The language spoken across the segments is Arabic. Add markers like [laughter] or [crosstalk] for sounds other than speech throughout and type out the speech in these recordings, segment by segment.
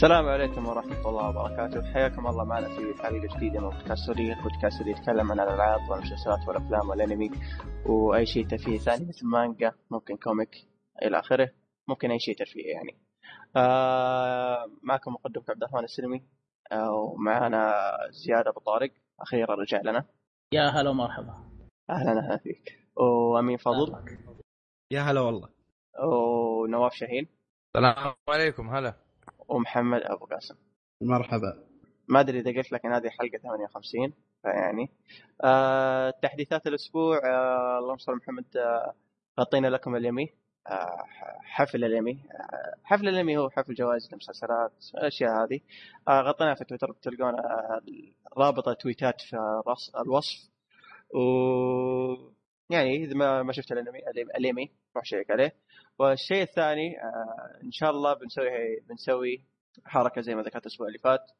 السلام عليكم ورحمة الله وبركاته. حياكم الله معنا في حلقة جديدة من بودكاست صديق. بودكاست اللي يتكلم عن الألعاب والمسلسلات والأفلام والأنمي وأي شيء ترفيهي ثاني مثل مانجا ممكن كوميك إلى آخره ممكن أي شيء ترفيهي يعني. آه معكم مقدمك عبد الرحمن السلمي آه ومعنا زياد أبو طارق. أخيرا رجع لنا. يا هلا ومرحبا. أهلا أهلا فيك. وأمين فضل. يا هلا والله. ونواف شاهين. السلام عليكم هلا. ومحمد أبو قاسم. مرحبا. ما أدري إذا قلت لك إن هذه حلقة 58 فيعني. آه تحديثات الأسبوع آه اللهم صل محمد آه غطينا لكم اليمي آه حفل اليمي آه حفل اليمي هو حفل جوائز المسلسلات الأشياء هذه. آه غطيناها في تويتر بتلقون آه رابط تويتات في الوصف. و يعني إذا ما ما شفت الانمي اليمي روح شيك عليه. والشيء الثاني آه إن شاء الله بنسوي بنسوي حركة زي ما ذكرت الأسبوع اللي فات.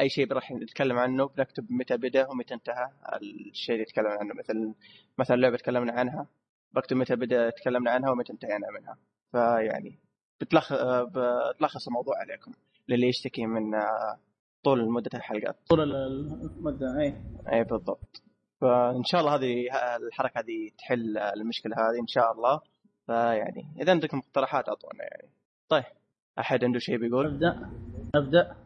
أي شيء راح نتكلم عنه بنكتب متى بدأ ومتى انتهى الشيء اللي تكلمنا عنه. مثل مثلا لعبة تكلمنا عنها بكتب متى بدأ تكلمنا عنها ومتى انتهينا منها. فيعني بتلخ... بتلخص الموضوع عليكم للي يشتكي من آه، طول مدة الحلقات. طول المدة أي. أي بالضبط. فإن شاء الله هذه الحركة هذه تحل المشكلة هذه إن شاء الله. فيعني إذا عندكم اقتراحات اعطونا يعني. طيب أحد عنده شيء بيقول؟ ابدا ابدا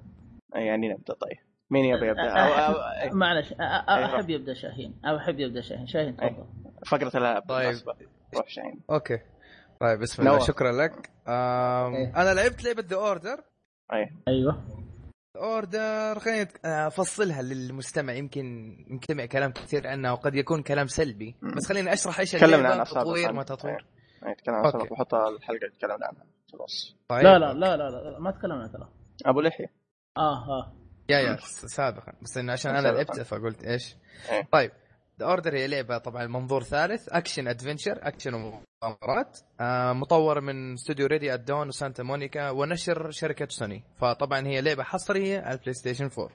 يعني نبدأ طيب. مين يبي يبدأ؟ أو أو أو معلش أحب يبدأ شاهين. أو أحب يبدأ شاهين. شاهين تفضل. فقرة الالعاب طيب. روح شاهين. okay. طيب بسم الله شكرا لك. إيه. أنا لعبت لعبة The Order أيوه. Order خليني أفصلها للمستمع. يمكن يمكن كلام كثير عنها وقد يكون كلام سلبي. بس خليني أشرح إيش اللعبة تطوير ما تطوير. إيه. نتكلم عن سبق وحط الحلقة تكلمنا عنها. خلاص. طيب. لا, لا لا لا لا ما تكلمنا ترى أبو لحية. آه آه. يا يا سابقا. بس إنه عشان أنا لعبت فقلت إيش. إيه. طيب. The Order هي لعبة طبعا منظور ثالث. action adventure action ومغامرات. آه مطور من استوديو Ready At Dawn وسانتا مونيكا ونشر شركة سوني فطبعا هي لعبة حصرية على ال PlayStation 4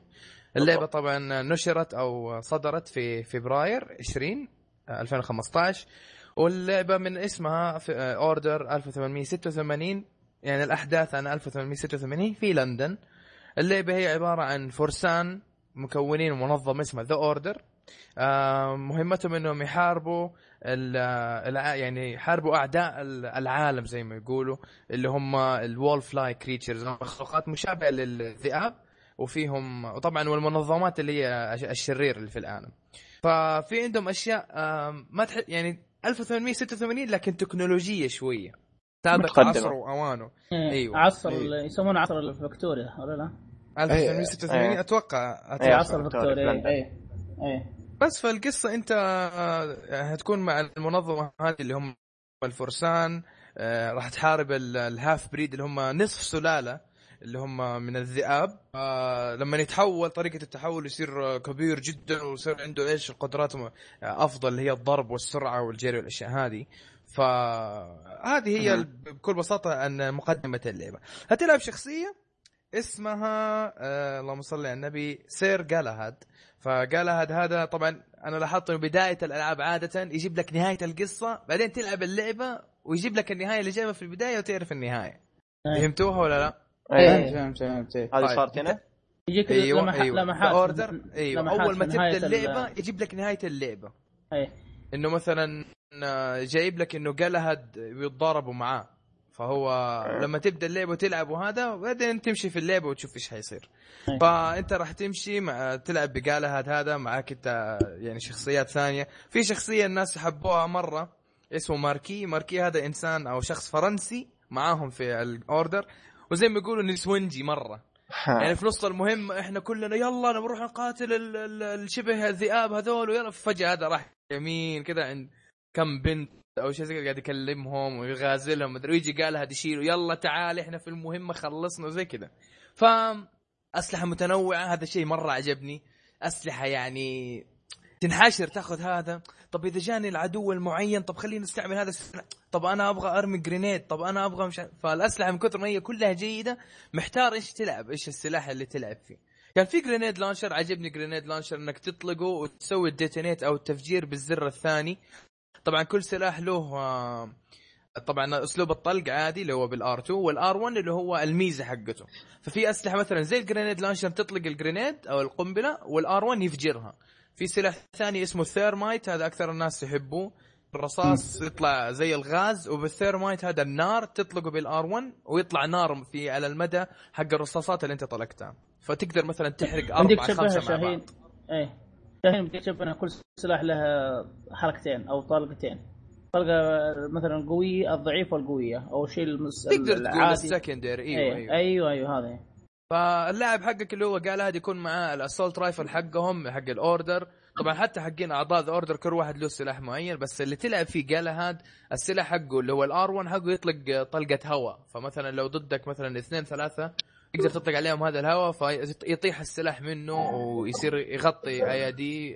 اللعبه طبعا نشرت أو صدرت في فبراير 20 2015 واللعبة من اسمها في Order 1886 يعني الأحداث عن 1886 في لندن. اللعبة هي عبارة عن فرسان مكونين منظمه اسمها The Order مهمتهم إنهم يحاربوا يعني يحاربوا أعداء العالم زي ما يقولوا اللي هم ال wolf-like creatures مخلوقات مشابهة للذئاب وفيهم وطبعا والمنظمات اللي هي الشرير اللي في العالم. ففي عندهم أشياء ما تح... يعني 1886 لكن تكنولوجية شوية سابق عصره واوانه إيه. أيوه عصر أيوه. يسمونه عصر الفكتوريا ولا لا؟ 1886 أيوه. أتوقع أتوقع أيوه. عصر الفكتوريا اي اي إيه. بس فالقصة أنت آه، هتكون مع المنظمة هذه اللي هم الفرسان آه، راح تحارب الهاف بريد اللي هم نصف سلالة اللي هم من الذئاب. آه لما يتحول طريقة التحول يصير كبير جدا ويصير عنده إيش القدرات أفضل اللي هي الضرب والسرعة والجري والأشياء هذه. فهذه هي بكل بساطة أن مقدمة اللعبة. هتلعب شخصية اسمها آه اللهم صل على النبي سير جالهاد فجالهاد هذا طبعا أنا لاحظت انه بداية الألعاب عادة يجيب لك نهاية القصة بعدين تلعب اللعبة ويجيب لك النهاية اللي جايبها في البداية وتعرف النهاية. إيه. فهمتوها ولا لا؟ فهمت فهمت هذه طيب. صارت هنا؟ يجيك أيوه لمح... أيوه. لمحات اوردر أيوه. أول ما تبدأ اللعبه ال... يجيب لك نهاية اللعبة. إيه. إنه مثلا جايب لك إنه قلهد بيتضاربوا معاه. فهو أيه. لما تبدأ اللعبة وتلعب وهذا وبعدين تمشي في اللعبة وتشوف إيش حيصير. أيه. فأنت راح تمشي مع تلعب بقالهد هذا معك أنت يعني شخصيات ثانية. في شخصية الناس حبوها مرة اسمه ماركي. ماركي هذا إنسان أو شخص فرنسي معاهم في الأوردر. وزي ما يقولوا نسونجي مرة. يعني في نص المهمه إحنا كلنا يلا نروح نقاتل الشبه الذئاب هذول ويلا. فجأة هذا راح يمين كذا عند كم بنت أو شيء زي قاعد يكلمهم ويغازلهم مدري. ويجي قال هذا يشيلوا يلا تعال إحنا في المهمة خلصنا وزي كذا. ف أسلحة متنوعة. هذا الشيء مرة عجبني. أسلحة يعني تنحشر تاخذ هذا. طب إذا جاني العدو المعين طب خليني أستعمل هذا السلاح طب أنا أبغى أرمي grenade طب أنا أبغى مش فالأسلحة من كثر ما هي كلها جيدة محتار إيش تلعب إيش السلاح اللي تلعب فيه. كان في grenade launcher عجبني grenade launcher إنك تطلقه وتسوي ال detonate أو التفجير بالزر الثاني. طبعا كل سلاح له طبعا أسلوب الطلق عادي اللي هو بال R 2 وال R 1 اللي هو الميزة حقته. ففي أسلحة مثلا زي ال grenade launcher تطلق ال grenade أو القنبلة وال R 1 يفجرها. في سلاح ثاني اسمه ال thermite هذا أكثر الناس يحبوه. الرصاص يطلع زي الغاز وبال thermite هذا النار تطلقه بال R 1 ويطلع نار في على المدى حق الرصاصات اللي أنت طلقتها. فتقدر مثلا تحرق تشبهها خمسة مع شاهين؟ بعض. إيه. شاهين تشبه ان كل سلاح له حركتين أو طلقتين. طلقة مثلا القويه الضعيفة والقوية أو الشيء المس... تقدر تقول العادي. ال secondary إيوه أيوه إيوه. أيوه أيوه هذا فاللاعب حقك اللي هو Galahad يكون معاه ال assault rifle حقهم حق ال Order. طبعا حتى حقين أعضاء ال Order كل واحد له سلاح معين بس اللي تلعب فيه Galahad السلاح حقه اللي هو ال R 1 حقه يطلق طلقة هواء. فمثلا لو ضدك مثلا اثنين ثلاثة تقدر تطلق عليهم هذا الهواء فيطيح السلاح منه ويصير يغطي أيادي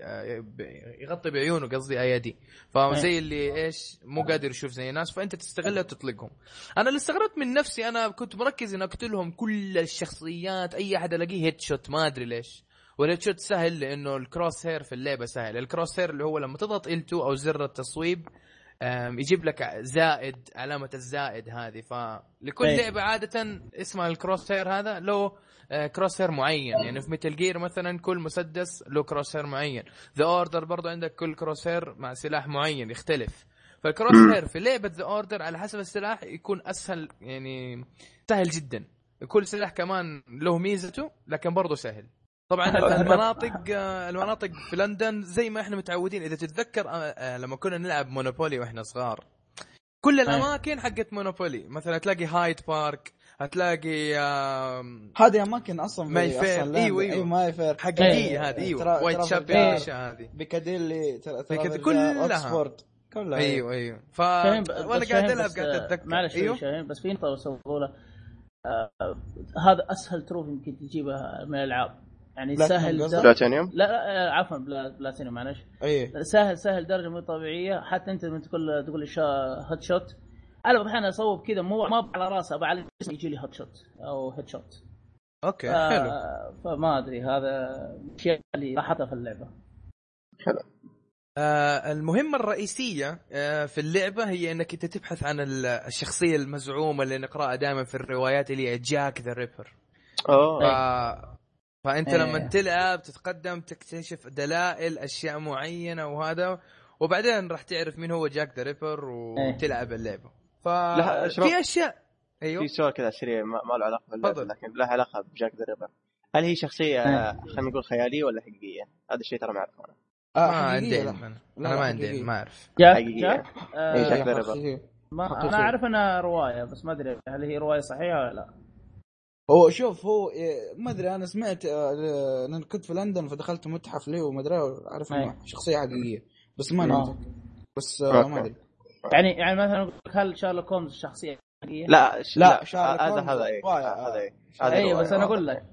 يغطي بعيونه قصدي أيادي. فزي اللي إيش مو قادر يشوف زي الناس فأنت تستغلها وتطلقهم. أنا اللي استغربت من نفسي أنا كنت مركز ان أقتلهم كل الشخصيات أي أحد ألاقيه headshot ما أدري ليش. وال headshot سهل لأنه ال crosshair في اللعبة سهل. ال crosshair اللي هو لما تضغط ال L2 أو زر التصويب يجيب لك زائد علامة الزائد هذه. فلكل أي. لعبة عادة اسمها ال crosshair هذا له آه، crosshair معين. يعني في Metal Gear مثلا كل مسدس له crosshair معين. The Order برضه عندك كل crosshair مع سلاح معين يختلف. فال crosshair في لعبة The Order على حسب السلاح يكون أسهل يعني سهل جدا. كل سلاح كمان له ميزته لكن برضه سهل. طبعا [laughs] المناطق آه، المناطق في لندن زي ما إحنا متعودين. إذا تتذكر آه، آه، لما كنا نلعب Monopoly وإحنا صغار كل الأماكن حقت Monopoly. مثلا تلاقي Hyde Park هتلاقي آم، هذه أماكن أصلا Mayfair. لاند. أيوة. Mayfair. حقيقيه هذه إيوه. Whitechapel Trafalgar. هذه؟ Piccadilly كلها. اوكسفورد كلها إيوه إيوه. ف وأنا قاعد ألعب قاعد أتذكر. معلش إيوه. بس في نقطه له آه، هذا أسهل trophy يمكن تجيبه من الألعاب. يعني سهل. بلاتينيوم؟ لا لا آه، عفوا pla- platinum معلش. اي سهل سهل درجة مو طبيعية. حتى أنت لما تقول تقول headshot أنا بعض الاحيان أصوب كذا مو ما على راسي ابى على جسمي يجي لي headshot أو headshot okay حلو. آه، فما أدري هذا الاشياء اللي لاحظتها في اللعبة. آه المهمة الرئيسية آه في اللعبة هي إنك أنت تبحث عن ال- الشخصية المزعومة اللي نقرأها دائما في الروايات اللي هي Jack the Ripper ف... اوه فأنت إيه. لما تلعب تتقدم تكتشف دلائل أشياء معينة وهذا وبعدين راح تعرف مين هو Jack the Ripper وتلعب اللعبة ف لا، شباب. في اشياء أيوه في سؤال كذا سريع ما, ما له علاقة باللعبة. لكن له علاقة ب Jack the Ripper هل هي شخصية آه. خلينا نقول خيالية ولا حقيقية؟ هذا الشيء ترى ما أعرفه أنا آه ما عندي علم. أنا ما عندي. علم، ما أعرف جاك. جاك إيه، Jack the Ripper. ما. أنا أعرف إنها رواية بس ما أدري هل هي رواية صحيحة ولا لا هو شوف هو إيه، ما أدري أنا سمعت آه، لأن كنت في لندن فدخلت متحف له وما ادري أعرف إنه أي. شخصية حقيقية بس ما. نمتك بس آه،. ما أدري يعني يعني مثلا هل شارلوك هولمز شخصية حقيقية؟ لا لا، شارلوك هذا هذا إيه. هذا إيه اي رواية. بس أنا أقول لك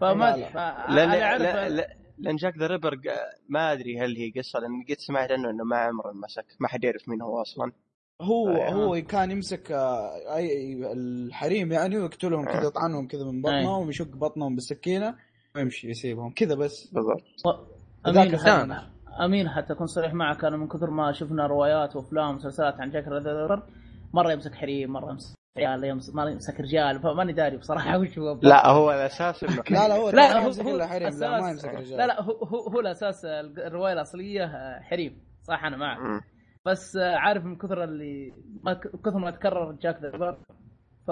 فما لأن لأن Jack the Ripper ما أدري هل هي قصة لأن قد سمعت عنه إنه ما عمره مسك ما حد يعرف مين هو أصلا هو آه. هو كان يمسك آه، أي الحريم يعني ويقتلهم كذا يطعنهم كذا من بطنهم ويشق بطنهم بالسكينة ويمشي يسيبهم كذا بس. بالضبط. أمين حتى. أمين حتى أكون صريح معك أنا من كثر ما شفنا روايات وأفلام ومسلسلات عن Jack the Ripper مرة يمسك حريم مرة يمسك عيال يمسك ما يمسك رجال فماني داري بصراحة وش هو. لا هو الأساس انه لا لا هو لا هو يمسك هو حريم لا ما يمسك رجال. لا لا هو هو, هو الأساس الرواية الأصلية آه، حريم. صح أنا معك. بس عارف من كثر اللي ما ك- كثر ما تكرر Jack the Ripper ف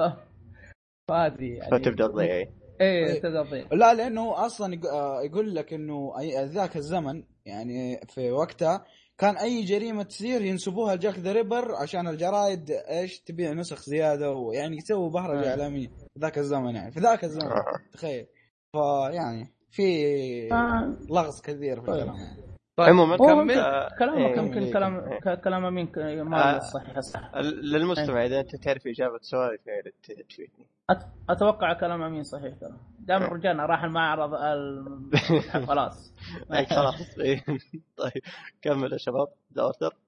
ما ادري يعني فتبدأ تضيع إيه. إيه تبدأ تضيع لا لأنه أصلا يق- آه، يقول لك إنه ذاك الزمن يعني في وقتها كان أي جريمة تصير ينسبوها ل Jack the Ripper عشان الجرايد إيش تبيع نسخ زيادة ويعني يسووا بهرجة آه. إعلامية في ذاك الزمن يعني في ذاك الزمن آه. تخيل فيعني في آه. لغز كثير في طيب. الكلام يعني. طيب عموما كمل ممكن آه، كلامك إيه. يمكن إيه. كلام إيه. كلام أمين ما آه. صحيح صح للمستمع إذا أنت تعرف إجابة سؤالي تفيدني أتوقع كلام أمين صحيح ترى دام رجعنا راح المعرض ال- [laughs] خلاص إيه، خلاص إيه. طيب كمل يا شباب The Order آم،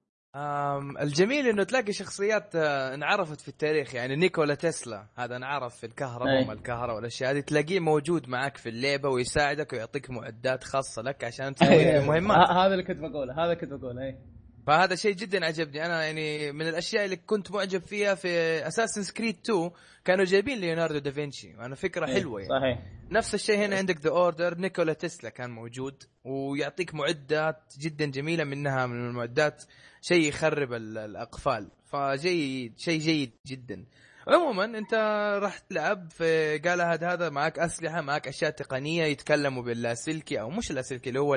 الجميل إنه تلاقي شخصيات آه، انعرفت في التاريخ يعني نيكولا تسلا هذا انعرف في الكهرباء. وما الكهرباء والأشياء هذه تلاقيه موجود معك في اللعبه ويساعدك ويعطيك معدات خاصة لك عشان تسوي. المهمات هذا اللي كنت بقوله هذا كنت بقوله إيه فهذا شيء جدا عجبني. أنا يعني من الأشياء اللي كنت معجب فيها في Assassin's Creed 2 كانوا جايبين ليوناردو دافنشي وأنا فكرة إيه، حلوة يعني. صحيح. نفس الشيء هنا عندك The Order نيكولا تسلا كان موجود ويعطيك معدات جدا جميلة منها من المعدات شيء يخرب ال- الأقفال. فجيد شيء جيد جدا. عموما أنت راح تلعب في قال هذا هذا معك أسلحة معك أشياء تقنية يتكلموا باللاسلكي أو مش اللاسلكي اللي هو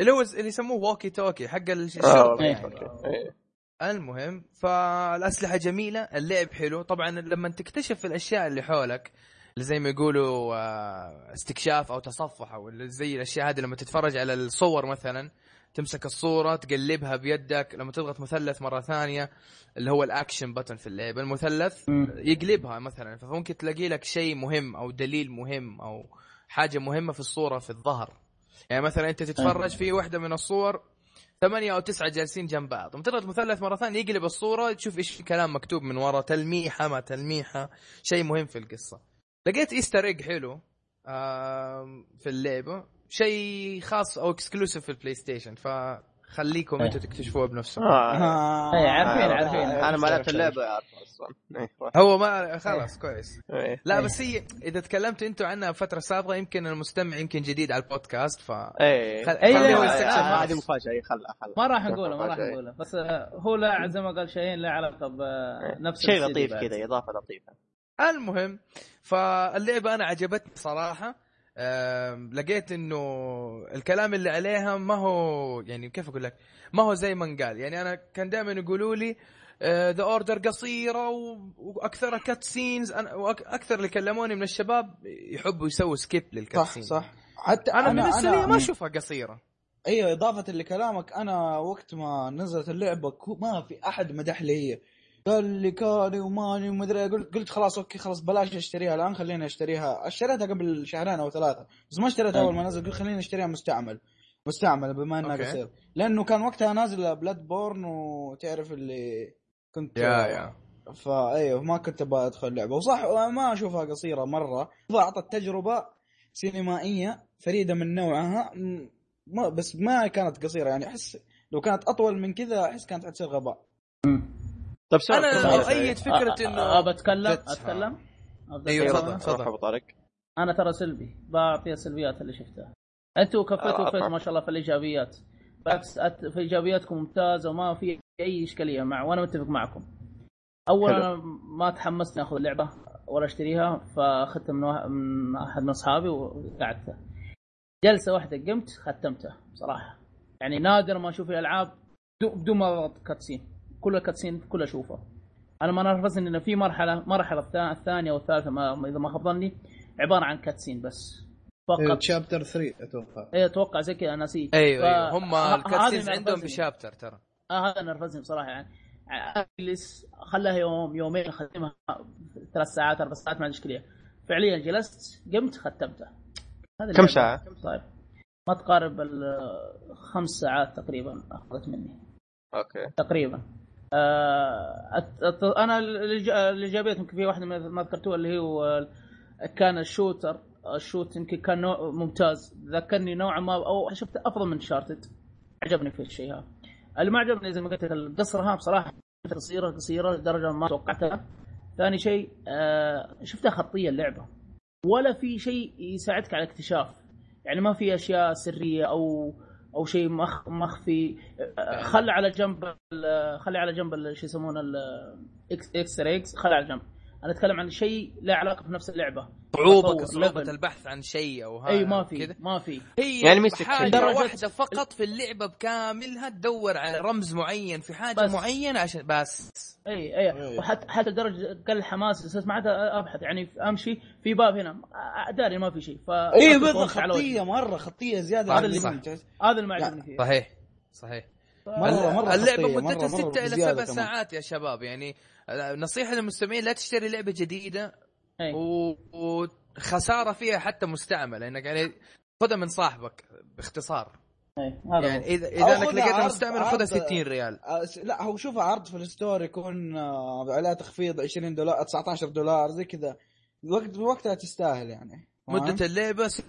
اللي هو اللي يسموه walkie talkie حق الشرطه إيه. يعني. إيه. المهم فالأسلحة جميلة اللعب حلو طبعا لما تكتشف الأشياء اللي حولك اللي زي ما يقولوا آه، استكشاف أو تصفح أو اللي زي الأشياء هذه لما تتفرج على الصور مثلا تمسك الصورة تقلبها بيدك لما تضغط مثلث مرة ثانية اللي هو الأكشن بutton في اللعبه المثلث. يقلبها مثلا فممكن تلاقي لك شيء مهم أو دليل مهم أو حاجة مهمة في الصورة في الظهر يعني مثلا أنت تتفرج في واحدة من الصور ثمانية أو تسعة جالسين جنب بعض. تضغط مثلث مرة ثانية يقلب الصورة تشوف إيش في كلام مكتوب من ورا تلميحة ما تلميحة شيء مهم في القصة. لقيت Easter egg حلو في اللعبة شيء خاص أو exclusive في ال PlayStation فخليكم أنتم تكتشفوه بنفسكم آه. إيه، عارفين آه، عارفين أنا ما لعبت اللعبة أصلا إيه،. هو ما خلاص كويس إيه. لا إيه. بس هي إذا تكلمتوا أنتم عنها بفترة سابقة يمكن المستمع يمكن جديد على البودكاست ف لا، لا، لا، آه، هذه. مفاجأة اي خلها ما راح نقوله ما راح. نقوله بس آه، هو لا زي ما قال شيء له علاقة بنفس شيء لطيف. كذا إضافة لطيفة المهم فاللعبة أنا عجبتني صراحة لقيت إنه الكلام اللي عليها ما هو يعني كيف أقول لك؟ ما هو زي ما انقال يعني أنا كان دائما يقولوا لي The Order قصيرة واكثرها cutscenes وأكثر اللي كلموني من الشباب يحبوا يسووا skip لل cut صح صح. حتى أنا بالنسبة لي ما أشوفها قصيرة. أيوه إضافة لكلامك أنا وقت ما نزلت اللعبة ما في أحد مدح لي هي قال لي كاري وماني ومدري. قلت قلت خلاص okay خلاص بلاش أشتريها الآن خليني أشتريها. أشتريتها قبل شهرين أو ثلاثة بس ما اشتريتها أول ما نزل قلت خليني أشتريها مستعمل. مستعمل بما إنها. قصير لأنه كان وقتها نازل Bloodborne وتعرف اللي كنت يا يا. فايوه ما كنت أبغى أدخل لعبه وصح ما أشوفها قصيرة مرة. أعطت تجربة سينمائية فريدة من نوعها. م- ما بس ما كانت قصيرة يعني أحس لو كانت أطول من كذا أحس كانت حتصير غباء. طيب سؤال أنا. اؤيد فكرة أ- أ- إنه ابى اتكلم فتحة. أتكلم أيوة، أتكلم؟ تفضل، تفضل. ابو طارق أنا ترى سلبي بعطي السلبيات اللي شفتها أنتوا كفيتوا آه، طبعا. ما شاء الله في الإيجابيات بالعكس أت- في إيجابياتكم ممتازه وما في أي إشكالية مع وأنا متفق معكم اول حلو. أنا ما تحمست آخذ اللعبه ولا أشتريها فأخذتها من, واحد من أحد من أصحابي وقعدتها جلسة واحدة قمت ختمتها بصراحه يعني نادر ما أشوف الألعاب بدو- بدون ما أضغط cutscene كل ال cutscene كله اشوفه أنا ما نرفزني ان في مرحلة مرحلة الثا- الثانية والثالثة ما إذا ما خاب ظني عبارة عن cutscene بس. فقط. chapter 3 أتوقع. إيه أتوقع زي كذا نسيت. أيوه ف- أيوه. هم ال cutscenes عندهم. ب chapter ترى. آه هذا نرفزني بصراحة يعني. أجلس خلاها يوم يومين اختمها ثلاث ساعات أربع ساعات ما عندي اشكاليه فعليا جلست قمت ختمتها هذا كم اللعبة. ساعة؟ طيب. ما تقارب ال- خمس ساعات تقريبا أخذت مني. okay. تقريبا. آه أنا الايجابيات يمكن في واحدة ما ذكرتوها اللي هو كان ال shooter. ال shoot يمكن كان نوع ممتاز. ذكرني نوعا ما أو شفت أفضل من Uncharted عجبني في الشيء هذا. اللي ما عجبني زي ما قلت لك القصرها بصراحة قصيره قصيرة لدرجة ما توقعتها. ثاني شيء آه شفتها خطية اللعبة. ولا في شيء يساعدك على الاكتشاف. يعني ما في أشياء سرية أو أو شيء مخ مخفي. خلى على جنب خلي على جنب شو يسمونه ال extras خلي على جنب. أنا أتكلم عن شيء له علاقة بنفس اللعبة. صعوبه level. البحث عن شيء أو هذا اي ما في ما في. هي يعني حاجة درجة- واحدة فقط في اللعبة بكاملها تدور على رمز معين في حاجة بس. معينة؟ عشان بس. أي أي. وحتى حتى لدرجه قل الحماس عاد أبحث. يعني أمشي في باب هنا. داري ما في شيء. ف أي. خطية مرة خطية زيادة عن اللي هذا اللي ما عجبني فيه صحيح صحيح. مره مرة اللعبة مدتها مرة- مرة 6 إلى بزيادة 7 كمان. ساعات يا شباب يعني نصيحة للمستمعين لا تشتري لعبة جديدة أي. و- وخسارة فيها حتى مستعملة انك يعني خذها من صاحبك باختصار. هذا يعني. اذا إذا إنك لقيتها عرض- خذها 60 ريال آه، لا هو شوفها عرض في ال store يكون آه، عليها تخفيض 20 دولار 19 دولار زي كذا وقت وقتها تستاهل يعني فاهم؟ مدة اللعبة 6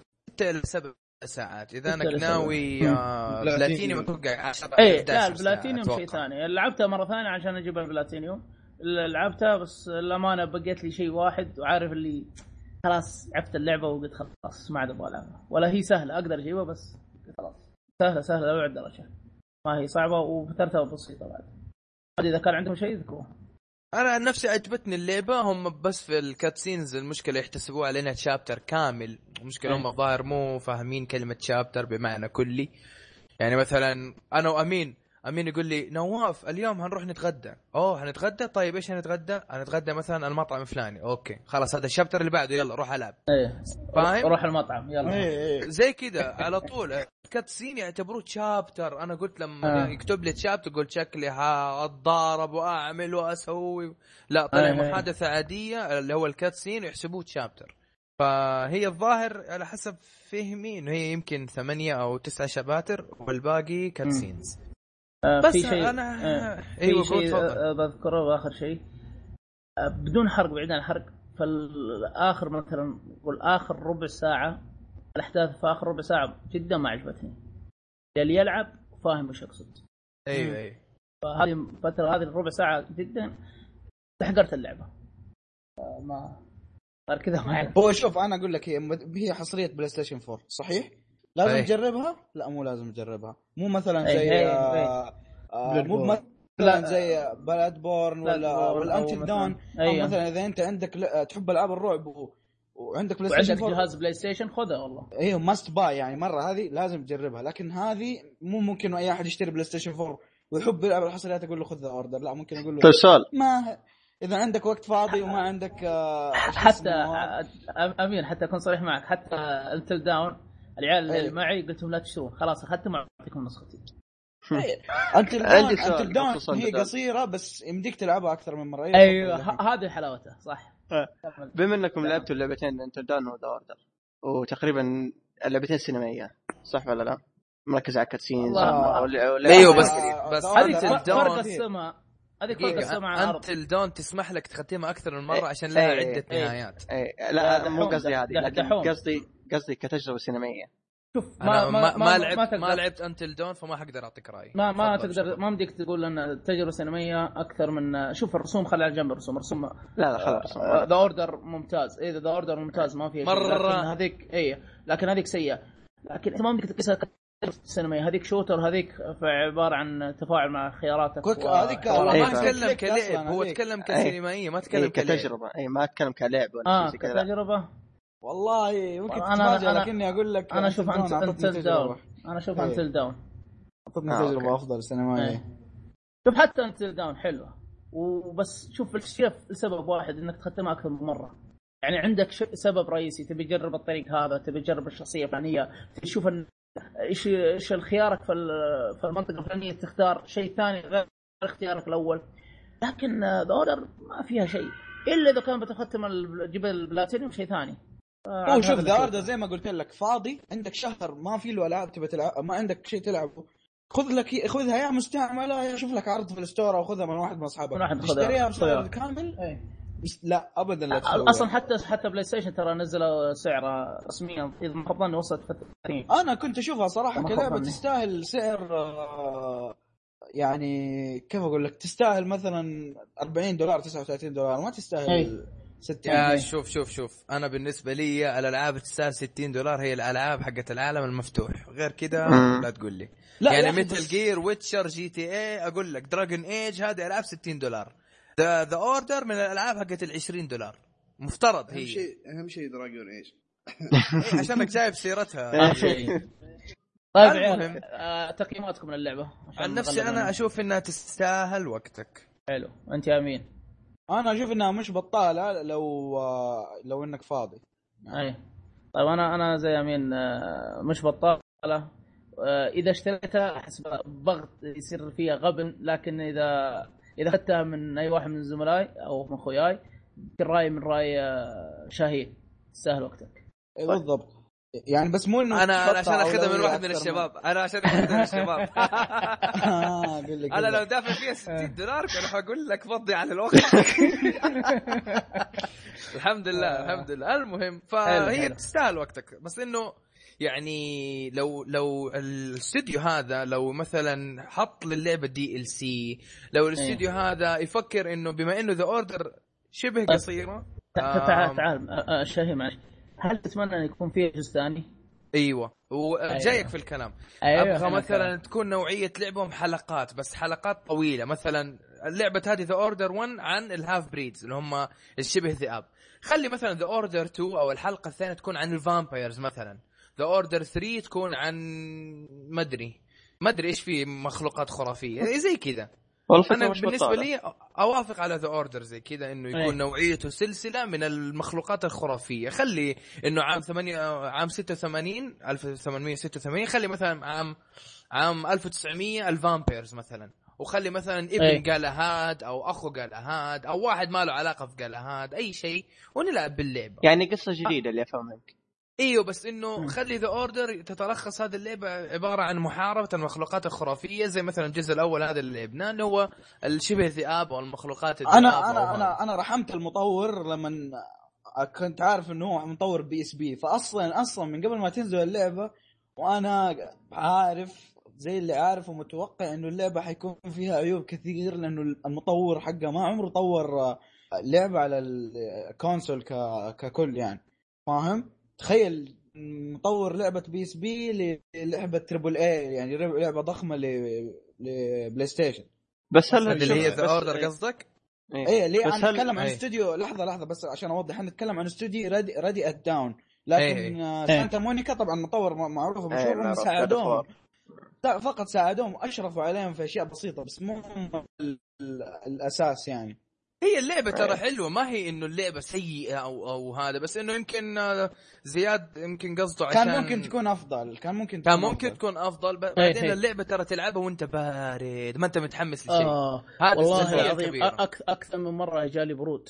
إلى 7 ساعات. إذا انك ناوي. آه، platinum. platinum أتوقع 10 اي 11 لا البلاتينيوم شيء. ثاني. لعبتها مرة ثانية عشان أجيب البلاتينيوم. لعبتها بس الامانه بقيت لي شيء واحد وعارف اللي خلاص عرفت اللعبة وقلت خلاص ما عاد أبغى ألعبها. ولا هي سهلة أقدر أجيبها بس خلاص. سهلة سهلة لأبعد درجة. ما هي صعبة وفترتها بسيطة بعد. إذا كان عندهم شيء يذكروه أنا عن نفسي عجبتني اللعبة هم بس في ال cutscenes المشكلة يحتسبوها على انها chapter كامل المشكلة هم. الظاهر مو فاهمين كلمة chapter بمعنى كلي يعني مثلا أنا وأمين أمين يقول لي نواف اليوم هنروح نتغدى. أوه هنتغدى؟ طيب إيش هنتغدى؟ هنتغدى مثلا المطعم الفلاني. okay خلاص هذا ال chapter اللي بعده يلا روح ألعب. إيه. فاهم؟ روح المطعم يلا. إيه إيه. زي كذا على طول. cut scene يعتبروه chapter أنا قلت لما آه. يكتب لي chapter قلت شكلي أتضارب وأعمل وأسوي. لا طلع آه. محادثة عادية اللي هو ال cut scene يحسبوه chapter فهي الظاهر على حسب فهمي إنه هي يمكن ثمانية أو تسعة شباتر والباقي cut مم. scenes آه، بس في شيء أنا آه، [laughs] أيوه في قول شيء آه، بذكره وآخر شيء. آه، بدون حرق بعيد عن الحرق فالآخر مثلا والاخر ربع ساعة الأحداث في آخر ربع ساعة جدا ما عجبتني. اللي يلعب فاهم وش اقصد أيوه أيوه. فهذه الفترة هذه الربع ساعة جدا تحقرت اللعبة. آه، ما غير كذا ما. هو شوف أنا أقول لك هي هي حصرية PlayStation 4 صحيح؟ لازم أي. تجربها؟ لا مو لازم تجربها. مو مثلا أي، زي أي، آه، آه،. مو مثلا لا. زي Bloodborne ولا وال Until مثلاً- Dawn أو أيوه. مثلا إذا أنت عندك ل- تحب ألعاب الرعب و... وعندك Play وعندك Station 4 جهاز PlayStation خذها والله. أيوه must buy يعني مرة هذه لازم تجربها. لكن هذه مو ممكن أي أحد يشتري PlayStation 4 ويحب يلعب الحصريات أقول له خذ The Order لا ممكن أقول له طيب سؤال. ما إذا عندك وقت فاضي وما عندك آه، حتى أمين حتى أكون صريح معك. حتى Until Dawn العيال اللي أيوه. معي قلت لهم لا تشترون خلاص أخذتهم واعطيكم نسختي [laughs] Until عندي Dawn سؤال Until Dawn بخصوص هي. قصيرة بس يمديك تلعبها أكثر من مرة أيوه ه- هذه حلاوتها صح. كمل. بما إنكم. لعبتوا اللعبتين Until Dawn و The Order وتقريبا اللعبتين سينمائية صح ولا لا؟ مركز على cutscenes إيوه بس بس هذه. فرق السماء هذه فرق السماء عن الأرض Until Dawn تسمح لك تختمها أكثر من إيه، مره عشان لها إيه، عده إيه. نهايات إيه، لا هذا مو قصدي هذه لكن. قصدي قصدي كتجربة سينمائية. شوف أنا ما, ما, لعبت ما تقدر- لعبت Until Dawn فما حقدر أعطيك رأيي. ما ما تقدر. ما بدك تقول إن تجربه سينمائية أكثر من شوف الرسوم خلي على جنب الرسوم. رسوم لا لا خلاص. ذا اوردر ممتاز. اذا ذا اوردر ممتاز ما فيها. لكن هذيك اي لكن هذيك سيئة. لكن انت ما بدك تقيسها كتجربة سينمائيه هذيك shooter هذيك عبارة عن تفاعل مع خياراتك quick- و- هذيك-. إيه، ما فاهم. تكلم كلعب هو. تكلم إيه. كسينمائية ما تكلم إيه كتجربة اي ما أتكلم كلعب ولا آه. كتجربة والله ممكن أنا- تتفاجئ لكني أقول لك أنا أشوف Until. Dawn أنا أشوف إيه. Until Dawn أعطتني آه، تجربة. أفضل سينمائية شوف حتى Until Dawn حلوة وبس شوف الشيء لسبب واحد إنك تختمها أكثر من مرة يعني عندك ش- سبب رئيسي تبي تجرب الطريق هذا تبي تجرب الشخصية الفلانية تشوف إيش إيش خيارك في في المنطقة الفلانية؟ تختار شيء ثاني غير اختيارك الأول. لكن The Order ما فيها شيء. إلا إذا كان بتختم تجيب البلاتينيوم شيء ثاني. هو شوف The Order زي ما قلت لك فاضي عندك شهر ما في له ألعاب تبي تلعب ما عندك شيء تلعبه خذ لك خذها يا مستعملة يا شوف لك عرض في ال store أو خذها من واحد من أصحابك. تشتريها بسعر خذها. كامل. إيه. لا ابدا لا تسويها. أصلا حتى حتى PlayStation ترى نزلوا سعره رسميا اذا ما خاب وصلت 30 أنا كنت أشوفها صراحة كلعبه. تستاهل سعر آه، يعني كيف أقول لك تستاهل مثلا 40 دولار 39 دولار ما تستاهل أي. 60 يا جنيه. شوف شوف شوف أنا بالنسبة لي الألعاب تستاهل 60 دولار هي الألعاب حقت العالم المفتوح غير كذا. لا تقول لي لا يعني مثل جير Witcher GTA أقول لك Dragon Age هذه ألعاب 60 دولار ذا The Order من الألعاب حقت ال 20 دولار. مفترض أهم هي. شيء أهم شيء دراجون إيش؟ إيه، عشانك جايب سيرتها. [laughs] شيء. طيب المهم. عيال آه، تقييماتكم للعبة عن نفسي أنا. أشوف إنها تستاهل وقتك. حلو. أنت يا أمين. أنا أشوف إنها مش بطالة لو آه، لو إنك فاضي. اي طيب أنا أنا زي أمين آه، مش بطالة. إذا اشتريتها أحس بغط يصير فيها غبن لكن إذا إذا أخذتها من أي واحد من زملائي أو من اخوياي يمكن راي من رأي آه، شاهين. تستاهل وقتك. إيه، بالضبط. يعني بس مو إنه أنا عشان أخذها من واحد من الشباب. أنا عشان أخذها من الشباب. [laughs] [laughs] آه، أنا لو. دافع فيها 60 دولار كان حقول لك فضي على الوقت. [laughs] الحمد لله الحمد لله. المهم فهي. تستاهل وقتك. بس إنه يعني لو لو الاستوديو هذا لو مثلا حط للعبة دي ال سي لو الاستوديو هذا يفكر إنه بما إنه The Order شبه طيب. قصيرة تعال تعال شهي معلش هل تتمنى أن يكون فيه جزء ثاني؟ أيوه. وجايك في الكلام. أبغى أيوة، مثلا تكون نوعية لعبهم حلقات بس حلقات طويلة. مثلا اللعبة هذه The Order 1 عن ال half-breeds اللي هم الشبه ذئاب. خلي مثلا The Order 2 أو الحلقة الثانية تكون عن ال vampires مثلا. The Order 3 تكون عن مدري ما أدري إيش في مخلوقات خرافية. زي كذا. والله فكرة أنا بالنسبة. لي أوافق على The Order زي كذا إنه يكون أي. نوعيته سلسلة من المخلوقات الخرافية. خلي إنه عام 8 عام 86 1886 خلي مثلا عام عام 1900 ال vampires مثلا. وخلي مثلا ابن أي. جالهاد أو أخو جالهاد أو واحد ما له علاقة في جالهاد أي شيء ونلعب باللعبة. يعني قصة جديدة اللي أفهمك. إيوه بس إنه. خلي The Order تتلخص هذه اللعبة عبارة عن محاربة المخلوقات الخرافية زي مثلا الجزء الأول هذا اللي لعبناه اللي هو الشبه ذئاب أو المخلوقات الذئاب أنا أنا. أنا أنا رحمت المطور لما كنت عارف إنه هو مطور PSP فاصلا أصلا من قبل ما تنزل اللعبة وأنا عارف زي اللي عارف ومتوقع إنه اللعبة حيكون فيها عيوب كثير لأنه المطور حقه ما عمره طور لعبة على ال console ككل يعني فاهم؟ تخيل مطور لعبة PSP للعبة triple A يعني لعبة ضخمة ل- ل PlayStation بس هل اللي هي The Order قصدك؟ إيه. إيه ليه بس أنا هل- نتكلم عن إيه. استوديو لحظة لحظة بس عشان أوضح إحنا نتكلم عن استوديو Ready Ready at Dawn لكن إيه. آه، سانتا مونيكا طبعا مطور معروف إيه، ومشهور هم معروف، ساعدوهم فقط ساعدوهم أشرفوا عليهم في أشياء بسيطة بس مو الأساس يعني هي اللعبة ترى. حلوة ما هي إنه اللعبة سيئة أو أو هذا بس إنه يمكن آه، زياد يمكن قصده عشان كان ممكن تكون أفضل كان ممكن كان تكون ممكن أفضل. تكون أفضل إيه، بعدين إيه. اللعبة ترى تلعبها وأنت بارد ما أنت متحمس لشيء آه هذا والله العظيم أكثر من مرة جالي برود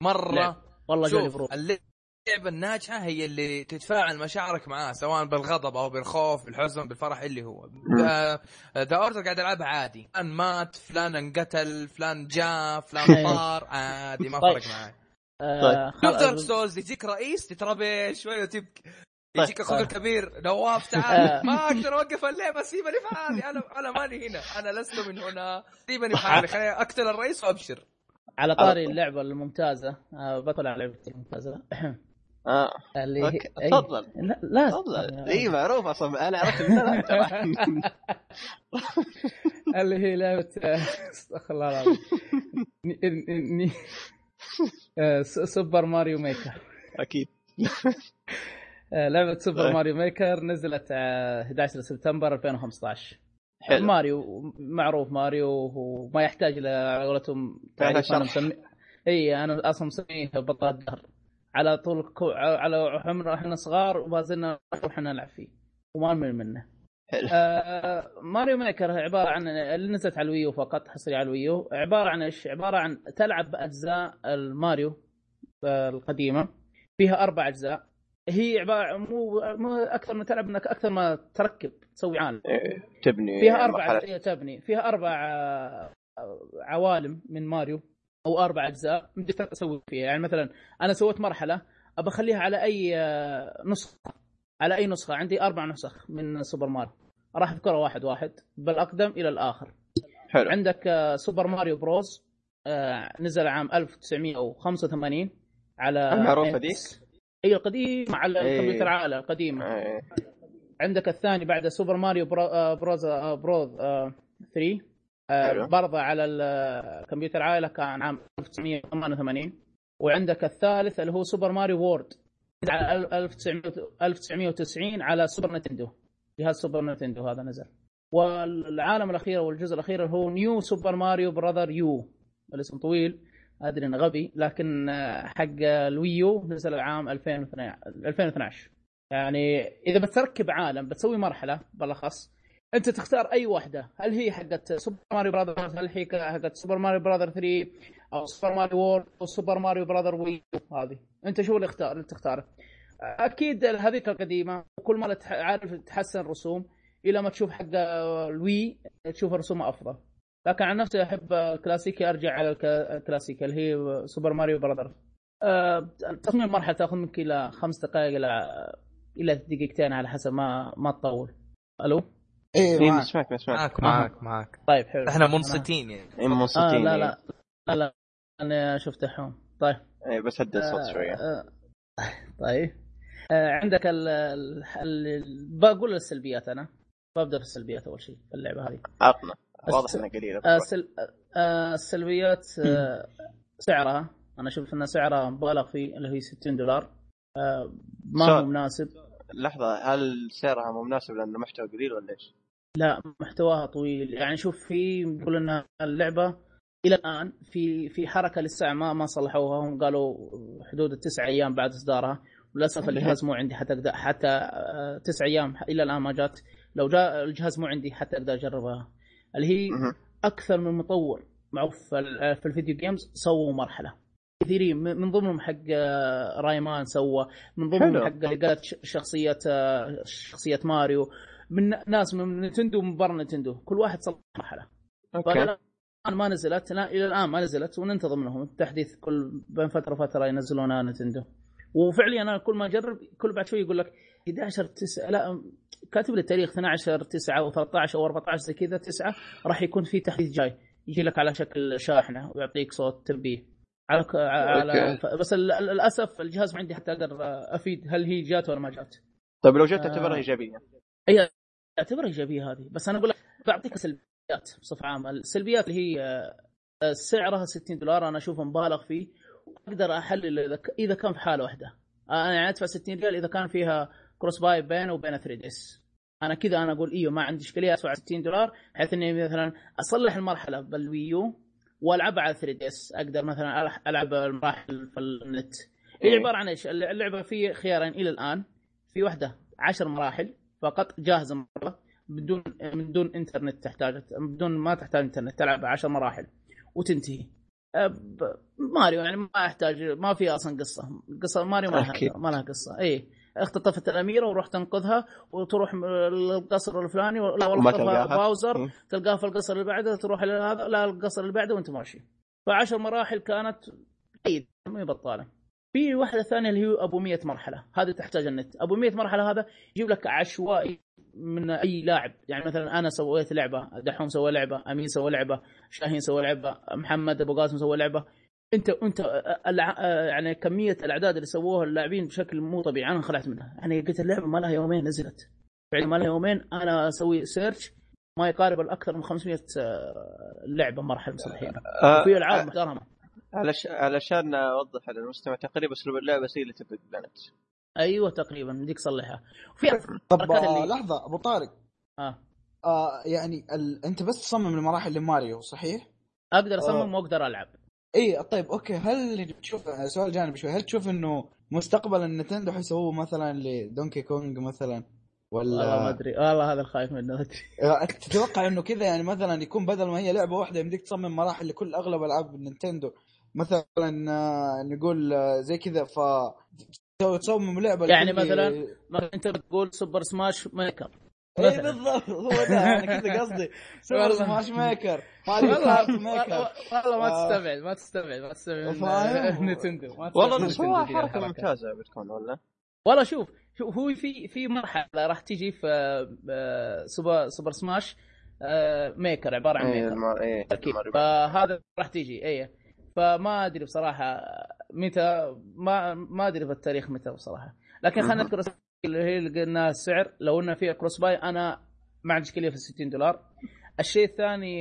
مرة لعب. والله جالي برود اللعبة الناجحة هي اللي تتفاعل مشاعرك معاه سواء بالغضب أو بالخوف بالحزن بالفرح اللي هو. The Order قاعد العبها عادي. فلان مات فلان انقتل فلان جاء فلان. [laughs] طار عادي ما [laughs] طيب. فرق معاه آه شوف Dark Souls يجيك رئيس تتربي شوية وتبكي. طيب. يجيك أخوك آه. الكبير نواف [laughs] آه. تعال ما أقدر أوقف اللعبة سيبني في حالي. أنا أنا ماني هنا. أنا لست من هنا. سيبني في حالي. خليني أقتل الرئيس وأبشر. على طاري اللعبة الممتازة. آه بطلع لعبتي الممتازة. [clears throat] آه. اللي أي- تفضل. لا لا. تفضل. إي معروف أصلا. أنا عرفت من. [laughs] اللي هي لعبة آه، استغفر الله العظيم. آه، Super Mario Maker أكيد. [laughs] آه، لعبة Super. Mario Maker نزلت آه، 11 سبتمبر 2015 حلو. ماريو معروف ماريو وما يحتاج إلى على قولتهم فيها تعريف أنا. مسمي إي أنا أصلا مسميه بطل الدهر على طول كو... على عمر إحنا صغار وما زلنا نروح نلعب فيه. وما نمل منه. حلو. آه Mario Maker عبارة عن اللي نزلت على ال Wii U فقط حصري على ال Wii U. عبارة عن إيش؟ عبارة عن تلعب بأجزاء الماريو آه، القديمة. فيها أربع أجزاء. هي عبارة مو مو أكثر من تلعب إنك أكثر ما تركب تسوي عالم. إيه، تبني فيها أربع. أجزاء تبني. فيها أربع آه، عوالم من ماريو. أو أربع أجزاء بدك تسوي فيها يعني مثلا أنا سويت مرحلة ابى أخليها على أي آه، نسخة على أي نسخة عندي أربع نسخ من Super Mario راح أذكرها واحد واحد بالأقدم إلى الآخر حلو عندك آه، Super Mario Bros آه، نزل عام 1985 على المعروفة NES. دي؟ إي القديمة على إيه. الكمبيوتر عائلة القديمة إيه. عندك الثاني بعد Super Mario Bro Bros Bros آه، 3 آه،. برضه على الكمبيوتر عائلة كان عام 1988 وعندك الثالث اللي هو Super Mario World. على 1900 1990 على Super Nintendo. جهاز Super Nintendo هذا نزل. والعالم الأخير والجزء الأخير هو New Super Mario Brother U. الاسم طويل أدري إنه غبي لكن آه، حق ال Wii U نزل العام 2012 2012 يعني إذا بتركب عالم بتسوي مرحلة بالأخص أنت تختار أي واحدة. هل هي حقت Super Mario Brother هل هي حقت Super Mario Brother 3 أو Super Mario World أو Super Mario Brother Wii هذه؟ أنت شو اللي اختار اللي تختاره؟ أكيد هذيك القديمة وكل ما عارف تحسن رسوم إلى ما تشوف حق ال Wii تشوف رسومها أفضل. لكن عن نفسي أحب الكلاسيكي أرجع على الك- الكلاسيكي اللي هي Super Mario Brother أه تصميم المرحلة تأخذ منك إلى خمس دقائق إلى إلى دقيقتين على حسب ما ما تطول. ألو؟ اي معك. نسمعك نسمعك معك معك معك طيب حلو. إحنا منصتين يعني. اي آه منصتين لا إيه. لا. لا لا. أنا شفت دحوم طيب. اي بس هدي الصوت آه، شوية. آه، طيب. آه، عندك ال ال- ال- بقول السلبيات أنا. ببدأ بالسلبيات أول شيء في اللعبة هذه. عطنا. واضح إنها قليلة آه، سل... آه، السلبيات آه، سعرها. أنا أشوف إن سعرها مبالغ فيه اللي هي 60 دولار. آه، ما هو. مناسب. لحظة هل سعرها مو مناسب لأنه محتوى قليل ولا إيش؟ لا محتواها طويل. يعني شوف في يقول ان اللعبة إلى الآن في في حركة للساعه ما ما صلحوها. هم قالوا حدود التسع أيام بعد إصدارها. وللأسف الجهاز مو عندي حتى أقدر حتى آه، تسع أيام إلى الآن ما جات. لو جاء الجهاز مو عندي حتى أقدر أجربها. اللي هي. أكثر من مطور معروف في ال- في الفيديو جيمز سووا مرحلة. كثيرين من من ضمنهم حق آه، Rayman سوى من ضمنهم. حق اللي قالت شخصية آه، شخصية ماريو. من ناس من Nintendo ومن برا Nintendo. كل واحد صلح مرحله أوكي. فالان ما نزلت لا إلى الآن ما نزلت. وننتظر منهم التحديث كل بين فترة وفترة ينزلونها Nintendo. وفعليا أنا كل ما أجرب كل بعد شوي يقول لك 11 9 لا كاتب لي التاريخ 12 9 أو 13 أو 14 زي كذا 9 راح يكون في تحديث جاي. يجي لك على شكل شاحنه ويعطيك صوت تنبيه على ك- على أوكي. بس للأسف الجهاز ما عندي حتى أقدر أفيد هل هي جات ولا ما جات. طيب لو جت آه. تعتبرها إيجابية. هي اعتبرها إيجابية هذه. بس أنا أقول لك بعطيك سلبيات بصفة عامة. السلبيات اللي هي آه، سعرها 60 دولار أنا أشوفه مبالغ فيه وأقدر أحلل إذا كان في حالة واحدة. أنا يعني أدفع 60 ريال إذا كان فيها cross-buy بينه وبين 3DS أنا كذا أنا أقول إيوه ما عندي إشكالية أدفع 60 دولار بحيث إني مثلا أصلح المرحلة بال Wii U والعبها على 3DS أقدر مثلا ألعب المراحل في النت. هي إيه. عبارة عن إيش؟ اللعبة في خيارين إلى الآن. في واحدة 10 مراحل. فقط جاهزة مرة بدون من دون إنترنت تحتاج بدون ما تحتاج إنترنت تلعب 10 مراحل وتنتهي. أه، ماريو يعني ما يحتاج ما في أصلا قصة. قصة ماريو ما. لها ما لها قصة. اي اختطفت الأميرة وروح تنقذها وتروح للقصر الفلاني لا والله. باوزر. تلقاها في القصر اللي بعده تروح لهذا لا القصر اللي بعده وانت ماشي. فعشر مراحل كانت جيد ما هي بطالة. في واحدة ثانية اللي هي أبو 100 مرحلة. هذه تحتاج النت. أبو 100 مرحلة هذا يجيب لك عشوائي من أي لاعب. يعني مثلا أنا سويت لعبة دحوم سوى لعبة أمين سوى لعبة شاهين سوى لعبة محمد أبو قاسم سوى لعبة. أنت أنت يعني كمية الأعداد اللي سووها اللاعبين بشكل مو طبيعي. أنا انخلعت منها. يعني قلت اللعبة ما لها يومين نزلت. فعلا ما لها يومين أنا أسوي search ما يقارب الأكثر من 500 آه، لعبة مراحل مصلحين آه، في ألعاب محترمة. علش... علشان أوضح للمستمع تقريبا أسلوب اللعبة زي Little Big Planet. أيوه تقريبا يمديك تصلحها في طب الحركات آه اللي- لحظة أبو طارق. آه. آه يعني ال... أنت بس تصمم المراحل لماريو صحيح؟ أقدر آه. أصمم وأقدر ألعب. إي طيب أوكي. هل تشوف سؤال جانبي شوي. هل تشوف إنه مستقبل ال Nintendo حيسووه مثلا ل Donkey Kong مثلا؟ والله ما ولا أدري. والله هذا الخايف منه ما أدري. آه، تتوقع إنه كذا يعني مثلا يكون بدل ما هي لعبة واحدة يمديك تصمم مراحل لكل أغلب ألعاب ال Nintendo مثلا آه، نقول آه، زي كذا ف تسوي- تصمم لعبة يعني مثلاً ما أنت بتقول Super Smash Maker اي. بالضبط هو ده أنا كذا قصدي Super. Smash Maker والله [laughs] والله ما آه. تستبعد ما تستبعد ما تستبعد. [laughs] [laughs] Nintendo والله حركة. ممتازة بتكون ولا والله شوف شوف هو في في مرحلة راح تجي في Super Super Smash Maker عبارة عن إيه Maker. إيه الماريو. فهذا راح تيجي اي فما أدري بصراحة متى ما ما أدري في التاريخ متى بصراحة. لكن خلينا. نذكر اللي هي اللي قلنا السعر. لو إنه فيها كروس باي أنا ما عندي اشكاليه في 60 دولار. الشيء الثاني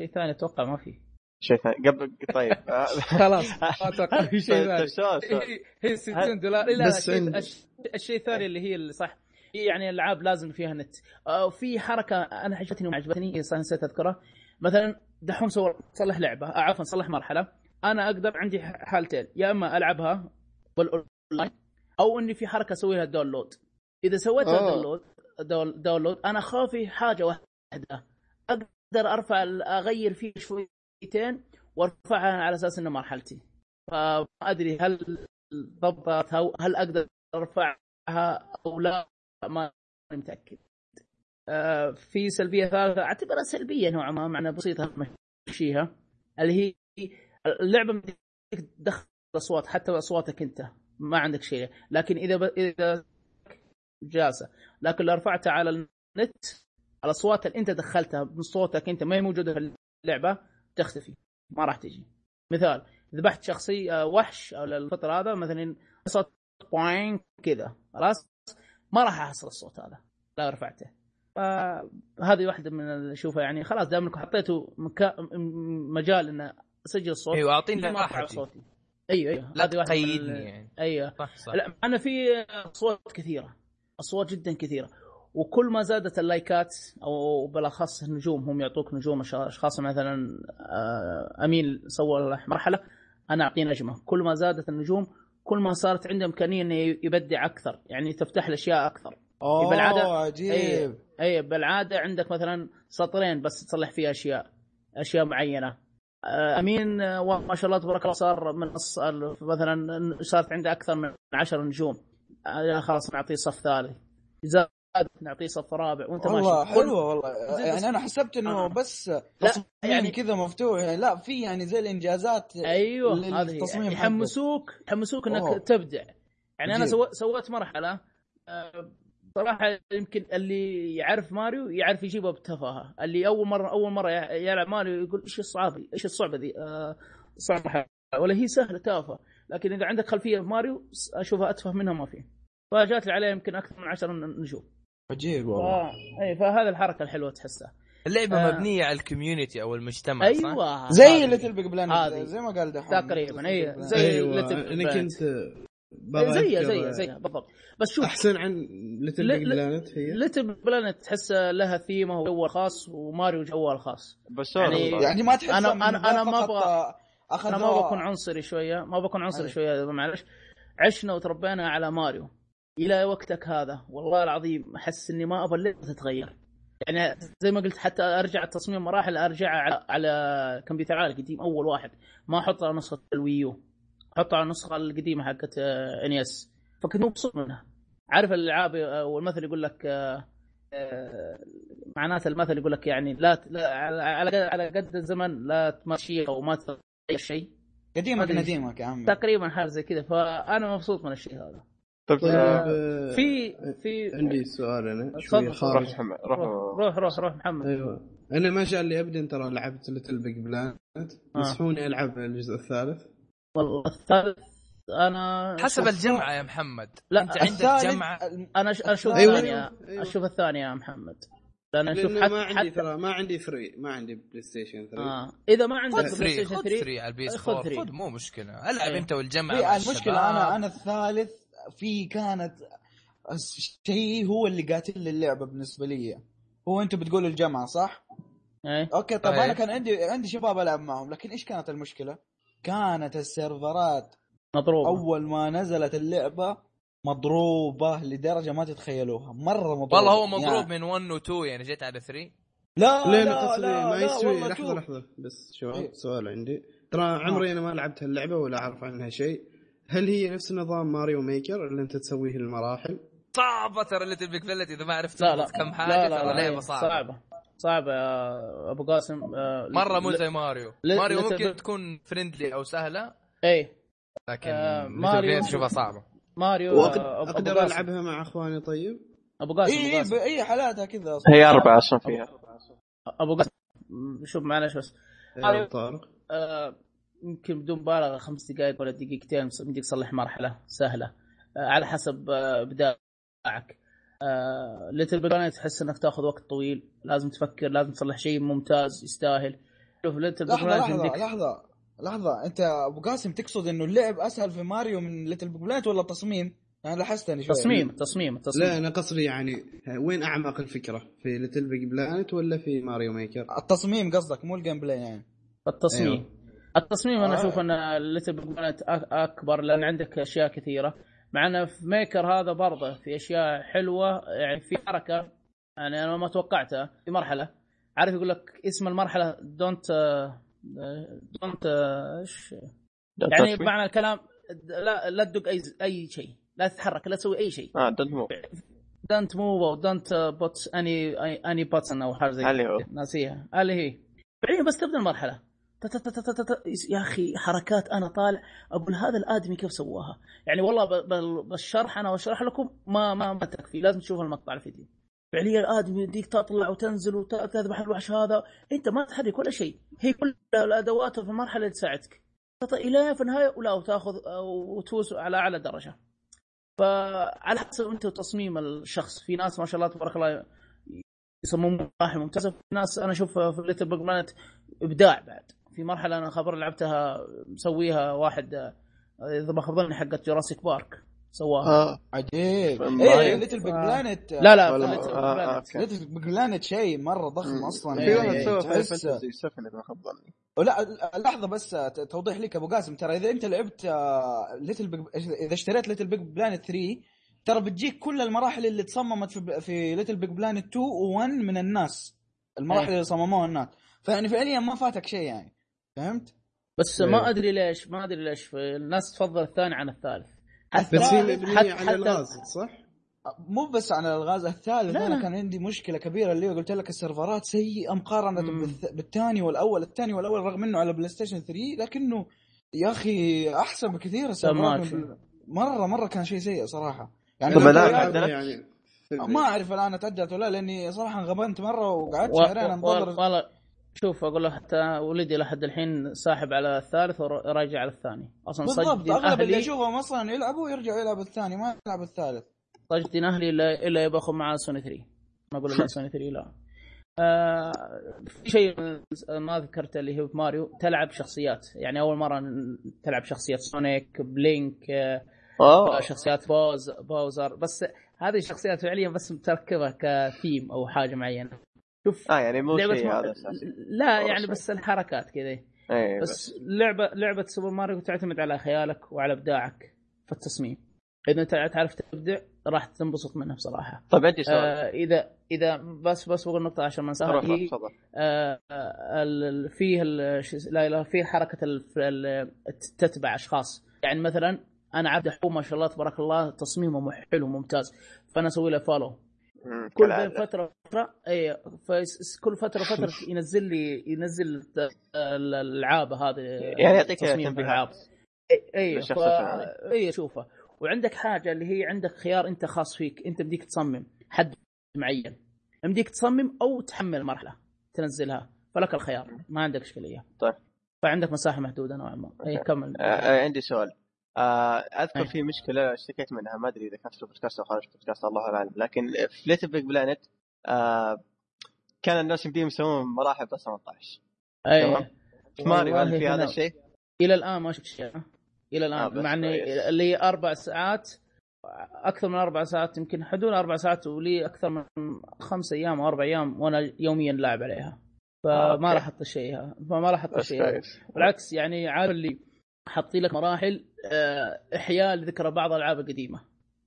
شيء ثاني أتوقع ما في. شيء ثاني. قبل طيب. [laughs] خلاص ما أتوقع في شيء طيب، ثاني. هي- هي 60 دولار. لا بس الشيء, الثاني اللي هي اللي صح. هي يعني الألعاب لازم فيها نت. آه، في حركة أنا عجبتني وما عجبتني نسيت أذكرها. مثلا دحوم سوى صلح لعبة. آه، عفوا صلح مرحلة. أنا أقدر عندي حالتين. يا إما ألعبها بالأونلاين أو إني في حركة اسويها download إذا سويتها. download down- download أنا خافي حاجة واحدة. أقدر أرفع أغير فيه شويتين وأرفعها على أساس إنه مرحلتي. فما أدري هل ضبطت أو هل أقدر أرفعها أو لا ما متأكد. آه، في سلبية ثالثة. أعتبرها سلبية نوعا ما معنى بسيطة مشيها اللي هي اللعبة تدخل اصوات حتى أصواتك أنت ما عندك شيء. لكن إذا ب... إذا جالسة. لكن لو رفعتها على النت الأصوات اللي أنت دخلتها من صوتك أنت ما هي موجودة في اللعبة تختفي ما راح تجي. مثال ذبحت شخصيه وحش أو الفترة هذا مثلا صوت بوين كذا خلاص؟ ما راح أحصل الصوت هذا لا رفعته. فهذه واحدة من اللي أشوفها. يعني خلاص دام إنكم حطيتوا مكا... مجال ان أسجل الصوت أيوه أعطيني راحتي صوتي. أيوه أيوه. لا هذه واحدة من تقيدني يعني. أيوه. صح صح. لا أنا في أصوات كثيرة أصوات جدا كثيرة. وكل ما زادت اللايكات أو بالأخص النجوم هم يعطوك نجوم أشخاص مثلا آه، امين سوى مرحلة أنا اعطيه نجمه كل ما زادت النجوم كل ما صارت عنده امكانيه انه يبدع أكثر. يعني تفتح له اشياء أكثر. أوه عجيب. أي بالعاده عندك مثلا سطرين بس تصلح فيها أشياء أشياء معينة آه، أمين آه، ما شاء الله تبارك الله صار من مثلا صارت عنده أكثر من عشر نجوم آه، خلاص نعطيه صف ثالث زاد نعطيه صف رابع وأنت والله ماشي حلوة والله يعني أنا حسبت إنه آه. بس تصميم يعني- كذا مفتوح يعني لا في يعني زي الإنجازات أيوه هذه يعني. يحمسوك يحمسوك إنك أوه. تبدع يعني أنا. سويت مرحلة صراحة يمكن اللي يعرف ماريو يعرف يجيبها بتفاهة اللي أول مره أول مرة يلعب ماريو يقول إيش الصعوبه إيش الصعبة ذي آه، صعبه ولا هي سهلة تافهة لكن إذا عندك خلفية في ماريو أشوفها أتفه منها ما في فجات لي عليها يمكن أكثر من عشر نجوم عجيب ف... والله اي فهذه الحركة الحلوة تحسها اللعبة آه. مبنية على ال community أو المجتمع صح؟ أيوه زي هذه. Little Big Planet. زي ما قال دحوم تقريبا، Big زي. Little أيوه أنا. كنت زيها زيها زيها بالضبط. بس شوف أحسن عن Little Big لا- Planet هي؟ Little Planet تحس لها ثيمه وجوها الخاص وماريو جوها الخاص بس يعني- يعني ما تحس أنا- ذا أنا ما أخذ أنا ما بكون عنصري شوية ما بكون عنصري. شوية معلش عشنا وتربينا على ماريو. إلى وقتك هذا والله العظيم أحس إني ما أبغى اللعبه تتغير. يعني زي ما قلت حتى أرجع تصميم مراحل أرجع على على كمبيوتر عالي قديم أول واحد. ما أحط على نسخه الويو. أحط على النسخة القديمة حقت إنيس. فكنت مبسوط منها. عارف الألعاب آه، والمثل يقول لك آه، آه، معناته المثل يقول لك يعني لا لا- على على قد- على قد الزمن لا تمشي أو ما تغير شيء. قديمك نديمك يا عمي. تقريبا حاجة زي كذا. فأنا مبسوط من الشيء هذا. طيب طيب آه، آه، في في عندي سؤال أنا تفضل. شوي روح خارج روح. روح روح روح, محمد. أيوه. أنا ما شاء الله ابدا ترى لعبت ليتل بيج بلانت آه. نصحوني ألعب الجزء الثالث. والله الثالث أنا حسب الجمعة يا محمد لا، أنت عندك الثالث جمعة أنا أشوف أيوة، الثانية أيوة. أشوف الثانية يا محمد لأن أشوف لأن حتى ما عندي حتى ترى ما عندي 3 ما عندي بلاي ستيشن 3 آه. إذا ما عندك خذ بلاي 3 ستيشن خذ 3 3 على البي اس خذ 4 3. خذ مو مشكلة ألعب أيه. أنت والجمعة المشكلة. أنا أنا الثالث في كانت شيء هو اللي قاتل لي اللعبة بالنسبة لي هو أنتم بتقولوا الجامعة صح؟ إيه أوكي طب أيه. أنا كان عندي عندي شباب ألعب معهم لكن إيش كانت المشكلة؟ كانت السيرفرات مضروبة. أول ما نزلت اللعبة مضروبة لدرجة ما تتخيلوها. مرة مضروبه والله هو مضروب يعني من 1 و 2 يعني جيت على 3 لا لا لا, ما لا يستوي والله لحظة. لحظة. بس شباب إيه. سؤال عندي. ترى عمري أنا ما لعبت اللعبه ولا أعرف عنها شيء. هل هي نفس نظام Mario Maker اللي أنت تسويه المراحل؟ صعبة ترى Little Big Planet إذا ما عرفت لا لا. كم حاجة لا لا ترى لا لعبة إيه، صعبه صعبة. صعبة. يا أبو قاسم. آه، مرة مو زي ماريو. ل- ماريو ممكن تكون friendly أو سهلة إيه. لكن آه، ماريو- تشوفها صعبة. ماريو آه، أقدر. ألعبها مع أخواني طيب؟ أبو قاسم اي اي اي حالاتها كذا. هي أربعة أصلا فيها. أبو قاسم شوف معلش بس. ماريو. طارق. يمكن بدون مبالغة خمس دقائق ولا دقيقتين يمديك تصلح مرحلة سهلة. على حسب آه، ابداعك آه، Little Planet تحس انك تاخذ وقت طويل لازم تفكر لازم تصلح شيء ممتاز يستاهل شوف Little لحظة Planet لحظة يمديك لحظة لحظة انت أبو قاسم تقصد إنه اللعب أسهل في ماريو من Little Big Planet ولا التصميم؟ أنا لاحظتني شوي تصميم تصميم تصميم لا أنا قصدي يعني وين أعمق الفكرة؟ في Little Big Planet ولا في Mario Maker؟ التصميم قصدك مو ال gameplay يعني التصميم أيوه. التصميم أنا آه. أشوف إن Little Planet أكبر لأن عندك أشياء كثيرة مع إنه في Maker هذا برضه في أشياء حلوة يعني في حركة يعني أنا ما توقعتها في مرحلة. عارف يقول لك اسم المرحلة don't don't إيش يعني بمعنى الكلام لا لا تدق أي أي شيء لا تتحرك لا تسوي أي شيء. آه don't move don't move أو don't put any any button أو حاجة زي اللي هو؟ ناسيها. اللي هي؟ بعدين بس تبدأ المرحلة. يا أخي حركات أنا طالع أقول هذا الآدمي كيف سواها؟ يعني والله بالشرح أنا بشرح لكم ما ما ما تكفي. لازم تشوف المقطع الفيديو. فعليا الآدمي يديك تطلع وتنزل وتذبح الوحش هذا. أنت ما تحرك ولا شيء. هي كل الادوات في المرحله اللي تساعدك إلى في النهاية ولا وتاخذ وتفوز على أعلى درجة. فعلى حسب أنت تصميم الشخص. في ناس ما شاء الله تبارك الله يصممون مراحل ممتازة. في ناس أنا أشوف في Little Big إبداع بعد. في مرحلة أنا خبر لعبتها مسويها واحد آه، إذا ما خاب ظني حقت Jurassic Park سواها. آه. عجيب. إيه Little Big Planet لا لا آه، Little Big Planet شيء مرة ضخم. أصلا. في واحد إيه، سوى Fantasy 7 إذا ما خاب ظني لا لحظة بس توضيح لك أبو قاسم. ترى إذا أنت لعبت Little Big اذا اشتريت Little Big Planet 3 ترى بتجيك كل المراحل اللي تصممت في في Little Big Planet 2 و1 من الناس. المراحل إيه. اللي صمموها الناس. فيعني فعليا ما فاتك شيء يعني. فهمت؟ بس إيه. ما أدري ليش ما أدري ليش الناس تفضل الثاني عن الثالث حتى بس هي حتى- حتى- على الغاز صح؟ مو بس عن الغاز الثالث لا، أنا لا. كان عندي مشكلة كبيرة اللي قلت لك السيرفرات سيئة مقارنة بالثاني والأول الثاني والأول رغم إنه على PlayStation 3 لكنه يا أخي أحسن بكثير السيرفرات مرة مرة كان شيء سيء صراحة يعني طب تعدلت؟ يعني ما أعرف الآن تعدلت ولا لأني صراحة انغبنت مرة وقعدت شهرين انتظر والله شوف أقول له حتى ولدي لحد الحين ساحب على الثالث وراجع على الثاني. أصلا بالضبط أغلب اللي اشوفهم أصلا يلعبوا ويرجعوا يلعبوا الثاني ما يلعبوا الثالث. صجدين أهلي الا إلا يبغى معاه سوني 3 ما أقول لا [laughs] سوني 3 لا. آه في شيء ما ذكرته اللي هو ماريو تلعب شخصيات. يعني أول مرة تلعب شخصيات Sonic ب Link آه. آه شخصيات بوز Bowser بس هذه الشخصيات فعليا بس متركبة كثيم أو حاجة معينة. شوف آه يعني مو شيء هذا لا يعني شيء. بس الحركات كذا إيه بس بس. لعبة لعبة Super Mario تعتمد على خيالك وعلى إبداعك في التصميم. إذا أنت تعرف تبدع راح تنبسط منها بصراحة. طيب عندي سؤال. آه إذا إذا بس بس بقول نقطة عشان ما أنساها. هي آه آه، ال- فيه ال- لا لا فيه حركة ال- تتبع أشخاص. يعني مثلا أنا عبد حكوم ما شاء الله تبارك الله تصميمه حلو ممتاز. فأنا أسوي له فولو كل بين. فترة فترة اي كل فترة فترة [laughs] ينزل لي ينزل الألعاب هذه يعني يعطيك تنبيهات. اي اي ف... شوفه. وعندك حاجة اللي هي عندك خيار أنت خاص فيك أنت بديك تصمم حد معين. بديك تصمم أو تحمل مرحلة تنزلها فلك الخيار. ما عندك إشكالية. طيب. فعندك مساحة محدودة نوعا ما. اي كمل. آه، آه، عندي سؤال. أذكر أي. في مشكلة اشتكيت منها ما أدري إذا كانت في البودكاست أو خارج البودكاست الله أعلم لكن في Little Big Planet آه، كان الناس يمديهم يسوون مراحل بس 18 أي تمام. في ماريو هل في هذا الشيء؟ إلى الآن ما شفت شيء إلى آه، الان بس مع إني. اللي أربع ساعات أكثر من أربع ساعات يمكن حدود أربع ساعات ولي أكثر من خمس أيام أو أربع أيام وأنا يوميا لاعب عليها آه، فما. راح أحط هذا فما راح أحط كويس بالعكس يعني عارف اللي حاطين لك مراحل آه، إحياء لذكرى بعض الالعاب القديمة.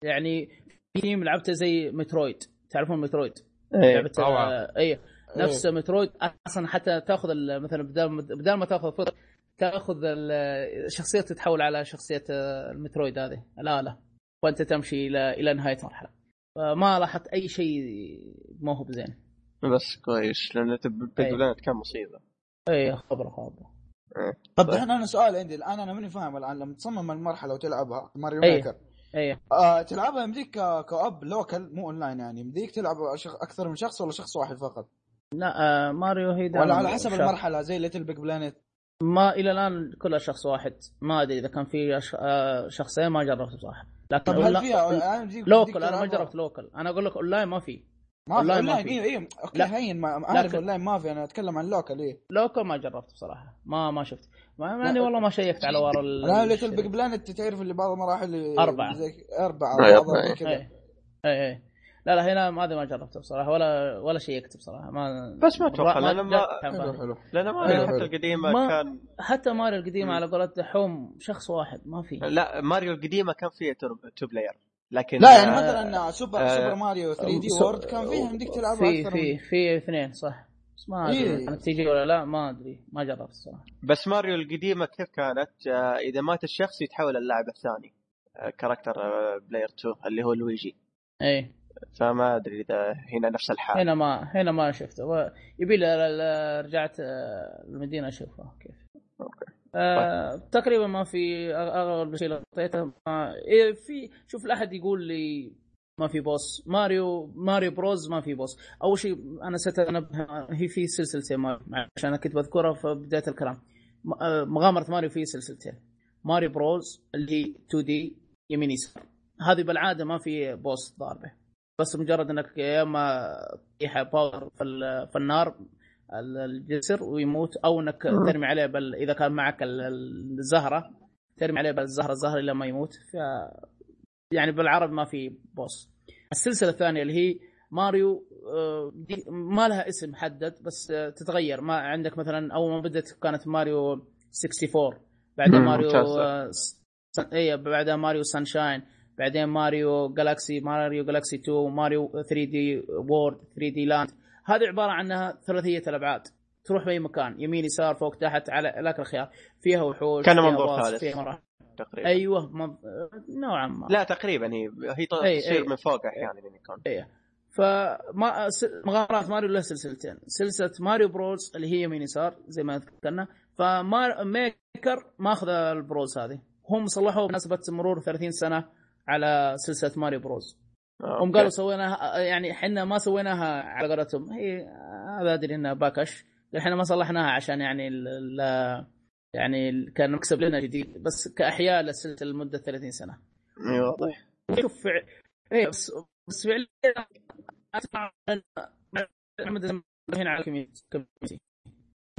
يعني في تيم لعبته زي مترويد. تعرفون مترويد؟ إيه. لعبة طبعاً. آه، اي نفس Metroid. أصلا حتى تأخذ ال- مثلا بدال بدال ما تأخذ فطر تأخذ ال- الشخصيه تتحول على شخصية آه، ال Metroid هذه الآلة. وأنت تمشي إلى إلى نهاية المرحله فما لاحظت أي شيء ما هو بزين. بس كويس لأن أي. Planet كان مصيبة. اي خبره خبره طب طيب. الحين أنا سؤال عندي. الآن أنا ماني فاهم. الآن لما تصمم المرحلة وتلعبها ماريو أي. Maker اي آه تلعبها يمديك ك- كأب local مو اونلاين يعني. يمديك تلعب شخ... أكثر من شخص ولا شخص واحد فقط؟ لا آه ماريو هي دائماً ولا على حسب شخص. المرحلة زي Little Big Planet ما إلى الآن كلها شخص واحد. ما أدري إذا كان في أش... آه شخصين ما جربت بصراحة. لكن طب هل فيها local يمديك أنا ما؟ جربت local أنا أقول لك اونلاين ما في. ما في أونلاين ما اونلاين في. أيوه أيوه okay لا. هين ما أعرف لكن- اونلاين ما في أنا أتكلم عن local إيه local ما جربت بصراحه ما ما شفت ما ماني لا. والله ما شيكت على ورا ال... أنا Little Big Planet تعرف اللي بعض المراحل أربعة. زي أربعة. زي كذا أي أي أي لا لا هنا ما أدري ما جربته بصراحه ولا ولا شيكت بصراحة ما بس ما أتوقع، لأن ما- لأن ماريو آه، حتى القديمة ما- كان حتى ماريو القديمة. على قولة دحوم شخص واحد ما في لا ماريو القديمة كان فيها two player لكن لا يعني آه، مثلا سوبر آه، Super Mario 3D سو- World كان فيها يمديك تلعبها في أكثر في من في اثنين صح. بس ما أدري إيه. تيجي ولا لا ما أدري ما جربت الصراحة. بس ماريو القديمة كيف كانت؟ آه، إذا مات الشخص يتحول اللاعب الثاني آه، character آه، player 2 اللي هو لويجي. اي فما أدري إذا هنا نفس الحال. هنا ما هنا ما شفته. و- يبي رجعت آه، المدينة اشوفه كيف. آه تقريبا ما في اغلب شيء لقيته ما إيه في شوف لا أحد يقول لي ما في boss. Mario Mario Bros ما في boss. أول شيء أنا نسيت انبه هي في سلسلتين عشان أنا كنت بذكرها في بداية الكلام. آه، مغامرة ماريو في سلسلتين. Mario Bros اللي هي 2D يمين يسار. هذه بالعادة ما في boss ضاربة. بس مجرد إنك يا إما تطيح Bowser في, ال- في النار ال- الجسر ويموت أو إنك ترمي عليه بل إذا كان معك ال- الزهرة ترمي عليه بالزهرة الزهرة لما يموت. ف يعني بالعربي ما في boss. السلسلة الثانية اللي هي ماريو آه، 3D ما لها اسم محدد بس آه، تتغير. ما عندك مثلا أول ما بدأت كانت ماريو 64 بعدين ماريو. آه، س- اي بعدها Mario Sunshine بعدين Mario Galaxy Mario Galaxy 2 Mario 3D World 3D Land هذه عبارة عنها ثلاثية الأبعاد. تروح بأي مكان يمين يسار فوق تحت على لك الخيار. فيها وحوش كان منظور ثالث. فيها مراحل تقريبا. أيوه ما... نوعا ما. لا تقريبا هي هي ط- أي- تصير أي. من فوق أحيانا يعني يكون. إيه فما مغامرات ماريو له سلسلتين. سلسلة Mario Bros اللي هي يمين يسار زي ما ذكرنا. ف Mario Maker ماخذ ال Bros هذه. هم صلحوا بمناسبة مرور 30 سنة على سلسلة Mario Bros هم. قالوا سويناها يعني إحنا ما سويناها على قولتهم. هي هذا أدري إنها باكش. إحنا ما صلحناها عشان يعني ال ال- يعني كان مكسب لنا جديد بس كأحياء للسلسله لمده 30 سنة. إي واضح. شوف فع... إيه بس بس فعليا أسمع محمد هنا على ال community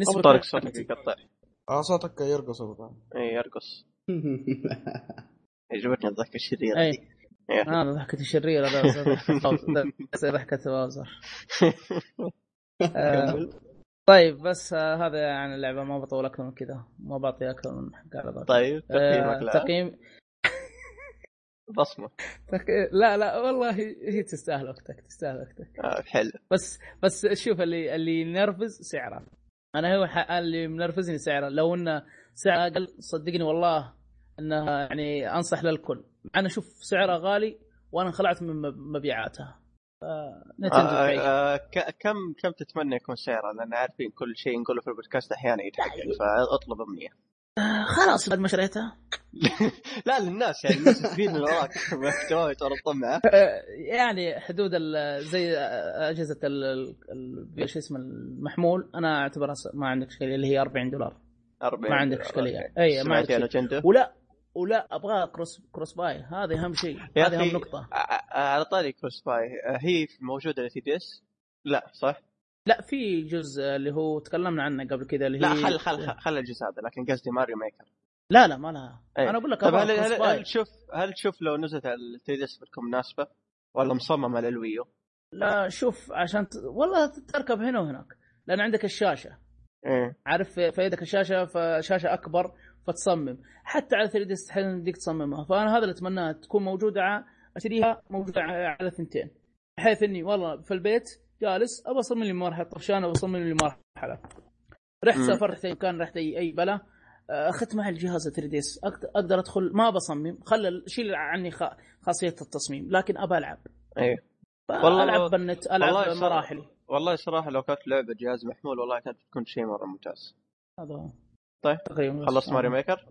نسبة طارق صوتك يقطع. آه صوتك يرقص أبو طارق. إي يرقص. [laughs] عجبتني الضحكة الشريرة [laughs] هذا ضحكة الشريرة ذا ذا ضحكة باوزر آه، طيب بس آه، هذا عن اللعبة ما بطول أكثر من كذا. ما بعطي أكثر من حق على طيب تقييمك آه، لها تقييم [laughs] بصمة. لا لا والله هي تستاهل وقتك تستاهل وقتك. آه، حلو. بس بس شوف اللي اللي ينرفز سعره. أنا هو اللي منرفزني سعره. لو إنه سعره أقل صدقني والله انه يعني أنصح للكل. أنا أشوف سعره غالي وأنا انخلعت من مب- مبيعاتها. نتندو آه،. آه، كم كم تتمنى يكون سعره لأن عارفين كل شيء نقوله في البودكاست أحيانا يتحقق فأطلب امنيه آه، خلاص بعد ما شريتها. [laughs] لا للناس يعني الناس تستفيد من وراك. [laughs] محتوى آه، يعني حدود زي أجهزة شو اسمه المحمول. أنا أعتبرها ما عندك إشكالية اللي هي 40 دولار. 40 ما عندك إشكالية. اي ما عندك ولا ولا أبغى cross cross buy هذه أهم شيء. هذه أهم نقطة. على طاري cross buy هي موجودة ل 3DS لا صح؟ لا في جزء اللي هو تكلمنا عنه قبل كذا اللي لا هي خل خل خل الجزء هذا لكن قصدي Mario Maker لا لا ما لها. أي. أنا أقول لك طيب هل هل, هل تشوف هل تشوف لو نزلت على ال 3DS بتكون مناسبة؟ ولا مصممة لل Wii U؟ لا شوف عشان ت... والله تركب هنا وهناك لأن عندك الشاشة. إيه. عارف في في يدك الشاشة فشاشه أكبر فتصمم حتى على 3DS مستحيل يمديك تصممها. فأنا هذا اللي أتمناه تكون موجودة ع- أشتريها موجودة على ثنتين. بحيث إني والله في البيت جالس ابى أصمم لي مرحله طفشان ابى أصمم لي مرحله رحت. سافرت اي مكان رحت اي أي بلا آه، أخذت معي الجهاز 3DS. أقدر ادخل ما بصمم خلى شيل عني خاصية التصميم. لكن أبى ألعب. إيه. والله- ألعب بالنت ألعب مراحلي والله صراحة لو كانت لعبة جهاز محمول والله كانت بتكون شيء مرة ممتاز. هذا. طيب. تقريبا. خلصت Mario Maker؟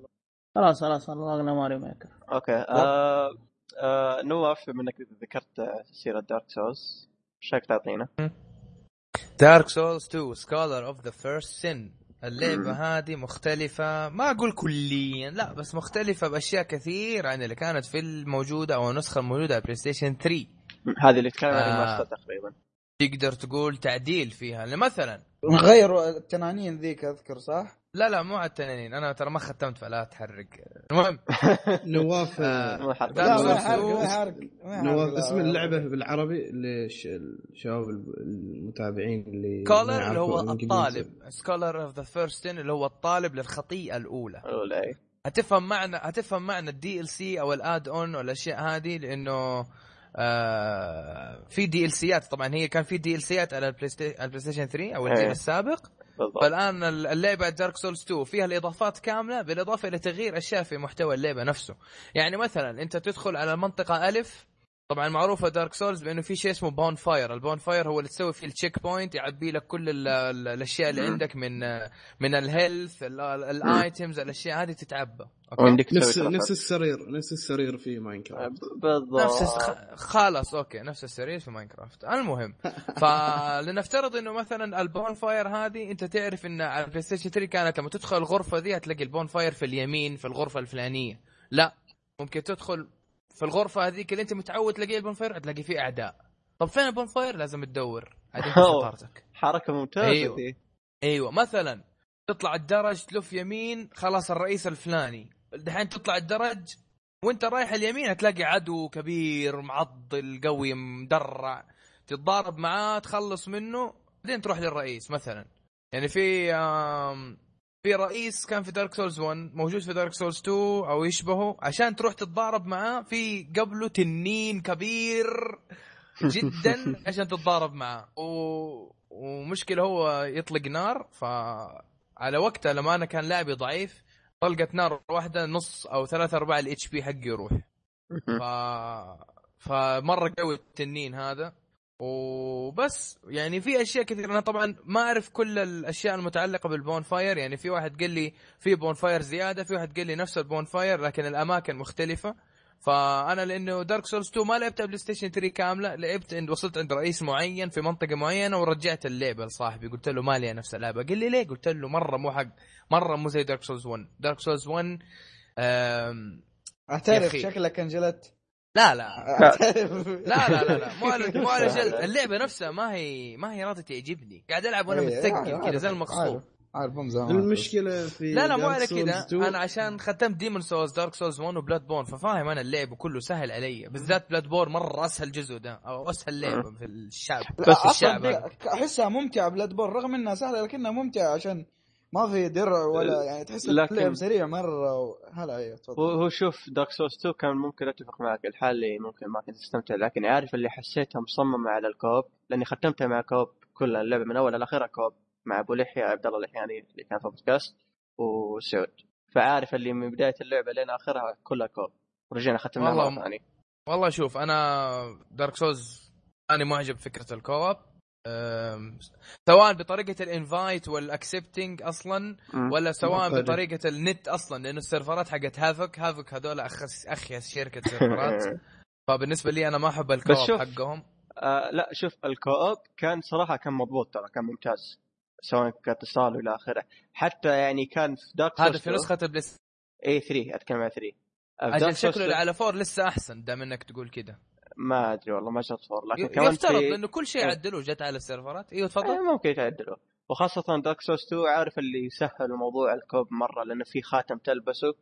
خلاص خلاص خلصنا ماريو ميكر أوكي آه آه نواف بما انك ذكرت آه، سيرة Dark Souls إيش رايك تعطينا؟ Dark Souls 2 Scholar of the First Sin اللعبة هذه مختلفة ما أقول كليا لا بس مختلفة بأشياء كثير عن اللي كانت في الموجودة أو النسخة الموجودة على PlayStation 3 هذه اللي تكلم عن آه. الماستر تقريبا تقدر تقول تعديل فيها مثلا غيروا التنانين ذيك أذكر صح؟ لا لا مو على التنانين. أنا ترى ما ختمت فلا تحرق. المهم. [laughs] نواف. مو حرق. لا، لا Dark ما Souls يحرق ما 2. يحرق ما يحرق، نواف لا. اسم اللعبة بالعربي للشباب المتابعين اللي سكولر اللي هو. الطالب. سكولر اوف ذا فيرست اللي هو الطالب الأولى. الاولى إيه هتفهم معنى هتفهم معنى الدي ال سي أو الاد اون والاشياء هذه؟ لأنه آه في DLC ات طبعا هي كان في DLC ات على ال PlaySta- على ال PlayStation 3 أو الجيل إيه. السابق. فالآن اللعبة Dark Souls 2 فيها الإضافات كاملة بالإضافة إلى تغيير أشياء في محتوى اللعبة نفسه. يعني مثلا أنت تدخل على المنطقة ألف طبعا معروفة Dark Souls بأنه في شيء اسمه bonfire ال bonfire هو اللي تسوي فيه ال checkpoint يعبي لك كل ال ال الأشياء اللي عندك من من ال health ال items الأشياء هذه تتعبى. Okay؟ نفس. نفس السرير نفس السرير في Minecraft بالضبط. نفس خلاص okay. نفس السرير في Minecraft المهم [laughs] فلنفترض إنه مثلا ال bonfire هذه أنت تعرف إن على ال PlayStation 3 كانت لما تدخل الغرفة دي هتلاقي ال bonfire في اليمين في الغرفة الفلانية. لا ممكن تدخل في الغرفة هذيك اللي أنت متعود تلاقي ال bonfire هتلاقي فيه أعداء. طب فين البون فاير؟ لازم تدور. هذه حركة ممتازة. دي. أيوه. مثلا تطلع الدرج تلف يمين خلاص الرئيس الفلاني. دحين تطلع الدرج وأنت رايح اليمين هتلاقي عدو كبير معضل قوي مدرع. تتضارب معاه تخلص منه بعدين تروح للرئيس مثلا. يعني في في رئيس كان في Dark Souls 1 موجود في Dark Souls 2 أو يشبهه عشان تروح تتضارب معاه في قبله تنين كبير [laughs] جدا عشان تتضارب معاه. و... ومشكلة هو يطلق نار ف على وقتها لما أنا كان لاعبي ضعيف طلقة نار واحدة نص أو ثلاثة ارباع ال HP حقي يروح. [laughs] ف فمرة قوي التنين هذا. وبس. يعني في أشياء كثير أنا طبعا ما أعرف كل الأشياء المتعلقة بال bonfire يعني في واحد قال لي في bonfire زيادة في واحد قال لي نفس ال bonfire لكن الأماكن مختلفة. فأنا لأنه Dark Souls 2 ما لعبتها PlayStation 3 كاملة لعبت عند وصلت عند رئيس معين في منطقة معينة ورجعت اللعبه لصاحبي قلت له مالي نفس اللعبة. قال لي ليه؟ قلت له مرة مو حق مرة مو زي Dark Souls 1 Dark Souls 1 آم، يا اعترف. شكلك انجلدت. لا لا. [laughs] لا. لا لا لا مو على مو على جلد. [laughs] اللعبة نفسها ما هي ما هي راضية تعجبني. قاعد ألعب وأنا إيه، متثقل عارف- كذا زي المغصوب عارف- زمان. المشكلة في لا لا مو على كذا. 2 أنا عشان ختمت Demon's Souls Dark Souls 1 و Bloodborne ففاهم أنا اللعب وكله سهل علي. بالذات Bloodborne مرة أسهل جزء ده. أو أسهل لعبة في الشعب. لا، بس أصلا الشعب. أحسها ممتعة Bloodborne رغم إنها سهلة لكنها ممتعة عشان ما في درع ولا يعني تحس لكن- اللعب سريع مرة و... هلا أيوه هو تفضل هو شوف Dark Souls 2 كان ممكن أتفق معك الحال اللي ممكن ما كنت تستمتع لكن عارف اللي حسيتها مصممه على ال co-op لأني ختمتها مع co-op كلها اللعبة من اولها لاخرها co-op مع أبو لحية عبد الله اللحياني اللي كان في البودكاست وسعود. فعارف اللي من بداية اللعبة لين آخرها كلها co-op. ورجعنا ختمناها والله مره ثانية. والله شوف أنا دارك سولز أنا معجب بفكره الكواب أم، سواء بطريقة الانفايت والاكسبتنج أصلا. ولا سواء. بطريقة النت أصلا لأنه السيرفرات حقت هافك هافك هذول اخس أخيس شركة سيرفرات [laughs] فبالنسبة لي أنا ما أحب الكواب شوف، حقهم آه لا شوف الكوب كان صراحة كان مضبوط ترى كان ممتاز سواء كاتصال وإلى آخره حتى يعني كان في دارك هذا في نسخة البلاي. اي 3 أتكلم عن 3 آه، في أجل Souls شكله اللي على فور لسه أحسن دام إنك تقول كذا ما أدري والله ما جت فور. لكن كمان يفترض في لأنه كل شيء إيه. عدلوه جت على السيرفرات. إيوه تفضل. آه، ممكن يتعدلوا وخاصة دارك سوس 2 عارف اللي سهلوا موضوع الكوب مرة لأنه في خاتم تلبسه.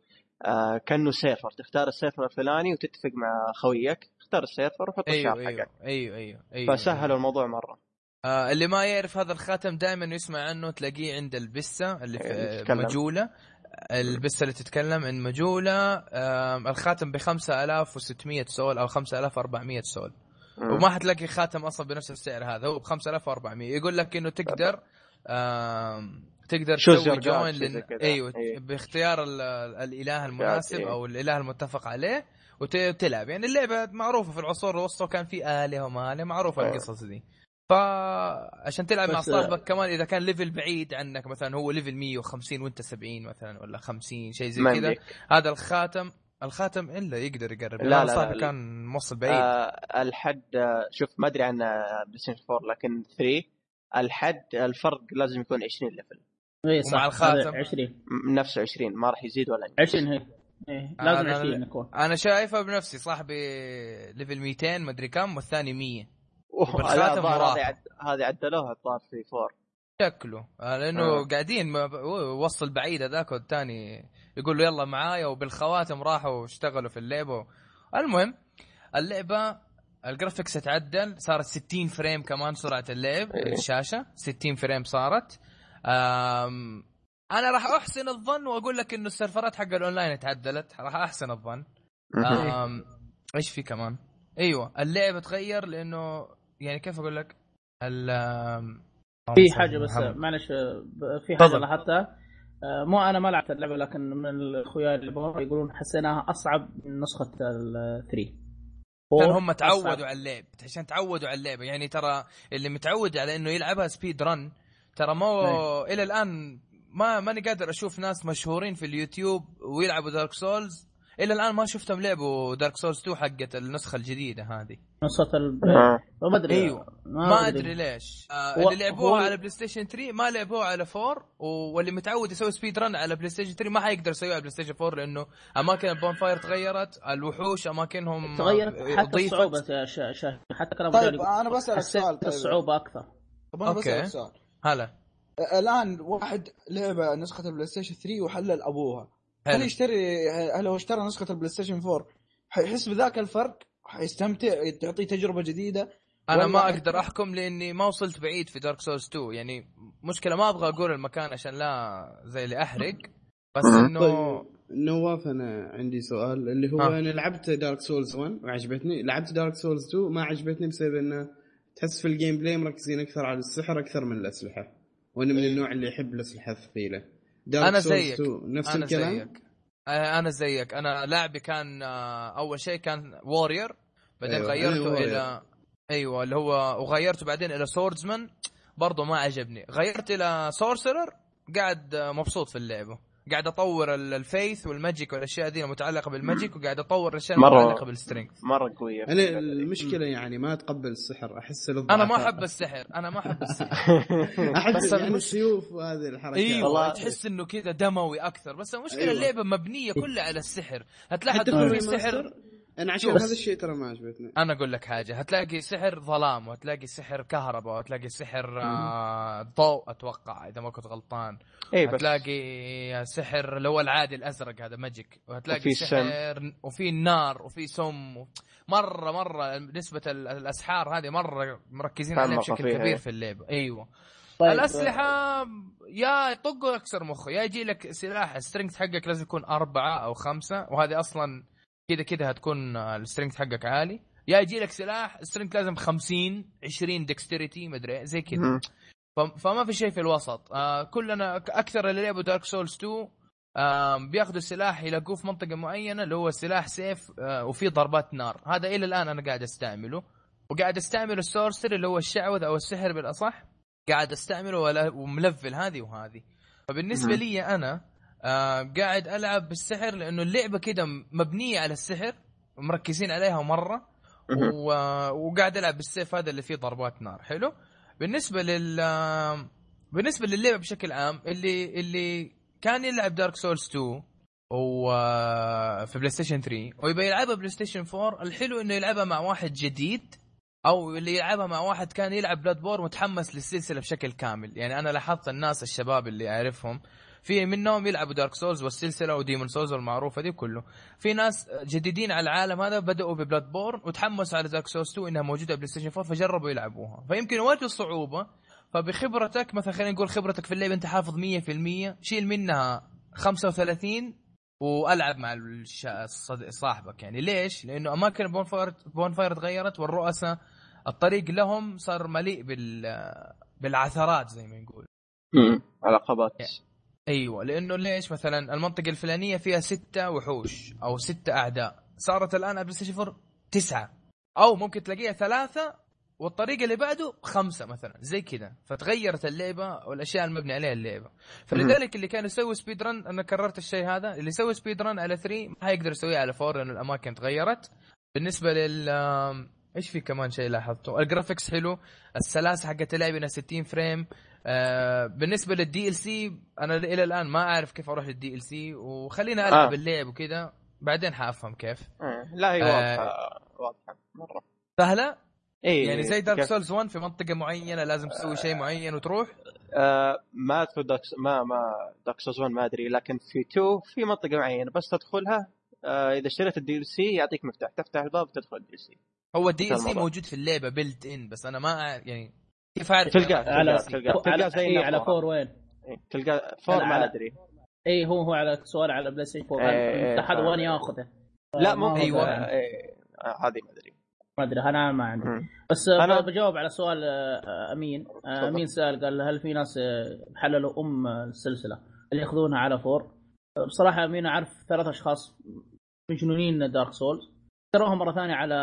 آه كأنه سيرفر. تختار السيرفر الفلاني وتتفق مع خويك. تختار السيرفر وحط أيوه الشعر أيوه حقك. أيوه أيوه أيوه فسهلوا الموضوع مرة. آه اللي ما يعرف هذا الخاتم دائما يسمع عنه تلاقيه عند البسة اللي في تتكلم. البسة اللي تتكلم عن Majula الخاتم ب 5600 soul أو 5400 soul. وما حتلاقي خاتم أصلا بنفس السعر هذا هو ب 5400 يقول لك إنه تقدر تقدر تسوي join لن... أيوه إيه. باختيار ال- الإله المناسب إيه. أو الإله المتفق عليه وت- وتلعب يعني اللعبة معروفة في العصور الوسطى وكان في اله وما اله معروفة إيه. القصص دي فعشان تلعب مع صاحبك كمان إذا كان level بعيد عنك مثلا هو level 150 وأنت 70 مثلا ولا 50 شيء زي ما كذا. هذا الخاتم الخاتم إلا يقدر يقرب لا، لا صاحبي لا. كان موصل بعيد آه الحد شوف ما أدري عن PlayStation 4 لكن 3 الحد الفرق لازم يكون 20 level اي صح ومع الخاتم؟ 20 م- نفسه 20 ما راح يزيد ولا ينقص 20 هي إيه. لازم أنا- 20 يكون أنا شايفها بنفسي صاحبي level 200 مدري كم والثاني 100 هذه عد... هذه عدلوها الظاهر في 4 شكله. آه، لأنه آه. قاعدين وصل بعيد هذاك والثاني يقول له يلا معايا وبالخواتم راحوا واشتغلوا في اللعبة. المهم اللعبة ال graphics اتعدل صارت 60 frame كمان سرعة اللعب إيه. الشاشة. 60 frame صارت. أنا راح أحسن الظن وأقول لك إنه السيرفرات حق الأونلاين اتعدلت راح أحسن الظن. إيش في كمان؟ أيوه اللعبة تغير لأنه يعني كيف أقول لك ال في حاجة بس. معلش في حاجة. لاحظتها آه، مو أنا ما لعبت اللعبة لكن من الأخويا اللي يقولون حسيناها أصعب من نسخة ال 3 عشان four هم تعودوا أصعب. على اللعب عشان تعودوا على اللعبة يعني ترى اللي متعود على إنه يلعبها speed run ترى مو إيه. إلى الآن ما ماني قادر أشوف ناس مشهورين في اليوتيوب ويلعبوا دارك سولز إلى الآن ما شفتهم لعبوا دارك سولز 2 حقت النسخة الجديدة هذه. نسخة ال آه. ما أدري. أيوه. ما أدري. ليش. آه هو- اللي لعبوها هو- على بلاي ستيشن 3 ما لعبوها على 4 واللي متعود يسوي speed run على بلاي ستيشن 3 ما حيقدر يسويها على بلاي ستيشن 4 لأنه أماكن ال bonfire تغيرت الوحوش أماكنهم تغيرت حتى يا شا- شا- حتى كلام طيب أنا بسألك سؤال طيب. الصعوبة أكثر. طب أنا okay. بسالك سؤال. هلا. الآن واحد لعب نسخة البلاي ستيشن 3 وحلل أبوها. هل. يشتري هل هو اشترى نسخة البلاي ستيشن 4 حيحس بذاك الفرق حيستمتع تعطيه تجربة جديدة. أنا ما أقدر أحكم لأني ما وصلت بعيد في دارك سولز 2 يعني مشكلة ما أبغى أقول المكان عشان لا زي اللي أحرق. بس. انه طيب نواف أنا عندي سؤال اللي هو ها. أنا لعبت دارك سولز 1 وعجبتني. لعبت دارك سولز 2 ما عجبتني بسبب إنه تحس في ال gameplay مركزين أكثر على السحر أكثر من الأسلحة. وأنا من النوع اللي يحب الأسلحة الثقيلة. دارك أنا سولز زيك. 2 نفس أنا الكلام؟ زيك. أنا زيك. أنا لعبي كان آه، أول شيء كان warrior بعدين أيوة، غيرته أنا إلى أيوه اللي هو وغيرته بعدين إلى swordsman برضه ما عجبني. غيرت إلى sorcerer قاعد آه، مبسوط في اللعبة. قاعد أطور ال- ال faith وال magic والأشياء دي المتعلقة بال magic وقاعد أطور الأشياء مرة- المتعلقة بال strength مرة قوية أنا. المشكلة يعني ما اتقبل السحر أحس له أنا ما. أحب السحر أنا ما أحب السحر احب [laughs] بس يعني السيوف وهذه الحركات إيوه والله. تحس إنه كذا دموي أكثر بس المشكلة أيوة. اللعبة مبنية كلها على السحر هتلاحظ إنه أنا عشان هذا الشيء ترى ما عجبتني. أنا أقول لك حاجة هتلاقي سحر ظلام وهتلاقي سحر كهرباء وهتلاقي سحر آه ضوء أتوقع إذا ما كنت غلطان. اي بس. هتلاقي سحر اللي هو العادي الأزرق هذا ماجيك وهتلاقي وفي سحر وفي نار وفي سم و- مرة مرة نسبة ال- الأسحار هذه مرة مركزين عليها بشكل فيها. كبير في اللعبه أيوه. طيب الأسلحة يا يطق ويكسر مخه يا يجي لك سلاح ال strength حقك لازم يكون أربعة أو خمسة وهذه أصلا كذا كذا هتكون ال strength حقك عالي. يا يجي لك سلاح ال strength لازم 50 20 dexterity مدري زي كذا فما في شيء في الوسط. آه كلنا أكثر اللي لعبوا دارك سولز 2 آه بياخذوا السلاح يلاقوه في منطقة معينة اللي هو سلاح سيف آه وفيه ضربات نار. هذا إلى الآن أنا قاعد أستعمله. وقاعد أستعمل السورسر اللي هو الشعوذة أو السحر بالأصح. قاعد أستعمله ولا- وملفل هذه وهذه. فبالنسبة. لي أنا آه قاعد ألعب بالسحر لأنه اللعبة كده مبنية على السحر ومركزين عليها مرة. و... وقاعد ألعب بالسيف هذا اللي فيه ضربات نار حلو؟ بالنسبة لل بالنسبة للعبة بشكل عام اللي اللي كان يلعب دارك سولز 2 و في بلاي ستيشن 3 ويبي يلعبها بلاي ستيشن 4 الحلو إنه يلعبها مع واحد جديد أو اللي يلعبها مع واحد كان يلعب بلود بورن متحمس للسلسلة بشكل كامل. يعني أنا لاحظت الناس الشباب اللي أعرفهم في منهم يلعبوا دارك سولز والسلسلة وديمون سولز المعروفه دي كله. في ناس جديدين على العالم هذا بدأوا ببلود بورن وتحمسوا على دارك سولز 2 إنها موجودة بلاي ستيشن 4 فجربوا يلعبوها. فيمكن يواجهوا صعوبه فبخبرتك مثلا خلينا نقول خبرتك في اللعبه أنت حافظ 100% شيل منها 35 وألعب مع صاحبك. يعني ليش؟ لأنه أماكن bonfire bonfire تغيرت والرؤساء الطريق لهم صار مليء بال بالعثرات زي ما نقول مم. أيوه لأنه ليش مثلا المنطقة الفلانية فيها ستة وحوش أو ستة أعداء صارت الآن بلاي ستيشن 4 تسعة. أو ممكن تلاقيها ثلاثة والطريق اللي بعده خمسة مثلا زي كذا فتغيرت اللعبة والأشياء المبني عليها اللعبة. فلذلك اللي كان يسوي speed run أنا كررت الشيء هذا اللي يسوي speed run على 3 ما حيقدر يسويه على 4 لأنه الأماكن تغيرت. بالنسبة لل إيش في كمان شيء لاحظته؟ ال graphics حلو السلاسة حقت اللعبه انها 60 frame آه بالنسبة لل DLC أنا إلى الآن ما أعرف كيف أروح لل DLC وخلينا ألعب آه. اللعب وكذا بعدين حأفهم كيف آه. لا هي آه. واضحة واضحة مرة سهلة اي يعني زي دارك كيف- سولز 1 في منطقة معينة لازم تسوي شيء معين وتروح آه ما اذكر دارك ما ما دارك سوز 1 ما أدري لكن في 2 في منطقة معينة بس تدخلها آه إذا اشتريت الدي ال سي يعطيك مفتاح تفتح الباب تدخل الدي ال سي هو الدي ال سي. موجود في اللعبة بيلت ان بس أنا ما يعني كيف اعرف تلقاه على تلقاه تلقاه على تلقاه زي إيه على النافورة. فور وين؟ إيه، تلقاه فور ما أدري اي هو هو على سؤال على بلاي ستيشن 4 إيه، إيه، هذا فاهم. وين ياخذه؟ لا مو. إيه، آه، هذه ما أدري ما أدري أنا ما عندي. بس أنا- أنا بجاوب على سؤال آه، أمين آه،. أمين سأل قال هل في ناس آه، حللوا أم السلسلة اللي ياخذونها على فور بصراحة أمين أعرف ثلاث أشخاص مجنونين دارك سولز اشتروها مرة ثانية على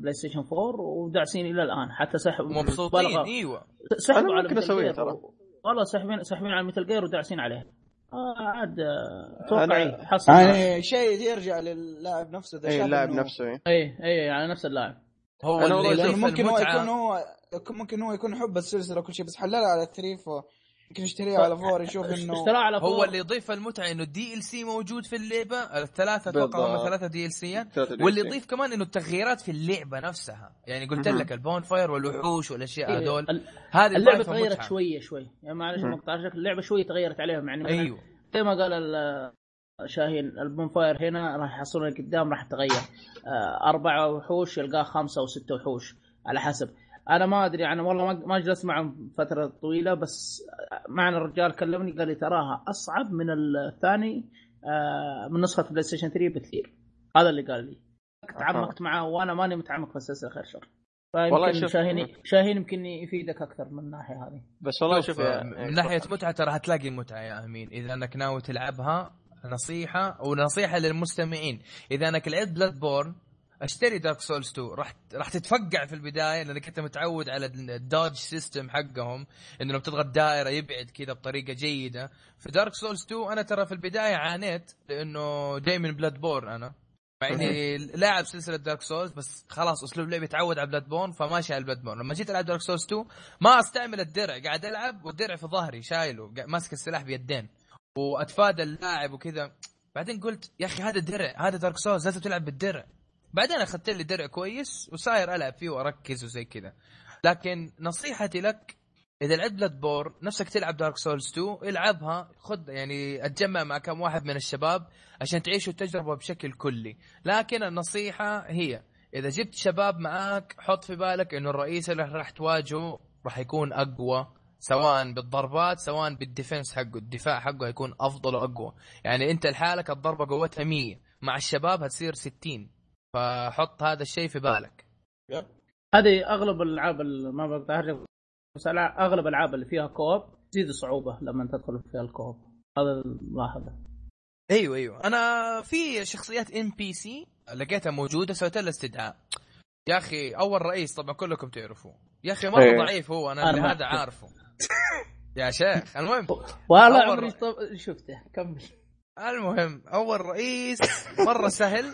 بلاي ستيشن 4 وداعسين إلى الآن حتى سحب مبسوطين بلغة- إيوه. سحبوا على ممكن جير ترى. والله ساحبين ساحبين على مثل جير وداعسين عليها آه عاد آه، أتوقع أنا- إيه، حصل. يعني شيء يرجع للاعب نفسه اي اللاعب نفسه إيه. اي اي على نفس اللاعب. هو اللي ممكن هو. يكون هو ممكن هو يكون حب السلسلة وكل شيء بس حللها على 3 يمكن يشتريها على 4 يشوف إنه اشتراه على هو four. اللي يضيف المتعة إنه ال DLC موجود في اللعبة الثلاثة أتوقع هم. ثلاثة DLC ات ثلاثة واللي. يضيف كمان إنه التغييرات في اللعبة نفسها يعني قلت. لك ال bonfire والوحوش والأشياء إيه، هذول ال- هذه اللعبة تغيرت. شوية شوي يعني معلش. مقطع اللعبة شوية تغيرت عليهم يعني أيوه زي ما قال ال- شاهين ال bonfire هنا راح يحصلون قدام راح تغير آه، أربعة وحوش يلقاه خمسة أو ستة وحوش على حسب أنا ما أدري أنا والله ما- ما جلست معهم فترة طويلة بس معنا الرجال كلمني قال لي تراها أصعب من الثاني آه، من نسخة PlayStation 3 بكثير. هذا اللي قال لي. تعمقت معاه وأنا ماني متعمق في السلسلة خير شر. والله شوف- شاهين شاهين يمكن يفيدك أكثر من الناحية هذه. بس والله شوف شوف يا- من ناحية متعة ترى هتلاقي متعة يا أمين. إذا أنك ناوي تلعبها نصيحة ونصيحة للمستمعين. إذا أنك لعبت Bloodborne أشتري Dark Souls 2 راح راح تتفقع في البداية لأنك أنت متعود على ال dodge system حقهم إنه لما تضغط دائرة يبعد كذا بطريقة جيدة. في Dark Souls 2 أنا ترى في البداية عانيت لأنه جاي من Bloodborne أنا. مع إني لاعب سلسلة Dark Souls بس خلاص أسلوب لعبي تعود على Bloodborne فماشي على Bloodborne لما جيت ألعب Dark Souls 2 ما أستعمل الدرع قاعد ألعب والدرع في ظهري شايله ماسك السلاح بيدين. وأتفادى اللاعب وكذا. بعدين قلت يا أخي هذا الدرع هذا Dark Souls لازم تلعب بالدرع. بعدين أخذت لي درع كويس وصاير ألعب فيه وأركز وزي كذا. لكن نصيحتي لك إذا لعبت Bloodborne نفسك تلعب Dark Souls 2 العبها خد يعني أتجمع مع كم واحد من الشباب عشان تعيشوا التجربة بشكل كلي. لكن النصيحة هي إذا جبت شباب معاك حط في بالك إنه الرئيس اللي راح تواجهه راح يكون أقوى سواء بالضربات سواء بالديفنس حقه الدفاع حقه هيكون أفضل وأقوى. يعني أنت لحالك الضربة قوتها 100 مع الشباب هتصير 60 فحط هذا الشيء في بالك. هذه أغلب الألعاب ال- ما بقدر أعرف، بس أغلب الألعاب اللي فيها كوب تزيد الصعوبه لما تدخل فيها ال co-op هذا الملاحظة. أيوه أيوه. أنا في شخصيات NPC لقيتها موجودة سويت لها استدعاء يا أخي أول رئيس طبعا كلكم تعرفوه. يا أخي مرة إيه. ضعيف هو أنا أنا هذا. عارفه. يا شيخ المهم والله عمري شفته كمل. المهم أول رئيس مرة سهل.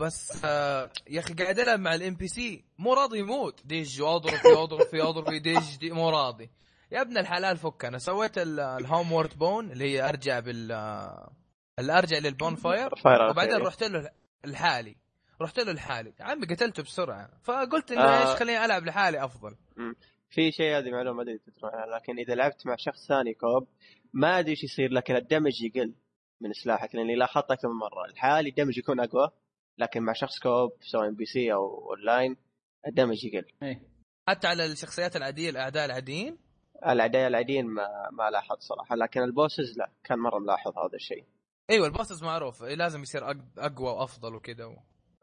بس آه يا أخي قاعد ألعب مع ال NPC مو راضي يموت. ديج واضرب فيه اضرب فيه اضرب فيه ديج دي مو راضي. يا ابن الحلال فك أنا سويت ال Homeward Bone اللي هي أرجع بال آه، اللي أرجع لل bonfire fire وبعدين. رحت لحالي. رحت لحالي. عمي قتلته بسرعة. فقلت إنه آه. إيش خليني ألعب لحالي أفضل. في شيء هذه معلومة ما أدري تدرون عنها لكن إذا لعبت مع شخص ثاني co-op ما أدري إيش يصير لكن ال damage يقل من سلاحك لأني لاحظت أكثر من مرة. لحالي ال damage يكون أقوى. لكن مع شخص co-op سواء NPC أو أونلاين ال damage يقل. إيه. حتى على الشخصيات العادية الأعداء العاديين؟ الأعداء العاديين ما ما لاحظت صراحة لكن ال bosses لا كان مرة ملاحظ هذا الشيء. أيوه ال bosses معروف لازم يصير أق- أقوى وأفضل وكذا و...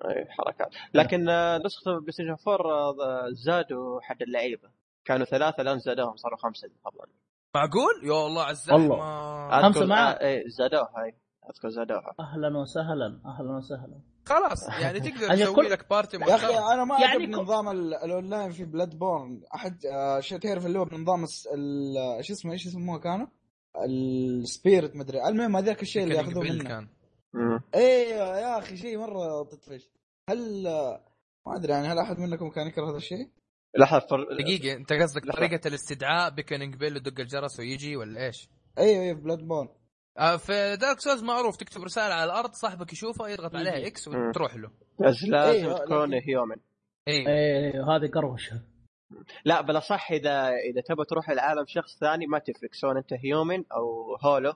اي حركات. لكن آه، نسخة PlayStation 4 آه، زادوا حد اللعيبة. كانوا ثلاثة الآن زادوهم صاروا خمسة طبعا معقول؟ يا الله عزام الله. ما... خمسة أذكر- مع- آه، اي زادوها هاي. أذكر زادوها. أهلا وسهلا أهلا وسهلا. خلاص يعني [laughs] تقدر تسوي كل- لك party يا أخي أنا ما يعني عجبني co- نظام ال- الاونلاين في Bloodborne أحد آه، شو تعرف اللي هو بنظام الس- ال- شو اسمه إيش يسموه كانوا؟ ال spirit مدري المهم هذاك الشيء اللي ياخذوه منه كان. أيوه يا أخي شيء مرة تطفش هل ما أدري يعني هل أحد منكم كان يكره هذا الشيء؟ لحظة فر... دقيقة أنت قصدك. طريقة الاستدعاء Beckoning Bell يدق الجرس ويجي ولا إيش؟ أيوه أيوه Bloodborne في Dark Souls معروف تكتب رسالة على الأرض صاحبك يشوفها يضغط عليها. X. وتروح له. بس لازم أيوة، تكون human اي إيه. هذه قروشة. لا بالأصح إذا إذا تبغى تروح العالم شخص ثاني ما تفرق. سواء أنت human أو hollow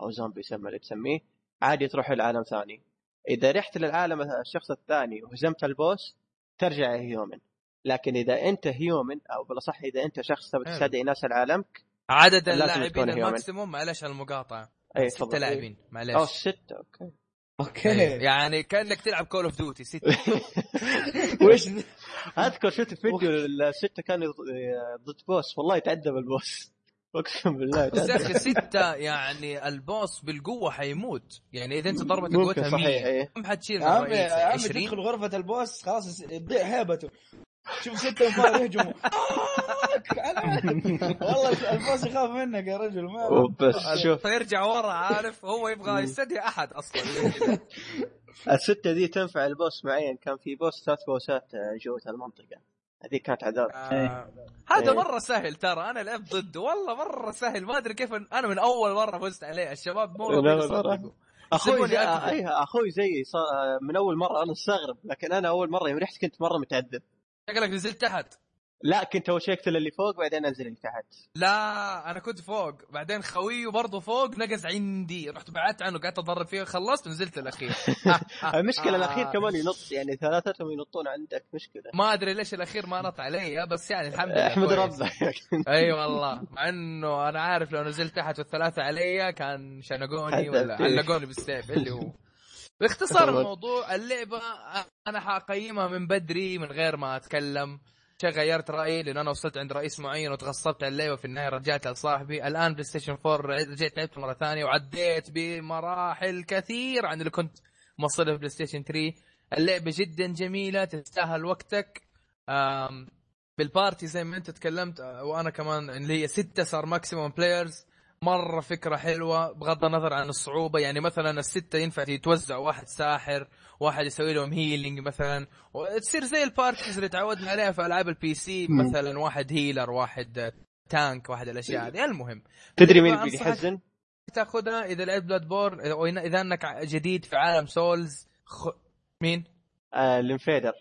أو زومبي سمى اللي تسميه عادي تروح لعالم ثاني. إذا رحت للعالم الشخص الثاني وهزمت ال boss ترجع human لكن إذا أنت human أو بالأصح إذا أنت شخص تبغى. تستدعي ناس العالم عدد لازم اللاعبين. ال maximum معلش على المقاطعة. أي ستة لاعبين. أو معلش. ستة. okay. okay. [laughs] يعني كأنك تلعب Call of Duty ستة. [laughs] وش؟ ذا؟ أذكر شفت فيديو الستة كانوا ضد boss. والله يتعذب ال boss. [laughs] أقسم بالله بس يا. أخي ستة يعني ال boss بالقوة حيموت. يعني إذا أنت ممكن قوتها صحيح 100 إيه كم حتشيل يا عمي الرئيس يا عمي 20 تدخل غرفة ال boss خلاص تضيع هيبته. شوف ستة انفار يهجموا. والله البوس يخاف منك يا رجل ما وبس. شوف. فيرجع ورا عارف؟ هو يبغى يستدعي أحد أصلا. الستة دي تنفع البوس معين؟ كان في بوس ثلاث بوسات آه، جوة المنطقة. هذه كانت عذاب. آه، هذا إيه. مرة سهل ترى. أنا لعبت ضده والله مرة سهل. ما أدري كيف أنا من أول مرة فزت عليه. الشباب مو يصدقوا. أخوي زي... أخوي زيي صار آه، من أول مرة. أنا استغرب لكن أنا أول مرة يوم رحت كنت مرة متعذب. شكلك نزلت تحت. لا كنت أول شيء أقتل اللي فوق بعدين أنزل اللي تحت. لا أنا كنت فوق. بعدين خويه برضه فوق نقز عندي. رحت بعدت عنه قعدت أضرب فيه خلصت ونزلت الأخير. [laughs] [laughs] المشكلة الأخير آه. كمان ينط يعني ثلاثتهم ينطون عندك مشكلة. ما أدري ليش الأخير ما نط علي بس يعني الحمد لله أحمد. ربك [laughs] أي والله. مع إنه أنا عارف لو نزلت تحت والثلاثة علي كان شنقوني ولا. علقوني بالسيف اللي هو. باختصار. الموضوع اللعبة أنا حقيمها من بدري من غير ما أتكلم. شي غيرت رأيي لأن أنا وصلت عند رئيس معين وتغصبت على اللعبة في النهاية رجعتها لصاحبي. الآن PlayStation 4 رجعت لعبت مرة ثانية وعديت بمراحل كثير عن اللي كنت موصله في PlayStation 3 اللعبة جدا جميلة تستاهل وقتك. بال party زي ما أنت تكلمت آه، وأنا كمان اللي هي ستة صار maximum players مرة فكرة حلوة بغض النظر عن الصعوبة يعني مثلا الستة ينفع يتوزع واحد ساحر واحد يسوي لهم healing مثلا وتصير زي ال parties اللي تعودنا عليها في ألعاب ال PC. مثلا واحد healer واحد tank واحد الأشياء هذه المهم تدري مين اللي يحزن؟ تاخذها إذا لعبت Bloodborne إذا أنك جديد في عالم Souls خ... مين؟ آه ال invader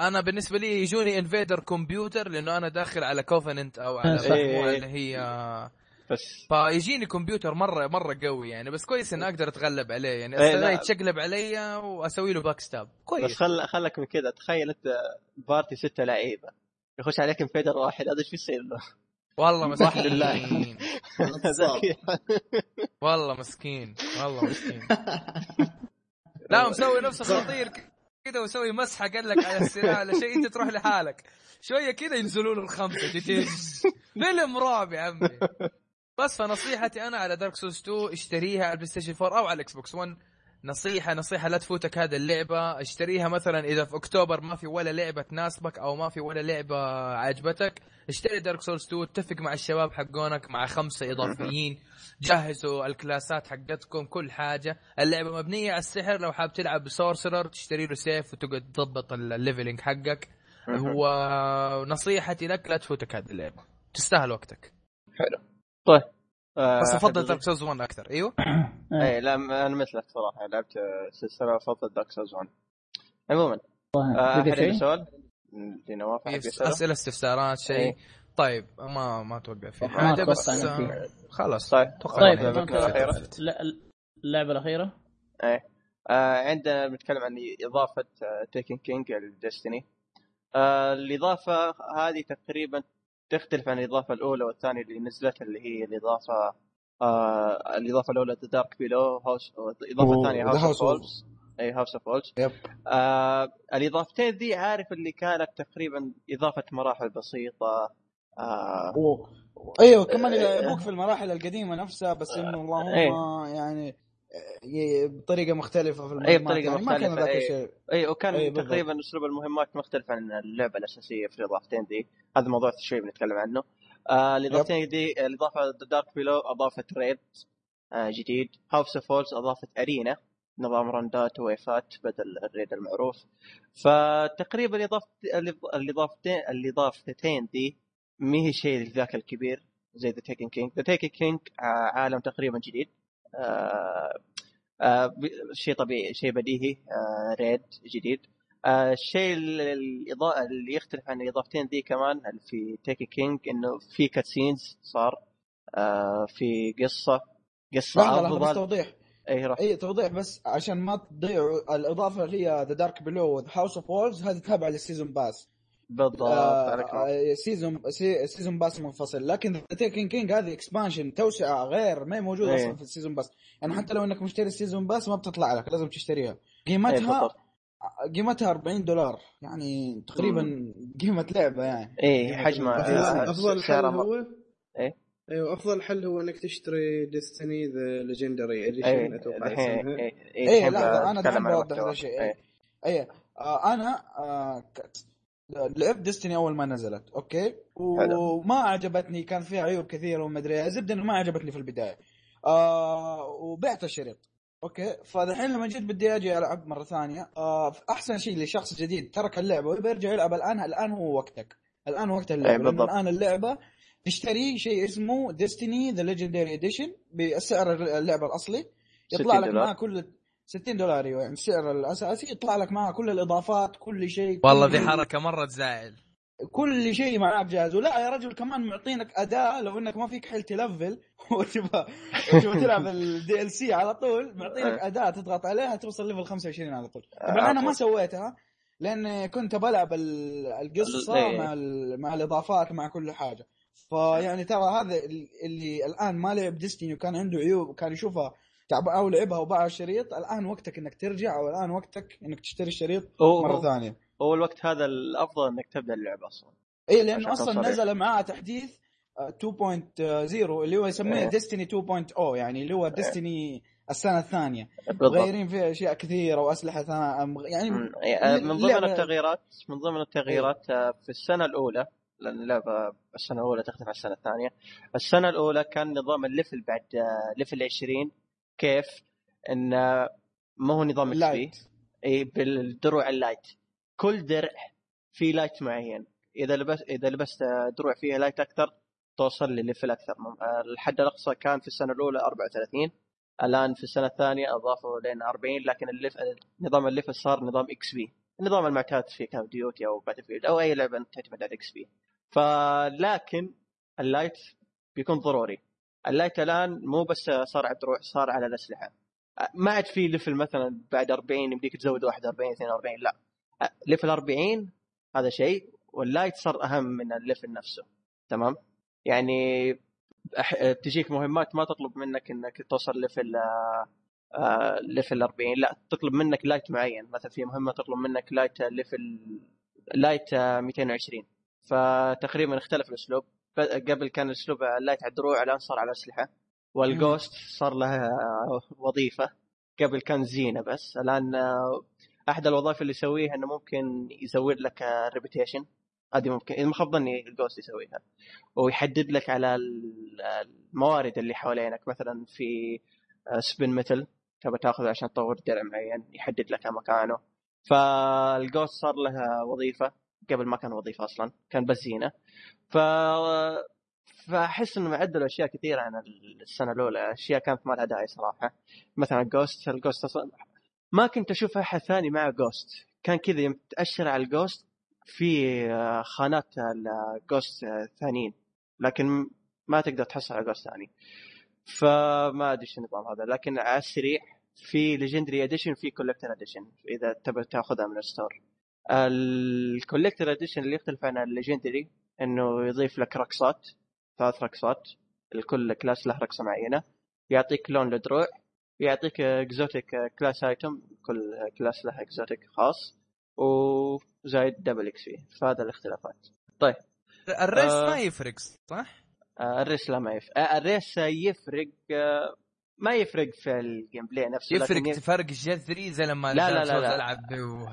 أنا بالنسبة لي يجوني invader كمبيوتر لأنه أنا داخل على covenant أو على إيه. اللي هي بس. فيجيني كمبيوتر مره مرة قوي يعني بس كويس إني أقدر أتغلب عليه يعني. إيه، لا. يتشقلب علي وأسوي له backstab. كويس. بس خل خلك من كذا. تخيل أنت party ستة لعيبة. يخش عليك invader واحد. هذا إيش بيصير له؟ [laughs] والله. مسكين والله مسكين. والله [laughs] مسكين. لا مسوي نفسه خطير كذا ويسوي مسحة قال لك على السلاح على شيء أنت تروح لحالك. شوية كذا ينزلوا له الخمسه. فيلم رعب يا عمي. بس فنصيحتي أنا على Dark Souls 2 اشتريها على ال PlayStation 4 أو على ال Xbox 1 نصيحة نصيحة لا تفوتك هذه اللعبة. اشتريها مثلا إذا في أكتوبر ما في ولا لعبة تناسبك أو ما في ولا لعبة عجبتك اشتري Dark Souls 2 اتفق مع الشباب حقونك مع خمسة إضافيين. جهزوا ال class ات حقتكم كل حاجة. اللعبة مبنية على السحر لو حاب تلعب ب sorcerer تشتري له سيف وتقعد تضبط ال leveling حقك. ونصيحتي لك لا تفوتك هذه اللعبة. تستاهل وقتك. آه، بس أفضل أحد Dark Souls 1 أكثر. أيوه؟ [coughs] اي لا أنا مثلك صراحة. لعبت آه، سلسلة أفضل Dark Souls 1 عموما آه، عنده شيء؟ سؤال؟ أسئلة استفسارات شيء. إيه. طيب ما ما أتوقع في ما حاجة بس. آه، خلاص. طيب. طيب اللعبة الأخيرة؟ إيه. آه عندنا بنتكلم عن إضافة Taken King لل Destiny آه الإضافة هذه تقريبا تختلف عن الإضافة الأولى والثانية اللي نزلت اللي هي الإضافة آه الإضافة الأولى The Dark Below House الاضافه الثانية House of أي House of Wolves yep. آه الإضافتين ذي عارف اللي كانت تقريبا إضافة مراحل بسيطة آه و... أيوه كمان إيه. يلعبوك في المراحل القديمة نفسها بس إنه اللهم إيه. يعني ي- بطريقة مختلفة في المهمات إيه، بطريقة يعني ما كان ذاك إيه. الشيء. أي وكان أي. تقريبا أسلوب المهمات مختلف عن اللعبة الأساسية في الإضافتين دي. هذا موضوع شوي بنتكلم عنه. آه الإضافتين دي الإضافة Dark Below أضافت raid آه جديد. House of Wolves أضافت arena نظام round ات و wave ات بدل ال raid المعروف. فتقريبا اضافه الإضافتين الإضافتين دي ما هي شيء ذاك الكبير زي The Taken King The Taken King عالم تقريبا جديد. شيء طبيعي شيء بديهي آه raid جديد. آه الشيء الإضافي اللي يختلف عن الإضافتين ذي كمان في Taken King إنه في cutscenes صار آه في قصة قصة لحظه بس توضيح. اي روح. اي توضيح بس عشان ما تضيعوا الإضافة اللي هي The Dark Below House of Wolves هذه تابعة لل season pass. بالضبط آه،. آه، season سي- season pass منفصل. لكن The Taken King هذه expansion توسعة غير ما هي موجودة إيه. أصلا في ال season pass. يعني حتى لو إنك مشتري ال season pass ما بتطلع لك لازم تشتريها. إيه، قيمتها بالضبط. قيمتها 40 دولار. يعني تقريبا قيمة لعبة يعني. اي حجمها. آه، افضل حل هو؟ إيه؟ أيوه افضل حل هو إنك تشتري Destiny The Legendary Edition أتوقع الحين اسمها اي إيه لحظه أنا اتكلم دحين عن بوضح. هذا الشيء. إيه. إيه. إيه آه أنا آه لعبت Destiny أول ما نزلت okay وما عجبتني كان فيها عيوب كثيرة وما أدري إيه. زبدة إنه ما عجبتني في البداية آه وبعت الشريط okay فالحين لما جيت بدي أجي ألعب مرة ثانية آه أحسن شيء لشخص جديد ترك اللعبة ويبي يرجع يلعب الآن الآن هو وقتك الآن وقت اللعبة إيه،. الآن اللعبة تشتري شيء اسمه Destiny The Legendary Edition بسعر اللعبة الأصلي يطلع 60 لك. معاه كل 60 دولار أيوه يعني السعر الاساسي يطلع لك معاه كل الإضافات كل شيء والله كل ذي حركة مرة تزعل. كل شيء معاك جاهز ولا يا رجل كمان معطينك أداة لو إنك ما فيك حيل تلفل [laughs] وتبغى وتبغى تلعب ال DLC على طول معطينك أداة تضغط عليها توصل level 25 على طول. طبعا أنا ما سويتها لأن كنت بلعب ال- القصة إيه. مع ال- مع الإضافات مع كل حاجة. فيعني ترى هذا ال- اللي الآن ما لعب Destiny وكان عنده عيوب وكان يشوفها تعب أو لعبها وباع الشريط الآن وقتك إنك ترجع أو الآن وقتك إنك تشتري الشريط مرة ثانية. هو الوقت هذا الأفضل إنك تبدأ اللعبة أصلا. اي لأنه أصلا صريح. نزل معاه تحديث آه، 2.0 اللي هو يسميه إيه. ديستني 2.0 يعني اللي هو ديستني السنة الثانية. مغيرين فيها أشياء كثيرة وأسلحة ثانية يعني مم. يعني من ضمن التغييرات من ضمن التغييرات آه، في السنة الأولى لأن اللعبة السنة الأولى تختلف عن السنة الثانية. السنة الأولى كان نظام ال level بعد آه، level 20 كيف إن آه، ما هو نظام XP؟ إي بالدروع ال light كل درع في light معين. إذا لبس إذا لبست دروع فيها light أكثر توصل لل level أكثر آه، الحد الأقصى كان في السنة الأولى 34 الآن في السنة الثانية أضافوا لين 40 لكن ال lev... نظام ال level صار نظام XP. النظام المعتاد في Call of Duty أو Battlefield أو أي لعبة تعتمد على XP. فلكن ال light بيكون ضروري. ال light الآن مو بس صار على الدروع صار على الأسلحة. ما عاد في level مثلا بعد 40 يمديك تزود 41 42 لا. level 40 هذا شيء وال light صار أهم من ال level نفسه. تمام؟ يعني تجيك مهمات ما تطلب منك إنك توصل level level 40 لا. تطلب منك light معين. مثلا في مهمة تطلب منك light level light آه، 220 فتقريبا اختلف الأسلوب. قبل كان أسلوب ال light على الدروع الان صار على الاسلحه وال ghost صار لها آه، وظيفة. قبل كان زينة بس. الآن آه، أحد الوظائف اللي يسويها إنه ممكن يزود لك reputation هذه ممكن اذا ما خاب ظني ال ghost يسويها. ويحدد لك على ال- الموارد اللي حوالينك. مثلا في spinmetal تبغى تاخذه عشان تطور درع معين يحدد لك مكانه. فال ghost صار لها وظيفة. قبل ما كان وظيفة أصلا كان بس زينة. ف فأحس انهم عدلوا أشياء كثيره عن السنة الأولى أشياء كانت ما لها داعي صراحة. مثلا ghost ال ghost أصلاً ما كنت أشوف أحد ثاني مع ghost كان كذا يوم تأشر على ال ghost في آه، خانات ال ghost آه، ثانيين. لكن ما تقدر تحصل على ghost ثاني. فما أدري إيش النظام هذا. لكن على السريع في legendary edition في collector edition إذا تبغى تأخذها من ال store. ال collector edition اللي يختلف عن ال legendary إنه يضيف لك رقصات ثلاث رقصات لكل class له رقصة معينة يعطيك لون لدروع يعطيك exotic class item كل class له exotic خاص وزايد double XP فهذا الاختلافات ال race آه. ما يفرق صح؟ آه، ال race لا ما يفرق آه، ال race يفرق آه، ما يفرق في ال gameplay نفسه لكن يفرق يف- فرق جذري زي لما لا، لا، لا، لا. العب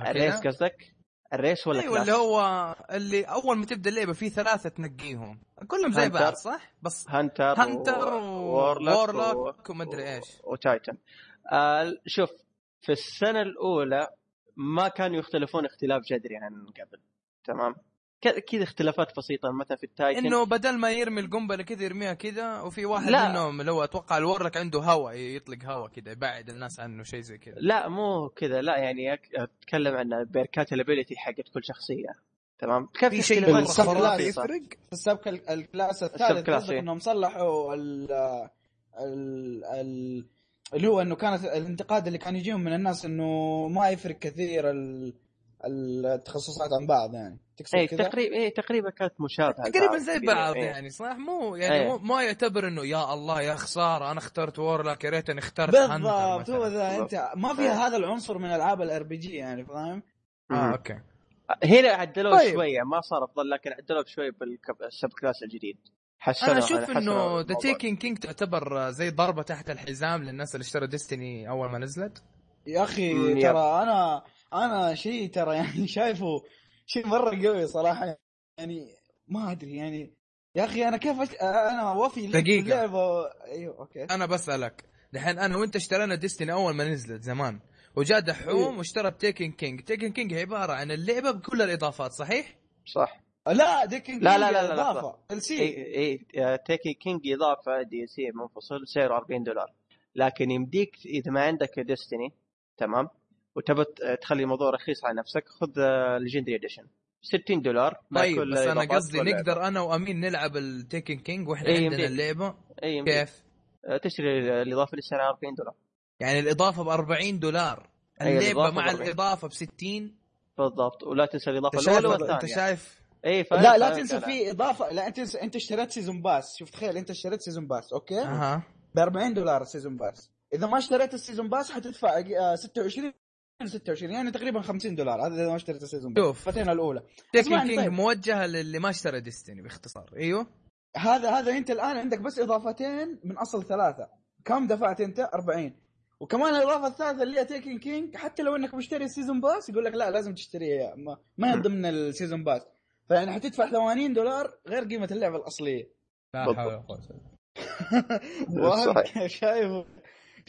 ال race قصدك؟ ال race ولا أيوه؟ اللي هو اللي أول ما تبدأ اللعبة في ثلاثة تنقيهم كلهم زي. بعض صح؟ بس hunter hunter و warlock ومدري إيش و titan آه شوف في السنة الأولى ما كانوا يختلفون اختلاف جذري عن قبل تمام كذا اختلافات بسيطة مثلا في ال titan إنه بدل ما يرمي القنبلة كذا يرميها كذا وفي واحد لا. منهم اللي هو أتوقع ال warlock عنده هواء يطلق هواء كذا يبعد الناس عنه شيء زي كذا لا مو كذا لا يعني أتكلم عن perk ات ال ability حقت كل شخصية تمام كان في شيء اختلافات مرة بالسب بسيطة. خرافي class. يفرق في ال sub ال- ال class الثالث قصدك إيه. إنهم صلحوا ال ال ال اللي هو إنه كانت الانتقاد اللي كان يجيهم من الناس إنه ما يفرق كثير ال التخصصات عن بعض يعني تقصد اي كذا؟ تقريبا اي تقريبا كانت مشابهة تقريبا. زي بعض إيه. يعني صح مو يعني إيه. مو ما يعتبر إنه يا الله يا خسارة أنا اخترت warlock يا ريتني اخترت بالضبط هو. ذا أنت ما فيها هذا العنصر من ألعاب ال RPG يعني فاهم؟ آه. okay هنا عدلوه طيب. شوية ما صار افضل لكن عدلوه شوية بال sub class الجديد أنا أشوف إنه ذا. Taken King تعتبر زي ضربة تحت الحزام للناس اللي اشتروا Destiny أول ما نزلت يا أخي ترى أنا أنا شيء ترى يعني [laughs] شايفه شيء مرة قوي صراحة. يعني ما أدري يعني. يا أخي أنا كيف أش... أنا وفي لي دقيقة. اللعبه أيوه okay. أنا بسألك. دحين أنا وأنت اشترينا Destiny أول ما نزلت زمان. وجاء دحوم إيه. واشترى Taken King Taken King عبارة عن اللعبة بكل الإضافات صحيح؟ صح. لا Taken لا، لا، لا، لا، إضافة. ال سي اي Taken King إضافة DLC منفصل سعره 40 دولار. لكن يمديك إذا ما عندك Destiny تمام؟ وتبى تخلي الموضوع رخيص على نفسك خذ legendary edition 60 دولار طيب كل بس أنا قصدي. نقدر أنا وأمين نلعب ال Taken King وإحنا إيه، عندنا. اللعبة اي يمديك. كيف؟ آه، تشتري الإضافة اللي سعرها 40 دولار يعني الإضافة ب 40 دولار أي، اللعبة الإضافة مع ب 40. الإضافة ب 60 بالضبط ولا تنسى الإضافة الأولى والثانية أنت شايف اي فاهم لا لا تنسى. في إضافة لا أنت أنت اشتريت season pass شوف تخيل أنت اشتريت season pass okay أها ب 40 دولار ال season pass إذا ما اشتريت ال season pass حتدفع آه، 26 26 يعني تقريبا 50 دولار. هذا إذا ما اشتريت ال season pass شوف. فتين الأولى. Taken King طيب. موجهه للي ما اشترى Destiny باختصار. أيوه. هذا هذا أنت الآن عندك بس إضافتين من أصل ثلاثة. كم دفعت أنت؟ 40 وكمان الإضافة الثالثة اللي هي Taken King حتى لو إنك مشتري ال season pass يقول لك لا لازم تشتريها ما, ما هي ضمن ال season pass فيعني حتدفع 80 دولار غير قيمة اللعبة الأصلية. لا. حول ولا قوة [laughs] وهم صحيح.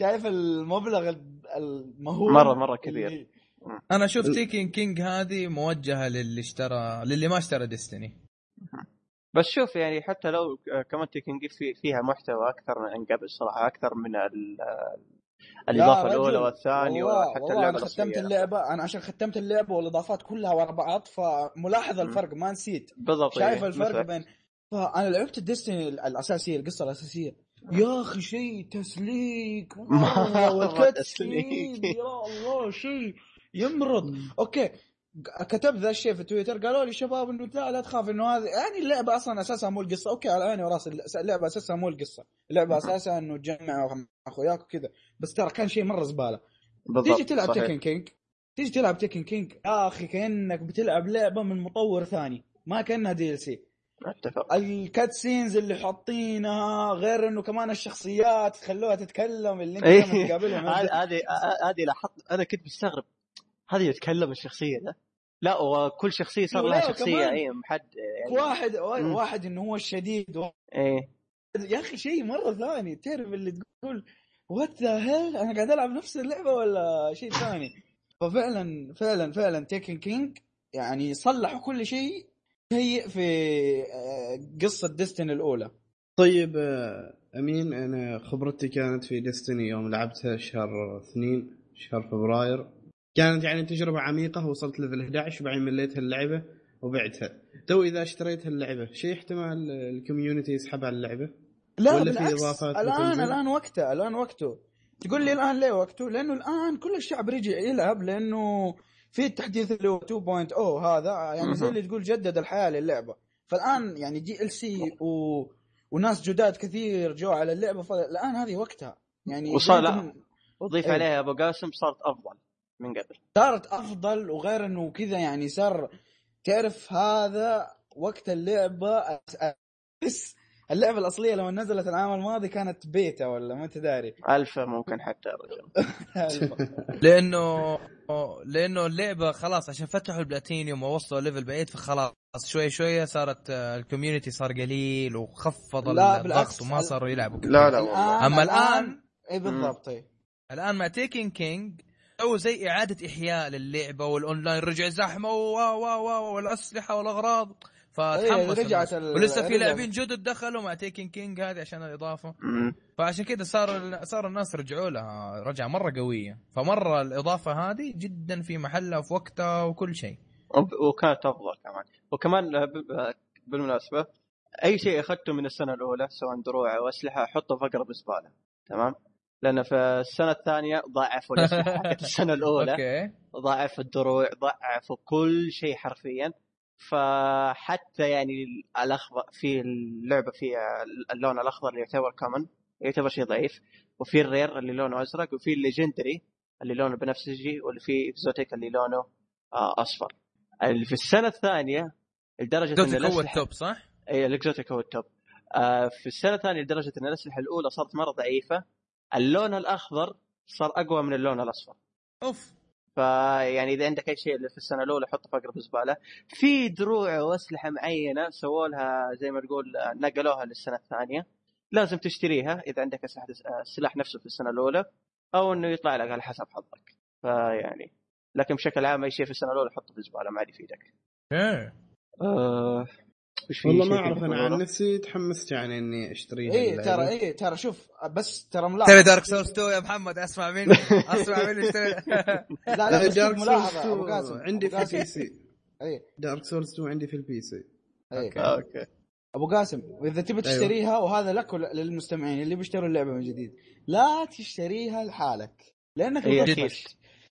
شايف شايف المبلغ المهول مرة- مرة كبير. اللي- أنا أشوف تيكن كينج هذه موجهة للي اشترى للي ما اشترى ديستني بس شوف يعني حتى لو كمان تيكن في فيها محتوى أكثر من قبل صراحة أكثر من ال- الإضافة الأولى والثانية وحتى اللعبة أنا ختمت اللعبة أنا عشان ختمت اللعبة والإضافات كلها ورا بعض فملاحظ. الفرق ما نسيت بالضبط شايف إيه، الفرق مثلك. بين فأنا لعبت ال Destiny الأساسية القصة الأساسية يا أخي شيء تسليك. مرة مرة وال cut تسليك. scene، يا الله شيء يمرض. okay. كتبت ذا الشيء في تويتر قالوا لي شباب إنه لا لا تخاف إنه هذه يعني اللعبة أصلا أساسها مو القصة. okay على عيني وراسي اللعبة أساسها مو القصة. اللعبة أساسها إنه تجمع مع أخوياك وكذا. بس ترى كان شيء مرة زبالة. بالضبط تيجي تلعب صحيح. Taken King تيجي تلعب Taken King يا أخي كأنك بتلعب لعبة من مطور ثاني. ما كأنها DLC أتفق. ال cut scenes اللي حاطينها غير إنه كمان الشخصيات خلوها تتكلم اللي أنت إيه. تقابلهم [laughs] هذه هذه هذه لاحظت. أنا كنت مستغرب. هذه يتكلم الشخصية ده. لا وكل شخصية صار لها شخصية. أي محد يعني. واحد مم. واحد إنه هو الشديد. إيه. يا أخي شيء مرة ثاني. تعرف اللي تقول what the hell أنا قاعد ألعب نفس اللعبة ولا شيء ثاني؟ [laughs] ففعلا فعلا فعلا Taken King يعني صلحوا كل شيء. سيء في آه، قصة Destiny الأولى. طيب آه، أمين أنا خبرتي كانت في Destiny يوم لعبتها شهر اثنين شهر فبراير. كانت يعني تجربة عميقة وصلت level 11 وبعدين مليت اللعبة وبعتها. تو إذا اشتريت اللعبة شيء احتمال ال community يسحب على اللعبة؟ لا ولا في بالعكس إضافات الآن بتنزل؟ الآن وقته الآن وقته. تقول لي الآن ليه وقته؟ لأنه الآن كل الشعب رجع يلعب لأنه في التحديث اللي هو 2.0 هذا يعني زي اللي تقول جدد الحياة للعبة فالآن يعني DLC و... وناس جداد كثير جو على اللعبة فالآن هذه وقتها يعني وصار- لا. ما- وضيف إيه. عليها أبو قاسم صارت أفضل من قبل صارت أفضل وغير إنه كذا يعني صار تعرف هذا وقت اللعبة بس اللعبة الأصلية لما نزلت العام الماضي كانت بيتا ولا ما أنت داري؟ [laughs] ألفا ممكن حتى [laughs] [laughs] لأنه لأنه اللعبة خلاص عشان فتحوا البلاتينيوم ووصلوا level بعيد فخلاص شوي شوية صارت آه، ال community صار قليل وخفض الضغط. وما صاروا يلعبوا. كثير. لا لا والله. أما الآن- اي بالضبط. طيب الآن مع Taken King سووا زي إعادة إحياء للعبة والأونلاين رجع زحمة و و و والأسلحة والأغراض. فتحمس إيه، رجعت الناس. ال- ولسه في. لاعبين جدد دخلوا مع Taken King هذه عشان الإضافة. فعشان كذا صار صار الناس رجعوا لها. رجعة مرة قوية. فمرة الإضافة هذه جدا في محلها وفي وقتها وكل شيء. وكانت أفضل كمان. وكمان بالمناسبة أي شيء أخذته من السنة الأولى سواء دروع أو أسلحة حطه في أقرب زبالة. تمام؟ لأن في السنة الثانية ضاعفوا الأسلحة حقت [laughs] السنة الأولى. أوكي. ضاعفوا الدروع ضاعفوا كل شيء حرفيا. فحتى يعني الأخضر في اللعبة في اللون الأخضر اللي يعتبر common يعتبر شيء ضعيف وفي ال rare اللي لونه أزرق وفي ال legendary اللي لونه بنفسجي واللي في exotic اللي لونه آه، أصفر. اللي في السنة الثانية لدرجة إن exotic هو الأسلحة- ال top صح؟ اي ال exotic هو ال top آه في السنة الثانية لدرجة إن الأسلحة الأولى صارت مرة ضعيفة اللون الأخضر صار أقوى من اللون الأصفر. أوف. فيعني إذا عندك أي شيء اللي في السنة الأولى حطه في أقرب زباله في دروع وأسلحة معينة سووا لها زي ما تقول نقلوها للسنة الثانية. لازم تشتريها إذا عندك اسلحه السلاح نفسه في السنة الأولى أو إنه يطلع لك على حسب حظك. فيعني لكن بشكل عام أي شيء في السنة الأولى حطه في الزباله ما عاد يفيدك. إيه. وش في والله ما أعرف أنا؟ عن نفسي تحمست يعني إني اشتريها اللعبة. ترى إيه ترى شوف بس ترى ملاحظة. تبي دارك سورس 2 يا محمد؟ أسمع مني أسمع مني اشتري لا لا Dark Souls ملاحظة أبو 2 قاسم عندي في. ال PC إيه. Dark Souls 2 عندي في ال PC أوكي. أوكي. أبو قاسم واذا تبي تشتريها وهذا لك وللمستمعين اللي بيشتروا اللعبة من جديد لا تشتريها لحالك لأنك إيه، بتطفش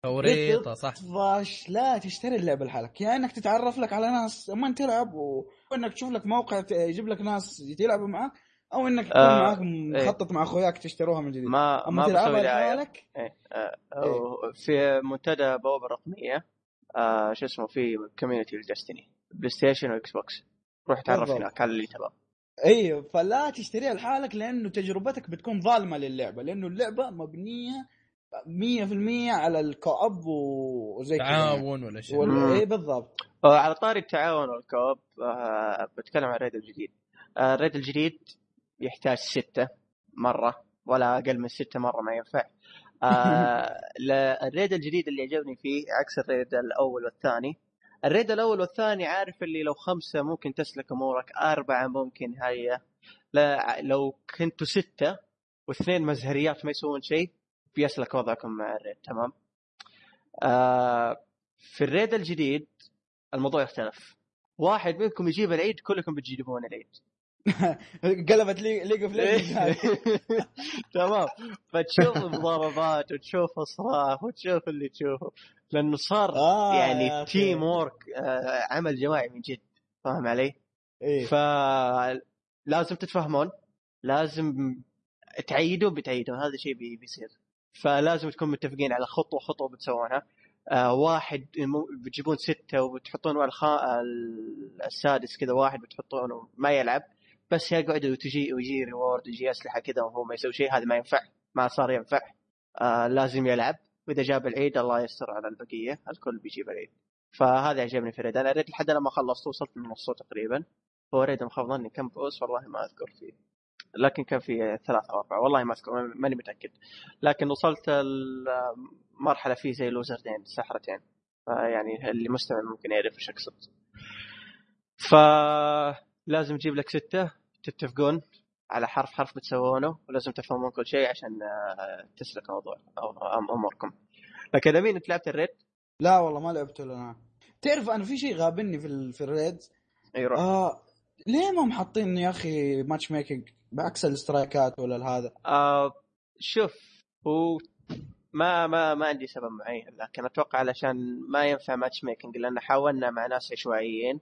توريطه صح. بتطفش لا تشتري اللعبة لحالك يا إنك تتعرف لك على ناس أما تلعب و... وانك تشوف لك موقع يجيب لك ناس يلعبوا معك أو إنك تكون آه، معاك مخطط مع أخوياك تشتروها من جديد. ما ما تلعبها بسوي دعاية. إيه. آه، أو في منتدى بوابة رقمية آه شو اسمه في community ل Destiny PlayStation و Xbox روح تعرف. هناك على اللي تبغى. أيوه فلا تشتريها لحالك لأنه تجربتك بتكون ظالمة للعبة لأنه اللعبة مبنية 100% على ال co-op وزي كذا يعني. تعاون ولا شيء. وال... مم. إيه بالضبط. آه، على طاري التعاون وال co-op آه بتكلم عن ال raid الجديد. آه ال raid الجديد يحتاج ستة مرة ولا أقل من ستة مرة ما ينفع. آه [laughs] ال raid الجديد اللي عجبني فيه عكس ال raid الأول والثاني. ال raid الأول والثاني عارف اللي لو خمسة ممكن تسلك أمورك أربعة ممكن هي. لا لو كنتوا ستة واثنين مزهريات ما يسوون شيء بيسلك وضعكم مع ال raid تمام؟ آه في ال raid الجديد الموضوع يختلف. واحد منكم يجيب العيد كلكم بتجيبون العيد. [laughs] قلبت لي League of [laughs] تمام. فتشوف المضاربات وتشوف الصراخ وتشوف اللي تشوفه. لأنه صار آه يعني. teamwork آه عمل جماعي من جد. فاهم علي؟ إيه. فلازم تتفاهمون. لازم تعيدوا بتعيدوا. هذا شيء بي- بيصير. فلازم تكون متفقين على خطوة خطوة بتسوونها. آه واحد بتجيبون ستة وبتحطون الخا... ال- السادس كذا واحد بتحطونه ما يلعب. بس يقعد وتجي ويجي reward ويجي أسلحة كذا وهو ما يسوي شيء هذا ما ينفع ما صار ينفع. آه لازم يلعب. وإذا جاب العيد الله يستر على البقية الكل بيجيب العيد. فهذا عجبني في raid أنا raid لحد ما خلصت وصلت لنصه تقريبا. هو raid ظني كم boss والله ما أذكر فيه. لكن كان في ثلاثة أو أربعة. والله ما أذكر ماني متأكد. لكن وصلت المرحلة فيه زي ل wizard ين سحرتين. فيعني اللي مستمع ممكن يعرف إيش أقصد. فلازم تجيب لك ستة تتفقون على حرف حرف بتسوونه ولازم تفهمون كل شيء عشان آه، تسلك الموضوع أو أموركم. لكن أمين أنت لعبت ال raid؟ لا والله ما لعبته أنا تعرف أنا في شيء غابني في ال... في ال raid؟ روح. آه ليه ما محطين يا أخي matchmaking بعكس ال strike ات ولا هذا؟ آه شوف هو ما ما ما عندي سبب معين لكن أتوقع علشان ما ينفع matchmaking لأن حاولنا مع ناس عشوائيين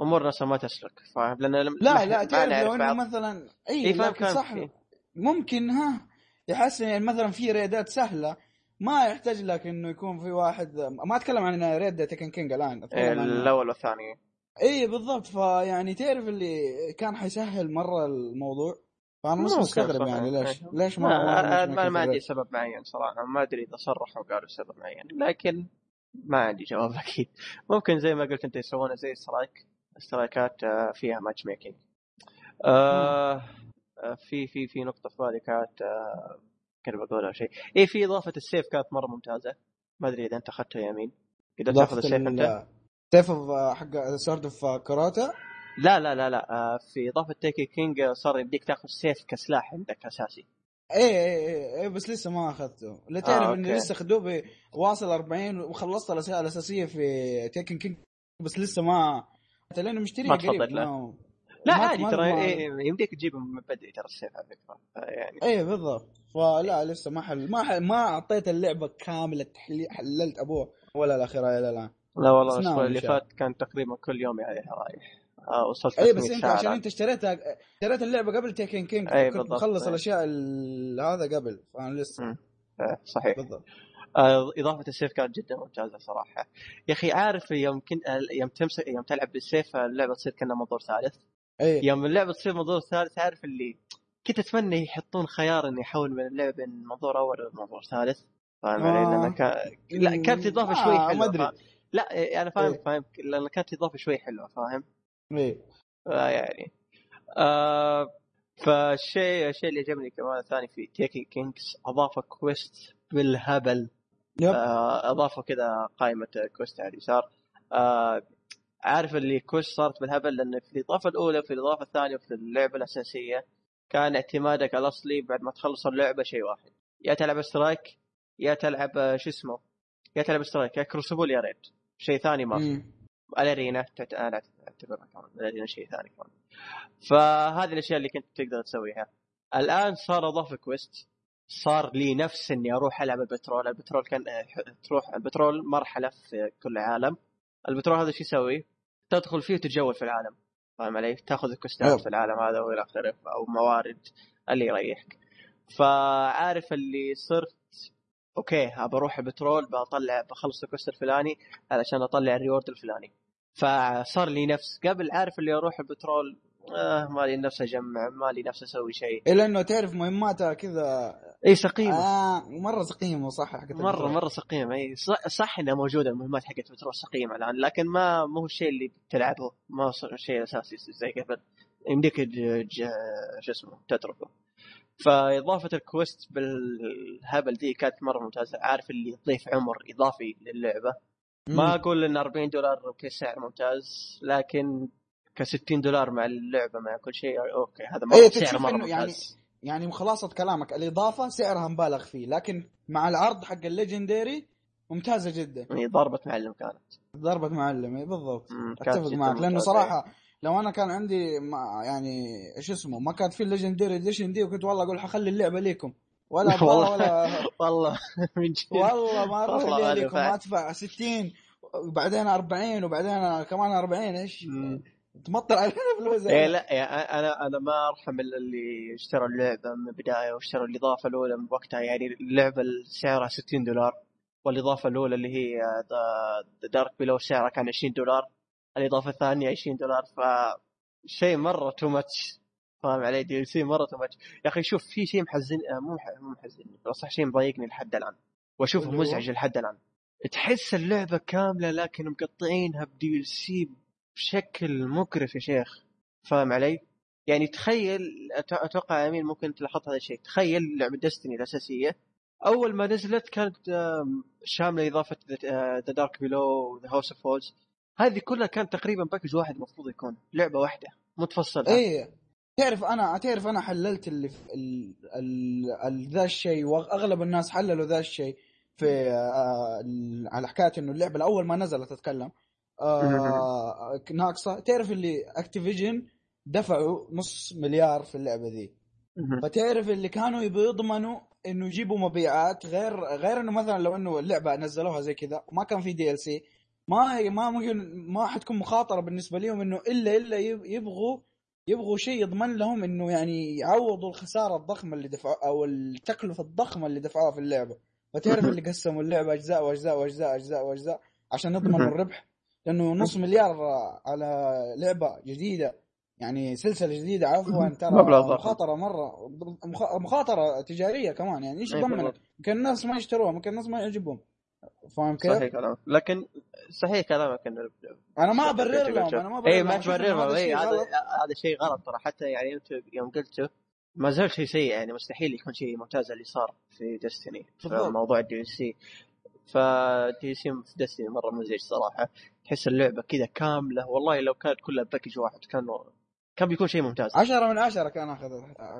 امورنا ما تسلك فاهم؟ لأن لا لا تعرف لو إنه. مثلا إي إي فاهم لكن صح فيه. ممكن ها يحسن يعني مثلا في raid ات سهلة ما يحتاج لك إنه يكون في واحد ما أتكلم عن raid Taken King الآن إيه، الأول والثاني إي بالضبط. فيعني تعرف اللي كان حيسهل مرة الموضوع؟ فأنا ممكن مستغرب. يعني ليش إيه. ليش ما ما, ما, عندي سبب معين صراحة. ما أدري إذا صرحوا قالوا سبب معين لكن ما عندي جواب [laughs] أكيد. ممكن زي ما قلت أنت يسوونه زي strike strike ات آه، فيها matchmaking آه آه، في في في نقطة في بالي كانت آه، كنت بقولها شيء. اي في إضافة السيف كانت مرة ممتازة. ما أدري إذا أنت اخذته أمين قدرت تأخذ السيف أنت؟ سيف حق سورد اوف كاراتا لا لا لا لا آه، في إضافة تيكي كينج آه، صار يمديك تاخذ سيف كسلاح عندك أساسي. اي اي اي, اي بس لسه ما أخذته. لا تعرف آه، اني. لسه خدوه واصل 40 وخلصت الاشياء الأساسية في تيكن كينج بس لسه ما لأنه مشتريه ما قريب لا. ما- عادي ترى ما- إيه، يمديك تجيبه من بدري ترى السيف على فكرة آه، يعني. إيه بالضبط. فلا لسه ما حل ما حل ما اعطيت اللعبة كاملة تحلي حللت ابوها ولا الاخيره إلى الآن. لا والله الأسبوع اللي. فات كان تقريبا كل يوم عليها رايح. آه وصلت أي بس 300 انت عشان. أنت اشتريتها اشتريت اللعبة قبل Taken King أي كنت بالضبط، مخلص. الاشياء ال- هذا قبل فأنا لسه. آه، صحيح بالضبط آه إضافة السيف كانت جدا ممتازة صراحة يا أخي عارف يوم كنت آه، يوم تمسك يوم تلعب بالسيف اللعبة تصير كأنها منظور ثالث اي يوم اللعبة تصير منظور ثالث عارف اللي كنت أتمنى يحطون خيار إنه يحول من اللعبة بين منظور أول لمنظور ثالث فاهم علي؟ آه. لأن كان لا كانت إضافة آه، شوي ما حلوة أدري. فاهم؟ لا إيه، أنا فاهم إيه. فاهم لأن كانت إضافة شوي حلوة فاهم؟ اي آه يعني. آه فالشيء الشيء اللي عجبني كمان ثاني في Taken King اضافوا quest بالهبل. yep. آه اضافوا كذا قائمة quest على اليسار. آه عارف اللي quest صارت بالهبل؟ لأن في الإضافة الأولى وفي الإضافة الثانية وفي اللعبة الأساسية كان اعتمادك الاصلي بعد ما تخلص اللعبة شيء واحد. يا تلعب strike يا تلعب آه، شو اسمه؟ يا تلعب strike يا Crucible يا raid. شيء ثاني ما في. ال arena تعت- أنا اعتبرها كمان ال arena شيء ثاني كمان فهذه الأشياء اللي كنت تقدر تسويها. الآن صار اضاف quest صار لي نفس إني أروح ألعب ال patrol. ال patrol كان آه، تروح ال patrol مرحلة في كل عالم ال patrol هذا شو يسوي؟ تدخل فيه وتتجول في العالم. فاهم علي؟ تأخذ ال questات yep. في العالم هذا وإلى آخره أو موارد اللي يريحك. فعارف اللي صرت okay ابى أروح ال patrol بطلع بخلص ال quest الفلاني علشان اطلع ال reward الفلاني. فصار لي نفس. قبل عارف اللي أروح ال patrol آه مالي نفس اجمع مالي نفس أسوي شيء. إلا إنه تعرف مهماتها كذا. إي سقيمة. آه مرة سقيمة صح حقت مرة ال patrol. مرة سقيمة. إي صح, إنها موجودة المهمات حقت patrol سقيمة الآن لكن ما مو الشيء اللي بتلعبه ما هو شيء أساسي زي قبل. يمديك شو اسمه تتركه. فإضافة ال quest بالهبل دي كانت مرة ممتازة. عارف اللي تضيف عمر إضافي للعبة؟ ما. أقول إن 40 دولار okay سعر ممتاز لكن ك 60 دولار مع اللعبة مع كل شيء okay هذا مرة تشوف سعر مرة إنه يعني ممتاز. يعني خلاصه كلامك الإضافة سعرها مبالغ فيه لكن مع العرض حق ال Legendary ممتازة جدا. يعني ضربه معلم كانت. ضربه معلم إي بالضبط. أتفق معك لأنه. صراحة لو أنا كان عندي ما يعني إيش اسمه ما كانت في ال Legendary Edition دي وكنت والله أقول حخلي اللعبة ليكم. ولا [laughs] والله ولا [laughs] والله [laughs] من جد. والله ما أروح فاهم. أدفع 60 وبعدين 40 وبعدين كمان 40 إيش. تمطر علينا فلوس. إيه لا يعني أنا أنا ما أرحم اللي اشتروا اللعبة من البداية واشتروا الإضافة الأولى من وقتها. يعني اللعبة سعرها 60 دولار والإضافة الأولى اللي هي Dark Below سعرها كان 20 دولار. الإضافة الثانية 20 دولار ف شيء مرة too much فاهم علي؟ DLC مرة too much يا أخي شوف في شيء محزن آه، مو مو محزنني بس صح شيء مضايقني لحد الآن. وأشوفه؟ مزعج لحد الآن. تحس اللعبة كاملة لكن مقطعينها ب DLC بشكل مقرف يا شيخ. فاهم علي؟ يعني تخيل أتوقع أمين ممكن انت لاحظت هذا الشيء. تخيل لعبة Destiny الأساسية. أول ما نزلت كانت شاملة إضافة The Dark Below The House of Wolves هذه كلها كانت تقريبا package واحد المفروض يكون لعبة واحدة متفصلة. إيه. تعرف أنا تعرف أنا حللت اللي في ال... ال... ال... ذا الشيء وأغلب الناس حللوا ذا الشيء في آه ال- على حكاية إنه اللعبة الأول ما نزلت أتكلم. آه ناقصة. تعرف اللي Activision دفعوا نص مليار في اللعبة ذي. فتعرف اللي كانوا يبغوا يضمنوا إنه يجيبوا مبيعات غير غير إنه مثلا لو إنه اللعبة نزلوها زي كذا وما كان في دي ال سي ما ما ممكن ما حتكون مخاطرة بالنسبة لهم إنه الا إلا يب- يبغوا يبغوا شيء يضمن لهم إنه يعني يعوضوا الخسارة الضخمة اللي دفعوا أو التكلفة الضخمة اللي دفعوها في اللعبة. فتعرف اللي قسموا اللعبة أجزاء وأجزاء وأجزاء أجزاء وأجزاء عشان يضمنوا الربح. لأنه نص مليار على لعبة جديدة يعني سلسلة جديدة عفوا ترى. مخاطرة مره مخ- مخاطرة تجارية كمان يعني إيش يضمنك؟ ممكن الناس ما يشتروها ممكن الناس ما يعجبهم. فاهم كيف؟ صحيح كلامك. لكن صحيح كلامك إنه أنا ما أبرر لهم أنا ما أبرر اي ما تبرر هذا لهم. اي شيء هذا غلط. هذا شيء غلط ترى. حتى يعني أنت يوم قلته ما زال شيء سيء يعني مستحيل يكون شيء ممتاز اللي صار في Destiny في. موضوع ال DLC ف DLC في Destiny مرة مزعج صراحة. تحس اللعبة كذا كاملة. والله لو كانت كلها package واحد كان كان بيكون شيء ممتاز. عشرة من عشرة كان أخذ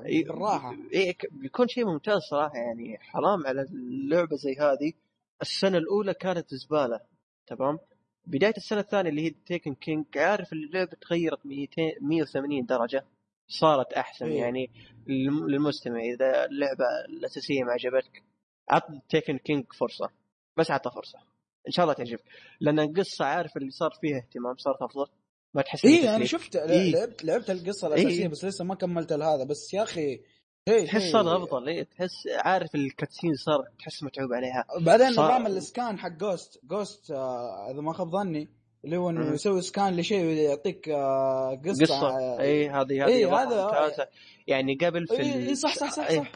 بالراحة. إيه ك- بيكون شيء ممتاز صراحة يعني. حرام على اللعبة زي هذه. السنة الأولى كانت زبالة تمام بداية السنة الثانية اللي هي Taken King عارف اللعبة تغيرت 200 180 درجة صارت أحسن إيه. يعني للم- للمستمع إذا اللعبة الأساسية ما عجبتك عط Taken King فرصة بس عطها فرصة إن شاء الله تعجبك لأن القصة عارف اللي صار فيها اهتمام صارت أفضل ما تحس اي أنا. شفت إيه. لعبت لعبت القصة الأساسية إيه. بس لسه ما كملت هذا بس يا أخي تحس شيء- صار أفضل إيه تحس عارف ال cutscene صار تحس متعوب عليها بعدين صار- نظام ال scan حق Ghost Ghost آه إذا ما خاب ظني اللي هو إنه. يسوي scan لشيء ويعطيك آه، قصة قصة اي هذه هذه إيه، هذا- يعني قبل في اي اي صح صح صح إيه. صح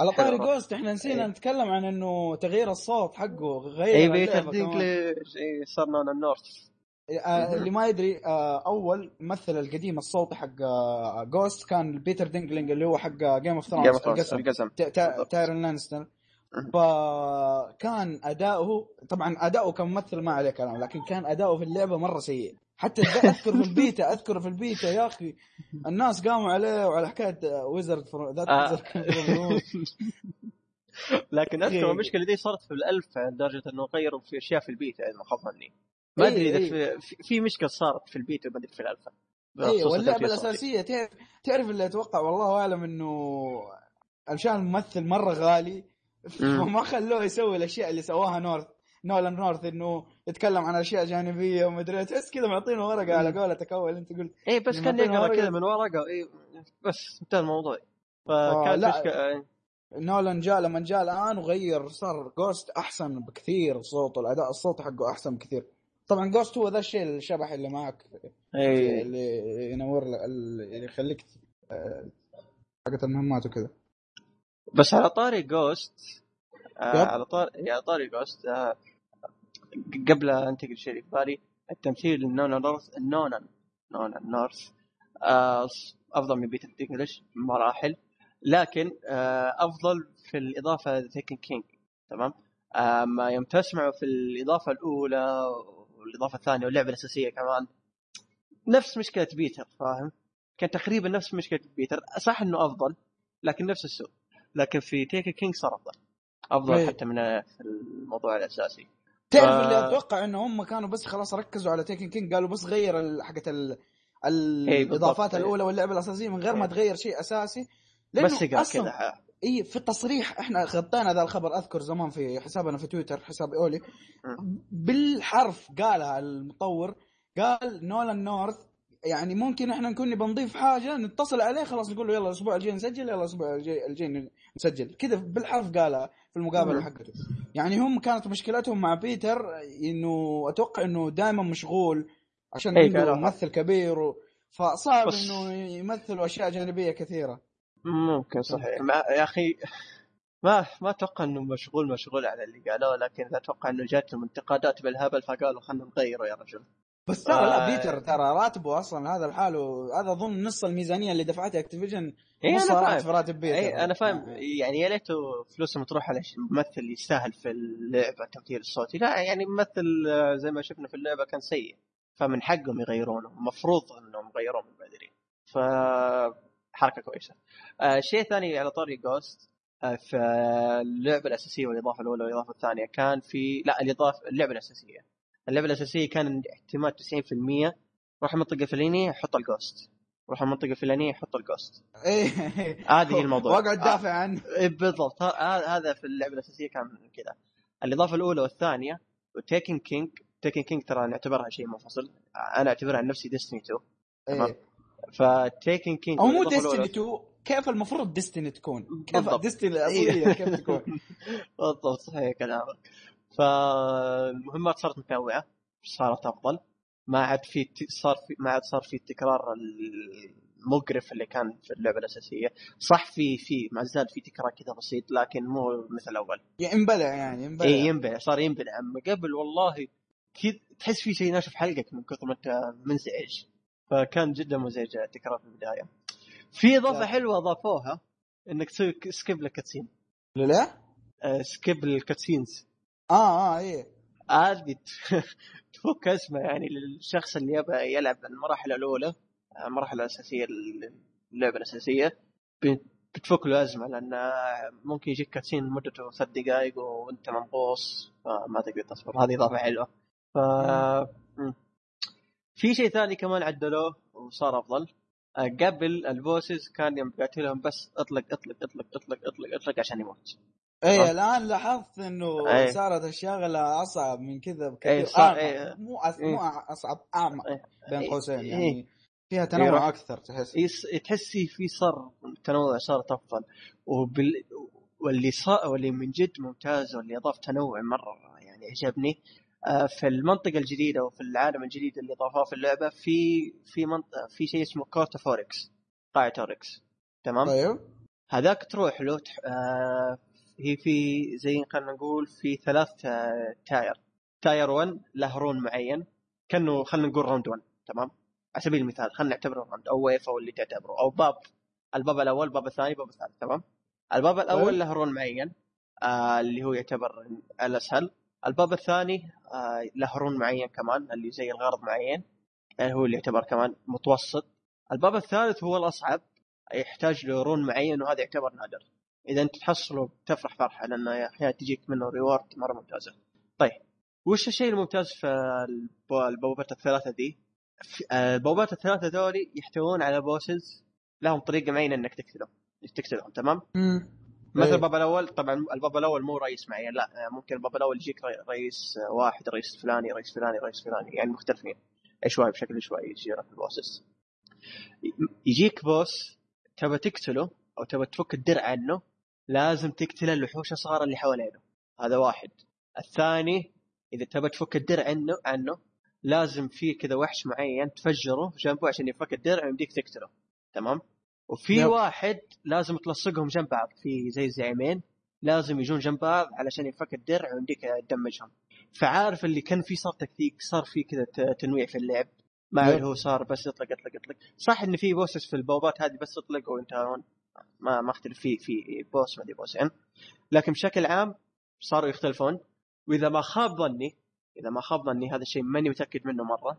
على طاري. Ghost إحنا نسينا إيه. نتكلم عن إنه تغيير الصوت حقه غير اي Peter. Dinklage اي صار Nolan North اللي ما يدري آه، أول ممثل القديم الصوتي حق آه، Ghost كان Peter Dinklage اللي هو حق Game of Thrones القسم القسم. Tyrion Lannister. فكان أداؤه طبعا أداؤه كممثل ما عليه كلام لكن كان أداؤه في اللعبة مرة سيء حتى أذكر في البيتا [laughs] أذكر في البيتا يا أخي الناس قاموا عليه وعلى حكاية ويزرد ذات آه. [laughs] لكن أذكر. المشكلة دي صارت في الألف لدرجه إنه غيروا في أشياء في البيتا إذا ما خاب ظني ما إيه، أدري إذا إيه. في, مشكلة صارت في البيتا ما أدري في الألفا اي بخصوص واللعبة. الأساسية تعرف تعرف اللي أتوقع والله أعلم إنه عشان الممثل مرة غالي. [laughs] فما خلوه يسوي الأشياء اللي سواها نورث نولان نورث إنه يتكلم عن أشياء جانبية ومدري إيه. تحس كذا معطينه ورقة على قولتك اول أنت قلت اي بس لما كان يقرأ كذا من ورقة اي بس انتهى الموضوع آه، فكانت. مشكلة إيه. Nolan جاء لما جاء الآن وغير صار Ghost أحسن بكثير صوته الأداء الصوتي حقه أحسن بكثير طبعا Ghost هو ذا الشيء الشبح اللي معك. اي اللي ينور اللي يخليك آه، حقت المهمات وكذا. بس على طاري Ghost آه yep. على طاري على طاري Ghost آه قبل لا أنتقل شيء في بالي التمثيل النولان نورث النولان نولان نورث آه أفضل من بيتر دينكلج بمراحل لكن آه أفضل في الإضافة ل Taken King تمام؟ آه ما يوم تسمعوا في الإضافة الأولى والإضافة الثانية واللعبة الأساسية كمان نفس مشكلة بيتر فاهم؟ كان تقريبا نفس مشكلة بيتر صح إنه أفضل لكن نفس السوء لكن في Taken King صار أفضل أفضل إيه. حتى من الموضوع الأساسي تعرف ف- اللي أتوقع إنه هم كانوا بس خلاص ركزوا على Taken King قالوا بس غير حقت ال... إيه، الإضافات. الأولى واللعبة الأساسية من غير ما إيه. تغير شيء أساسي بس أصلا كذا إي في التصريح إحنا غطينا ذا الخبر أذكر زمان في حسابنا في تويتر حساب اولي بالحرف قالها المطور قال نولان نورث يعني ممكن إحنا نكون نبي نضيف حاجة نتصل عليه خلاص نقول له يلا الأسبوع الجاي نسجل يلا الأسبوع الجاي, الجاي نسجل. كذا بالحرف قالها في المقابلة. حقته. يعني هم كانت مشكلتهم مع بيتر إنه أتوقع إنه دائما مشغول عشان إيه، عنده. ممثل كبير و... فصعب إنه يمثلوا أشياء جانبية كثيرة. ممكن صحيح. ما يا أخي ما ما أتوقع إنه مشغول مشغول على اللي قالوه لكن أتوقع إنه جاتهم انتقادات بالهبل فقالوا خلينا نغيره يا رجل. بس ترى لا آه. بيتر ترى راتبه أصلا هذا لحاله هذا أظن نص الميزانية اللي دفعتها اكتيفيجن اي نص أنا راحت فاهم. في راتب بيتر. اي أنا فاهم. آه. يعني يا ليته فلوسهم تروح على ممثل يستاهل في اللعبة التمثيل الصوتي. لا يعني ممثل آه، زي ما شفنا في اللعبة كان سيء. فمن حقهم يغيرونه المفروض إنهم يغيرون من بدري. ف حركة كويسة. آه شيء ثاني على طاري جوست آه في اللعبة الأساسية والإضافة الأولى والإضافة الثانية كان في لا الاضافه اللعبة الأساسية. اللعبة الأساسية كان احتمال 90% روح المنطقة الفلانية حط الجوست روح المنطقة الفلانية حط الجوست إيه. هذه الموضوع. [laughs] واقعد دافع عنه. إيه بالضبط. هذا في اللعبة الأساسية كان كذا. الإضافة الأولى والثانية و Taken King Taken King ترى نعتبرها شيء منفصل. أنا أعتبرها عن نفسي ديستني 2 تمام. إيه. ف Taken King أو مو ديستني الأولى- 2 كيف المفروض ديستني تكون؟ كيف. ديستني الأصلية كيف تكون؟ [laughs] بالضبط صحيح كلامك فالمهمات صارت متنوعة صارت أفضل ما عاد في صار في ما عاد صار في التكرار المقرف اللي كان في اللعبة الأساسية صح في في ما زال في تكرار كذا بسيط لكن مو مثل الأول ينبلع يعني ينبلع اي ينبلع صار ينبلع أما قبل والله كذا تحس في شيء ناشف حلقك من كثر ما أنت منزعج فكان جدا مزعج التكرار في البداية. في إضافة. حلوة أضافوها. إنك تسوي skip لل cutscene لا؟ آه، skip لل cutscenes آه آه إيه. هذه ت- [laughs] تفك اسمه يعني للشخص اللي يبغى يلعب المراحل الأولى آه، المراحل الاساسيه اللعبة الأساسية. بتفك له أزمة لأن ممكن يجيك cutscene مدته ثلاث دقائق وأنت منغوص فما تقدر تصبر. هذه إضافة حلوة. ف. في شيء ثاني كمان عدلوه وصار أفضل آه، قبل ال bosses كان يوم تقاتلهم بس اطلق اطلق اطلق اطلق اطلق اطلق عشان يموت آه. الآن لاحظت إنه إيه. صارت الشغلة أصعب من كذا بكثير إيه، صار-. إيه. مو أس... إيه. مو أصعب أعمق إيه. بين إيه. قوسين. يعني فيها يروح- تنوع أكثر تحس يس... تحسي في صار تنوع صارت أفضل وبال... واللي صار واللي من جد ممتاز واللي أضاف تنوع مرة يعني عجبني في المنطقة الجديدة وفي العالم الجديد اللي ضافوه في اللعبة في في منطقه في شيء اسمه Court of Oryx قاعة اوركس تمام؟ أيوه هذاك تروح له تح... آه هي في زي خلينا نقول في ثلاث آه tier. tier 1 له rune معين كأنه خلينا نقول round 1 تمام؟ على سبيل المثال خلينا نعتبره round أو wave أو اللي تعتبره أو باب. الباب الأول الباب الثاني الباب الثالث. تمام؟ الباب الأول طيب. له rune معين آه اللي هو يعتبر الأسهل. الباب الثاني آه له rune معين كمان اللي زي الغرض معين آه هو اللي يعتبر كمان متوسط. الباب الثالث هو الأصعب يحتاج له rune معين وهذا يعتبر نادر. إذا أنت تحصله تفرح فرحة لأنه أحيانا تجيك منه reward مرة ممتازة. طيب وش الشيء الممتاز في الب- البوابات الثلاثة دي؟ آه، البوابات الثلاثة ذولي يحتوون على bosses لهم طريقة معينة إنك تقتلهم تقتلهم تمام؟ مثل إيه. الباب الأول طبعا الباب الأول مو رئيس معين لا آه، ممكن الباب الأول يجيك رئيس آه، واحد رئيس فلاني رئيس فلاني رئيس فلاني يعني مختلفين عشوائي بشكل عشوائي يصير في البوسس. يجيك بوس تبى تقتله أو تبى تفك الدرع عنه لازم تقتل الوحوش الصغار اللي حوالينه. هذا واحد. الثاني إذا تبى تفك الدرع عنه عنه لازم في كذا وحش معين تفجره جنبه عشان يفك الدرع ويمديك تقتله. تمام؟ وفي يب. واحد لازم تلصقهم جنب بعض في زي الزعيمين لازم يجون جنب بعض علشان ينفك الدرع ويمديك تدمجهم. فعارف اللي كان في صار تكتيك صار في كذا تنويع في اللعب. ما. اللي هو صار بس يطلق يطلق يطلق. صح إن في bosses في البوابات هذه بس يطلق وينتهون ما ما أختلف. في في boss ما أدري bossين لكن بشكل عام صاروا يختلفون. وإذا ما خاب ظني إذا ما خاب ظني هذا الشيء ماني متأكد منه مرة.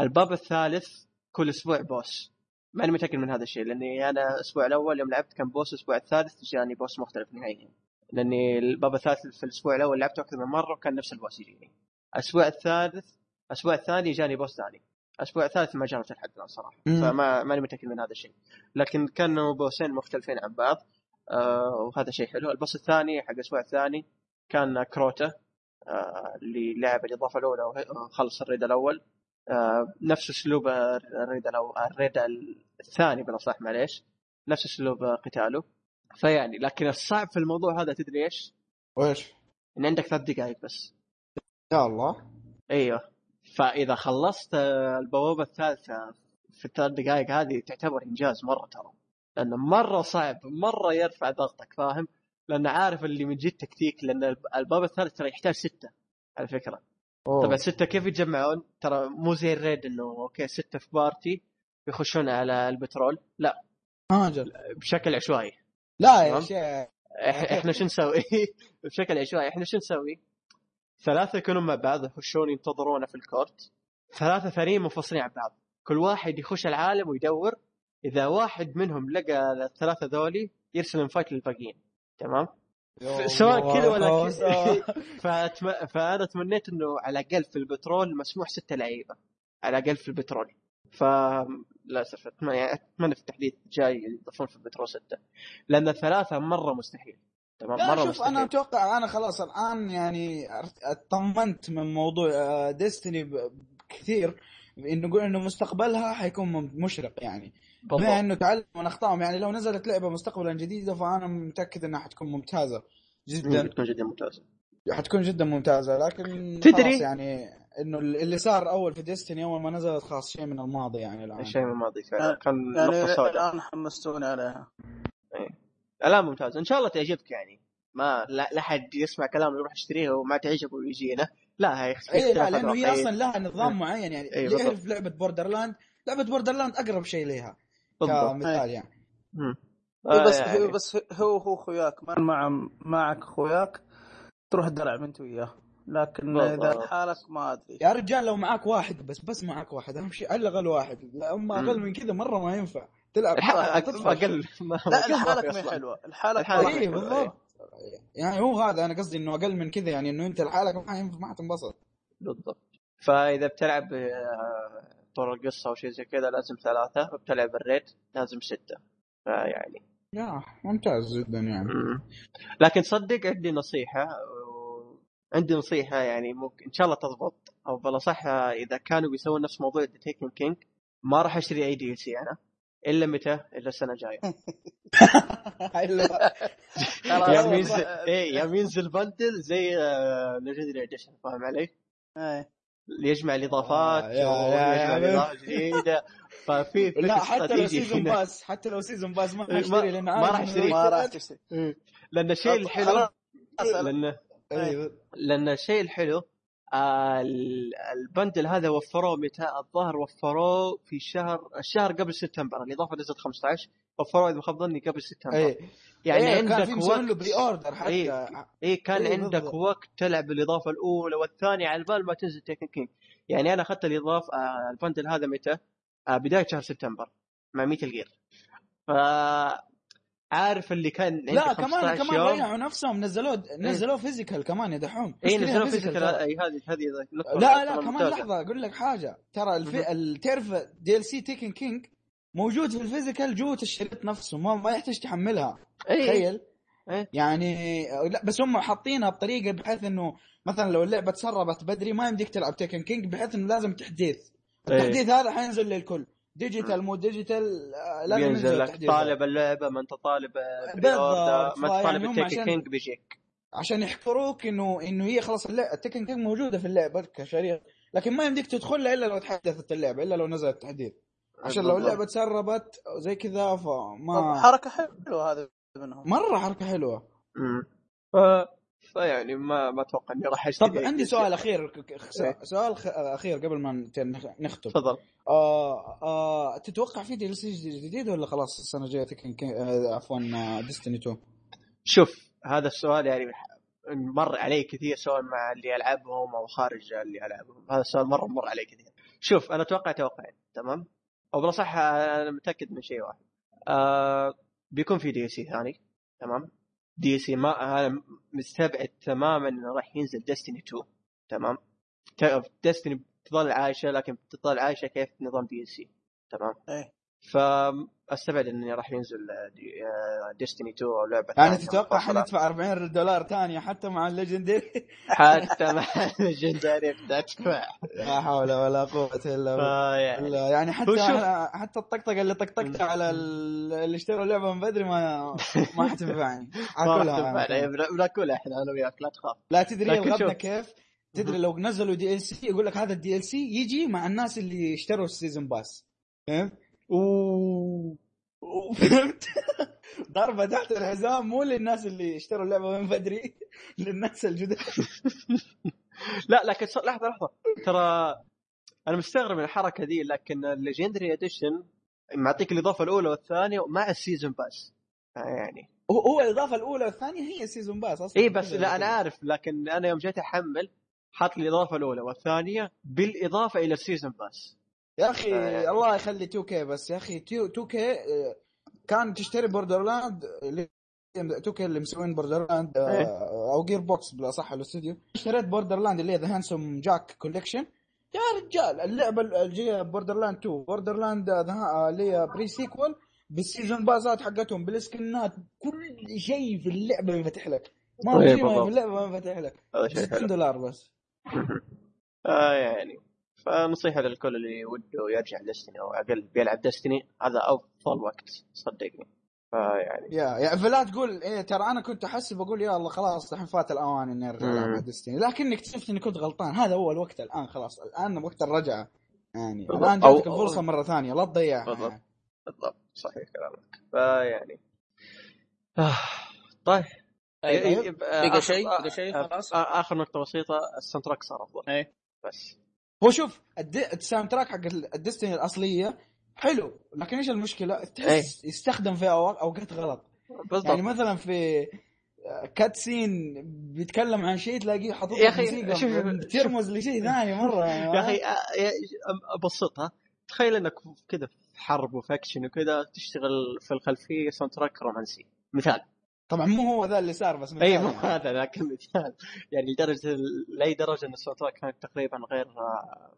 الباب الثالث كل أسبوع boss ماني متأكد من هذا الشيء لأني أنا الأسبوع الأول يوم لعبت كان boss الأسبوع الثالث جاني boss مختلف نهائيا. لأني الباب الثالث في الأسبوع الأول لعبته أكثر من مرة وكان نفس ال boss يجيني. الأسبوع الثالث الأسبوع الثاني جاني boss ثاني. الأسبوع الثالث ما جربت لحد الان صراحة. مم. فما ماني متأكد من هذا الشيء. لكن كانوا bossين مختلفين عن بعض. آه وهذا شيء حلو. ال boss الثاني حق الأسبوع الثاني كان كروتا آه اللي لعب الإضافة الأولى وخلص ال raid الأول. نفس أسلوب ال raid الأول ال raid الثاني بالأصح معليش. نفس أسلوب قتاله. فيعني لكن الصعب في الموضوع هذا تدري إيش؟ ويش؟ إن عندك ثلاث دقائق بس. يا الله. أيوه. فإذا خلصت آه، البوابة الثالثة في الثلاث دقائق هذه تعتبر إنجاز مرة ترى. لأنه مرة صعب مرة يرفع ضغطك فاهم؟ لأنه عارف اللي من جد تكتيك لأن الب- الباب الثالث ترى يحتاج ستة على فكرة. أوه. طبعا ستة كيف يتجمعون؟ ترى مو زي ال raid إنه okay ستة في party يخشون على الباترول لا هاجر بشكل عشوائي لا يا. شيخ إحنا شو نسوي؟ [laughs] بشكل عشوائي إحنا شو نسوي؟ ثلاثة يكونون مع بعض يخشون ينتظرونا في ال court ثلاثة ثانيين منفصلين عن بعض كل واحد يخش العالم ويدور إذا واحد منهم لقى الثلاثة ذولي يرسل invite للباقيين تمام؟ سواء. كذا ولا كذا. [laughs] فأتم... فأنا تمنيت إنه على الأقل في الباترول مسموح ستة لعيبة. على الأقل في البترول. ف للاسف اتمنى يعني أتمنى في التحديث الجاي يضيفون في البترول ستة. لأن الثلاثة مرة مستحيل. تمام؟ مرة شوف مستحيل. أنا أتوقع أنا خلاص الآن يعني اطمنت من موضوع ديستني كثير. انه نقول إنه مستقبلها حيكون مشرق يعني. بما إنه تعلم من أخطائهم يعني لو نزلت لعبة مستقبلا جديدة فأنا متأكد إنها حتكون ممتازة جدا. بتكون جدا ممتازة. حتكون جدا ممتازة لكن تدري؟ خلاص يعني إنه اللي صار أول في Destiny أول ما نزلت خلاص شيء من الماضي يعني الآن. الشيء من الماضي فعلا يعني- كان يعني نقطة سوداء. الآن حمستوني عليها. الآن ممتاز. إن شاء الله تعجبك يعني. ما لا, لا حد يسمع كلام يروح يشتريها وما تعجبه ويجينا. لا هي اي لا لأنه هي أصلا لها نظام معين يعني. إيه، اللي. يعرف لعبة Borderlands لعبة Borderlands أقرب شيء لها كمثال يعني. هي بس آه، يعني. بس هو هو خوياك ما مع معك خوياك تروح درع انت وياه لكن إذا. لحالك ما أدري يا رجال لو معاك واحد بس بس معاك واحد أهم شيء على الأقل واحد اما. أقل من كذا مرة ما ينفع تلعب. أقل ما لا لحالك ما. حلوة لحالك اي إيه،. بالضبط يعني هو هذا أنا قصدي إنه أقل من كذا يعني إنه أنت لحالك ما ينفع ما حتنبسط بالضبط فإذا بتلعب آه، طور القصة أو شيء زي كذا لازم ثلاثة وبتلعب ال raid لازم ستة فيعني يا ممتاز جدا يعني. لكن صدق عندي نصيحة عندي نصيحة يعني ممكن إن شاء الله تضبط أو بالاصح إذا كانوا بيسوون نفس موضوع ذا Taken King ما راح أشتري أي DLC أنا إلا متى؟ إلا السنة الجاية. [laughs] يا [laughs] ينزل إيه يا ينزل bundle زي Legendary Edition فاهم علي؟ إيه يجمع الإضافات آه، يا- يا- ويجمع الاضافات الجديده ففي لا حتى لو season. pass حتى لو season pass ما حاشتري لأن ما راح إنه أشتري. ما راح اشتريت. [laughs] تشتري لأن الشيء الحلو. لأن لأن الشيء الحلو ال- ال bundle هذا وفروه متى؟ الظاهر وفروه في شهر الشهر قبل سبتمبر الإضافة نزلت 15 وفروه اذا ما خاب ظني قبل سبتمبر اي يعني إيه، كان عندك في مسوين له وقت. pre-order حتى. إيه. اي كان إيه، عندك بالضبط. وقت تلعب الاضافه الأولى والثانية على بال ما تنزل Taken King يعني أنا أخذت الاضافه آه ال bundle هذا متى؟ آه بداية شهر سبتمبر مع Metal Gear ف عارف اللي كان لا كمان 15 كمان ريحوا نفسهم نزلوه نزلوه physical كمان يا دحوم. اي physical physical. اي هذه هذه لا لا كمان. لحظة أقول لك حاجة. ترى الفي... ال- تعرف DLC Taken King موجود في ال physical جوه الشريط نفسه ما, ما يحتاج تحملها اي تخيل. إيه. يعني لا بس هم حاطينها بطريقة بحيث إنه مثلا لو اللعبة تسربت بدري ما يمديك تلعب Taken King بحيث إنه لازم تحديث. إيه. التحديث هذا حينزل للكل. digital مو digital آه، لازم ينزل لك طالب اللعبة ما أنت طالب بالضبط. بالضبط. ما أنت طالب هم ال Taken عشان- King بيجيك. عشان يحفروك إنه إنه هي خلاص ال Taken King موجودة في اللعبة كشريط. لكن ما يمديك تدخلها إلا لو تحدثت اللعبة إلا لو نزل التحديث عشان لو اللعبة تسربت زي كذا فما حركة حلوة هذه منهم. مرة حركة حلوة. مم. ف... فيعني ما ما أتوقع إني راح أشتري طب عندي سؤال أخير إيه. سؤال خ- أخير قبل ما نختم. تفضل. آه آه تتوقع في دي جديد ولا خلاص السنة الجاية تكن آه عفوا ديستني 2 شوف هذا السؤال يعني مر علي كثير سواء مع اللي ألعبهم أو خارج اللي ألعبهم. هذا السؤال مرة مر علي كثير. شوف أنا أتوقع توقعين تمام؟ أو بالاصح أنا متأكد من شيء واحد. آه بيكون في DLC ثاني تمام؟ DLC ما أنا مستبعد تماما إنه راح ينزل Destiny 2 تمام؟ Destiny تظل عايشة لكن تظل عايشة كيف نظام DLC تمام؟ إيه. فأستبعد إنه راح ينزل Destiny 2 أو لعبة يعني تتوقع منفصلة. حندفع 40 دولار ثانية حتى مع ال Legendary حتى مع الليجندري تدفع لا حول ولا قوة إلا بالله فيعني لا يعني حتى. حتى الطقطقة اللي طقطقتها على ال- اللي اشتروا اللعبة من بدري ما ما حتنفعني [laughs] اكلها بناكلها إحنا أنا وياك لا تخاف لا تدري الغبنة. كيف؟ تدري لو نزلوا DLC يقول لك هذا ال DLC يجي مع الناس اللي اشتروا ال season pass فهمت؟ أوه. فهمت؟ [laughs] ضربة تحت الحزام مو للناس اللي اشتروا اللعبة من بدري للناس الجدد. [laughs] لا لكن لحظة لحظة. ترى أنا مستغرب من الحركة دي لكن ال Legendary Edition معطيك الإضافة الأولى والثانية مع ال season pass. يعني. هو هو الإضافة الأولى والثانية هي ال season pass أصلا. إي بس لا أنا عارف لكن أنا يوم جيت أحمل حاط لي الإضافة الأولى والثانية بالإضافة إلى ال season pass. يا أخي آه. الله يخلي 2K بس يا أخي 2K كان تشتري Borderlands 2K اللي مسوين Borderlands إيه. أو Gearbox بالاصح الأستوديو. اشتريت Borderlands اللي هي The Handsome Jack Collection يا رجال اللعبة اللي Borderlands 2 Borderlands اللي هي Pre-Sequel بالسيزون باسات حقتهم بالسكنات كل شيء في اللعبة ينفتح لك. ما إيه، في اللعبة ما ينفتح لك. هذا شيء 60 حلو دولار بس. [laughs] آه يعني. فنصيحة للكل اللي وده يرجع دستني أو أقل بيلعب دستني هذا أفضل وقت صدقني. فيعني يا يا فلا تقول إيه ترى أنا كنت احسب أقول يا الله خلاص الحين فات الأوان إني أرجع ديستني لكن اكتشفت إني كنت غلطان. هذا هو الوقت الآن خلاص. الآن وقت الرجعة. يعني. الآن جاتك الفرصة مرة ثانية. لا تضيعها بالضبط. يعني. بالضبط. صحيح كلامك. فيعني. آه. طيب. أيوة. إيه، بقى آخر- شيء آه، بقى شيء آه، خلاص؟ آخر نقطة بسيطة ال soundtrack صار أفضل. إيه. بس. هو شوف ال soundtrack حق ال Destiny الأصلية حلو لكن إيش المشكلة؟ تحس يستخدم في أوقات غلط. بالضبط. يعني مثلا في cutscene بيتكلم عن شيء تلاقيه حاطط يا شوف- ترمز لشيء ثاني مرة يعني يا أخي آه، ابسطها تخيل إنك كذا في حرب و faction وكذا تشتغل في الخلفية soundtrack رومانسي. مثال. طبعا مو هو ذا اللي صار بس اي مو. هذا لكن مثال. يعني لدرجة لأي درجة إن تراك كانت تقريبا غير آه،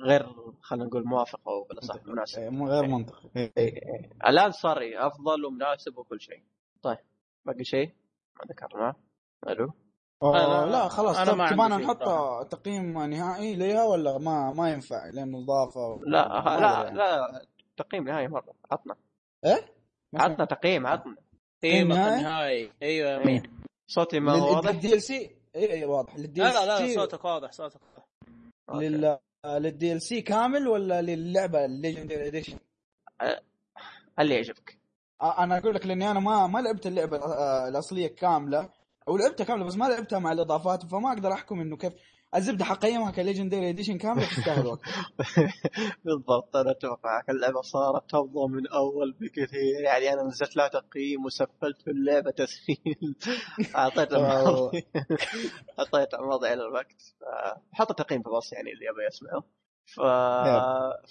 غير خلينا نقول موافق أو بالأصح مناسب. إيه، مو غير منطقي. إيه. إيه إيه. الآن صار أفضل ومناسب وكل شيء. طيب باقي شيء؟ ما ذكرناه ألو؟ لا خلاص أنا طب شيء نحط. تقييم نهائي ليها ولا ما ما ينفع؟ لأنه اضافه لا لا يعني. لا تقييم نهائي مرة. عطنا. إيه؟ عطنا تقييم عطنا. إيه النهاية؟ النهائي أيوه يا امين صوتي ما هو واضح؟ للدي ال سي اي اي واضح. للدي لا ال لا لا سي صوتك واضح صوتك واضح. لل للدي ال سي كامل ولا للعبة الليجندري اديشن؟ اللي يعجبك. أنا أقول لك لأني أنا ما ما لعبت اللعبة آه، الأصلية كاملة أو لعبتها كاملة بس ما لعبتها مع الإضافات فما أقدر أحكم إنه كيف. الزبدة حقيمها كليجندري اديشن كامله تستاهل وقت بالضبط أنا اتفق معك اللعبة صارت أفضل من أول بكثير. يعني أنا نزلت لها تقييم وسفلت في اللعبة تسهيل. [laughs] أعطيت [laughs] أعطيت الماضي على الوقت. حط تقييم في الوصف يعني اللي يبغى يسمعه ف...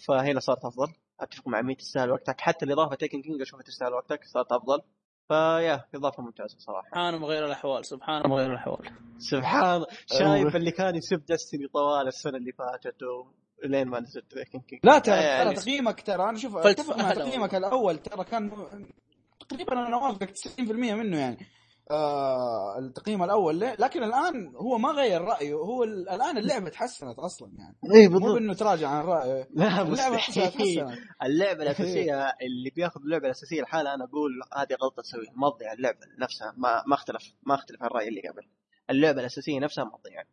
فهنا صارت أفضل. أتفق مع مين تستاهل وقتك. حتى الإضافة تيكن كينج أشوفها تستاهل وقتك. صارت أفضل. فيا إضافة ممتازة صراحة. سبحان مغير الأحوال سبحان مغير الأحوال. سبحان شايف اللي كان يسب دستني طوال السنة اللي فاتت و... لين ما نزلت King لا ترى يعني ترى تقييمك ترى أنا شوف فلت- أتفق مع تقييمك الأول ترى كان تقريبا أنا وافقك 90% منه يعني. آه التقييم الأول له لكن الآن هو ما غير رأيه. هو ال- الآن اللعبة تحسنت أصلا يعني. اي مو بإنه تراجع عن رأيه. لا اللعبة مستحيل [laughs] تحسنت. اللعبة الأساسية اللي بياخذ اللعبة الأساسية لحالها أنا أقول هذه غلطة تسويها. مضيع اللعبة نفسها. ما ما اختلف ما اختلف عن الراي اللي قبل. اللعبة الأساسية نفسها مضيعه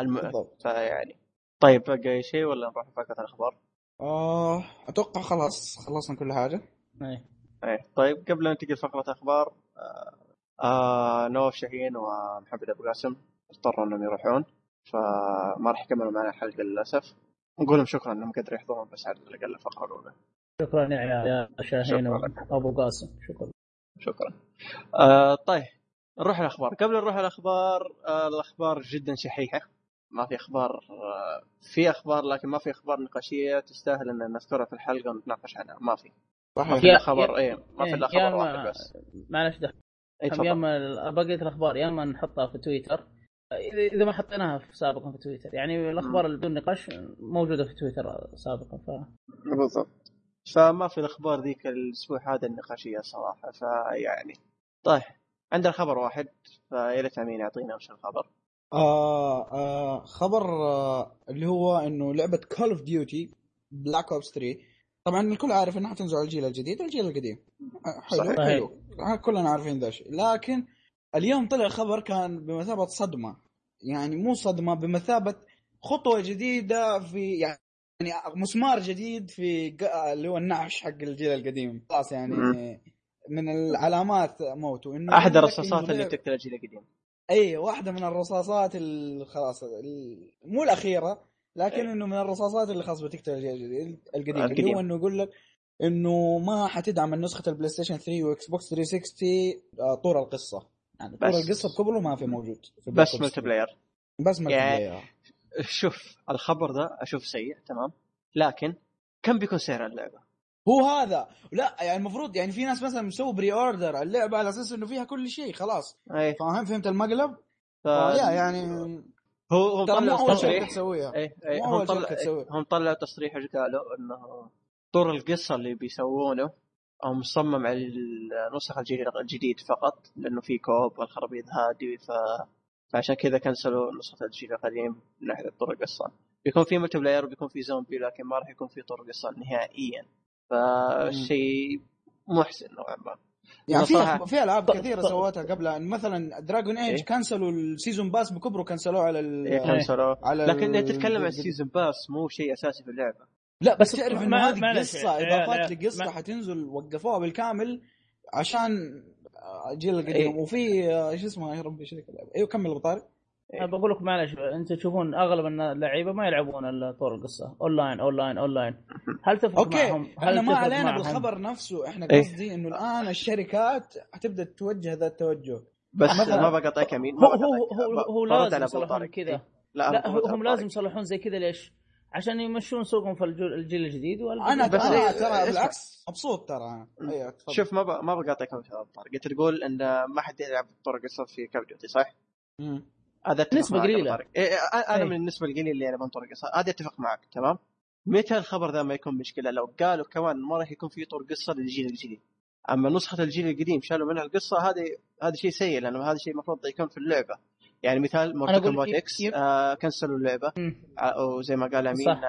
الم... بالضبط. فيعني. طيب بقى شيء ولا نروح لفقره الأخبار؟ آه أتوقع خلاص خلصنا كل حاجة. إيه. إيه طيب قبل لا ننتقل لفقره أخبار آه... آه... نواف شاهين ومحمد أبو قاسم اضطروا إنهم يروحون فما راح يكملوا معنا الحلقة للأسف. نقول لهم شكرا إنهم قدروا يحضرون بس على الأقل الفقره الاولى شكرا يا يا شاهين شكراً. وأبو قاسم. شكرا. شكرا. آه طيب نروح الأخبار. قبل نروح الأخبار آه الأخبار جدا شحيحة. ما في أخبار آه في أخبار لكن ما في أخبار نقاشية تستاهل إن نذكرها في الحلقة ونتناقش عنها. ما في. ما في خبر إيه ما في إيه، الا خبر ما- واحد بس. معلش ده اي يا اما بقيه الأخبار يا اما نحطها في تويتر. اذا إذا ما حطيناها في سابقا في تويتر. يعني الأخبار اللي بدون نقاش موجودة في تويتر سابقا ف بالضبط. فما في الأخبار ذيك الأسبوع هذا النقاشية صراحة فيعني. طيب عندنا خبر واحد فيا ريت أمين يعطينا وش الخبر. آه آه خبر آه اللي هو إنه لعبة كول اوف ديوتي بلاك اوبس 3 طبعا الكل عارف إنها حتنزل على الجيل الجديد الجيل القديم. آه، حلو صحيح. حلو. آه، كلنا عارفين ذا الشيء. لكن اليوم طلع خبر كان بمثابة صدمة. يعني مو صدمة بمثابة خطوة جديدة في يعني مسمار جديد في اللي هو النعش حق الجيل القديم. خلاص يعني. من العلامات موته إنه أحد الرصاصات اللي بتقتل الجيل القديم. اي واحدة من الرصاصات ال- خلاص ال- مو الأخيرة. لكن إيه. إنه من الرصاصات اللي خلاص بتقتل الجيل الجديد- القديم اللي. هو إنه يقول لك إنه ما حتدعم نسخة البلاي ستيشن 3 واكس بوكس 360 آه، طور القصة يعني طور القصة بكبره ما في موجود في بس ملتي 3. بلاير بس ملتي يعني- بلاير شوف الخبر ده أشوف سيء تمام لكن كم بيكون سعر اللعبة؟ هو هذا لا يعني المفروض يعني في ناس مثلا مسوي pre-order اللعبة على أساس إنه فيها كل شيء خلاص اي فاهم فهمت المقلب؟ ف... آه يعني هو هو مطلع تصريح. تسويها. اي اي مو هم طلع. هم طلعوا تصريح إيش قالوا إنه طور القصة اللي بيسوونه أو مصمم على النسخ الجديد فقط لأنه في co-op والخرابيط هذه ف... فعشان كذا كنسلوا نسخه الجيل القديم من ناحية طور القصة. بيكون في multiplayer وبيكون في زومبي لكن ما راح يكون في طور قصة نهائيا. فشيء محسن نوعا ما. يعني في في ألعاب كثيرة ط- سوتها قبل مثلا دراجون ايج إيه؟ كنسلوا ال season pass بكبره كنسلوه على ال... إيه، كنسلوا على لكن ال- تتكلم عن ال- ال season pass مو شيء أساسي في اللعبة. لا بس بس تعرف إنه هذه قصة عيال- إضافات لقصة حتنزل وقفوها بالكامل عشان الجيل القديم. إيه. وفي آه، إيش اسمه يا ربي اللعبة؟ أيوه كمل أبو طارق. أنا بقول لك معلش أنت تشوفون أغلب اللعيبة ما يلعبون إلا طور القصة online online online هل تفرق أوكي معهم هل إحنا ما علينا معهم؟ بالخبر نفسه إحنا إيه. قصدي إنه الآن الشركات حتبدا توجه ذا التوجه بس مثلاً- ما بقاطعك يمين هو هو. هو, هو لازم يصلحون. كذا لا, لا هم لازم. يصلحون زي كذا ليش؟ عشان يمشون سوقهم في الجيل, الجديد والجيل أنا بس ترى إيه، ترى. بالعكس مبسوط ترى أنا أيوه. شوف ما ب... ما بقاطعك يا أبو طارق أنت تقول إن ما حد يلعب طور قصه في كول ديوتي صح؟ مم. هذا أبو قليلة. طارق. إيه أنا إيه. من النسبة القليلة اللي يلعبون طور قصة هذا أتفق معك تمام؟ متى الخبر ذا ما يكون مشكلة لو قالوا كمان ما راح يكون في طور قصة للجيل الجديد أما نسخة الجيل القديم شالوا منها القصة هذه هذا شيء سيء لأنه هذا شيء المفروض يكون في اللعبة يعني مثال مورتال كومبات إكس آه كنسلوا اللعبة. آه، وزي ما قال أمين صح.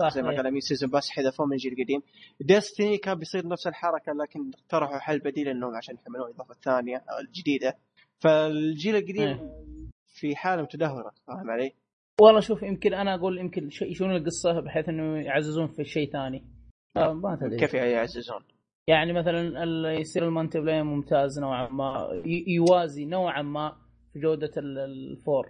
آه زي ما إيه. قال أمين season pass حذفوه من الجيل القديم ديستني كان بيصير نفس الحركة لكن اقترحوا حل بديل إنهم عشان يحملون الإضافة الثانية الجديدة فالجيل القديم إيه. في حالة متدهورة فاهم علي؟ والله شوف يمكن أنا أقول يمكن يشيلون القصة بحيث إنه يعززون في شيء ثاني. آه، ما تدري كيف يعززون؟ يعني مثلا يصير ال multiplayer ممتاز نوعا ما يوازي نوعا ما في جودة ال- الفور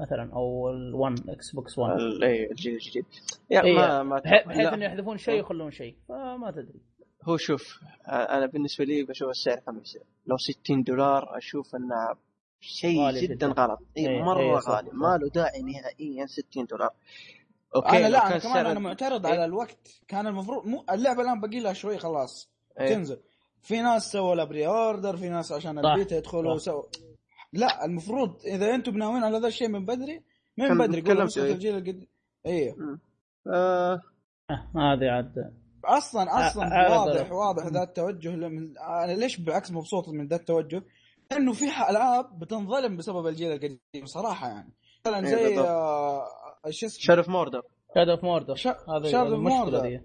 مثلا أو ال1 إكس بوكس 1 ال- إيه، الجيل الجديد. يا إيه، ما ما بح- بحيث. إنه يحذفون شيء ويخلون شيء فما تدري. هو شوف أنا بالنسبة لي بشوف السعر كم يصير؟ لو 60 دولار أشوف إنه شيء جدا جداً. غلط اي إيه، مرة إيه، غالي. ما له داعي نهائيا 60 دولار أوكي أنا لا أنا كمان سعر- أنا معترض إيه. على الوقت كان المفروض مو اللعبة الآن باقي لها شوي خلاص. تنزل في ناس سووا لها pre-order في ناس عشان البيتا يدخلوا. سووا لا المفروض إذا أنتم بناويين على ذا الشيء من بدري من بدري قولوا إيه. الجيل القديم أيوه آه آه، هذه عاد أصلا أصلا أعرض واضح له. واضح ذا التوجه من أنا ليش بالعكس مبسوط من ذا التوجه؟ لأنه في ألعاب بتنظلم بسبب الجيل القديم صراحة يعني. مثلا إيه زي. آه، شو اسمه؟ شرف موردر شاد اوف موردر هذا المشكلة Mordor. دي.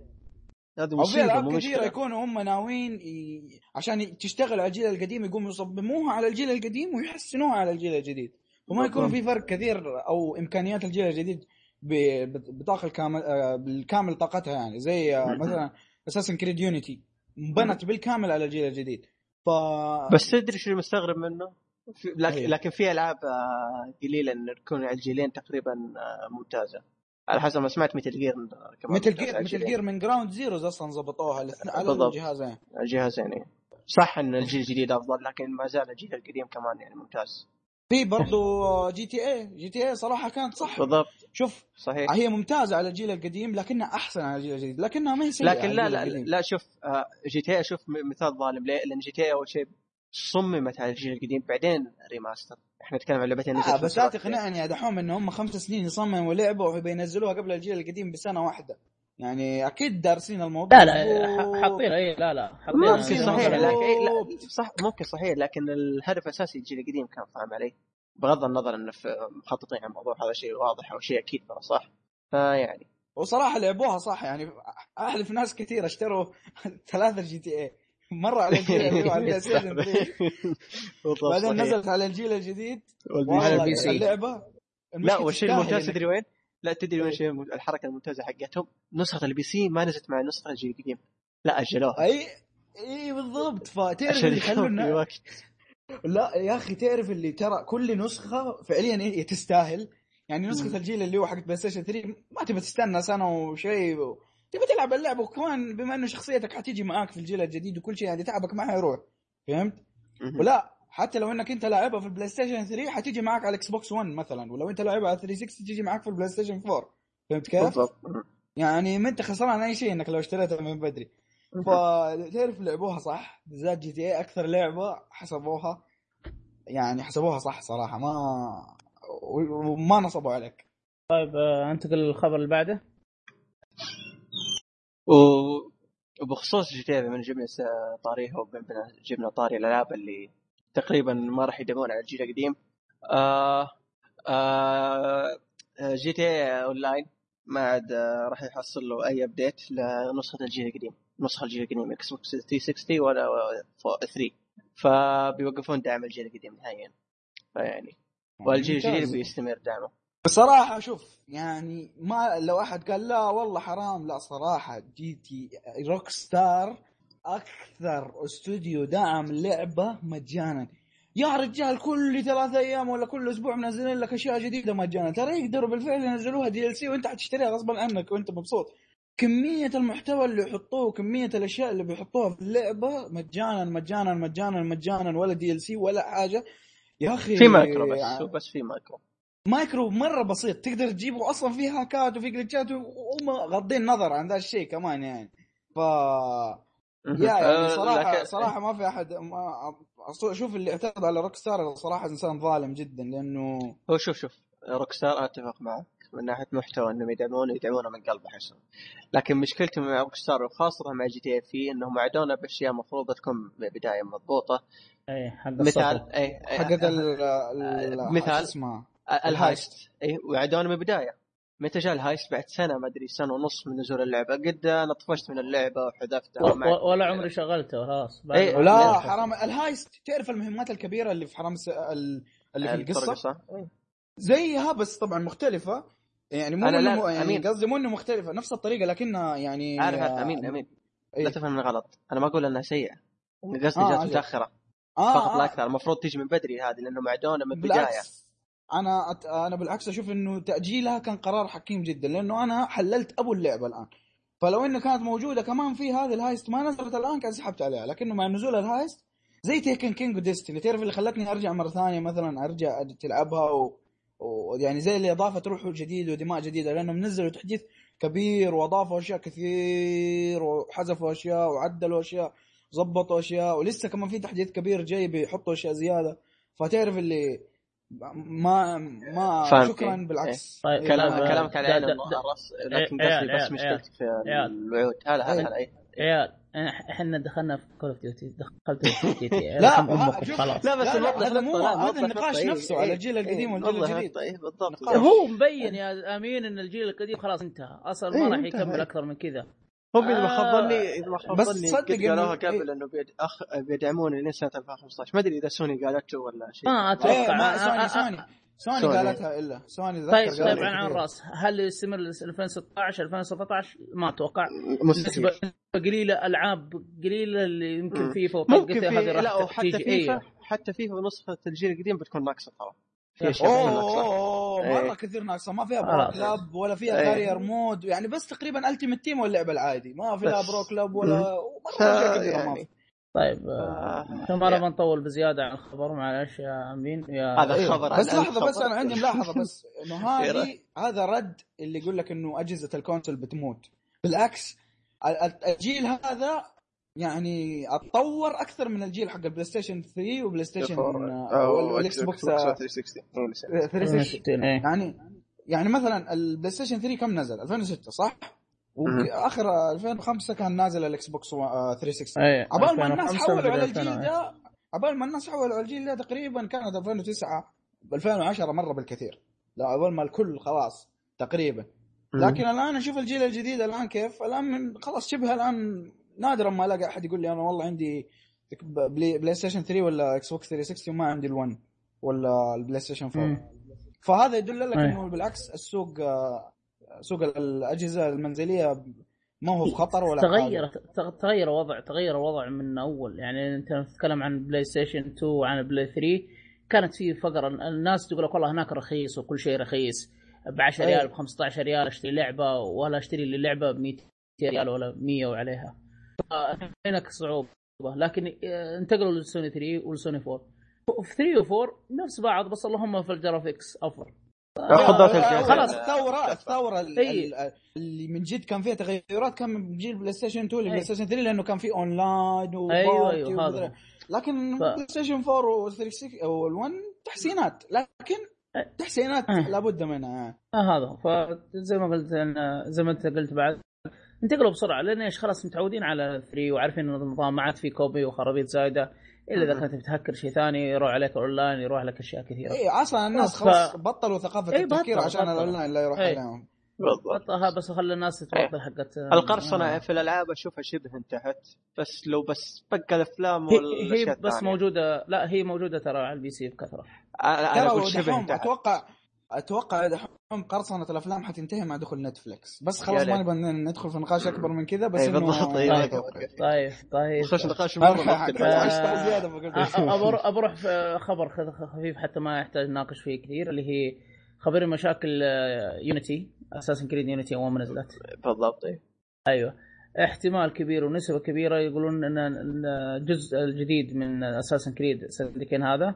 هذا أو في ألعاب كثيرة يكونوا هم ناويين ي... عشان تشتغل على الجيل القديم يقوموا يصمموها على الجيل القديم ويحسنوها على الجيل الجديد. وما يكون في فرق كثير أو إمكانيات الجيل الجديد ب- بطاقة الكامل آه، بالكامل طاقتها يعني. زي آه،. [clears throat] مثلا اساسن كريد يونيتي بنت بالكامل على الجيل الجديد. ف بس تدري شو المستغرب منه؟ في لكن, إيه. لكن في ألعاب آه، قليلة إن تكون على الجيلين تقريبا آه، ممتازة على حسب ما سمعت ميتل جير كمان مثل ممتازة جير مثل الجيلين. جير من جراوند زيروز أصلا ظبطوها الاثنين على بالضبط. الجهازين الجهازين. صح إن الجيل الجديد أفضل لكن ما زال الجيل القديم كمان يعني ممتاز في برضو جي تي اي جي تي اي صراحة كانت صح. بالضبط. شوف صحيح. هي ممتازة على الجيل القديم لكنها أحسن على الجيل الجديد. لكنها ما هي سيئة لكن لا لا القديم. لا شوف آه، جي تي اي أشوف م- مثال ظالم. ليه؟ لأن جي تي اي أول شيء صممت على الجيل القديم بعدين ريماستر. إحنا نتكلم عن لعبتين آه بس لا. تقنعني يا دحوم ان هم خمس سنين يصمموا لعبة وبينزلوها قبل الجيل القديم بسنة واحدة. يعني أكيد دارسين الموضوع لا لا حاطين اي لا لا حاطين ممكن ما صحيح. لكن إيه لا صح ممكن صحيح لكن الهدف الاساسي الجيل القديم كان فاهم علي بغض النظر انه في- مخططين على الموضوع هذا شيء واضح أو شيء أكيد ترى صح فيعني وصراحة لعبوها صح يعني أحلف ناس كثير اشتروا ثلاثة GTA مرة على الجيل اللي [laughs] هو على ال PlayStation 3 بالضبط بعدين. نزلت على الجيل الجديد والبي على والله ال PC. اللعبة لا والشيء الممتاز تدري وين؟ لا تدري وين الشيء الم- الحركة الممتازة حقتهم. نسخة ال PC ما نزلت مع نسخة الجيل القديم لا أجلوها. اي إي بالضبط. فتعرف اللي وقت. لا يا أخي تعرف اللي ترى كل نسخة فعليا إيه تستاهل. يعني نسخة الجيل اللي هو حق PlayStation 3 ما تبي تستنى سنة وشيء و... تبي تلعب اللعبه وكمان بما إنه شخصيتك حتيجي معاك في الجيل الجديد وكل شيء يعني تعبك ما حيروح فهمت؟ ولا حتى لو انك انت لاعبها في ال PlayStation 3 حتيجي معاك على ال Xbox 1 مثلا ولو انت لاعبها على 360 تيجي معاك في ال PlayStation 4 فهمت كيف؟ بالضبط. يعني ما انت خسران أي شيء إنك لو اشتريتها من بدري. فتعرف لعبوها صح؟ بالذات GTA أكثر لعبة حسبوها يعني حسبوها صح صراحة ما وما نصبوا عليك. طيب آه، أنتقل للخبر اللي بعده. و- وبخصوص GT بما إن جبنا طاريها وبما جبنا طاري الألعاب اللي تقريبا ما راح يدمون على الجيل القديم. آه آه GTA Online ما عاد آه، راح يحصل له أي update لنسخة الجيل القديم نسخة الجيل القديم Xbox 360 ولا 3 فبيوقفون دعم الجيل القديم نهائيا. فيعني والجيل الجديد. بيستمر دعمه. بصراحة شوف يعني ما لو أحد قال لا والله حرام لا صراحة GT Rockstar أكثر استوديو دعم لعبة مجانا. يا رجال كل ثلاثة أيام ولا كل أسبوع منزلين لك أشياء جديدة مجانا. ترى يقدروا بالفعل ينزلوها DLC وأنت حتشتريها غصبا عنك وأنت مبسوط. كمية المحتوى اللي يحطوه وكمية الأشياء اللي بيحطوها في اللعبة مجانا مجانا مجانا مجانا ولا DLC ولا حاجة. يا أخي في مايكرو بس يعني بس في micro. micro مرة بسيط. تقدر تجيبه أصلا في هاكات وفي جليتشات وهم غاضين نظر عن ذا الشيء كمان يعني. ف يا يعني آه، صراحة لكن- صراحة ما في أحد ما أشوف اللي اعترض على Rockstar صراحة إنسان ظالم جدا لأنه هو شوف شوف Rockstar أتفق معك من ناحية محتوى إنهم يدعمونه يدعمونه من قلب احسهم لكن مشكلتي مع Rockstar وخاصة مع GTA في إنهم وعدونا بأشياء مفروض تكون بداية مضبوطة اي حق مثال. اي ال ال- مثال. شو اسمها ال heist اي وعدونا من البداية متى جاء ال heist؟ بعد سنة ما أدري سنة ونص من نزول اللعبة. قد أنا طفشت من اللعبة وحذفتها و- ولا عمري شغلته خلاص. إيه، لا لا. حرام. ال heist تعرف المهمات الكبيرة اللي في حرام س... ال- اللي في القصة؟ إيه. زيها بس طبعا مختلفة. يعني مو أنا لا- انه يعني أمين. قصدي مو إنه مختلفة نفس الطريقة لكنها يعني عارف عارف آه، أمين. امين إيه. لا تفهمني غلط. أنا ما أقول إنها سيئة. قصدي آه، جات. متأخرة. آه فقط لا آه. أكثر. المفروض تجي من بدري هذه لأنه معدونة من البدايه أنا أت... أنا بالعكس أشوف إنه تأجيلها كان قرار حكيم جدا لأنه أنا حللت أبو اللعبة الآن. فلو انها كانت موجودة كمان في هذه ال heist ما نزلت الآن كان سحبت عليها لكنه مع نزول ال heist زي Taken King و Destiny تعرف اللي خلتني أرجع مرة ثانية مثلا أرجع تلعبها و... ويعني زي اللي أضافت روح جديد ودماء جديدة لأنهم نزلوا تحديث كبير وأضافوا أشياء كثير وحذفوا أشياء وعدلوا أشياء ظبطوا أشياء ولسه كمان في تحديث كبير جاي بيحطوا أشياء زيادة. فتعرف اللي ما ما فاهم. شكرا كيف. بالعكس. طيب، إيه، كلام لا، كلامك على عين الراس لكن عيال- قصدي بس مشكلتي في. الوعود. هلا هلا إيه. إيه. عيال إح- إحنا دخلنا في Call of Duty دخلت في [laughs] Duty لا أمكم شوف- خلاص. لا بس هذا مو- هذا النقاش إيه، نفسه إيه، على الجيل إيه، القديم والجيل الجديد. إيه، بالضبط. هو مبين يا أمين إن الجيل القديم خلاص انتهى. أصلا إيه، ما راح. يكمل أكثر من كذا. هو اذا ما خاب آه، ظني إذا ما خاب بس ظني تصدق قد قالوها إنه- قبل إنه بيد... أخ... بيدعمون لين سنة 2015 ما أدري إذا سوني قالته ولا شيء. ما أتوقع. ما آه، آه، سوني سوني. سوني سوني. قالتها إلا. سوني ذكر طيب طيب عن عن كثير. رأس. هل يستمر ل 2016 2017 ما أتوقع. مستحيل. قليلة ألعاب قليلة اللي يمكن. فيفا وطقتها في هذه لا راح وحتى تيجي فيفا أيوه حتى فيفا نسخه الجيل القديم بتكون ناقصة ترى. في يا اشياء أوه أوه، إيه. مرة كثير ناقصة ما فيها برو خلاص. كلاب ولا فيها إيه. كارير مود يعني بس تقريبا التيمت تيم واللعبه العادي ما فيها بس. برو كلاب ولا. مره أشياء كثيرة ما يعني في طيب آه، ما نبغى نطول بزيادة عن الخبر معلش يا أمين يا هذا. خبر عن بس لحظة الخبر. بس أنا عندي ملاحظة بس إنه [laughs] هذه؟ هذا رد اللي يقول لك إنه أجهزة ال console بتموت بالعكس ال- ال- الجيل هذا يعني أتطور أكثر من الجيل حق ال PlayStation 3 و PlayStation آه، وال- وال Xbox آه، 360 هو اللي سوى. 360 إيه. يعني يعني مثلا ال PlayStation 3 كم نزل؟ 2006 صح؟ وآخر 2005 كان نازل ال Xbox آه، 360 إيه عبال ما الناس 2005 حولوا على الجيل 2000. ده عبال ما الناس حولوا على الجيل ده تقريبا كانت 2009 ب 2010 مرة بالكثير. لا عبال ما الكل خلاص تقريبا. لكن الآن أشوف الجيل الجديد الآن كيف؟ الآن من خلاص شبه الآن نادرا ما ألاقي أحد يقول لي أنا والله عندي Play, PlayStation 3 ولا Xbox 360 وما عندي ال1 ولا ال PlayStation 4 مم. فهذا يدل لك أيه. إنه بالعكس السوق آه، سوق الأجهزة المنزلية ما هو بخطر ولا تغير حاجة. تغ- تغير الوضع تغير الوضع من أول يعني أنت تتكلم عن PlayStation 2 وعن Play 3 كانت في فقرة الناس تقول لك والله هناك رخيص وكل شيء رخيص ب 10 أي. ريال ب 15 ريال أشتري لعبة ولا أشتري لي لعبة ب 200 ريال ولا 100 وعليها هناك صعوبة. لكن آه، انتقلوا للسوني 3 والسوني 4 في 3 و4 نفس بعض بس اللهم في ال graphics أفضل. لا، الجهاز خلاص ال- الثورة الثورة ال-. ال- اللي من جد كان فيها تغيرات كان من جيل PlayStation 2 ل PlayStation. 3 لأنه كان في اونلاين أيوه و party أيوه ومدري- هذا. لكن ف- PlayStation 4 و360 وال1 تحسينات. لكن. تحسينات أه. لابد منها. آه هذا فزي ما قلت أنا زي ما انت قلت بعد انتقلوا بسرعة لأن إيش خلاص متعودين على 3 وعارفين إن النظام ما عاد في copy وخرابيط زايدة إلا إذا كنت بتهكر شيء ثاني يروح عليك أونلاين يروح لك أشياء كثيرة. اي أصلا الناس ف- خلاص بطلوا ثقافة إيه، التفكير بطل- عشان. الأونلاين لا يروح إيه. عليهم. بالضبط. بس خلي الناس تتبطل حقت القرصنة في الألعاب أشوفها شبه انتهت بس لو بس بقى الأفلام هي, والأشياء هي بس الثانية. موجودة لا هي موجودة ترى على ال PC بكثرة. أنا أنا ترى أقول شبه انتهت. أتوقع أتوقع دحوم قرصنة الأفلام حتنتهي مع دخول Netflix بس خلاص ما. نبغى ندخل في نقاش أكبر من كذا بس اي إنه بالضبط اي طيب. أوقف. طيب طيب خش نقاش مرة. آه، أ- أبر- بروح في خبر خفيف حتى ما يحتاج نناقش فيه كثير اللي هي خبر مشاكل Unity Assassin's Creed Unity أول ما نزلت بالضبط اي أيوه احتمال كبير ونسبة كبيرة يقولون ان إن الجزء الجديد من Assassin's Creed Syndicate هذا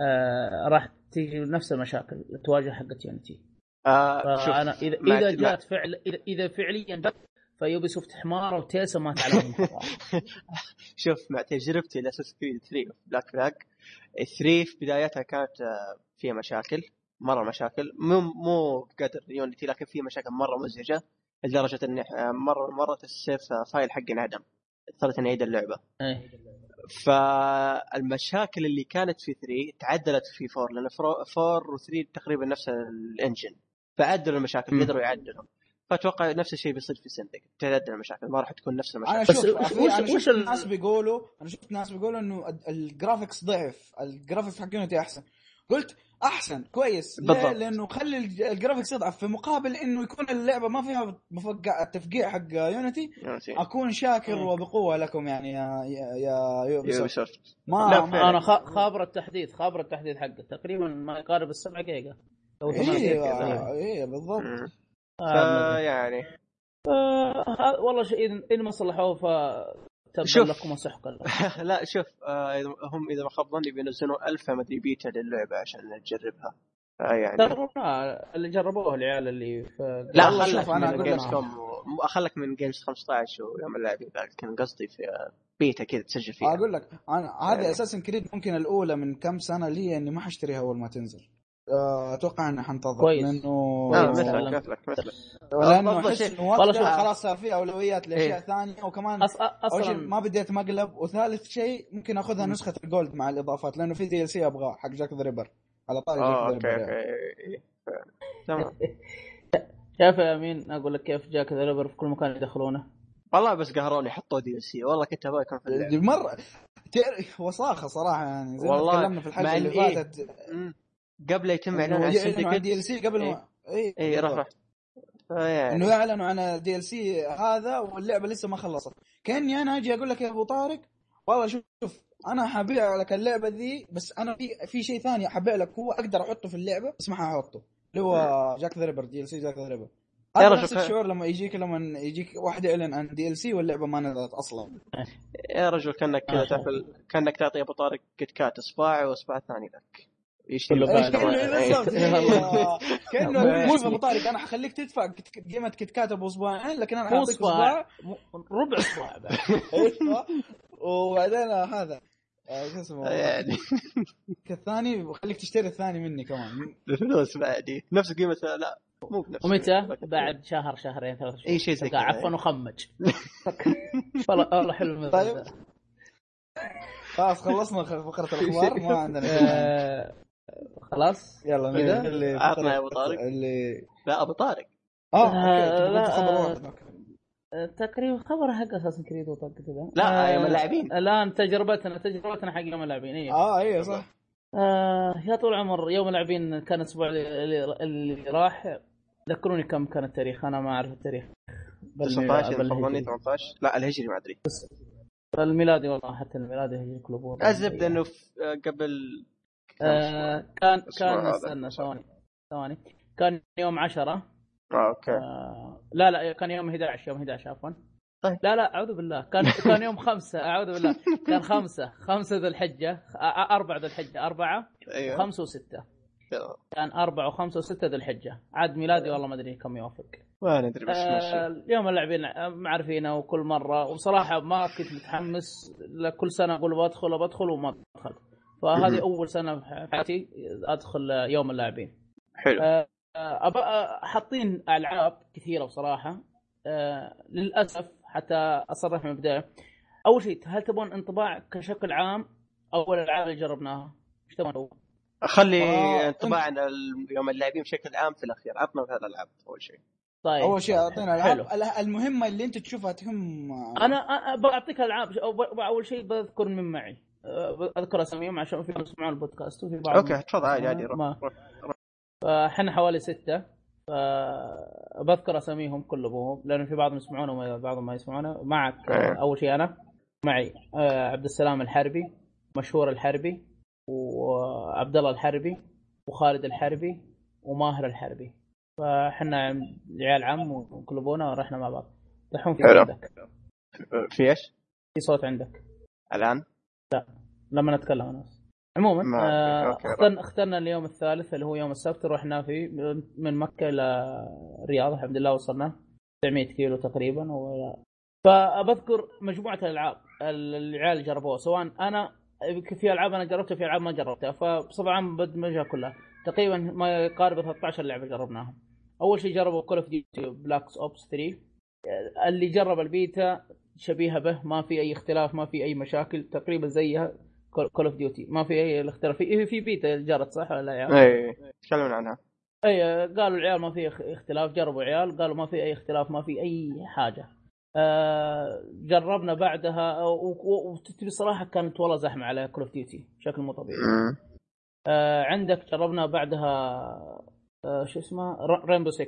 آه راح تيجي نفس المشاكل تواجه حقت Unity آه فأنا اذا إذا جات فعل اذا, إذا فعليا جات ف Ubisoft حمارة وتيسا ما تعلم. [laughs] شوف مع تجربتي ل Assassin's Creed 3 Black Flag 3 في بدايتها كانت آه، فيها مشاكل مرة مشاكل. مو مو بقدر Unity لكن فيها مشاكل مرة مزعجة لدرجة اني آه، مره مرات ال save آه، file حقي انعدم اضطريت اني اعيد اللعبة. إيه. فالمشاكل اللي كانت في 3 تعدلت في 4 لأن 4 و3 تقريبا نفس ال engine فعدلوا المشاكل. قدروا يعدلوا فأتوقع نفس الشيء بيصير في Syndicate تعدل المشاكل ما راح تكون نفس المشاكل. أنا بس شوف وش- أنا وش شفت ال- ناس بيقولوا أنا شفت ناس بيقولوا إنه ال- ال graphics ضعف ال graphics حق Unity أحسن. قلت أحسن كويس؟ بالضبط. لأنه خلي الج- ال graphics يضعف في مقابل إنه يكون اللعبة ما فيها مفقع التفقيع حق Unity Unity. أكون شاكر مم. وبقوة لكم يعني يا يا, يا Ubisoft. Ubisoft. ما لا، ما- أنا خا- خابر التحديث خابر التحديث حقه تقريبا ما يقارب السبعة جيجا أو جيجا أيوه بالضبط. آه، فيعني آه، والله شيء إن ما صلحوه ف شوف. لكم وسحقا لكم. [laughs] لا شوف آه إذا- هم إذا ما خاب ظني بينزلون ألف مدري بيتا للعبة عشان نجربها آه يعني ترى ما- اللي جربوه العيال اللي في لا خلك من Gamescom خلك من Games 15 ويوم اللاعبين ذاك كان قصدي في بيتا كذا تسجل فيها أقول لك أنا هذه أيوة. Assassin's Creed ممكن الأولى من كم سنة لي إني ما حشتريها أول ما تنزل آه، أتوقع إني حنتظر كويس. لأنه آه. مثلك مثلك مثلك لأنه أحس. إنه. خلاص صار في أولويات لأشياء إيه. ثانية وكمان أص... أول شيء ما بديت مقلب وثالث شيء ممكن أخذها نسخة ال gold مع الإضافات لأنه في DLC أبغاه حق Jack the Ripper على طاري Jack the okay Ripper يعني. okay ف- تمام [laughs] شايف يا أمين أقول لك كيف Jack the Ripper في كل مكان يدخلونه والله بس قهروني حطوا DLC والله كنت أبغى يكون في مرة تعرف وساخه صراحة يعني زي ما تكلمنا في الحلقة اللي إيه، فاتت. قبل يتم إعلان عن يعلنوا عن DLC قبل إيه. ما اي اي راح راح. فيعني إنه يعلنوا عن ال DLC هذا واللعبة لسه ما خلصت. كأني أنا أجي أقول لك يا أبو طارق والله شوف شوف أنا حبيع لك اللعبة ذي بس أنا في في شيء ثاني حبيع لك هو أقدر أحطه في اللعبة بس ما حأحطه. اللي هو Jack the Ripper DLC Jack the Ripper يا هذا رجل نفس الشعور لما يجيك لما يجيك واحد يعلن عن DLC واللعبة ما نزلت أصلا. يا رجل كأنك كذا آه. تاكل كأنك تعطي أبو طارق كت كات اصبع واصبع ثاني لك. يشتري. [laughs] كأنه شوف أبو طارق. أنا حخليك تدفع. قيمه كت كات ابو اصبعين لكن أنا مو حاعطيك م- ربع بعد [laughs] أيوه. وبعدين هذا. آه، شو اسمه؟ يعني. [laughs] الثاني بخليك تشتري الثاني مني كمان. الفلوس بعدي نفس قيمة لا مو بنفس ومتى؟ بعد شهر شهرين ثلاث شهور. أي شيء زي كذا. عفوا وخمج. والله والله حلو طيب. خلاص خلصنا فقرة الأخبار. ما عندنا. آه، خلاص يلا مين. اللي عطنا يا أبو طارق. اللي لا أبو طارق. آه آه، لا، آه،. آه، تقريبا خبر حق اساسن كريد وطاقة ذا لا، آه، يوم اللاعبين. الآن تجربتنا تجربتنا حق يوم اللاعبين أيوه آه أيوه صح. آه يا طول العمر يوم اللاعبين كان الأسبوع اللي, اللي راح. ذكروني كم كان التاريخ؟ أنا ما أعرف التاريخ. بال- 19 اذا بال- خاب ظني بالهجري. 18 لا الهجري ما أدري. الميلادي والله حتى الميلادي هي كلوبور الزبده انه قبل آه كان كان. استنى ثواني. ثواني. كان يوم 10 آه أوكي. آه لا لا كان يوم 11 يوم 11 عفوا. طيب. لا لا أعوذ بالله. كان [laughs] كان يوم خمسة أعوذ بالله. كان خمسة خمسة ذو الحجة أربعة ذو الحجة أربعة أيوه. خمسة وستة. كان أربعة وخمسة وستة ذو الحجة. عاد ميلادي والله ما أدري كم يوافق. ما ندري بس آه اليوم اللاعبين معرفينه وكل مرة. وصراحة ما كنت متحمس. كل سنة أقول بدخل بدخل وما دخلت فهذه. أول سنة في حياتي أدخل يوم اللاعبين. حلو. آه، أبا آه، حاطين ألعاب كثيرة بصراحة. آه للأسف حتى أصرح من البداية. أول شيء هل تبون انطباع كشكل عام أو الألعاب اللي جربناها؟ إيش تبون؟ أول؟ خلي آه، انطباع عن يوم اللاعبين بشكل عام في الأخير. عطنا في هذا الالعاب أول شيء. طيب. أول شيء أعطينا حلو. الالعاب ال- المهمة اللي أنت تشوفها تهم أنا أنا بعطيك ألعاب. أول شيء بذكر من معي. آه، أذكر أساميهم عشان في يسمعون البودكاست وفي بعض أوكي تفضل عادي عادي روح. فاحنا حوالي ستة. فبذكر أساميهم كل أبوهم لأنه في بعضهم يسمعونه وبعضهم ما يسمعونه. معك أول شيء أنا. معي آه، عبد السلام الحربي مشهور الحربي وعبد الله الحربي وخالد الحربي وماهر الحربي. فاحنا عيال عم وكل أبونا ورحنا مع بعض. دحوم في. عندك. في إيش؟ في صوت عندك. الآن؟ لما نتكلم أنا. عموما ما آه، اخترنا اخترنا اليوم الثالث اللي هو يوم السبت رحنا فيه من مكة إلى الرياض الحمد لله وصلنا. 900 كيلو تقريبا و... فبذكر مجموعة الألعاب العيال جربوها. سواء أنا في ألعاب أنا جربتها في ألعاب ما جربتها. عامه بدمجها كلها. تقريبا ما يقارب 13 لعبة جربناها. أول شيء جربوا Call of Duty Black Ops 3 اللي جرب البيتا شبيهة به ما في أي اختلاف ما في أي مشاكل تقريبا زيها Call of Duty ما في أي اختلاف في في بيتا جرت صح ولا لا عيال؟ اي تكلمنا عنها. اي قالوا العيال ما في اخ- اختلاف جربوا عيال قالوا ما في أي اختلاف ما في أي حاجة. آه جربنا بعدها و- و- وتبي صراحة كانت والله زحمة على Call of Duty بشكل مو طبيعي. آه عندك جربنا بعدها آه شو اسمه؟ Rainbow 6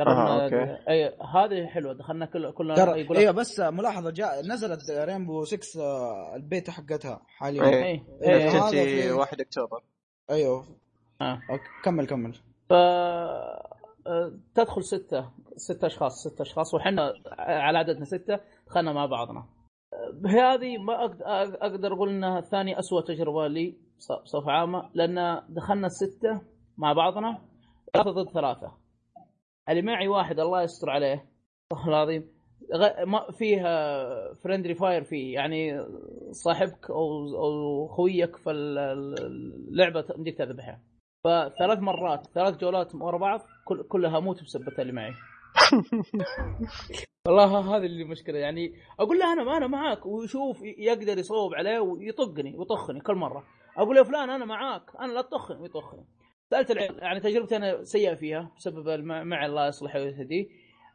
آه، جربنا okay. أي هذه حلوة دخلنا كل كلنا ترى يقول لك- أيوه بس ملاحظة جاء نزلت Rainbow 6 آه، البيتا حقتها حاليا. إيه. اي إيه، اي هذا تجي في- 1 أكتوبر. أيوه. آه. okay، كمل كمل. ف آه، تدخل ستة ستة أشخاص ستة أشخاص وحنا على عددنا ستة دخلنا مع بعضنا. آه، هذه ما أقدر, أقدر أقول أنها ثاني أسوأ تجربة لي بص- بصفة عامة لأن دخلنا الستة مع بعضنا ثلاثة ضد ثلاثة. اللي معي واحد الله يستر عليه. والله العظيم. غ- ما فيها friendly fire فيه. يعني صاحبك أو أو خويك في ال- ال- اللعبة تمديك تذبحه. فثلاث مرات ثلاث جولات ورا بعض كل كلها أموت بسبة اللي معي. [laughs] والله هذه اللي مشكلة. يعني أقول له أنا ما أنا معاك. ويشوف يقدر يصوب عليه ويطقني ويطخني كل مرة. أقول له فلان أنا معاك أنا لا تطخني ويطخني. سألت العيال يعني تجربتي أنا سيئة فيها بسبب مع الله يصلحه ويهديه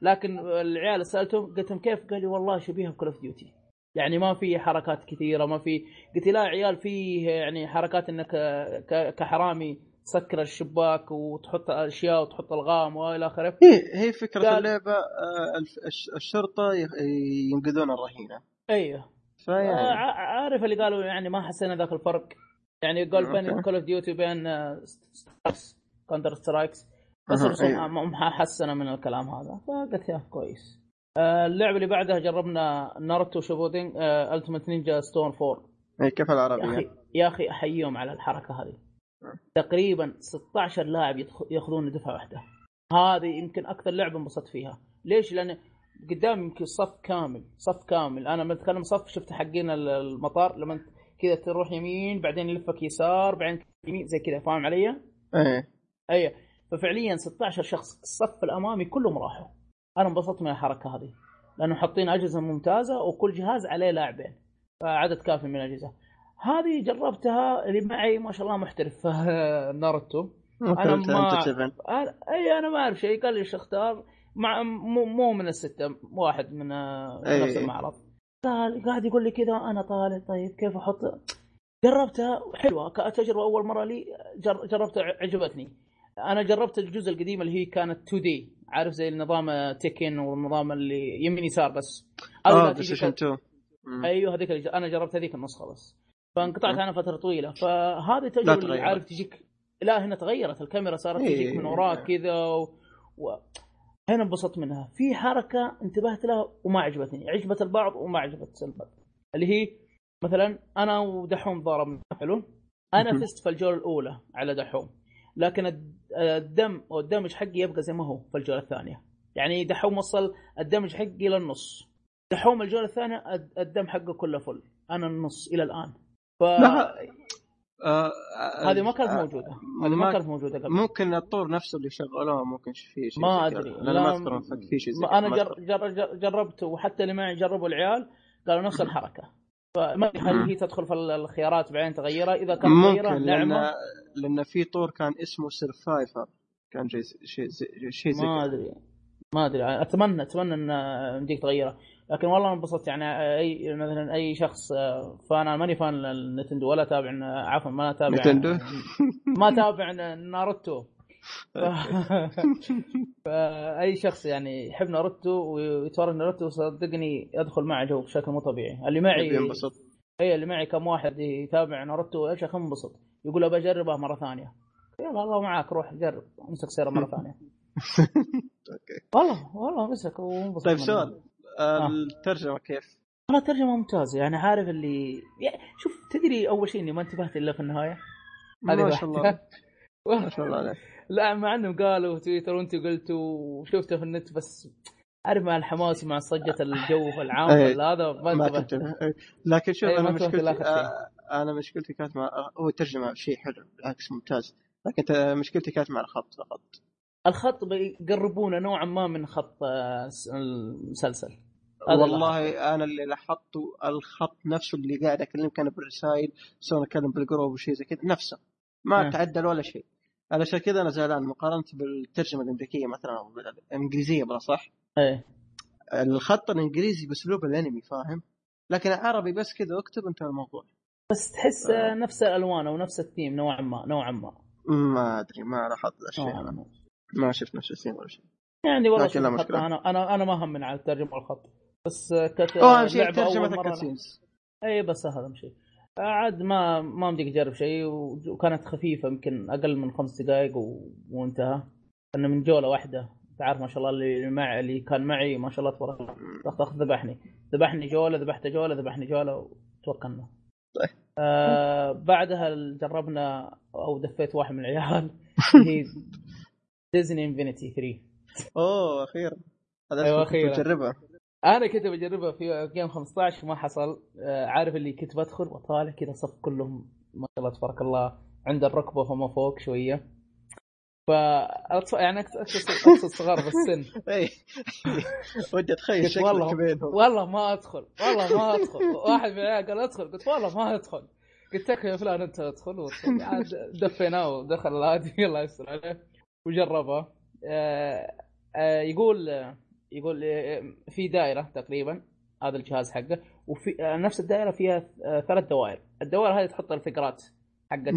لكن العيال سألتهم قلت لهم كيف؟ قال لي والله شبيهة ب Call of Duty يعني ما في حركات كثيرة ما في. قلت لا يا عيال فيه يعني حركات إنك كحرامي تسكر الشباك وتحط اشياء وتحط الغام وإلى آخره. هي هي فكرة قال- اللعبة آه، الشرطة ينقذون الرهينة. أيوه. فيعني ع- عارف اللي قالوا يعني ما حسينا ذاك الفرق؟ يعني قال بين okay. Call of Duty وبين آه، Strikes Counter Strikes بس. ما- ما حسنا من الكلام هذا فقلت يا كويس. آه، اللعبة اللي بعدها جربنا Naruto Shippuden Ultimate Ninja Storm 4 إيه، كيف العربية؟ يا أخي أحييهم على الحركة هذه. تقريبا 16 لاعب يأخذون دفعة واحدة. هذه يمكن أكثر لعبة انبسطت فيها. ليش؟ لأن قدام يمكن صف كامل صف كامل. أنا بتكلم صف شفت حقين ال- المطار لما كذا تروح يمين بعدين يلفك يسار بعدين يمين زي كذا فاهم علي؟ إيه. اي ففعليا 16 شخص الصف الأمامي كلهم راحوا. أنا انبسطت من الحركة هذه. لأنه حاطين أجهزة ممتازة وكل جهاز عليه لاعبين. فعدد كافي من الأجهزة. هذه جربتها اللي معي ما شاء الله محترف. [laughs] ناروتو. أنا ما- اي أنا ما أعرف شيء. قال لي إيش أختار. مع مو, مو من الستة واحد من أي. نفس المعرض. قال قاعد يقول لي كذا أنا طالع. طيب كيف أحط؟ جربتها حلوة كتجربه أول مرة لي جر... جربتها عجبتني. أنا جربت الجزء القديم اللي هي كانت 2 دي عارف زي النظام Tekken والنظام اللي يمين يسار بس. آه لا Play تيجي Station ك- 2 مم. أيوه هذيك أنا جربت هذيك النسخة بس. فانقطعت. عنها فترة طويلة. فهذه تجربة اللي. عارف تجيك لا هنا تغيرت. الكاميرا صارت إيه. تجيك من وراك كذا و... و... هنا انبسطت منها. في حركة انتبهت لها وما عجبتني. عجبت البعض وما عجبت البعض. اللي هي مثلا أنا ودحوم ضاربنا. حلو؟ أنا. فزت في الجولة الأولى على دحوم. لكن الد- الدم أو الدمج حقي يبقى زي ما هو في الجولة الثانية. يعني دحوم وصل الدمج حقي للنص دحوم الجولة الثانية الد- الدم حقه كله فل. أنا النص إلى الآن. ف لا، آه، هذه ما كانت آه، موجودة. هذه ما كانت موجودة قبل. ممكن الطور نفسه اللي شغلوه ممكن في شيء ما. لأن لا، ما اذكر في شيء. أنا جر. جر جر جربت وحتى اللي معي جربوا العيال قالوا نفس الحركة. فما أدري هل هي تدخل في الخيارات بعدين تغيرها؟ إذا مغيره ممكن لأن نعمة. لأن في طور كان اسمه survivor كان شيء شيء زي- شيء زي ما. أدري. ما أدري. اتمنى أتمنى ان يمديك تغيرها لكن والله انبسطت. يعني أي مثلا أي شخص آه، فأنا ماني fan ال Nintendo ولا تابع عفوا ما اتابع Nintendo؟ [laughs] ما اتابع ناروتو. [laughs] فأي شخص يعني يحب ناروتو ويتفرج ناروتو صدقني يدخل معه جو بشكل مو طبيعي. اللي معي ينبسط أي اللي معي كم واحد يتابع ناروتو إيش أخي انبسط. يقول ابى اجربها مرة ثانية. يلا الله معاك روح جرب أمسك سيره مرة ثانية. [laughs] okay. والله والله مسك وانبسط. طيب. سؤال. الترجمة كيف؟ والله ترجمه ممتازة يعني عارف اللي يعني شوف تدري أول شيء إني ما انتبهت إلا في النهاية ما شاء. الله [laughs] ما شاء الله عليك لا مع إنهم قالوا في تويتر وانت قلتوا وشفته في النت بس عارف مع الحماس ومع صجة الجو العام [laughs] إيه. هذا ما انتبهت إيه. لكن شوف إيه، أنا مشكلتي. آه، أنا مشكلتي كانت مع آه، هو ترجمه شيء حلو بالعكس ممتاز لكن مشكلتي كانت مع الخط فقط الخط بيقربونه نوعا ما من خط آه، المسلسل. والله أنا اللي لاحظته الخط نفسه اللي قاعد اكلمك أنا بالرسائل سواء اتكلم بالجروب وشيء زي كذا نفسه. ما آه. تعدل ولا شيء. علشان كذا أنا زعلان. مقارنة بالترجمة الأمريكية مثلا أو الانجليزيه بلا صح. إيه. الخط الإنجليزي بأسلوب الأنمي فاهم؟ لكن العربي بس كذا اكتب انتهى الموضوع. بس تحس آه. نفس الألوان أو نفس الثيم نوعا ما نوعا ما. ما أدري ما لاحظت نوعاً هذا ما. شفت نفس الشيء ولا شيء. يعني والله لكن لا. حتى أنا أنا أنا ما همني على الترجمة والخط. بس كت اهم شيء ترجمه ال cutscenes اي بس هذا اهم شيء عاد ما ما مديك تجرب شيء وكانت خفيفة يمكن أقل من خمس دقائق و... وانتهى. انه من جولة واحدة. تعرف ما شاء الله اللي مع اللي كان معي ما شاء الله تبارك الله. ذبحني. ذبحني جولة ذبحته جولة ذبحني جولة وتوكلنا. طيب. آه بعدها جربنا أو دفيت واحد من العيال. [laughs] هي Disney Infinity 3 أوه أخيرا. هذا أيوة، أيوة أخيراً. تجربها أنا كنت بجربها في Game 15 ما حصل. آه، عارف اللي كنت بدخل وطالع كذا صف كلهم ما شاء الله تبارك الله عند الركبة فما فوق شوية. ف يعني اقصد صغار بالسن [laughs] إي. ودي أتخيل شكلك بينهم والله ما أدخل والله ما أدخل. واحد من العيال قال أدخل قلت والله ما أدخل. قلت لك يا فلان أنت أدخل دفيناه ودخل الهادي الله يستر عليه. وجربها آه، آه، يقول يقول آه، في دائرة تقريبا هذا الجهاز حقه وفي نفس الدائرة فيها ثلاث دوائر. الدوائر هذه تحط ال figure ات حقت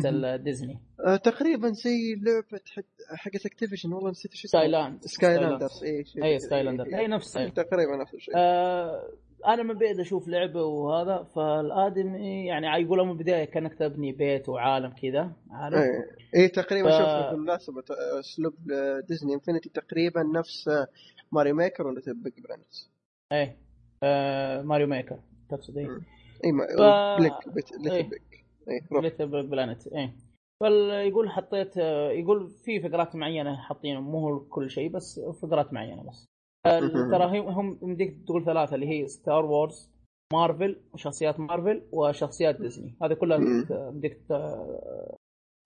آه تقريبا زي لعبة حق- حقت Activision والله نسيت إيش اسمها. Skyland Skylanders اي شيء اي كذا. Skylander إيه. اي نفس إيه، تقريبا نفس الشيء. أنا من بعيد أشوف لعبة وهذا فالآدمي يعني يقولوا من البداية كأنك تبني بيت وعالم كذا عارف اي إيه تقريبا ف- شوف بالمناسبة أسلوب Disney Infinity تقريبا نفس آه، Mario Maker ولا Big Planet إيه آه Mario Maker تقصد إيه. اي ما ف- بليك بيت إيه. Little Big اي روح Little Planet إيه فيقول حطيت آه، يقول في figure ات معينة حاطين مو هو كل شيء بس figure ات معينة بس. ترى [laughs] هم يمديك تقول ثلاثة اللي هي Star Wars Marvel وشخصيات مارفل وشخصيات ديزني هذه كلها يمديك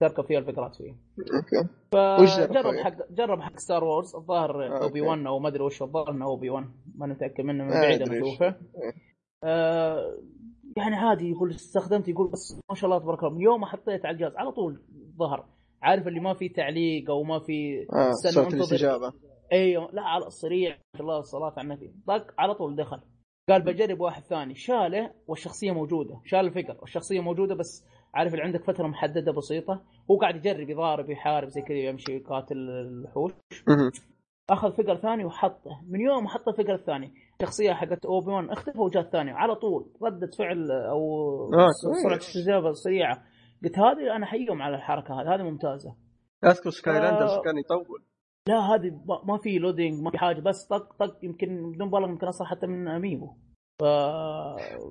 تركب فيها ال figure ات فيها okay فجرب طيب؟ حق جرب حق Star Wars الظاهر آه، Obi okay. Wan أو ما أدري وش الظاهر إنه اوبي 1 ما متاكد منه من بعيد أنا. اشوفه إيه. آه يعني عادي يقول استخدمت يقول بس ما شاء الله تبارك الله يوم ما حطيت على الجهاز على طول ظهر عارف اللي ما في تعليق أو ما في استنى صوت. الاستجابة أيوه لا على السريع الله الصلاة على النبي. طق على طول دخل. قال بجرب واحد ثاني. شاله والشخصية موجودة. شال ال figure والشخصية موجودة بس عارف اللي عندك فترة محددة بسيطة. هو قاعد يجرب يضارب يحارب زي كذا يمشي يقاتل الوحوش. أخذ figure ثاني وحطه. من يوم حط ال figure الثاني شخصية حقت اوبي 1 اختفى وجاء الثاني على طول رده فعل أو آه، سرعة. استجابة سريعة. قلت هذه أنا حيهم على الحركة هذه هذه ممتازة. أذكر Skylanders آه. كان يطول. لا هذه ما- في loading ما في حاجة بس طق طق يمكن بدون مبالغة يمكن أصلا حتى من Amiibo ف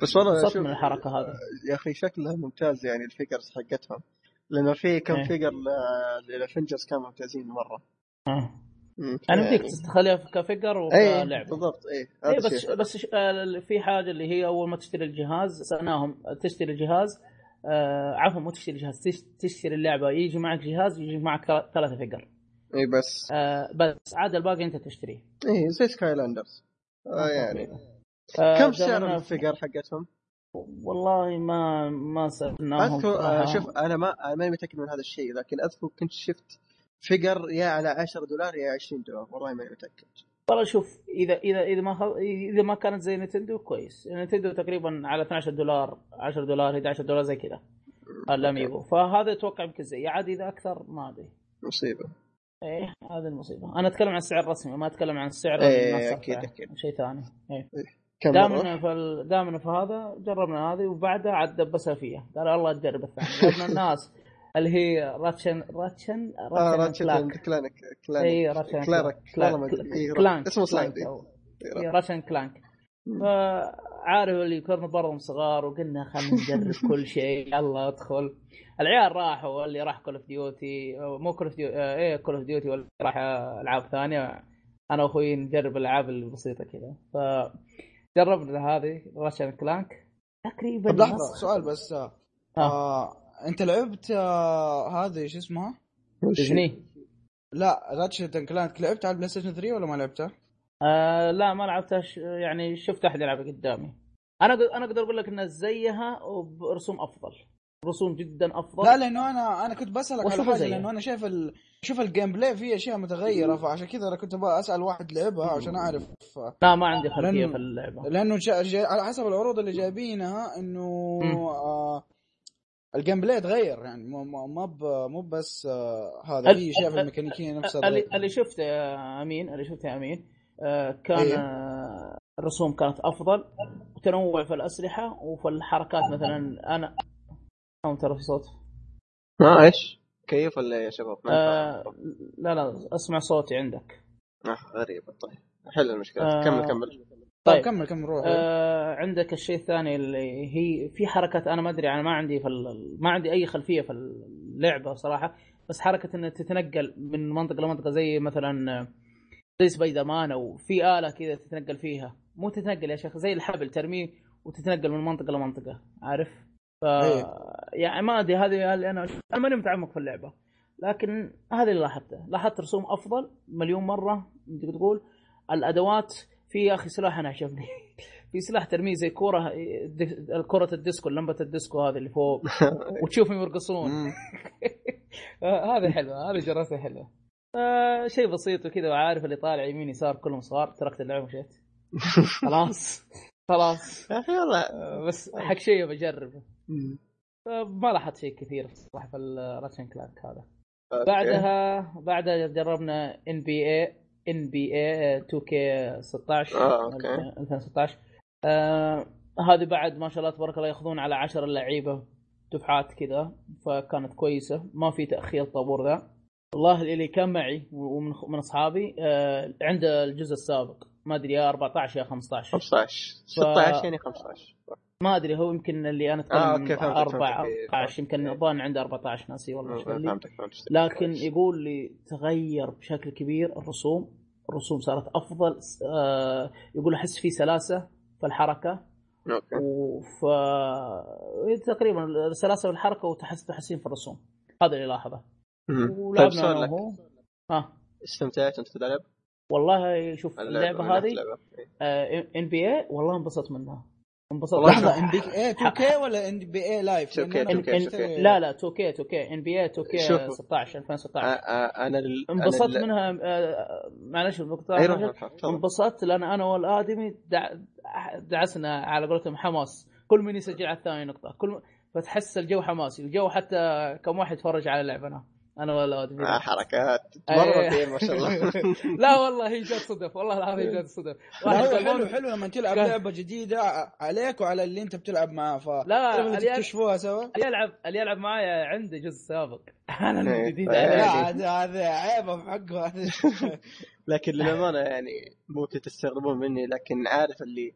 بس والله من الحركة هذه يا أخي شكلها ممتاز يعني ال figures حقتهم لأنه في كم إيه. figure لل Avengers كانوا ممتازين مرة. مم. أنا بديك تخليها ك figure اي وكلعبه بالضبط اي اي هذا بس الشيء. بس ش- آه، في حاجة اللي هي أول ما تشتري الجهاز سألناهم تشتري الجهاز آه عفوا مو تشتري الجهاز تش- تشتري اللعبة يجي معك جهاز يجي معك ثل- ثلاثة figure اي بس. آه بس عاد الباقي أنت تشتريه. اي زي Skylanders. آه يعني. آه كم سعر جربنا- ال figure حقتهم؟ والله ما ما سألناهم أذكر آه،. شوف أنا ما أنا ماني متأكد من هذا الشيء لكن أذكر كنت شفت figure يا على 10 دولار يا 20 دولار. والله ماني متأكد. والله شوف إذا إذا إذا ما خل... إذا ما كانت زي Nintendo كويس. Nintendo تقريبا على 12 دولار 10 دولار 11 دولار زي كذا. ال Amiibo. فهذا أتوقع يمكن زي عاد إذا أكثر ما أدري. مصيبة. إيه هذه المصيبة. أنا أتكلم عن السعر الرسمي ما أتكلم عن السعر إيه، الناس أكيد، رفعه. أكيد. شيء ثاني. إيه. مره؟ دامنا في ال... دامنا في هذا جربنا هذه وبعدها عاد دبسها فيها. قال الله تجرب الثاني [laughs] لأن الناس اللي هي Ratchet Ratchet Ratchet Ratchet Clank Clank اي Clank Ratchet Clank. والله ما Clank إيه، Clank. اسمه إيه، Ratchet Clank. فعارف اللي كنا برضهم صغار وقلنا خلينا نجرب [laughs] كل شيء يلا ادخل العيال راحوا اللي راح Call of Duty مو Call of Duty إيه Call of Duty واللي راح ألعاب ثانية أنا وأخوي نجرب الألعاب البسيطة كذا ف جربنا هذه Ratchet Clank تقريبا طب لحظة سؤال بس آه. آه. آه. أنت لعبت آه هذه شو اسمها؟ ديزني لا Ratchet Clank لعبت على ال PlayStation 3 ولا ما لعبتها؟ آه لا ما لعبتها ش... يعني شفت أحد يلعبها قدامي أنا أنا أقدر أقول لك إنها زيها وبرسوم أفضل رسوم جدا أفضل لا لأنه أنا أنا كنت بسألك على حاجة. لأنه أنا شايف ال... شوف ال gameplay فيه أشياء متغيرة فعشان كذا أنا كنت أبغى أسأل واحد لعبها عشان أعرف لا ما عندي خلفية لأنه- في اللعبة لأنه جا... جا... على حسب العروض اللي جايبينها إنه. آه ال gameplay تغير يعني مو مو مو ب- مو بس آه، هذا في أشياء في ال- الميكانيكية نفسها اللي. اللي شفته يا أمين اللي شفته يا أمين كان إيه. آه، الرسوم كانت أفضل وتنوع في الأسلحة وفي الحركات مثلا أنا أو ترى في صوت آه إيش؟ كيف ولا يا شباب؟ آه. لا لا أسمع صوتي عندك آه غريبة طيب حل المشكلة آه. كمل كمل طيب طيب كمل كمل روح آه عندك الشيء الثاني اللي هي في حركات أنا ما أدري أنا ما عندي في ال- ما عندي أي خلفية في اللعبة صراحة بس حركة انها تتنقل من منطقة لمنطقة زي مثلا آه، زي سبايدر مان أو في آلة كذا تتنقل فيها. مو تتنقل يا شيخ زي الحبل ترميه وتتنقل من منطقة لمنطقة عارف؟ ف إيه. يعني ما أدري هذه أنا أنا ماني متعمق في اللعبة لكن هذا اللي لاحظته. لاحظت رسوم أفضل مليون مرة أنت تقول. الأدوات في يا أخي سلاح أنا عجبني. [laughs] في سلاح ترميه زي كورة كرة الديسكو لمبة الديسكو هذه اللي فوق. [laughs] وتشوفهم يرقصون. [laughs] آه، هذه حلوة هذه جربتها حلوة. آه شيء بسيط وكذا وعارف اللي طالع يمين يسار كلهم صغار. تركت اللعبة ومشيت. [laughs] خلاص. خلاص. يا أخي والله آه، بس حق شيء بجربه آه، ما لاحظت شيء كثير صراحة في ال Ratchet Clank هذا. بعدها بعدها جربنا ان بي اي ان بي اي 2 كي 16 آه، أوكي. 2016 آه هذه بعد ما شاء الله تبارك الله ياخذون على 10 لعيبة دفعات كذا فكانت كويسة. ما في تأخير طابور ذا. والله اللي كان معي ومن من أصحابي آه عنده الجزء السابق. ما أدري يا 14 يا 15 15 16 يعني 15 ما أدري هو يمكن اللي أنا اتكلم آه، آه أوكي، فهمتك، فهمتك. 14 يمكن الظاهر عنده 14 ناسي والله إيش قال لي. فهمتك فهمتك. لكن يقول لي تغير بشكل كبير الرسوم. الرسوم صارت أفضل آه يقول أحس في سلاسة في الحركة. أوكي. وف تقريبا سلاسه في الحركه وتحس تحسين في الرسوم. هذا اللي لاحظه. مم. طيب ولعبنا سؤال لك ها استمتعت أنت تلعب؟ والله شوف اللعبة هذه اللعبة. NBA والله انبسطت منها انبسطت لحظه منها. إن بي اي 2 كي ولا إن بي اي لايف 2K لأن أنا 2K إن- كنت- لا لا 2 كي 2 كي إن بي اي 2 كي شوفوا. 16 آه، 2016 آه، أنا ال- انبسطت منها آه، معلش تفضل. انبسطت لأن أنا والآدمي دع... دعسنا على قولتهم حماس كل من يسجل على الثاني نقطة كل. فتحس الجو حماسي الجو حتى كم واحد يتفرج على لعبنا أنا والادمي آه، حركات. مره كثير ما شاء الله. [laughs] لا والله هي جات صدف والله العظيم جات صدف. حلو حلو لما تلعب كان- لعبة جديدة عليك وعلى اللي أنت بتلعب معاه ف لا، اللي- تكتشفوها سوا؟ اللي يلعب اللي يلعب معايا عنده جزء سابق. [laughs] أنا إيه، الجديد طيب. هذا هذا عيبه في حقه هذا. [laughs] لكن للأمانة يعني ممكن تستغربون مني لكن عارف اللي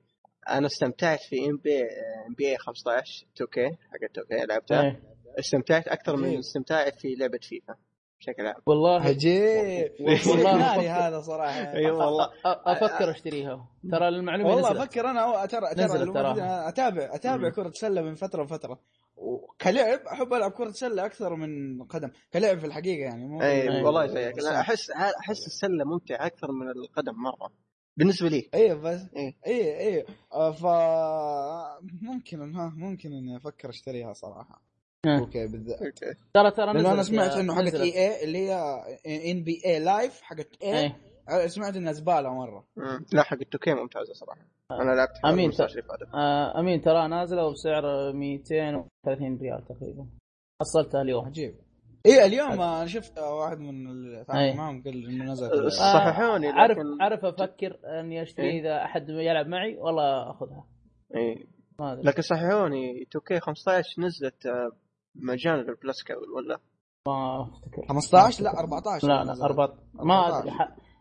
أنا استمتعت في ام بي ام بي 15 2 كي حق 2 كي لعبتها إيه. استمتعت أكثر من. استمتاعي في لعبة فيفا بشكل عام. والله عجيب والله [laughs] هذا صراحة. [laughs] أيوه والله. أفكر أشتريها. ترى المعلومة والله نزلت. أفكر أنا ترى ترى اتابع أتابع. كرة سلة من فترة لفترة. وكلعب أحب ألعب كرة سلة أكثر من قدم. كلعب في الحقيقة يعني مو أي. والله زيك لا، احس أحس السلة ممتعة أكثر من القدم مرة. بالنسبة لي. إيه بس إيه. إيه إيه. آه، ف ممكن ها ممكن إني أفكر أشتريها صراحة. أوكي بالذات أوكي ترى ترى لأنه أنا نزلت سمعت إنه حقت نزلت. EA اللي هي NBA Live حقت EA. سمعت إنها زبالة مرة. لا حق ال 2K ممتازة صراحة أنا لعبت أمين. 15 اللي فاتت آه أمين ترى نازلة وبسعر 230 ريال تقريبا حصلتها اليوم عجيب إيه اليوم أنا شفت واحد من اللي أي. تعامل معهم قال إنه نزل أه، آه، صححوني عارف لكن عارف أفكر اني اشتري إيه. إذا أحد يلعب معي والله أخذها إيه. ما أدري لكن صححوني 2K 15 نزلت مجانا للبلس قبل ولا؟ ما أفتكر. 15 لا 14 لا لا أربعة ما 14. ادري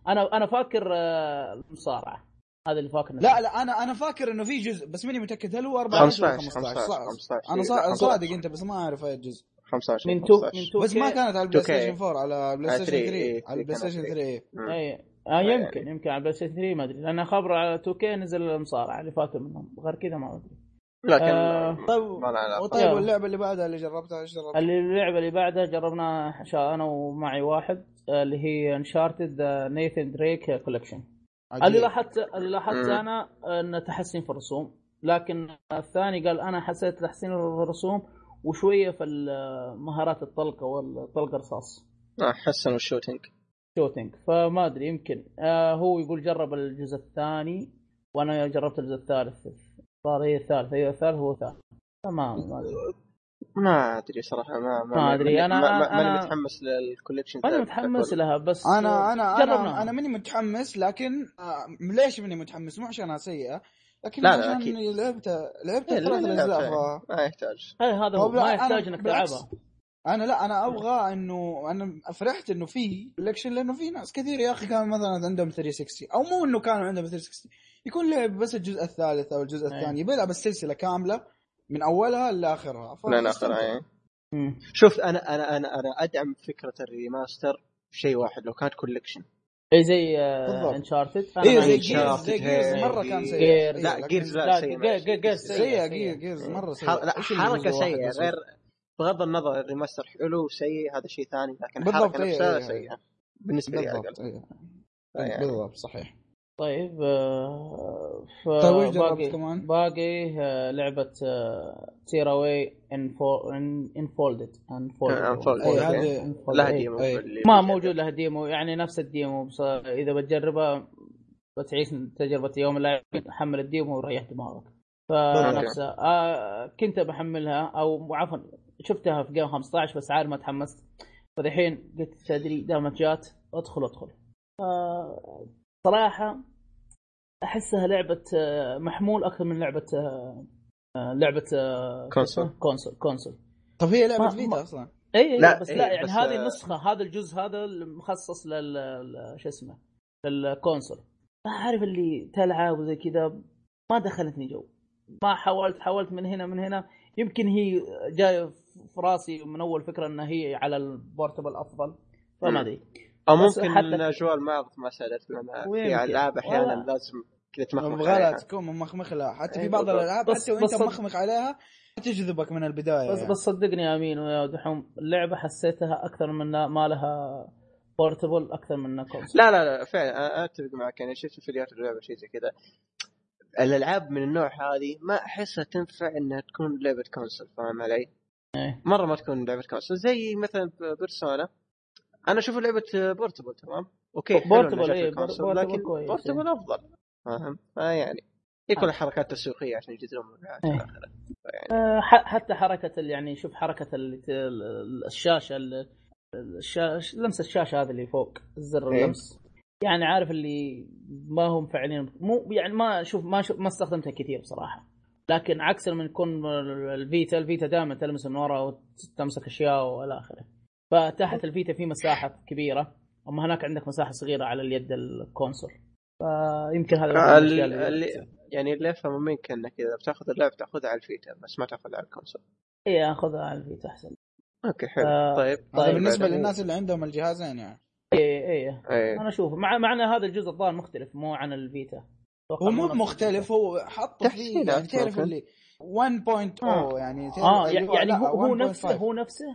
أنا أنا فاكر آه، المصارعة. هذا اللي فاكر. لا لا أنا أنا فاكر إنه في جزء بس ماني متأكد. هل هو 14 ولا 15 15 15 صح 15 أنا صادق أنت بس ما أعرف اي جزء 15 من تو 15. من تو بس ما كانت على البلاي 2K. ستيشن 4 على بلاي آه، ستيشن 3 3 إيه، على البلاي ستيشن 3. 3 مم. اي آه يمكن يمكن على بلاي ستيشن 3 ما أدري. لأن خبر على 2 كي نزل المصارعة اللي فاكر منهم. غير كذا ما أدري. لكن آه، طيب وطيب. واللعبه اللي بعدها اللي جربتها إيش جربت؟ اللي اللعبة اللي بعدها جربناها شا- أنا ومعي واحد آه، اللي هي انشارتد Nathan Drake Collection اللي لاحظت اللي لاحظت. أنا انه تحسن في الرسوم لكن الثاني قال أنا حسيت تحسين في الرسوم وشوية في ال- مهارات الطلقة والطلقة رصاص آه، حسنوا ال shooting shooting فما أدري يمكن آه هو يقول جرب الجزء الثاني وأنا جربت الجزء الثالث. صار هي الثالث هي الثالث هو الثالث تمام ما أدري ما أدري صراحة ما ما, ما أدري، ماني- أنا- ما- ما- ماني أنا- متحمس لل collection ماني ذا متحمس. لها بس أنا أنا أنا. أنا ماني متحمس لكن آه، ليش ماني متحمس مو عشانها سيئة لكن لا، لا، عشان أكيد. لعبت لعبت إيه، ثلاث لا، لا، اجزاء. ما يحتاج اي هذا هو ما أنا يحتاج إنك. تلعبها أنا لا أنا أبغى انه أنا فرحت إنه في collection لأنه في ناس كثير يا أخي كان مثلا عندهم 360 أو مو إنه كانوا عندهم 360 يكون لعب بس الجزء الثالث أو الجزء أي. الثاني بيلعب السلسلة كاملة من أولها لآخرها فاستمتع. يعني. مم. شوف أنا أنا أنا أنا أدعم فكرة ال remaster شيء واحد لو كانت collection اي زي بالضبط. Uncharted إيه زي Gears زي Gears هي- مرة كان سيء. إيه، لا Gears لا سيء Gea- Gea- Gears سيء. Gears مرة سيء. لا حركة سيئة؟ غير بغض النظر ال remaster حلو سيء هذا شيء ثاني لكن الحركة إيه، نفسها إيه، إيه. سيئة بالنسبة لي إيه. بالضبط صحيح طيب آه، ف طيب وش باقي كمان؟ باقي آه، لعبة Tearaway Unfolded. هذه لها إيه. demo. اللي ما. موجود لها demo يعني نفس ال demo بس إذا بتجربها بتعيش تجربة يوم اللاعبين حمل ال demo وريح دماغك فنفسها آه كنت بحملها أو عفوا شفتها في game 15 بس عارف ما تحمست فدحين قلت تدري دامت جات ادخل ادخل آه صراحة أحسها لعبة آه، محمول أكثر من لعبة آه، آه، لعبة console. console console. طب هي لعبة Vita ما- أصلا؟ اي لا، لا بس إيه، لا يعني بس، هذه آه، النسخة هذا الجزء هذا المخصص لل لل- شو اسمه لل console. ما أعرف اللي تلعب وزي كذا ما دخلتني جو. ما حاولت حاولت من هنا من هنا. يمكن هي جاية في راسي من أول فكرة انها هي على ال portable أفضل فما. أدري. أو ممكن حتى- الاجواء المعرض ما ويمكن. في ألعاب أحيانا. لازم كذا تمخمخ عليها. تكون ممخمخ لها حتى في إيه، بعض. الألعاب حتى وأنت بس- ممخمخ عليها تجذبك من البداية بس يعني. بس صدقني يا أمين ويا دحوم اللعبة حسيتها أكثر من ما لها portable أكثر من console لا لا لا فعلا أتفق معك يعني شفت فيديوهات اللعبة شيء زي كذا الألعاب من النوع هذه ما أحسها تنفع إنها تكون لعبة console فاهم علي؟ إيه. مرة ما تكون لعبة console زي مثلا Persona أنا أشوف لعبة portable تمام أوكي portable، إيه، ال console، portable لكن كويس، portable أفضل فاهم؟ فيعني هي كلها حركات تسويقية عشان يجذبون إيه. إلى آخره. آه، حتى حركة يعني شوف حركة اللي الشاشة ال- الشاشه لمس الشاشة هذا اللي فوق الزر إيه. اللمس يعني عارف اللي ما هم فعليا مو يعني ما شوف ما شوف ما استخدمتها كثير بصراحة لكن عكس لما يكون ال Vita ال Vita دائما تلمس من ورا وتمسك أشياء وإلى آخره فتحت ال Vita في مساحة كبيرة أما هناك عندك مساحة صغيرة على اليد ال console. فيمكن هذا واحد من ال- الأشياء اللي يعني اللي أفهمه منك إنك إذا بتاخذ اللعبه تاخذها على ال Vita بس ما تاخذها على ال console. إي آخذها على ال Vita أحسن. أوكي حلو. آه، طيب هذا طيب. بالنسبة بعد- للناس اللي عندهم الجهازين يعني. إي إي إيه أنا أشوف مع معنى هذا الجزء الظاهر مختلف مو عن ال Vita. هو مو مختلف هو حط فيه يعني تعرف. اللي 1.0 آه. يعني آه يعني هو هو 1.5. نفسه هو نفسه؟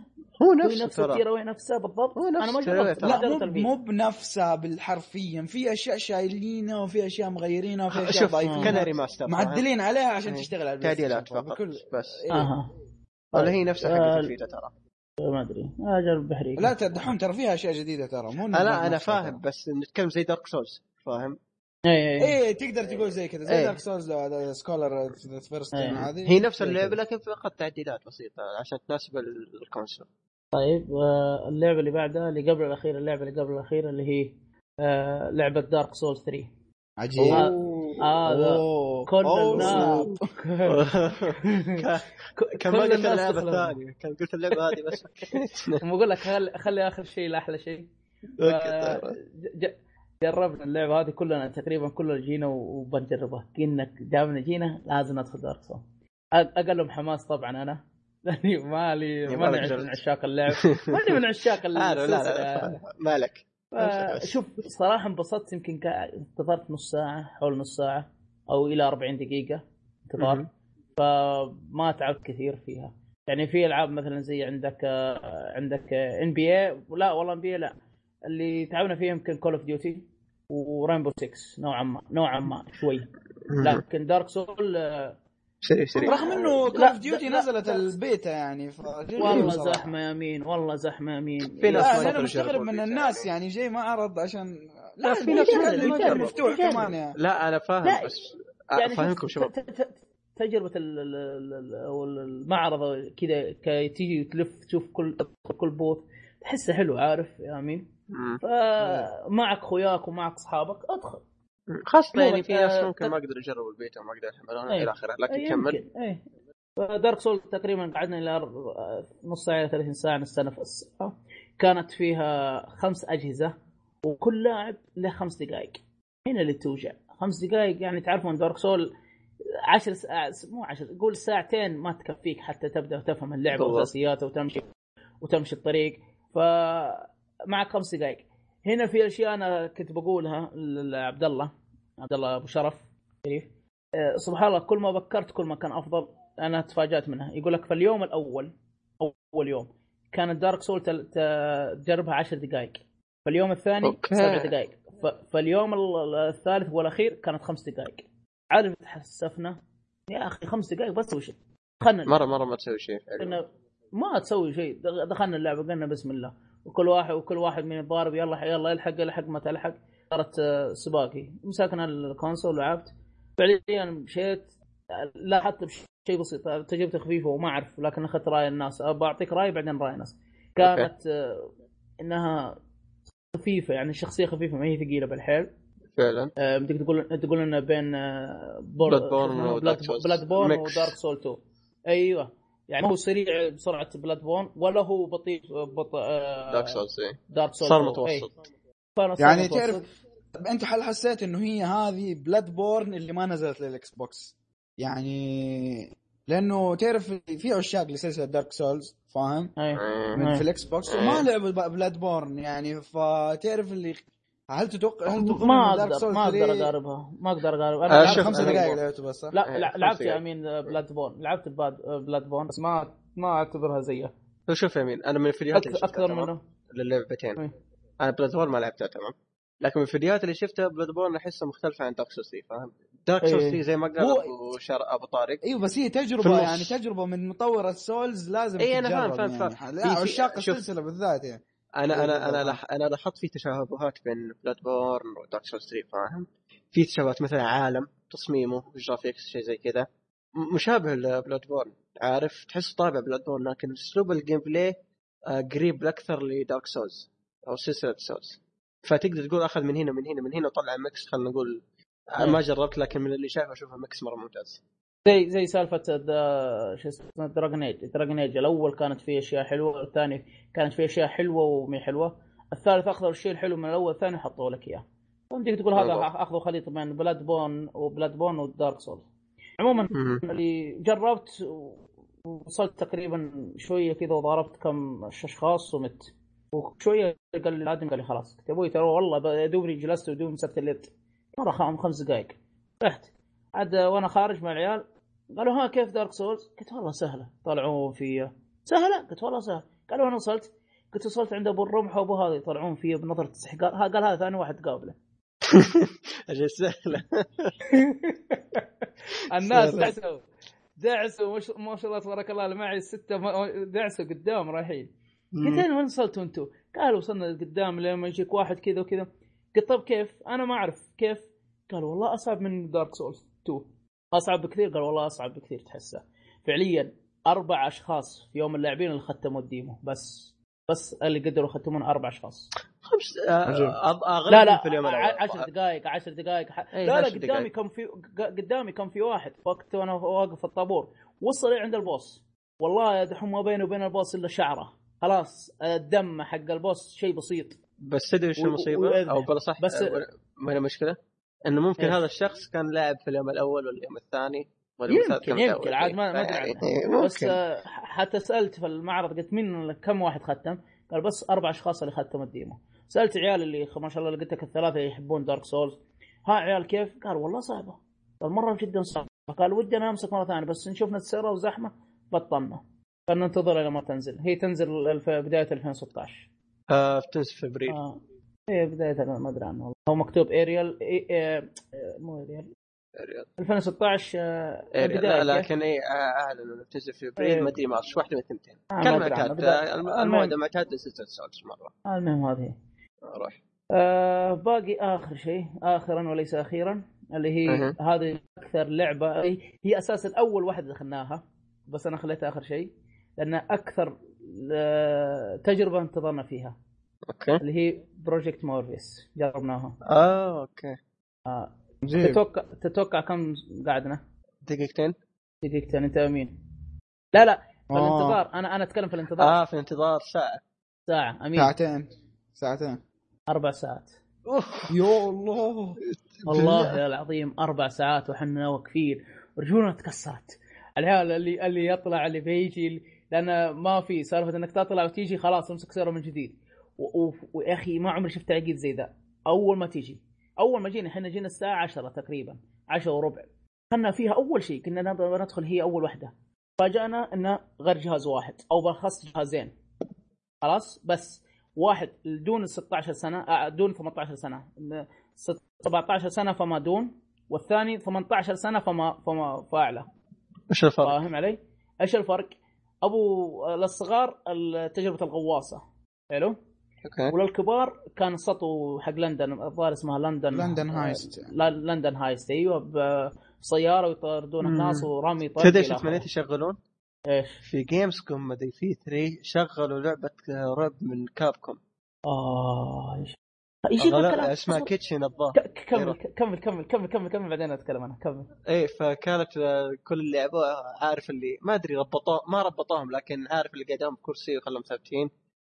هو هو نفسه نفسه ترى. Tearaway نفسه بالضبط؟ هو نفس أنا ما جربت لا مو بنفسها بالحرفيا في أشياء شايلينها وفي أشياء مغيرينها وفي أشياء شوف ضايفينها كان remaster معدلين عليها عشان إيه. تشتغل على تعديلات. فقط بكل بس. إيه. أها ولا هي نفسها حقت آه، ال Vita ترى. ما أدري. أجل بحريق. لا دحوم ترى فيها أشياء جديدة ترى مو آه لا أنا فاهم. بس نتكلم زي Dark Souls فاهم؟ اي اي إيه. تقدر تقول زي كذا زي إيه. Dark Souls Scholar First إيه. هذه. هي نفس اللعبة. لكن فقط تعديلات بسيطة عشان تناسب ال- console. طيب اللعبة اللي بعدها اللي قبل الاخيره اللعبة اللي قبل الاخيره اللي هي آه، لعبة Dark Souls 3 عجيب. أوه. كل الناس. [laughs] كان ما قلت اللعبة. الثانية. كان قلت اللعبة هذه بس. [laughs] بقول لك خلي خلي آخر شيء لأحلى شيء. جربنا اللعبة هذه كلنا تقريبا كلنا جينا وبنجربها. قلنا دامنا جينا لازم ندخل Dark Souls أقلهم حماس طبعا أنا. [laughs] لأني مالي ما ماني. من عشاق اللعب. [laughs] ماني من عشاق لا لا مالك. شوف صراحة انبسطت يمكن انتظرت نص ساعة حول نص ساعة أو إلى 40 دقيقة انتظار. فما تعبت كثير فيها. يعني في ألعاب مثلا زي عندك عندك NBA لا والله NB لا. اللي تعبنا فيها يمكن Call of Duty و Rainbow 6 نوعا ما نوعا ما شوي لكن Dark Souls آه، سريع سريع رغم إنه Call of Duty نزلت. البيتا يعني والله. زحمة يمين والله زحمة يمين في ناس أنا يقدروا مستغرب من الناس يعني جاي ما عرض عشان لا في ناس مفتوح. كمان يعني لا أنا فاهم بس يعني أفهمكم شباب تجربة ال- ال- ال- ال- أو المعرض كذا كي تيجي تلف تشوف كل كل booth تحسه حلو عارف يا امين مم. فمعك خوياك ومعك اصحابك ادخل. خاصة يعني في ناس ممكن تك- ما يقدروا يجربوا البيتا وما يقدروا يحملونها أي. إلى آخره لكن أي كمل. إيه. دارك سول تقريبا قعدنا إلى نص ساعة 30 ساعة نستنفس كانت فيها خمس أجهزة وكل لاعب له خمس دقائق. هنا اللي توجع. خمس دقائق يعني تعرفون دارك سول عشر ساعات مو عشر قول ساعتين ما تكفيك حتى تبدأ تفهم اللعبة. واساسياتها وتمشي وتمشي الطريق. فمعك خمس دقائق هنا في أشياء أنا كنت بقولها لعبد الله عبد الله أبو شرف. شريف. آه، سبحان الله كل ما بكرت كل ما كان أفضل. أنا تفاجأت منها. يقول لك في اليوم الأول أول يوم كانت دارك سول تجربها 10 دقائق فاليوم الثاني أوكي. سبع دقائق فاليوم ال- الثالث والأخير كانت خمس دقائق عارف تحسفنا يا أخي خمس دقائق بس وش؟ خلنا مرة مرة ما تسوي شيء. ما تسوي شيء. دخ- دخلنا اللعبة قلنا بسم الله. وكل واحد وكل واحد من الضارب يلا يلا يلحق يلحق ما تلحق. صارت آه، سباقي مسكنا الكونسول ولعبت فعليا مشيت. لاحظت بشيء بسيط تجربتي خفيفة وما أعرف لكن أخذت رأي الناس. بعطيك رأي بعدين رأي الناس. كانت آه، إنها خفيفة يعني الشخصيه خفيفة ما هي ثقيلة بالحيل. فعلا. آه، بدك تقول تقول انه بين بور... Bloodborne و Dark Souls. Bloodborne. و Dark Souls 2 أيوه. يعني هو سريع بسرعة Bloodborne ولا هو بطيء بطء آه، Dark Souls إيه. Dark Souls صار 2. متوسط يعني متوسط. تعرف أنت هل حسيت إنه هي هذه Bloodborne اللي ما نزلت لل Xbox يعني لأنه تعرف في عشاق لسلسله Dark Souls فاهم. إيه. من أي. في ال Xbox وما لعبوا Bloodborne يعني فتعرف اللي هل تتوقع هل تظن ما أقدر ما أقدر 3 أقاربها ما أقدر أقارب آه، أنا شوف، لعبت خمس دقائق لعبته بس صح؟ لا إيه، لا لعبت. يا أمين Bloodborne لعبت Bloodborne بس ما ما أعتبرها زيها هو شوف يا أمين أنا من الفيديوهات اللي أكثر شفتها أكثر تمام؟ منه للعبتين إيه. أنا Bloodborne ما لعبتها تمام لكن من الفيديوهات اللي شفتها Bloodborne أحسها مختلفة عن Dark 3 فاهم؟ Dark إيه. 3 زي ما قال أبو شر... أبو طارق إيوه بس هي في تجربه. يعني تجربة من مطور ال Souls لازم إي أنا فاهم- فاهم- يعني. فاهم. في- عشاق. السلسلة بالذات يعني أنا أنا. أنا لح... أنا لاحظت في تشابهات بين Bloodborne و Dark Souls 3 فاهم؟ في تشابهات مثلا عالم تصميمه graphics شيء زي كذا. مشابه ل Bloodborne عارف؟ تحس طابع Bloodborne لكن أسلوب ال gameplay آه، قريب أكثر ل Dark Souls أو سلسلة Souls فتقدر تقول أخذ من هنا من هنا من هنا وطلع mix خلينا نقول آه، ما جربت لكن من اللي شايفه أشوفه mix مرة ممتاز. زي زي سالفة شو اسمه Dragon Age Dragon Age الأول كانت فيه أشياء حلوة الثاني كانت فيه أشياء حلوة ومي حلوة. الثالث أخذوا الشيء الحلو من الأول الثاني حطوا لك إياه. فانت تقول هذا. أخذوا خليط بين Bloodborne و Bloodborne و Dark Souls عموما. اللي جربت وصلت تقريبا شوية كذا وضربت كم أشخاص ومت. وشوية قال لي الآدم قال لي خلاص قلت يا أبوي ترى والله دوبني جلست ودوبني مسكت اليد مرة خام خمس دقائق رحت. عاد وأنا خارج مع العيال قالوا ها كيف Dark Souls؟ قلت والله سهلة. طلعون فيا. سهلة؟ قلت والله سهله قالوا أنا وصلت. قلت وصلت عند أبو الرمح وأبو هذا. يطلعون فيا بنظرة استحقار ها قال هذا ثاني واحد قابله. [laughs] أجل سهلة. [laughs] الناس. دعسوا. دعسوا. ما شاء الله تبارك الله. اللي معي السته دعسوا قدام رايحين. قلت اين وين وصلتوا أنتم؟ قالوا وصلنا قدام لما يجيك واحد كذا وكذا. قلت طيب كيف؟ أنا ما أعرف كيف؟ قالوا والله أصعب من Dark Souls 2 أصعب بكثير؟ قال والله أصعب بكثير تحسه. فعليا أربع أشخاص في يوم اللاعبين اللي ختموا ال demo. بس بس اللي قدروا يختمون أربع أشخاص. خمس آه،. أض- اغلب لا لا في اليوم الأول. عشر دقائق عشر دقائق ح... إيه، لا لا قدامي. كان في قدامي كان في واحد. وقت وأنا واقف في الطابور. وصل عند ال boss. والله يا دحوم ما بيني وبين ال boss إلا شعره. خلاص الدم حق ال boss شيء بسيط. بس تدري إيش و- المصيبه؟ أو بلا صح بس- بس ما هي مشكله إنه ممكن إيش؟ هذا الشخص كان لاعب في اليوم الأول ولا اليوم الثاني يمكن يمكن. عاد ما ما أدري يعني عنه بس. آه، حتى سألت في المعرض قلت مين كم واحد ختم؟ قال بس أربع أشخاص اللي ختموا ال demo سألت عيال اللي ما شاء الله اللي قلت لك الثلاثة يحبون Dark Souls ها عيال كيف؟ قال والله صعبة قال مرة جدا صعبة قال ودنا أمسك مرة ثانية بس نشوف نتسرى وزحمة بطلنا فننتظر إلى ما تنزل هي تنزل في بداية 2016 آه في أبريل آه. إيه بداية ما أدري عنه والله هو مكتوب أبريل إيه إيه مو أبريل 2016 آه، إيه بداية لا كيف؟ لكن اي اعلنوا إنه بتنزل في إيه. ابريل ما أدري مارس واحدة من الثنتين آه، كان. معتاد آه،. الموعد معتاد لسلسله Souls مرة آه، المهم هذه روح آه باقي آخر شيء اخرا وليس أخيرا اللي هي مهم. هذه أكثر لعبة هي أساسا أول واحدة دخلناها بس أنا خليتها آخر شيء لأن أكثر آه، تجربة انتظرنا فيها okay. اللي هي Project Morpheus جربناها. آه okay. زين تتوقع تتوقع كم قعدنا؟ دقيقتين. دقيقتين انت امين لا لا في آه. الانتظار. أنا أنا أتكلم في الانتظار. آه في انتظار ساعة. ساعة أمين. ساعتين. ساعتين. أربع ساعات. يا الله. والله العظيم أربع ساعات وحنا واقفين رجولنا تكسرت العيال اللي اللي يطلع اللي بيجي لأن ما في سالفة إنك تطلع وتيجي خلاص امسك سياره من جديد. ويا أخي ما عمري شفت تعقيد زي ذا. أول ما تيجي. أول ما جينا إحنا جينا الساعة 10 تقريبا. 10 وربع. كنا فيها أول شيء كنا ندخل هي أول واحدة فاجأنا انه غير جهاز واحد أو برخص جهازين. خلاص؟ بس. واحد دون ال 16 سنة آه، دون 18 سنة. 17 سنة فما دون والثاني 18 سنة فما فما فاعلى إيش الفرق؟ فاهم علي؟ إيش الفرق؟ أبو للصغار تجربه الغواصة. حلو؟ okay وللكبار كان سطو حق لندن الظاهر اسمها لندن London Heist. لا London Heist أيوه بسياره ويطاردون. الناس ورمي طق تدري آخره. تمنيت يشغلون؟ إيش؟ في Gamescom مدري E3 شغلوا لعبة رعب من Capcom آه إيش؟ اسمها. Kitchen الظاهر كمل كمل كمل كمل كمل كمل بعدين أتكلم أنا كمل إيه فكانت آه، كل اللي لعبوها عارف اللي ما أدري ربطوه ما ربطوهم لكن عارف اللي قاعدين بكرسي وخلهم ثابتين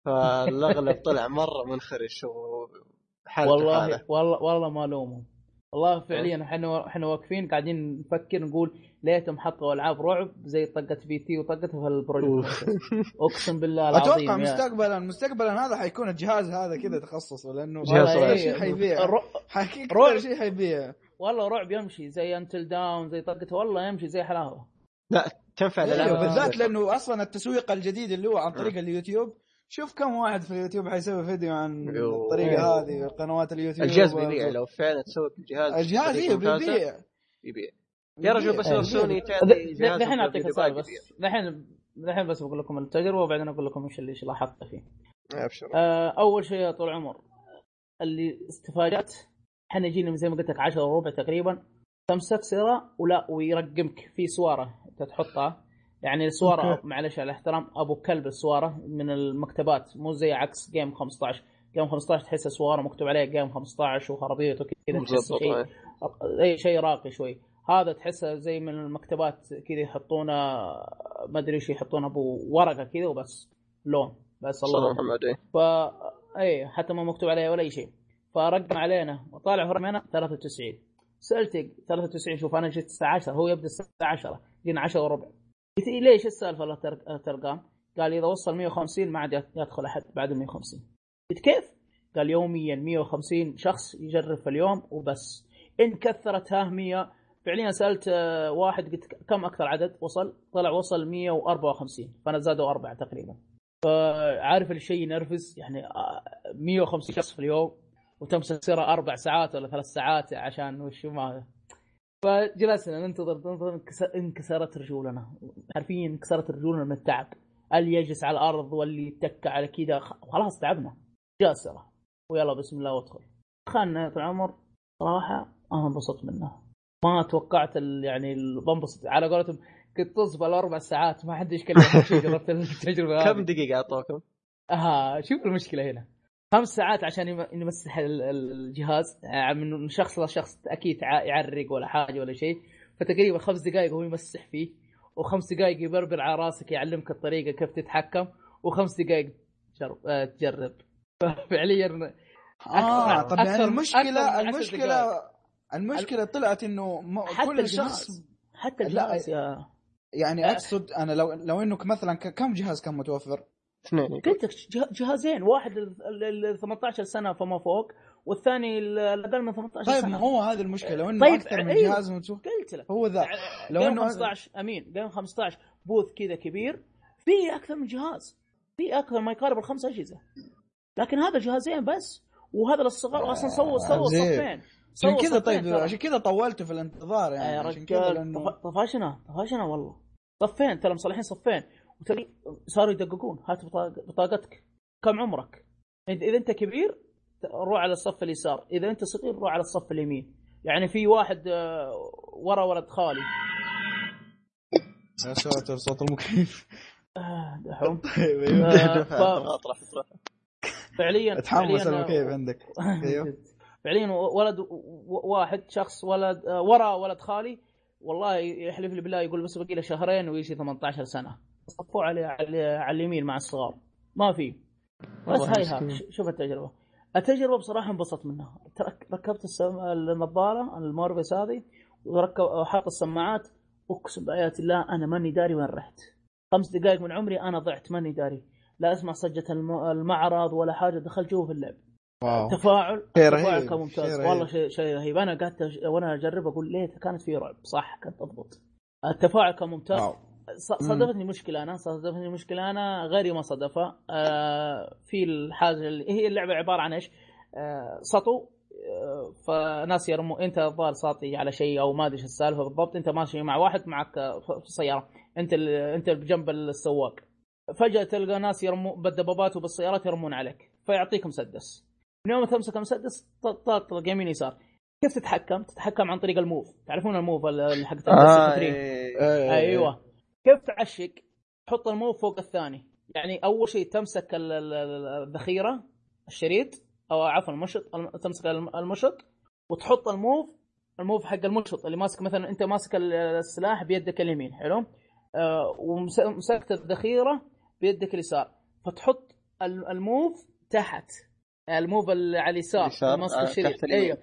فالأغلب طلع مرة منخرش وحالته والله حالة. والله والله ما الومهم والله فعليا إحنا إحنا واقفين قاعدين نفكر نقول ليتهم حطوا ألعاب رعب زي طقة P.T. وطقتها في ال Project. [laughs] أقسم بالله العظيم أتوقع مستقبلا مستقبلا هذا حيكون الجهاز هذا كذا تخصصه لأنه جهاز. شيء حيبيع. رعب. شيء حيبيع. والله رعب يمشي زي Until Dawn زي طقته والله يمشي زي حلاوة. لا تنفع للعبة بالذات لأنه أصلا التسويق الجديد اللي هو عن طريق اليوتيوب شوف كم واحد في اليوتيوب حيسوي فيديو عن أيوه. الطريقة هذه قنوات اليوتيوب الجهاز بيبيع لو فعلا تسوق الجهاز الجهاز أيوه ممتازة، بيبيع يبيع. يا رجل بس إيه. لو سوني جهاز دحين أعطيك بس. دحين دحين بس بقول لكم التجربة وبعدين أقول لكم إيش اللي إيش لاحظت فيه. ابشر آه، أول شيء يا طول العمر اللي استفاجأت إحنا جينا زي ما قلت لك 10 وربع تقريبا تمسك سياره ولا ويرقمك في سواره أنت تحطها. يعني السواره. معلش على الاحترام ابو كلب السواره من المكتبات مو زي عكس جيم 15 جيم 15 تحسها سواره مكتوب عليها جيم 15 وخرابيط وكذا تحس شيء إيه. أي شيء راقي شوي. هذا تحسه زي من المكتبات كذا يحطونه ما أدري إيش يحطونه أبو ورقة كذا وبس لون. بس الله محمد إيه. ف اي حتى ما مكتوب عليها ولا أي شيء. فرقم علينا. وطالع هو رقمنا 93 سالته 93 شوف أنا جيت الساعة 10 هو يبدأ الساعة 10 جينا 10 وربع. قلت ليش السالفة ترقام؟ قال إذا وصل 150 ما عاد يدخل أحد بعد 150 قلت كيف؟ قال يوميا 150 شخص يجرب في اليوم وبس إن كثرت ها 100 فعليا سألت آه، واحد قلت كم أكثر عدد وصل؟ طلع وصل 154 فأنا زادوا أربعة تقريبا فعارف الشيء ينرفز يعني آه، 150 شخص في اليوم وتمسك سيره أربع ساعات ولا ثلاث ساعات عشان وش ما فجلسنا ننتظر ننتظر انكس- انكسرت رجولنا. حرفيا انكسرت رجولنا من التعب. اللي يجلس على الأرض واللي يتكى على كذا؟ خلاص تعبنا. جاسرة ويلا بسم الله وادخل. دخلنا يا العمر صراحة أنا انبسطت منه. ما توقعت يعني بنبسط. على قولتهم كنت تصبر الاربع ساعات. ما حد يشكل جربت [laughs] التجربة كم هذه. دقيقة أعطوكم؟ آه شوف المشكلة هنا. خمس ساعات عشان يم- يمسح ال- ال- الجهاز آه، من شخص لشخص أكيد يع- يعرق ولا حاجة ولا شيء. فتقريبا خمس دقائق هو يمسح فيه وخمس دقائق يبربر على راسك يعلمك الطريقة كيف تتحكم وخمس دقائق تجرب, آه تجرب. [laughs] ففعليا آه طب يعني المشكلة المشكلة. المشكلة طلعت إنه كل الجهاز. شخص حتى لا، الجهاز يا. يعني أقصد أنا لو لو انه مثلا كم جهاز كان متوفر؟ اثنين. قلت لك جه- جهازين واحد ال 18 سنة فما فوق والثاني ال- الاقل من 18 طيب سنة ما هو هذا المشكلة لو انه طيب، أكثر من أيوه. جهاز متوفر قلت لك هو ذا لو لو إنه- 15 أمين جيم 15 بوث كذا كبير في أكثر من جهاز في أكثر ما يقارب الخمس أجهزة لكن هذا جهازين بس وهذا للصغار أصلا سووا سووا زين. صفين عشان سووا كذا طيب. عشان كذا طولت في الانتظار يعني عشان كذا لأنه طف- طفشنا طفشنا والله صفين ترى مصلحين صفين وتلاقي صاروا يدققون هات بطاق- بطاقتك كم عمرك؟ إذا إذا أنت كبير روح على الصف اليسار إذا أنت صغير روح على الصف اليمين. يعني في واحد آه، ورا ولد خالي. يا ساتر صوت المكيف. آه، دحوم. [laughs] أيوه. آه، [laughs] فعليا أتحمس فعلياً، المكيف عندك. [laughs] أيوه. فعليا واحد واحد شخص ولد ورا ولد خالي. والله يحلف لي بالله يقول بس باقي له شهرين ويجي 18 سنة. صفوه على على, على اليمين مع الصغار. ما في. بس هاي. ها شوف التجربة. التجربة بصراحة انبسطت منها. ركبت السم... النظارة المورفيس هذه وركب وحاط السماعات. أقسم بآيات الله أنا ماني داري وين رحت. خمس دقائق من عمري أنا ضعت ماني داري. لا أسمع الم... المعرض ولا حاجة دخلت جوا في اللعب. واو. تفاعل. تفاعل كان ممتاز شيء. والله شيء شيء رهيب. أنا قعدت وأنا أجرب أقول ليه كانت في رعب. صح كانت تضبط. التفاعل كان ممتاز. واو. صادفتني مشكلة أنا صادفتني مشكلة أنا غيري ما صادفها. آه في الحاجة اللي هي اللعبة عبارة عن إيش؟ آه سطو. آه فناس يرموا أنت الظاهر ساطي على شيء أو ما أدري إيش السالفة بالضبط أنت ماشي مع واحد معك آه، في السياره أنت ال- أنت بجنب السواق. فجأة تلقى ناس يرموا بالدبابات وبالسيارات يرمون عليك فيعطيك مسدس. من يوم تمسك المسدس تطلق يمين يسار. كيف تتحكم؟ تتحكم عن طريق الموف. تعرفون الموف ال- حق آه إيه. أيوه. كيف تعشق؟ تحط الموف فوق الثاني. يعني أول شيء تمسك ال- ال- ال- الذخيرة الشريط أو عفوا المشط الم- تمسك الم- المشط وتحط الموف الموف حق المشط اللي ماسك مثلا أنت ماسك ال- السلاح بيدك اليمين حلو؟ آه ومسكت الذخيرة بيدك اليسار. فتحط ال- الموف تحت الموف اللي على اليسار ماسك آه، الشريط. تحت اليمين. أيوه.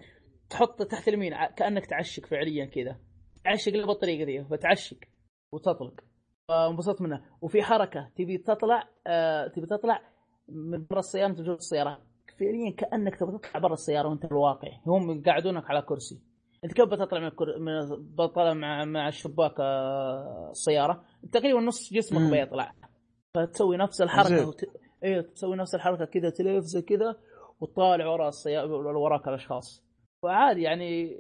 تحط تحت اليمين ع- كأنك تعشق فعليا كذا تعشق له بالطريقة ذي فتعشق وتطلق. فانبسطت منها وفي حركة تبي تطلع آه تبي تطلع من برا السيارة انت جوا السيارة. فعليا كأنك تبي تطلع برا السيارة وانت في الواقع هم يقعدونك على كرسي. انت كيف بتطلع من, الكر... من بطلع مع مع الشباك آه السيارة؟ تقريبا نص جسمك مم. بيطلع. فتسوي نفس الحركة. وت... أيوه تسوي نفس الحركة كذا تلف زي كذا وتطالع ورا السياره وراك الأشخاص. فعادي يعني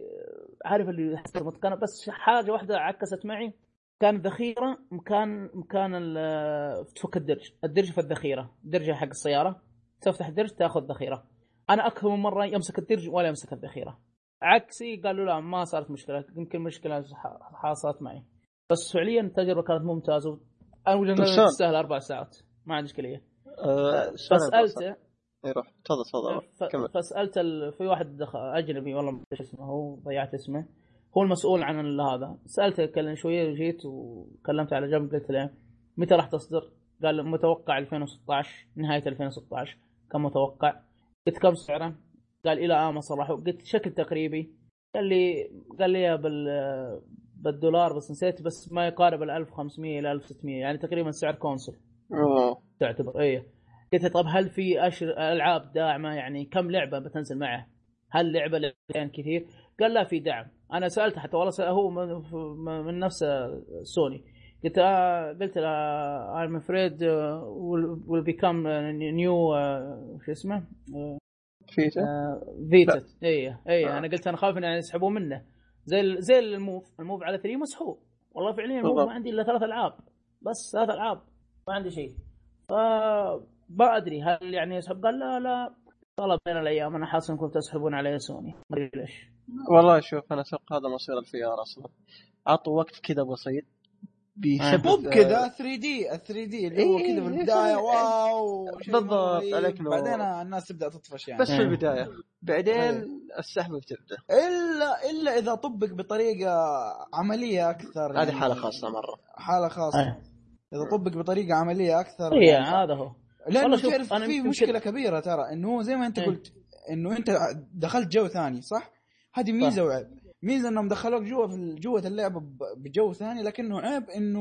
عارف اللي حسيت متقنه بس حاجة واحدة عكست معي. كان ذخيرة مكان مكان ال- تفك الدرج. الدرج في الذخيرة. درجة حق السيارة. تفتح الدرج تأخذ ذخيرة. أنا أكثر من مرة يمسك الدرج ولا يمسك الذخيرة. عكسي قالوا لا ما صارت مشكلة. يمكن مشكلة حصلت معي. بس فعليا التجربة كانت ممتازة. أنا؟ تستاهل أربع ساعات. ما عندي إشكالية. شلون فسالته إيه، روح. تفضل تفضل فسألت ال... في واحد أجنبي والله ما اسمه هو ضيعت اسمه. هو المسؤول عن ال- هذا سألته كلم شوية وجيت وكلمت على جنب قلت له متى راح تصدر؟ قال متوقع 2016 نهاية 2016 كم متوقع؟ قلت كم سعره؟ قال إلى امس صراحة قلت شكل تقريبي قال لي قال لي بال بالدولار بس نسيت بس ما يقارب ال 1500 إلى 1600 يعني تقريبا سعر كونسول أوه. تعتبر إيه قلت له طب هل في أشر... ألعاب داعمة يعني كم لعبة بتنزل معه؟ هل لعبة لعبتين كثير؟ قال لا في دعم. أنا سالته حتى والله سأل هو من, من نفس سوني. قلت آه قلت له I'm afraid uh, will, become new uh, شو اسمه؟ فيتا؟ فيتا. اي اي آه. أنا قلت أنا خايف ان يسحبون منه. زي زي ال Move ال Move على 3 مسحوب. والله فعليا ال Move. ما عندي إلا ثلاث ألعاب. بس ثلاث ألعاب. ما عندي شيء. ف ما أدري هل يعني يسحب. قال لا لا. طلب بين الأيام. أنا حاسس إنكم تسحبون علي سوني. ما أدري ليش. والله شوف أنا أتوقع هذا مصير ال VR أصلا عطوا وقت كذا بسيط بيثبت مو بكذا 3D ال 3D اللي هو إيه، كذا في إيه، البدايه إيه. wow بالضبط،. عليك نور. بعدين الناس تبدأ تطفش يعني بس في. البداية بعدين إيه. السحبه بتبدأ إلا إلا إذا طبق بطريقة عملية أكثر هذه يعني حالة خاصة مرة حالة خاصة إيه. إذا طبق بطريقة عملية أكثر اي يعني هذا هو لأنه تعرف في مشكلة. كبيرة ترى إنه هو زي ما أنت. قلت إنه أنت دخلت جو ثاني صح؟ هذه ميزة وعيب. ميزة إنهم دخلوك جوا في جوه اللعبة ب- بجو ثاني لكنه عيب إنه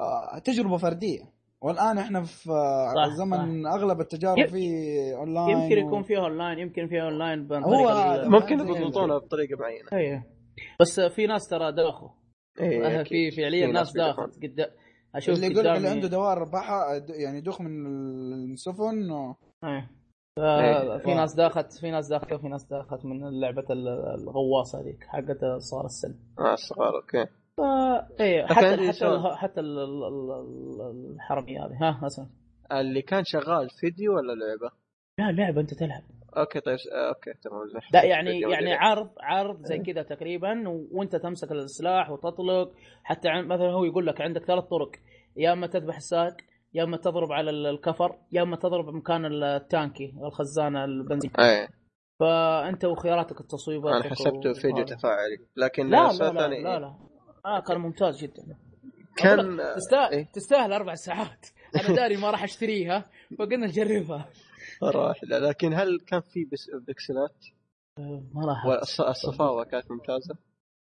آه، تجربة فردية. والآن إحنا في آه، صح، زمن أغلب التجارب فيه اونلاين يمكن يكون فيها اونلاين يمكن فيها اونلاين هو ممكن زي- يضبطونها بطريقة معينة. إيه. بس في ناس ترى داخوا. إيه، في فعليا في ناس. داخت قدام أشوف اللي يقول اللي عنده دوار بحر يعني دوخ من السفن و- إيه. في ناس داخت في ناس داخت وفي ناس داخت من لعبه ال- الغواصة هذيك حقت صار السن. آه الصغار okay. فا إيه حتى حتى حتى ال- ال- ال- الحرمية هذه. ها اسمع. اللي كان شغال فيديو ولا لعبة؟ لا لعبة أنت تلعب. okay طيب آه، okay تمام زين. لا يعني يعني. عرض عرض زي كذا تقريبا وأنت تمسك السلاح وتطلق حتى مثلا هو يقول لك عندك ثلاث طرق. يا إما تذبح السائق يا اما تضرب على ال- الكفر يا اما تضرب مكان التانكي الخزان البنزين. إيه. فأنت وخياراتك التصويبات أنا حسبته فيديو تفاعلي لكن لا لا لا, الثاني لا لا. آه كان ممتاز جدا. كان تستاهل إيه؟ تستاهل أربع ساعات. أنا داري ما راح أشتريها فقلنا نجربها. واحدة لكن هل كان في بس بكسلات؟ ما راح. والصفاوة كانت ممتازة؟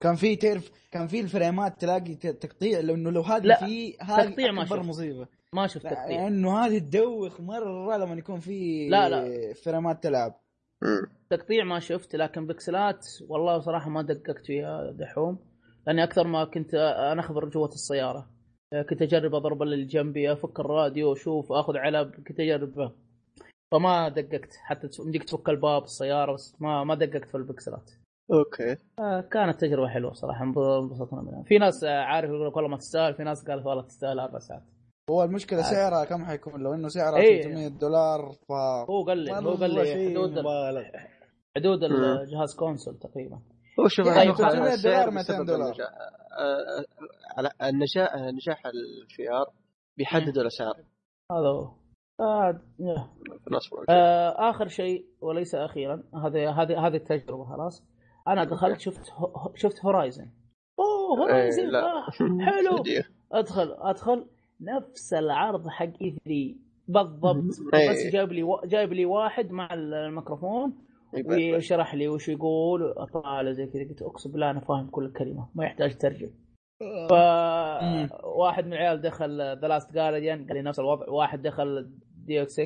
كان في تعرف كان في الفريمات تلاقي ت- تقطيع لأنه لو هذه لا، في هذه تقطيع ما أكبر شفت. مصيبة. ما شفت تقطيع لأنه هذه تدوخ مرة لما يكون في لا، لا. فريمات تلعب. تقطيع ما شفت لكن بكسلات والله صراحة ما دققت فيها دحوم لأني أكثر ما كنت أنا أخبر جوة السيارة. كنت أجرب أضرب اللي جنبي أفك الراديو أشوف أخذ علب كنت اجرب فما دققت حتى يمديك تفك الباب السيارة بس ما ما دققت في البكسلات okay. آه، كانت تجربة حلوة صراحة انبسطنا منها. في ناس آه، عارف يقول لك والله ما تستاهل في ناس قالت والله تستاهل أربع ساعات. هو المشكلة سعرها كم حيكون لو إنه سعرها إيه. 300 دولار ف هو قال لي هو قال لي حدود مبالغ. حدود. الجهاز console تقريبا هو شوف يعني أنا 300 أتوقع دولار، السعر 200 بسبب دولار. النجاح. آه، آه، على النجاح نجاح ال VR بيحددوا الأسعار هذا هو آه آه آخر شيء وليس أخيرا هذه هذه هذه التجربة خلاص أنا دخلت شفت شفت Horizon أوه Horizon لا. آه حلو. [laughs] ادخل أدخل نفس العرض حق E3 بالضبط. إيه. بس جايب لي و... جايب لي واحد مع الميكروفون ويشرح لي وش يقول اطالع زي كذا. قلت أقسم بالله أنا فاهم كل كلمه ما يحتاج ترجم ف واحد من العيال دخل The Last Guardian قال لي نفس الوضع. واحد دخل دي إكس 6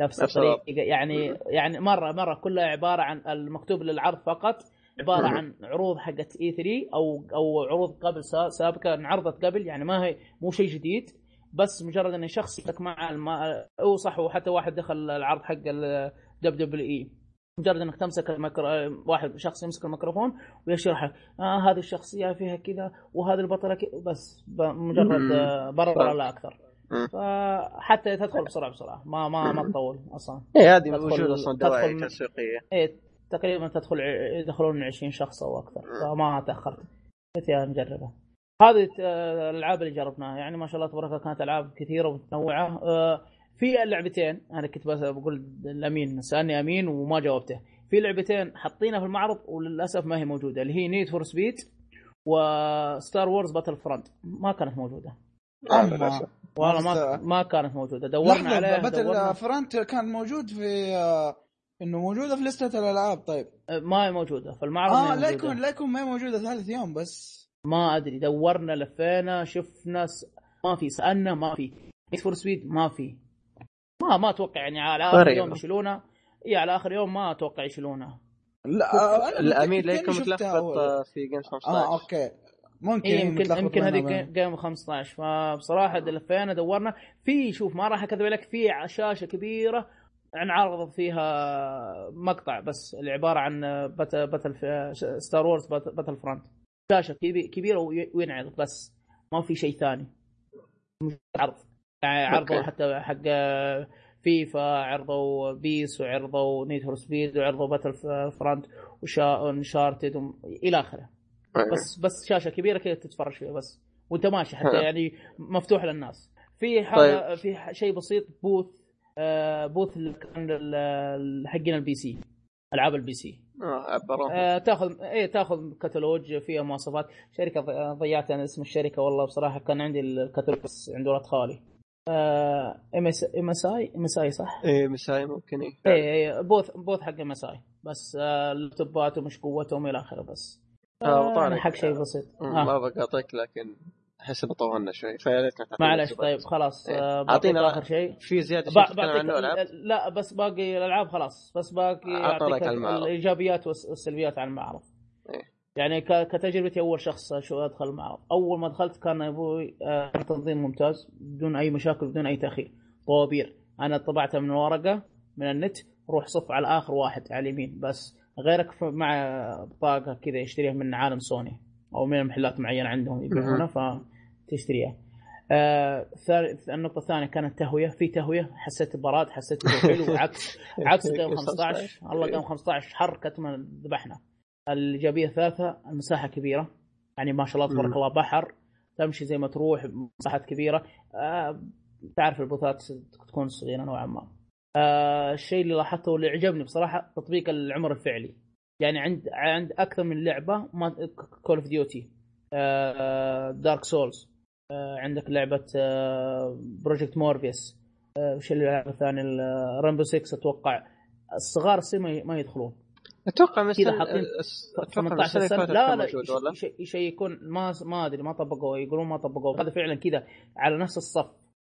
نفس نفس الطريقة. يعني يعني مرة مرة كلها عبارة عن المكتوب للعرض فقط عبارة مم. عن عروض حقت E3 أو أو عروض قبل سا- سابقة انعرضت قبل يعني ما هي مو شيء جديد بس مجرد إن شخص لك مع الم... أو صح وحتى واحد دخل العرض حق ال دب WWE مجرد إنك تمسك الميكرو... واحد شخص يمسك الميكروفون ويشرح لك آه هذه الشخصية فيها كذا وهذه البطلة كذا بس مجرد. آه، برر لا أكثر. فحتى تدخل بسرعة بسرعة ما ما ما تطول أصلا إيه هذه موجوده أصلا دواعي من- تسويقية إيه تقريبا تدخل يدخلون 20 شخص أو أكثر. فما تأخرت. قلت يا نجربها. هذه آه، الألعاب اللي جربناها. يعني ما شاء الله تبارك الله كانت ألعاب كثيرة ومتنوعة. آه، في اللعبتين أنا كنت بس بقول الامين سألني أمين وما جاوبته. في لعبتين حاطينها في المعرض وللأسف ما هي موجودة اللي هي Need for Speed و Star Wars Battlefront ما كانت موجودة. آه،. والله ما لحظة. ما كانت موجودة. دورنا عليها باتل فرونت كان موجود في آه، إنه موجودة في لستة الألعاب طيب. ما هي موجودة في المعرض آه لا. يكون لا يكون ما هي موجودة ثالث يوم بس. ما أدري دورنا لفينا شفنا س... ما في سألنا ما في. Need for Speed ما في. ما ما أتوقع يعني على آخر غريبة. يوم يشيلونها إي على آخر يوم ما أتوقع يشيلونها لا آه، يكون شفتها متلخبط. آه، في Games 15 آه أوكي. ممكن إيه يمكن يمكن هذه Game 15 فبصراحة لفينا دورنا. في شوف ما راح أكذب عليك في شاشة كبيرة انعرض فيها مقطع بس اللي عبارة عن Battle, Star Wars Battlefront شاشة كبي- كبيرة وي- وينعرض بس ما في شيء ثاني. مش عرض يعني عرضوا. حتى حق فيفا عرضوا PES وعرضوا Need for Speed وعرضوا Battlefront و Uncharted إلى آخره. بس بس شاشة كبيرة كذا تتفرج فيها بس. وانت ماشي حتى. يعني مفتوح للناس. في حاجة في ح- شيء بسيط booth. booth ال- ال- حقين ال PC ألعاب ال PC آه آه تاخذ إيه تاخذ كتالوج فيها مواصفات. شركة ضيعت أنا اسم الشركة والله بصراحة كان عندي الكتالوج بس عند ولد خالي. آه ام اس ام اس اي ام اس اي صح؟ إيه MSI ممكن إيه. إيه إيه booth booth حق MSI بس. آه اللابتوبات ومش قوتهم إلى آخره بس. آه، آه وطارق. حق شيء بسيط. آه. ما بقاطعك لكن أحس إنه طولنا شوي. فيا معلش. طيب خلاص إيه. آه، أعطينا بعطيك آخر شيء. في زيادة شيء تتكلم عنه العاب لا بس باقي الألعاب خلاص. بس باقي اعطيك. الإيجابيات والس- والسلبيات عن المعرض. إيه. يعني كتجربتي أول شخص شو أدخل المعرض. أول ما دخلت كان أبوي آه، تنظيم ممتاز بدون أي مشاكل بدون أي تأخير. طوابير. أنا طبعتها من ورقة من النت روح صف على آخر واحد على اليمين. بس غيرك مع بطاقه كذا يشتريها من عالم سوني. أو من محلات معينة عندهم يبيعونها فتشتريها. آه النقطة الثانية كانت تهوية في تهوية حسيت ببراد حسيت حلو [laughs] عكس عكس قام 15 الله قام 15 حر كتما ذبحنا. الإيجابية الثالثة المساحة كبيرة يعني ما شاء الله تبارك الله بحر تمشي زي ما تروح مساحات كبيرة. آه تعرف البوثات تكون صغيرة نوعا ما. آه الشيء اللي لاحظته واللي عجبني بصراحة تطبيق العمر الفعلي. يعني عند عند أكثر من لعبة ما Call of Duty Dark Souls آه، عندك لعبة Project Morpheus وش اللعبه الثانية Rainbow 6 أتوقع. الصغار السن ما يدخلون. أتوقع من كذا حاطين 18 سنة. لا لا شيء يكون ما ما أدري ما طبقوه. يقولون ما طبقوه. هذا فعلا كذا. على نفس الصف.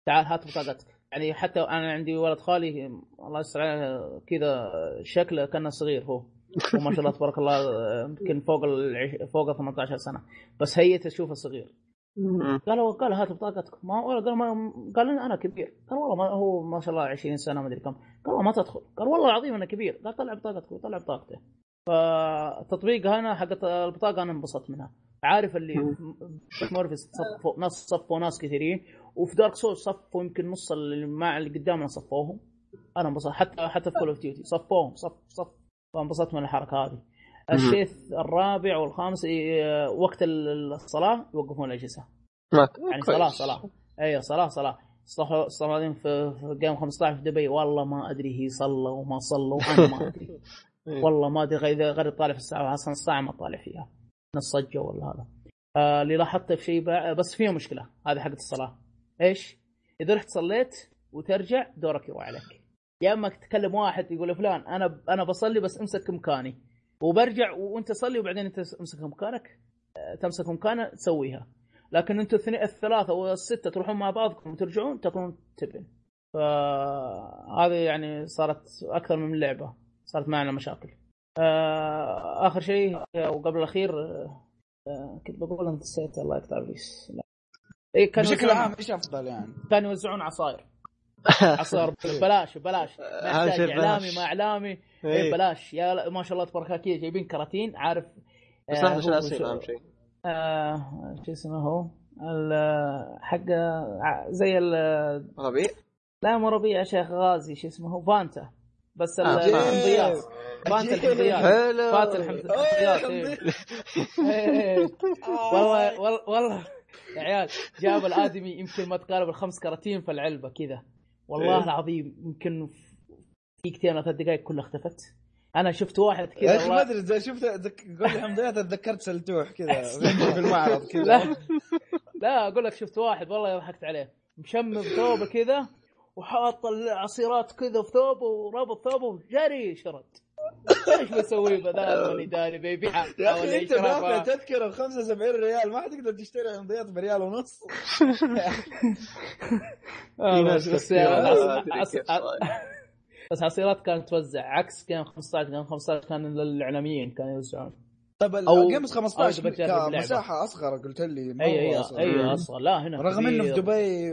تعال هات بطاقتك. يعني حتى أنا عندي ولد خالي الله يستر عليه كذا شكله كأنه صغير هو. وما شاء الله تبارك الله يمكن فوق فوق 18 سنة. بس هيئته تشوفه صغير قالوا قال هات بطاقتك ما قال ما قال أنا كبير. قال والله ما هو ما شاء الله 20 سنة ما أدري كم. قال والله ما تدخل. قال والله العظيم أنا كبير. قال طلع بطاقتك طلع بطاقته فالتطبيق هنا حق البطاقة أنا انبسطت منها. عارف اللي مورفيس صفوا ناس صفوا ناس كثيرين وفي Dark Soul صفوا يمكن نص اللي مع اللي قدامنا صفوهم. أنا انبسطت. حتى حتى في Call of Duty صفوهم صف صف فانبسطت من الحركة هذه. الشيء الرابع والخامس وقت الصلاة يوقفون الأجهزة. يعني صلاة صلاة. أيوه صلاة صلاة. الصلاة في جيم 15 في دبي. والله ما أدري هي صلى وما صلى وأنا ما أدري. [laughs] والله ما أدري غير غير طالع في الساعة أصلا الساعة ما طالع فيها. الصجه ولا هذا. آه اللي لاحظته في شيء بس فيها مشكلة هذه حقت الصلاة. إيش؟ إذا رحت صليت وترجع دورك يروح عليك. يا إما تكلم واحد يقول فلان أنا أنا بصلي بس أمسك مكاني وبرجع وأنت صلي وبعدين أنت امسك مكانك تمسك مكانه تسويها. لكن أنتم الثلاثة والستة تروحون مع بعضكم وترجعون تكونون تبن. فهذه يعني صارت أكثر من لعبة صارت معنا مشاكل. آخر شيء وقبل الأخير كنت بقول أنت نسيت الله يقطع ابليس اي كان بشكل عام إيش أفضل يعني؟ كانوا يوزعون عصاير. عصير [laughs] بلاش بلاش. محتاج إعلامي ما إعلامي. إيه بلاش. يا ما شاء الله تبارك الله جايبين كراتين. عارف بس إحنا شو ناسين أهم شيء. آه شو اسمه هو؟ حق زي ال ربيع؟ لا مو ربيع يا شيخ غازي شو اسمه هو؟ فانتا. بس آه. الحمضيات. فانتا الحمضيات. فانتا الحمضيات [laughs] والله والله. يا عيال جاب الآدمي يمكن ما تقارب الخمس كراتين في العلبة كذا. والله العظيم يمكن دقيقتين أو ثلاث دقائق كلها اختفت. أنا شفت واحد كذا يا أخي ما أدري شفت قول لي حمضيات تذكرت سلتوح كذا [laughs] في المعرض كذا. لا. لا أقول لك شفت واحد والله ضحكت عليه. مشمم ثوبه كذا وحاط العصيرات كذا في ثوبه ورابط ثوبه وجري شرد. إيش بسوي بدال ماني داري بيبيعها يا أخي أنت دافع تذكرة ب 75 ريال ما حتقدر تشتري حمضيات بريال ونص. [laughs] بس بس عصيرات كانت توزع عكس Games 15 Games 15 كان للإعلاميين كانوا يوزعون. طيب جيم 15 مساحه أصغر قلت لي اي اي أي أصغر. لا هنا رغم إنه في دبي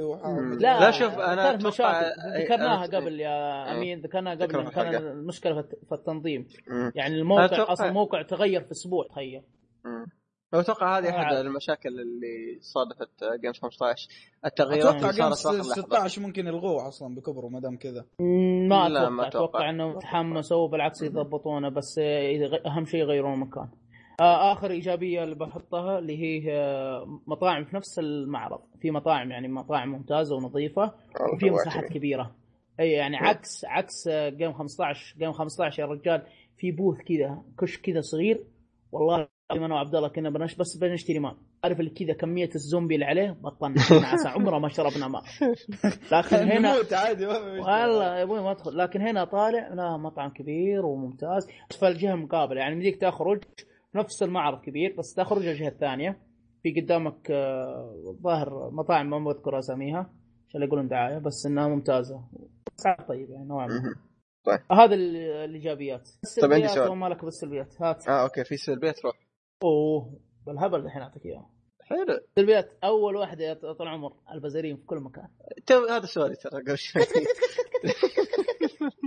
لا لا شوف أنا أتوقع ذكرناها قبل يا أمين ذكرناها قبل كان المشكلة في التنظيم. يعني الموقع أصلا الموقع تغير في أسبوع تخيل. أتوقع هذه أحد المشاكل اللي صادفت Games 15 التغيير أتوقع Games 16 ممكن يلغوه أصلا بكبره ما دام كذا. ما أتوقع ما أتوقع. انهم تحمسوا بالعكس يضبطونه بس أهم شيء يغيرون المكان. آخر إيجابية اللي بحطها اللي هي مطاعم في نفس المعرض. في مطاعم يعني مطاعم ممتازة ونظيفة وفي مساحات كبيرة. إي يعني عكس عكس جيم 15 جيم 15 يا رجال. في بوث كذا كشك كذا صغير. والله أنا وعبد الله كنا بنش بس بنشتري ماء. عارف اللي كذا كمية الزومبي اللي عليه؟ بطلنا. عسى عمره ما شربنا ماء. [laughs] لكن هنا عادي والله يا أبوي ما ادخل لكن هنا طالع لا مطعم كبير وممتاز. فالجهه مقابله يعني مديك تخرج نفس المعرض كبير بس تخرج الجهه الثانية في قدامك ظاهر مطاعم ما بذكر أساميها عشان يقولون دعاية بس إنها ممتازة. سعر طيب يعني نوعا ما. طيب. هذا الإيجابيات. طيب عندي سؤال ما لك بالسلبيات. هات. آه أوكي في سلبيات روح. أوه بالهبل الحين أعطيك إياها. حلو. سلبيات أول واحدة يا طول العمر البزرين في كل مكان. تو هذا سؤالي ترى قبل شوي. [laughs]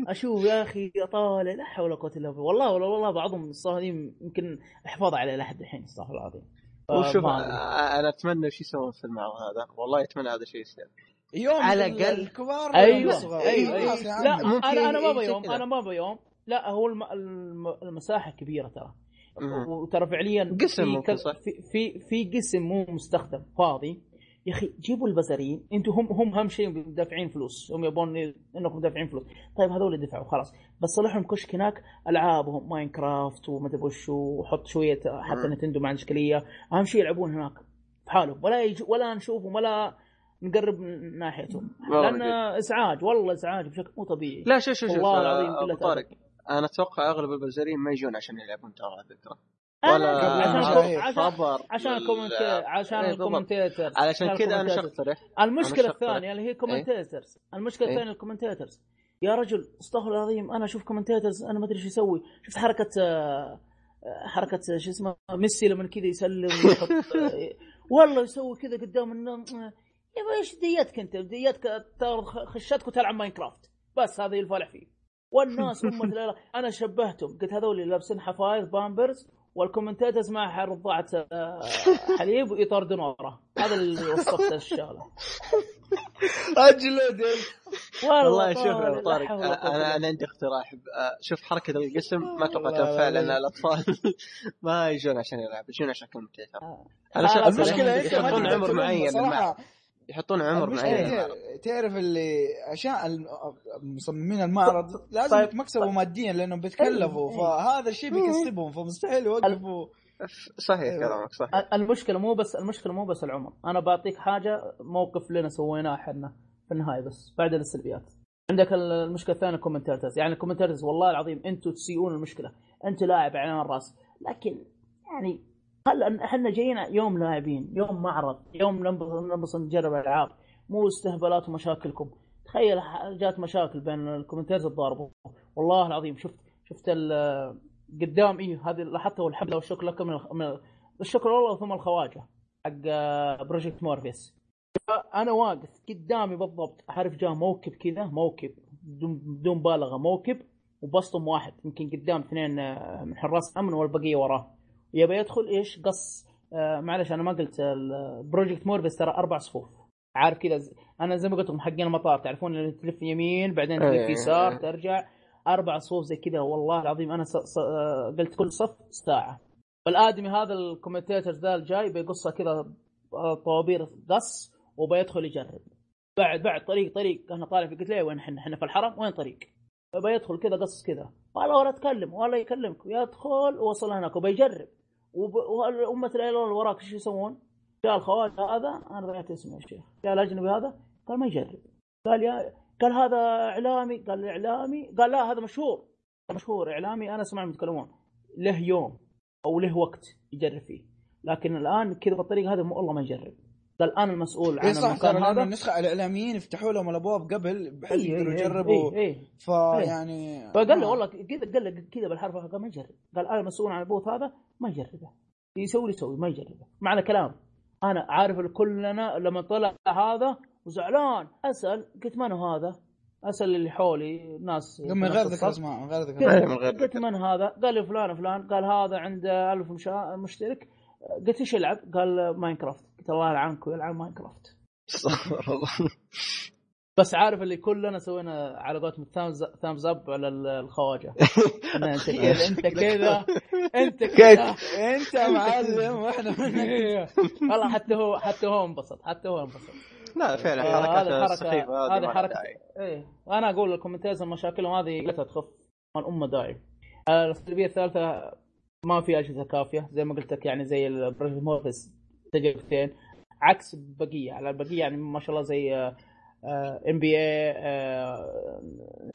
أشوف يا أخي أطالع لا حول ولا قوة إلا بالله. والله والله بعضهم الصراحه يمكن احفظ عليه لحد الحين استغفر الله العظيم. وشوف. آه، أنا أتمنى إيش يسوون في المعرض هذا. والله أتمنى هذا الشيء يصير. يوم على ال- الأقل- الكبار أيوه. الصغار. أيوه. خلاص يا عمي. لا أنا أنا ما بيوم. أنا ما بيوم. لا هو الم... الم... المساحة كبيرة ترى. وترى فعليا قسم في. في في في قسم مو مستخدم فاضي. يا أخي جيبوا البزرين. أنتم هم هم اهم شيء دافعين فلوس. هم يبون انكم دافعين فلوس. طيب هذول دفعوا خلاص. بس صلح لهم كشك هناك ألعابهم ماينكرافت وما أدري وش وحط شوية حتى. نتندو ما اشكاليه أهم شيء يلعبون هناك بحالهم ولا يجي ولا نشوفهم ولا نقرب ناحيتهم. لأن إزعاج والله إزعاج بشكل مو طبيعي. لا شوف شوف شوف والله العظيم طارق. أنا أتوقع أغلب البزرين ما يجون عشان يلعبون ترى على فكرة. ولا عشان خبر. عشان ولا- ال comment عشان إيه،. ال commentator علشان كذا أنا شقترح المشكلة أنا شخص- الثانية اللي هي commentators. المشكلة إيه. الثانية ال commentators. يا رجل أستغفر العظيم أنا أشوف commentators أنا ما أدري إيش يسوي. شفت حركة آه، حركة آه، شو اسمه ميسي لما كذا يسلم ويحط [laughs] والله يسوي كذا قدام آه، يا إيش ديتك أنت؟ ديتك تاخذ خشتك وتلعب Minecraft. بس هذا ينفلح فيه. والناس [laughs] لا أنا شبهتهم. قلت هذول اللي لابسين حفايز بامبرز وال commentators مع رضاعة آه، حليب ويطاردون وراه. هذا اللي [laughs] وصفت الشغلة. اجلد والله شوف يا طارق أنا أنا عندي اقتراح. آه، شوف حركة القسم ما أتوقع تنفع لا. لأن الأطفال. [laughs] ما يجون عشان يلعب يجون عشان commentator آه. أنا المشكلة أنت ما يحطون تقدر عمر معين يحطون عمر المشكلة معين تعرف- اللي عشان مصممين المعرض لازم طيب. يتمكسبوا ماديا لأنهم بيتكلفوا إيه. فهذا الشيء بيكسبهم فمستحيل يوقفوا. صحيح أيوة. كلامك صح المشكلة مو بس المشكلة مو بس العمر. أنا بعطيك حاجة موقف لنا سويناه إحنا في النهاية بس بعد السلبيات. عندك المشكلة الثانية ال commentators. يعني ال commentators والله العظيم أنتم تسيئون المشكلة. أنت لاعب على الرأس. لكن يعني هلا إحنا جايين يوم لاعبين يوم معرض يوم نبغى نجرب ألعاب. مو استهبالات ومشاكلكم. تخيل جات مشاكل بين ال commentators تضاربوا والله العظيم شفت شفت قدام إيه هذه لاحظتها والحمد لله والشكر لكم من من الشكر والله ثم الخواجة حق آه، Project Morpheus أنا واقف قدامي بالضبط أعرف جاء موكب كذا موكب بدون بدون مبالغه موكب وبسطم واحد يمكن قدام اثنين آه، من حراس امن والبقية وراه. يبي يدخل إيش؟ قص. آه معلش أنا ما قلت Project Morpheus ترى أربع صفوف. عارف كذا ز- أنا زي ما قلت لكم حقين المطار تعرفون اللي تلف يمين بعدين تلف إيه. يسار ترجع. أربع صفوف زي كذا والله العظيم أنا. آه، قلت كل صف ساعة. فالادمي هذا ال commentator ذا الجاي بيقصها كذا آه، طوابير قص وبيدخل يجرب. بعد بعد طريق طريق أنا طالع في قلت له وين إحنا؟ إحنا في الحرم؟ وين طريق؟ فبيدخل كذا قص كذا. والله ولا تكلم ولا يكلمك. يدخل ووصل هناك وبيجرب. وب... وأمة العيال اللي وراك إيش يسوون؟ جاء الخواجه هذا أنا ضيعت اسمه يا شيخ. جاء الاجنبي هذا؟ قال ما يجرب. قال يا قال هذا إعلامي قال إعلامي قال لا هذا مشهور. مشهور إعلامي أنا سمعهم يتكلمون. له يوم أو له وقت يجرب فيه. لكن الآن كذا بالطريقة هذه والله ما يجرب. قال أنا المسؤول عن اي صح المكان هذا النسخة الإعلاميين يفتحوا لهم الأبواب قبل بحيث إيه، يقدروا إيه، يجربوا إيه، إيه. فيعني فقال له. والله كذا قال له كذا بالحرف قال ما يجرب قال أنا مسؤول عن البوث هذا ما يجربه يسوي اللي يسوي ما يجربه معنى كلام أنا عارف كلنا لما طلع هذا وزعلان أسأل قلت من هو هذا؟ أسأل اللي حولي ناس من غير ذكر. اسماء من غير ذكر قلت- إيه، من قلت من هذا؟ قال لي فلان فلان قال هذا عنده ألف مشا... مشترك قلت إيش يلعب؟ قال Minecraft. قلت الله يلعنك ويلعن Minecraft. استغفر الله. بس عارف اللي كلنا سوينا على قولتهم thumbs up على ال- الخواجة. إن أنت [laughs] كذا أنت كذا أنت كذا أنت معلم. وإحنا منك. والله حتى هو حتى هو انبسط حتى هو انبسط. لا فعلا حركات هذه حركه السخيفه هذه حركه. إيه. وأنا أقول ال commentators مشاكلهم هذه لا تخف ما لها داعي آه، السلبيه الثالثة ما في أجهزة كافية زي ما قلت لك يعني زي ال Project Morpheus تجربتين عكس البقيه على البقية يعني ما شاء الله زي NBA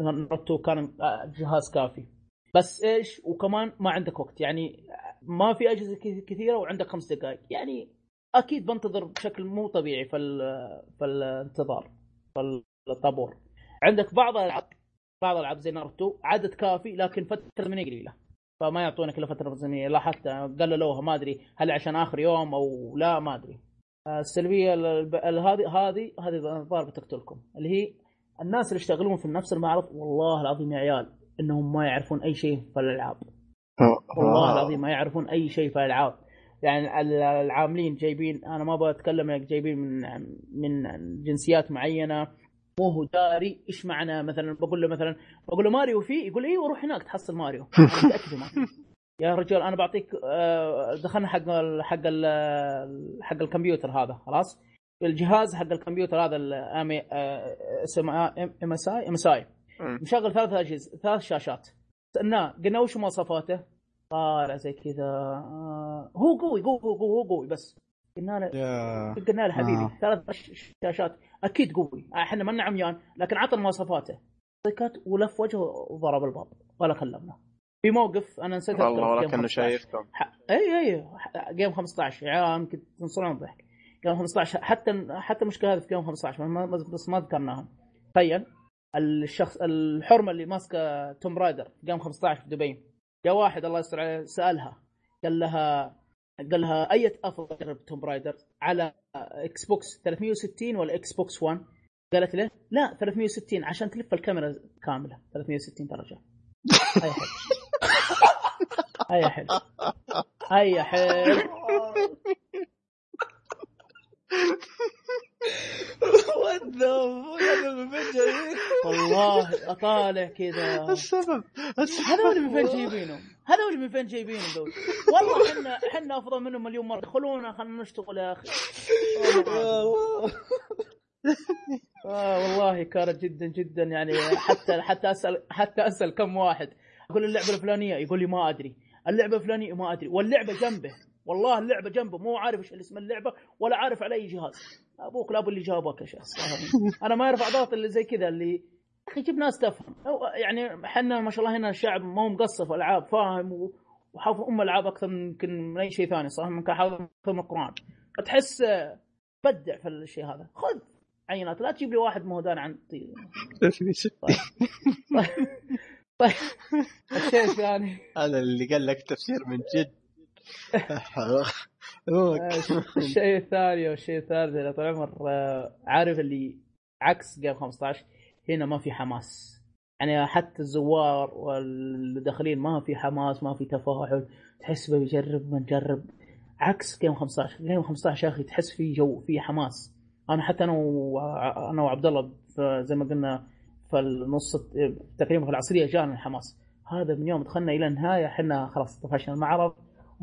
نوتو كان جهاز كافي. بس إيش؟ وكمان ما عندك وقت. يعني ما في أجهزة كث- كثيرة وعندك خمس دقائق يعني أكيد بنتظر بشكل مو طبيعي في ال- في الانتظار في الطابور. عندك بعض الألعاب بعض الألعاب زي ناروتو عدد كافي لكن فترة زمنيه قليلة. فما يعطونك إلا فترة زمنيه لاحظت قللوها ما أدري هل عشان آخر يوم أو لا ما أدري. آه، السلبية ال- ال- ال- هذه هذه هذه الظاهر بتقتلكم اللي هي الناس اللي يشتغلون في نفس المعرض والله العظيم يا عيال إنهم ما يعرفون أي شيء في الألعاب. والله العظيم ما يعرفون أي شيء في الألعاب. يعني ال- العاملين جايبين أنا ما أبغى أتكلم انك جايبين من من جنسيات معينة مو هو داري إيش معنى مثلا؟ بقول له مثلا بقول له ماريو فيه؟ يقول أيوه روح هناك تحصل ماريو. [laughs] متأكد ماريو. يا رجال أنا بعطيك آه، دخلنا حق ال حق ال حق الكمبيوتر هذا خلاص؟ الجهاز حق الكمبيوتر هذا الامي اسمه إم إس آي إم إس آي. مشغل ثلاث أجهزة ثلاث شاشات. سألناه قلنا وش مواصفاته؟ طالع زي كذا آه، هو قوي قوي قوي قوي, هو قوي بس. قلنا له يا قلنا له حبيبي آه. ثلاث شاشات. أكيد قوي. إحنا ما عميان لكن عطنا مواصفاته. سكت ولف وجهه وضرب الباب. ولا كلمنا. في موقف أنا نسيت والله ولا كأنه 15. شايفكم. إي إي جيم 15 يا عيال يمكن تنصرون الضحك جيم 15 حتى حتى المشكلة هذه في جيم 15 ما- ما- بس ما ذكرناها. تخيل. الشخص الحرمة اللي ماسكة Tomb Raider في Games 15 في دبي. جاء واحد الله يستر عليه سألها. قال لها قال لها أي أفضل تجرب Tomb Raider على Xbox 360 ولا Xbox 1 قالت له لا 360 عشان تلف الكاميرا كاملة. 360 درجة. هيا حلو هيا حلو هيا حلو والله أطالع كذا. السبب هذول من فين جايبينهم؟ هذول من فين جايبينهم ذول؟ والله إحنا إحنا أفضل منهم مليون مره دخلونا خلينا نشتغل يا أخي. آه والله كانت جدا جدا يعني حتى حتى أسأل حتى أسأل كم واحد. أقول اللعبة الفلانية يقول لي ما أدري. اللعبة الفلانية ما أدري. واللعبة جنبه. والله اللعبة جنبه. مو عارف إيش اسم اللعبة ولا عارف على أي جهاز. أبوك لابو اللي جابك يا شيخ أنا ما يرفع ضغط اللي زي كذا اللي يا أخي جيب ناس تفهم. أو- يعني إحنا ما شاء الله هنا الشعب ما هو مقصف ألعاب فاهم و- وحافظ أم ألعاب أكثر من يمكن من أي شيء ثاني صح ممكن حافظ أكثر من القرآن. فتحس بدع في الشيء هذا. خذ عينات لا تجيب لي واحد مهدان عن طيب. [laughs] طيب. [laughs] الشيء الثاني. هذا اللي قال لك تفسير من جد. [laughs] الشيء [laughs] الثاني والشيء الثالث يا طول العمر آه، عارف اللي عكس جيم 15 هنا ما في حماس. يعني حتى الزوار واللي داخلين ما في حماس ما في تفاعل تحس بيجرب ما نجرب. عكس Games 15 Games 15 يا أخي تحس في جو في حماس. أنا حتى أنا و... أنا وعبد الله زي ما قلنا في النص تقريبا في العصرية جانا الحماس. هذا من يوم دخلنا إلى النهاية إحنا خلاص طفشنا المعرض.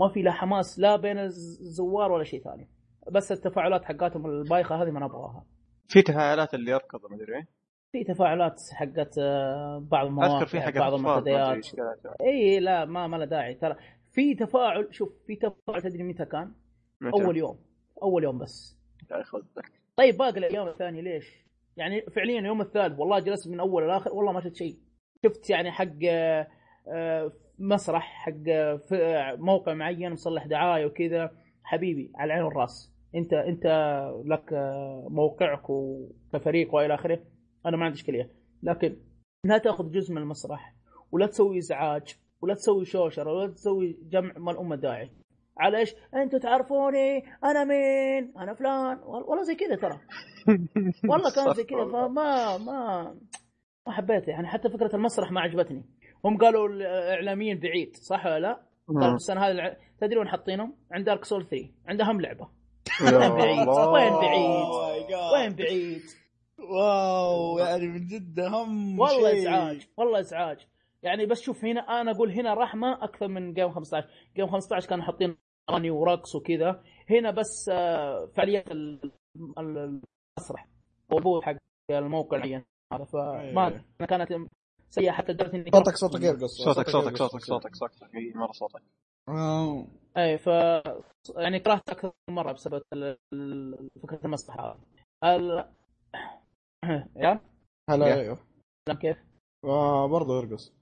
ما في لا حماس لا بين الزوار ولا شيء ثاني. بس التفاعلات حقاتهم البايخة هذه ما نبغاها. في تفاعلات اللي يركض ما أدري. في تفاعلات حقت آه، بعض المواقع أذكر في حق بعض المنتديات. إي لا ما ما له داعي. ترى في تفاعل شوف في تفاعل تدري متى كان؟ متى؟ أول يوم. أول يوم بس. طيب باقي الأيام الثانية ليش؟ يعني فعليا اليوم الثالث والله جلست من أول لاخر والله ما شفت شيء. شفت يعني حق آه، آه، مسرح حق موقع معين مصلح دعاية وكذا. حبيبي على العين والرأس. انت انت لك موقعك وكفريق وإلى آخره. أنا ما عندي إشكالية. لكن لا تأخذ جزء من المسرح ولا تسوي إزعاج ولا تسوي شوشرة ولا تسوي جمع ما الامه داعي. على إيش؟ أنتوا تعرفوني أنا مين؟ أنا فلان. وال- والله زي كذا ترى. والله كان زي كذا فما ما ما حبيته. يعني حتى فكرة المسرح ما عجبتني. هم قالوا الإعلاميين بعيد صح ولا لا؟ قالوا السنة هذه الع- تدري وين حاطينهم؟ عند Dark Souls 3 عند اهم لعبة [laughs] وين بعيد؟ وين بعيد؟ وين بعيد؟ wow يعني من جد اهم والله. إزعاج والله إزعاج يعني بس شوف هنا أنا أقول هنا رحمة أكثر من Games 15 Games 15 كانوا حاطين اغاني ورقص وكذا هنا بس آه، فعاليات ال- ال- المسرح والبوث حق الموقع معين هذا فما. أنا كانت سيئة حتى لدرجه اني صوتك صوتك يرقص صوتك صوتك. صوتك صوتك صوتك إي مرة صوتك آه. أي ف يعني كرهت أكثر من مرة بسبب فكرة المسرح هذا ال... يا هلا. أيوه كلام كيف؟ برضه يرقص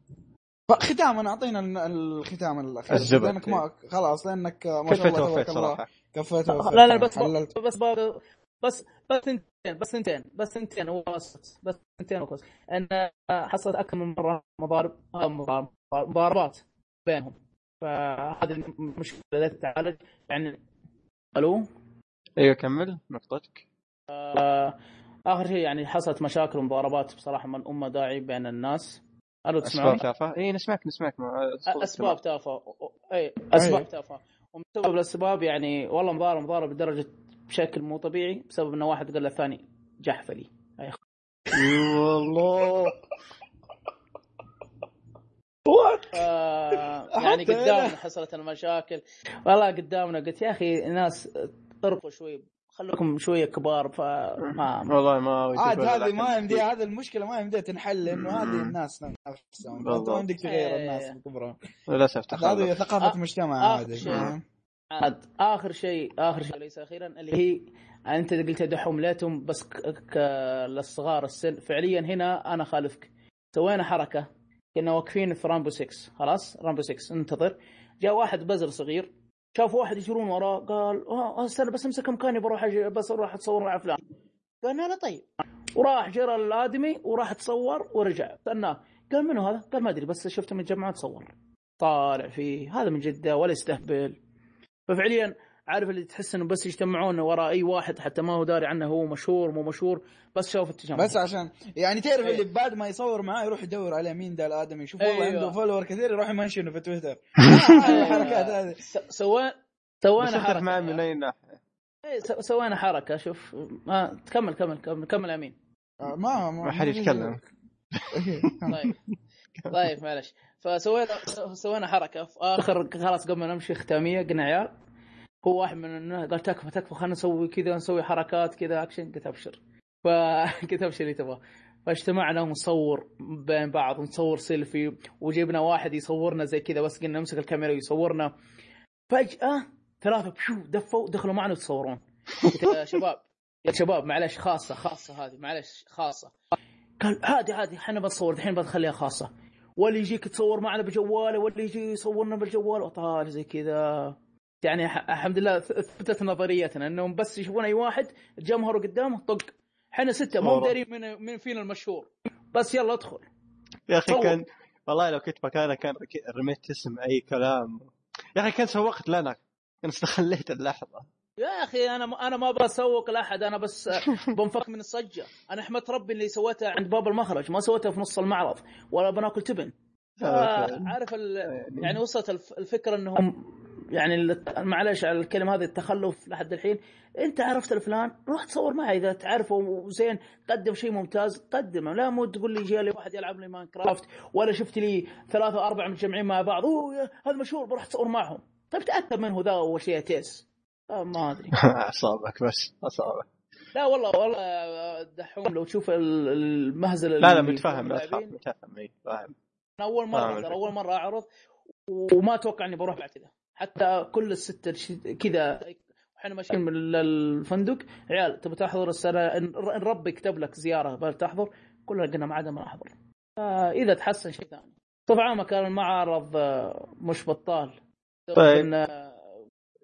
ختاما أعطينا ال- الختام الأخير الزبد. لأنك ما خلاص لأنك ما شاء كفيت الله وفيت تبارك الله صراحة كفيت ووفيت. لا لا بس بس بس بس ثنتين بس ثنتين بس ثنتين وسط بس ثنتين وسط أن حصلت أكثر من مرة مضارب آه، مضارب- مضاربات بينهم. فهذه المشكلة التي تتعالج. يعني ألو؟ أيوه كمل. نقطتك آه، آخر شيء يعني حصلت مشاكل ومضاربات بصراحة من أمة داعي بين الناس. ألو أسباب تسمعون؟ تافهة. إي نسمعك نسمعك. أسباب. تافهة. اي أسباب. تافهة. ومسبب الأسباب يعني والله مضارب مضارب بدرجه بشكل مو طبيعي بسبب إنه واحد قال للثاني جحفلي أخي. والله آه، يعني قدامنا. حصلت المشاكل والله قدامنا قلت يا أخي ناس ارقوا شوي خلوكم شوية كبار فما والله ما عاد هذه. ما يمدي هذه المشكلة ما يمديها تنحل لأنه هذه الناس نفسهم انت. ما يمديك تغير إيه. الناس بكبرهم للأسف هذه ثقافة آه، مجتمع هذه شيء. فاهم؟ عاد آخر شيء آخر شيء ليس أخيرا اللي هي أنت قلت دحوم ليتهم بس ك... للصغار السن. فعليا هنا أنا خالفك. سوينا حركة. كنا واقفين في رامبو 6 خلاص؟ رامبو 6 ننتظر جاء واحد بزر صغير. شاف واحد يجرون وراه. قال أه استنى بس امسك مكاني بروح أجي بس أروح أتصور مع فلان. قلنا لا طيب. وراح جرى الآدمي وراح تصور ورجع. استناه قال منو هذا؟ قال ما أدري بس شفته متجمع تصور طالع فيه. هذا من جدة ولا يستهبل. ففعليا عارف اللي تحس إنه بس يجتمعون وراء أي واحد حتى ما هو داري عنه هو مشهور مو مشهور بس شاف التجمع. بس عشان يعني تعرف إيه. اللي بعد ما يصور معاه يروح يدور على مين ده الآدمي. يشوف والله أيوة. عنده فولور كثير يروح يمنشنه في تويتر [laughs] الحركات هذه. سوينا اختلف حركة. معي من أي ناحية. إيه، سوينا حركة شوف. ما تكمل كمل كمل كمل أمين. آه، ما ما حد يتكلم. [laughs] طيب. طيب معلش. فسوينا سوينا حركة. في آخر خلاص قبل ما نمشي ختامية قلنا عيال هو واحد من الناس قال تكفى تكفى خلينا نسوي كذا نسوي حركات كذا أكشن. قلت أبشر. فقلت [laughs] أبشر اللي تبغاه. فاجتمعنا ونصور بين بعض ونصور سيلفي وجبنا واحد يصورنا زي كذا بس قلنا نمسك الكاميرا ويصورنا. فجأة ثلاثة بشو دفوا دخلوا معنا يتصورون يا شباب يا شباب معلش خاصة خاصة هذه معلش خاصة. قال عادي عادي إحنا بنصور الحين بنخليها خاصة. واللي يجيك تصور معنا بجواله واللي يجي يصورنا بالجوال. وطال زي كذا. يعني الحمد لله ثبتت نظريتنا إنهم بس يشوفون أي واحد تجمهروا قدامه طق. إحنا ستة مو. دارين من من فينا المشهور. بس يلا ادخل. يا أخي صور. كان والله لو كنت مكانه كان رميت اسم أي كلام. يا أخي كان سوقت لنا. كان استغليت اللحظة. يا أخي أنا ما أنا ما أبغى أسوق لأحد أنا بس [laughs] بنفك من الصجة. أنا أحمد ربي اللي سويتها عند باب المخرج ما سويتها في نص المعرض ولا بناكل تبن. هذا عارف ال... يعني وصلت الف- الفكرة إنهم يعني معلش على الكلمة هذه التخلف لحد الحين. أنت عرفت الفلان؟ روح تصور معي إذا تعرفه. وزين قدم شيء ممتاز قدمه. لا مو تقول لي جاء لي واحد يلعب لي Minecraft ولا شفت لي ثلاثة أربعة متجمعين مع بعض. أوه هذا مشهور بروح اتصور معهم. طيب تاكد منه ذا اول شيء تيس. آه، ما أدري. [laughs] أعصابك بس أعصابك. لا والله والله يا دحوم لو تشوف ال- المهزلة لا لا متفهم متفهم إي فاهم. أنا أول مرة ترى. أول مرة أعرض وما أتوقع إني بروح بعد كذا. حتى كل الستة كذا إحنا ماشيين من ال- الفندق. عيال تبي تحضر السنة؟ ان ربي كتب لك زيارة تحضر. كلنا قلنا ما عدا ما أحضر. إذا تحسن شيء ثاني. بصفة عامة كان المعرض آه، مش بطال. طيب. إن، آه،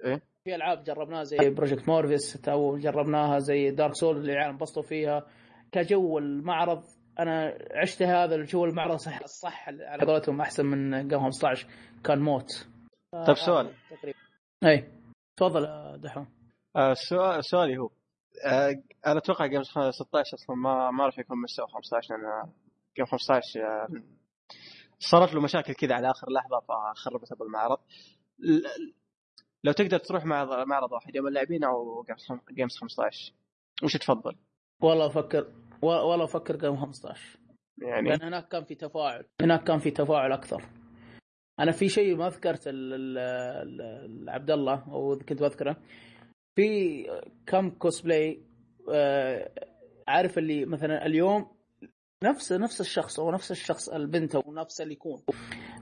إيه؟ في ألعاب جربناها زي Project Morpheus تو جربناها زي Dark Souls اللي العيال انبسطوا فيها. كجو المعرض أنا عشت هذا الجو المعرض صح الصح على قولتهم أحسن من قبل 15 كان موت. طيب سؤال. تقريبا. اي تفضل دحوم. آه، السؤال سؤالي هو. آه، أنا أتوقع جيم 16 أصلا ما ما راح يكون مستوى 15 لأن جيم 15 آه، صارت له مشاكل كذا على آخر لحظة فخربت أبو المعرض. لو تقدر تروح مع معرض واحد يوم اللاعبين أو Games 15 وش تفضل؟ والله أفكر والله أفكر قبل 15 يعني؟ لأن هناك كان في تفاعل هناك كان في تفاعل أكثر. أنا في شيء ما ذكرت عبد الله أو كنت بذكره. في كم كوسبلاي آه، عارف اللي مثلا اليوم نفس نفس الشخص أو نفس الشخص البنت أو نفس اللي يكون.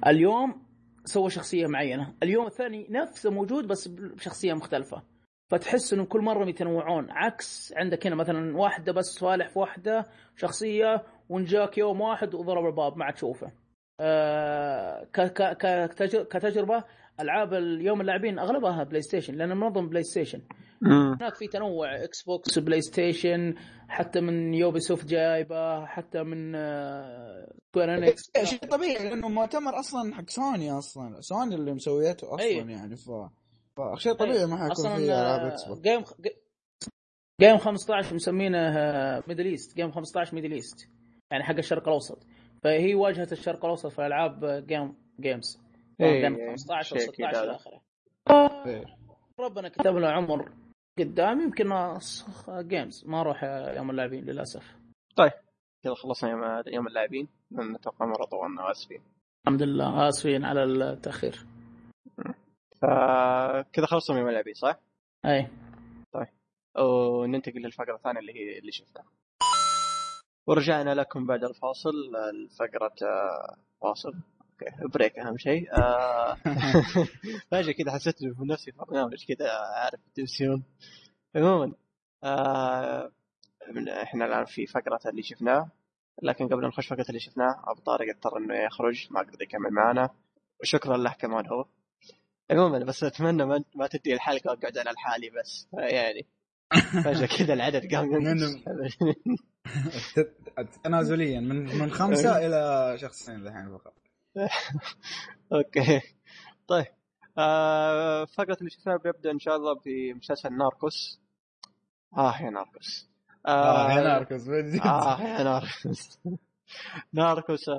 اليوم سوى شخصية معينة. اليوم الثاني نفسه موجود بس بشخصية مختلفة. فتحس انهم كل مرة يتنوعون. عكس عندك هنا مثلا واحدة بس صالح في واحدة شخصية ونجاك يوم واحد وضرب الباب ما عاد تشوفه. كتج- كتجربة ألعاب اليوم اللاعبين أغلبها PlayStation لأن منظم PlayStation مم. هناك في تنوع Xbox PlayStation حتى من Ubisoft جايبة حتى من آه، Square Enix شيء طبيعي لأنه مؤتمر أصلا حق سوني أصلا. سوني اللي مسويته أصلا أيوه. يعني ف فشيء طبيعي ما حيكون أصلا في ألعاب آه، Xbox game Games 15 مسمينه Middle East Games 15 Middle East يعني حق الشرق الأوسط. فهي واجهة الشرق الأوسط في ألعاب Game Games إيه، Game إيه، 15 شيء و16 كذا. إلى آخره. ربنا كتب له عمر قدام يمكن Games ما أروح يوم اللاعبين للأسف. كذا خلصنا يوم يوم اللاعبين. لأن أتوقع مرة طولنا آسفين. الحمد لله آسفين على التأخير. فكذا خلصنا يوم اللاعبين صح؟ أي. وننتقل للفقرة الثانية اللي هي اللي شفتها. ورجعنا لكم بعد الفاصل الفقرة فاصل. [laughs] okay break أهم شيء. آه، [laughs] فجأة كذا حسيت بنفسي في برنامج كذا عارف التلفزيون. عموما آه، إحنا الآن في فقرة اللي شفناه لكن قبل ما نخش فقرة اللي شفناه أبو طارق اضطر إنه يخرج ما قدر يكمل معنا. وشكرا له كمان هو. عموما بس أتمنى ما, ما تدي الحلقة واقعد على لحالي بس يعني. فجأة كذا العدد قام. [laughs] تنازليا من من خمسة إلى شخصين الحين فقط. [laughs] أوكي. طيب. آه فقرة اللي شفناها بيبدا إن شاء الله بمسلسل ناركوس. آه يا ناركوس. آه يا ناركوس من جد. آه يا ناركوس. [laughs] ناركوس آه،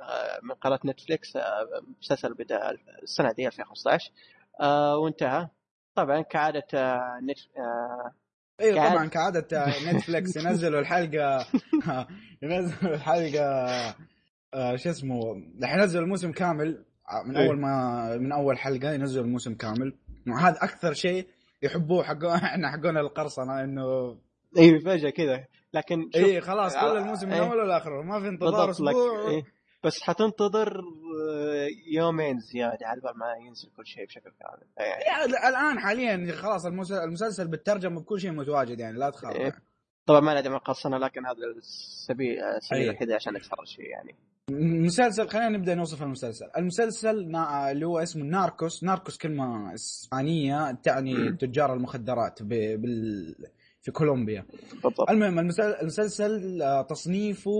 آه، من قناة نتفليكس آه، مسلسل بدأ السنة دي 2015 آه وانتهى. طبعا كعادة آه نت آه أيوه قاعد- طبعا كعادة [laughs] نتفلكس ينزلوا الحلقة ينزلوا الحلقة آه، شو اسمه راح ينزل الموسم كامل آه، من إيه. أول ما من أول حلقة ينزل الموسم كامل وهذا أكثر شيء يحبوه حقون [laughs] إحنا حقون القرصنة إنه أيوه فجأة كذا لكن اي خلاص كل آه، الموسم من إيه. اوله لاخره ما في انتظار أسبوع إيه. بس حتنتظر آه، يومين زيادة على بال ما ينزل كل شيء بشكل كامل يعني يعني الآن حاليا خلاص المسلسل, بالترجمة بكل شيء متواجد يعني لا تخاف إيه. يعني. طبعا ما ندري من قصنا لكن هذا السبيل السبيل. الوحيد عشان نتفرج فيه يعني مسلسل خلينا نبدأ نوصف المسلسل، المسلسل نا... اللي هو اسمه ناركوس، ناركوس كلمة إسبانية تعني تجار المخدرات ب... بال... في كولومبيا. بالضبط المهم المسل- المسلسل آه، تصنيفه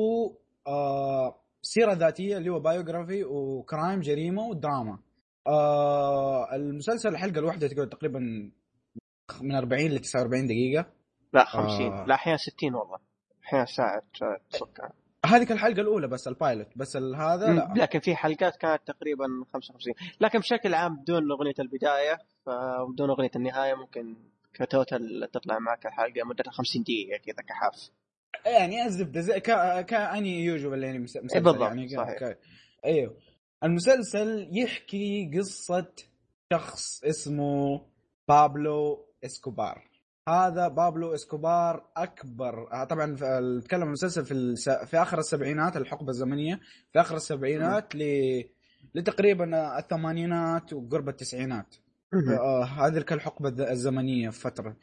آه، سيرة ذاتية اللي هو biography و crime جريمة ودراما. آه، المسلسل الحلقة الواحدة تقعد تقريبا من 40 ل 49 دقيقة. لا 50 آه. لا أحيانا 60 والله أحيانا ساعة تسكر هذيك الحلقة الأولى بس ال pilot بس هذا لا. لكن في حلقات كانت تقريبا 55 لكن بشكل عام بدون أغنية البداية وبدون أغنية النهاية ممكن ك total تطلع معك الحلقة مدتها 50 دقيقة كذا كحاف. يعني الزبده زي ك... كأني usual يعني مس- مسلسل بالضبط، يعني. صحيح. ك... أيوه. المسلسل يحكي قصة شخص اسمه بابلو إسكوبار. هذا بابلو إسكوبار أكبر آه، طبعا نتكلم عن المسلسل في الس... في آخر السبعينات الحقبة الزمنية في آخر السبعينات ل... لتقريبا الثمانينات وقرب التسعينات. آه، هذه الحقبة الز- الزمنية في فترة.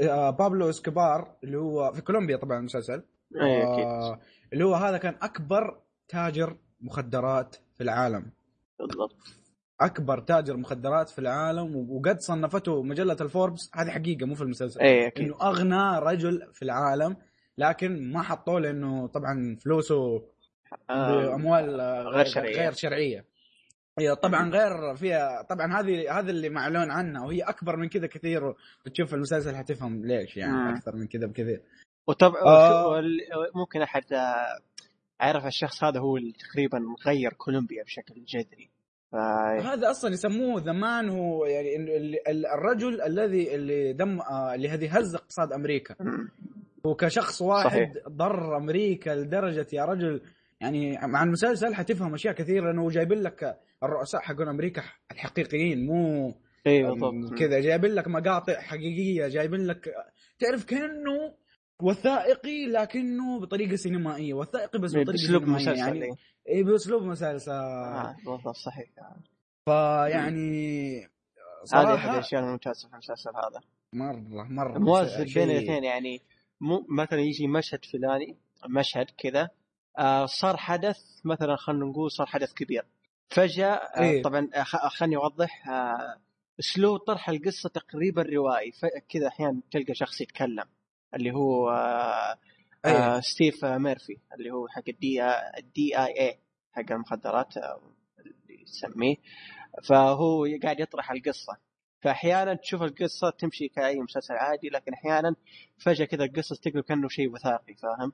آه، بابلو إسكوبار اللي هو في كولومبيا طبعا المسلسل. أكيد. آه، اللي هو هذا كان أكبر تاجر مخدرات في العالم. بالضبط. أكبر تاجر مخدرات في العالم وقد صنفته مجلة الفوربس. هذه حقيقة مو في المسلسل. اي أكيد. إنه أغنى رجل في العالم لكن ما حطوه لأنه طبعا فلوسه آه، بأموال آه، غير شرعية. غير شرعية. هي طبعا غير فيها طبعا هذه هذا اللي معلون عنها وهي أكبر من كذا كثير. بتشوف المسلسل حتفهم ليش يعني مم. أكثر من كذا بكثير. وطبعا آه. ممكن أحد آه، عرف الشخص هذا هو اللي تقريبا غير كولومبيا بشكل جذري. هذا أصلا يسموه زمان هو يعني ال- ال- ال- الرجل الذي اللي دم آه، اللي هذه هز اقتصاد أمريكا. هو كشخص واحد صحيح. ضر أمريكا لدرجة يا رجل يعني مع المسلسل حتفهم أشياء كثيرة لأنه جايبين لك الرؤساء حقون أمريكا الحقيقيين مو اي بالضبط. كذا جايبين لك مقاطع حقيقية جايبين لك تعرف كأنه وثائقي لكنه بطريقة سينمائية. وثائقي بس بطريقة بأسلوب مسلسل يعني. يعني. اي بأسلوب مسلسل. آه بالضبط صحيح. فيعني [clears throat] هذه احد صراحة الاشياء الممتازه في المسلسل هذا؟ مرة مرة موازن بين الاثنين يعني مو مثلا يجي مشهد فلاني مشهد كذا آه صار حدث مثلا خلينا نقول صار حدث كبير. فجأة آه إيه. طبعا آه، خ- خلني أوضح آه أسلوب طرح القصة تقريبا روائي. كذا أحيانا تلقى شخص يتكلم. اللي هو آه إيه. آه ستيف ميرفي اللي هو حق ال D ال DEA حق المخدرات آه، اللي يسميه فهو قاعد يطرح القصة فأحيانا تشوف القصة تمشي كأي مسلسل عادي لكن أحيانا فجأة كذا القصة تقلب كأنه شيء وثائقي فاهم؟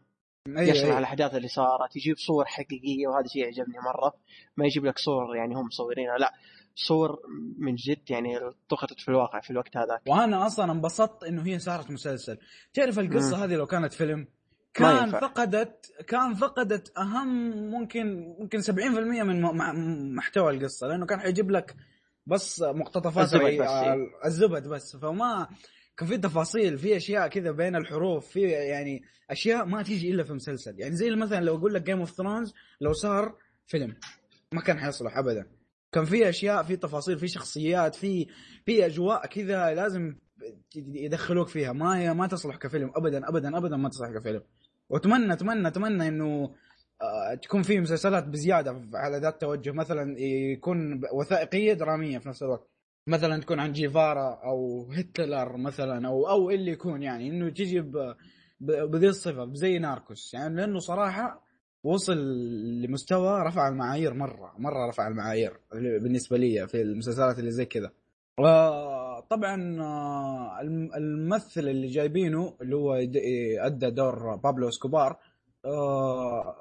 أيوة، يشرح أيوة. الأحداث اللي صارت يجيب صور حقيقية وهذا شيء يعجبني مرة ما يجيب لك صور يعني هم مصورينها لا صور من جد يعني التقطت في الواقع في الوقت هذاك وأنا أصلا انبسطت إنه هي صارت مسلسل تعرف القصة مم. هذه لو كانت فيلم كان. فقدت كان فقدت أهم ممكن ممكن 70% من محتوى القصة لأنه كان حيجيب لك بس مقتطفات الزبد بس، إيه. الزبد بس فما كان في تفاصيل في أشياء كذا بين الحروف في يعني أشياء ما تيجي إلا في مسلسل يعني زي مثلا لو أقول لك Game of Thrones لو صار فيلم ما كان حيصلح ابدا كان في أشياء في تفاصيل في شخصيات في في أجواء كذا لازم يدخلوك فيها. ما ما تصلح كفيلم. ابدا ابدا ابدا ما تصلح كفيلم. وأتمنى أتمنى أتمنى إنه آه، تكون في مسلسلات بزيادة على ذات توجه. مثلا يكون وثائقية درامية في نفس الوقت. مثلا تكون عن جيفارا أو هتلر مثلا أو أو اللي يكون يعني. إنه تجي بذي الصفة زي ناركوس. يعني لأنه صراحة وصل لمستوى رفع المعايير مرة مرة رفع المعايير بالنسبة لي في المسلسلات اللي زي كذا. طبعا آه، الم- الممثل اللي جايبينه اللي هو ادى دور بابلو إسكوبار آه،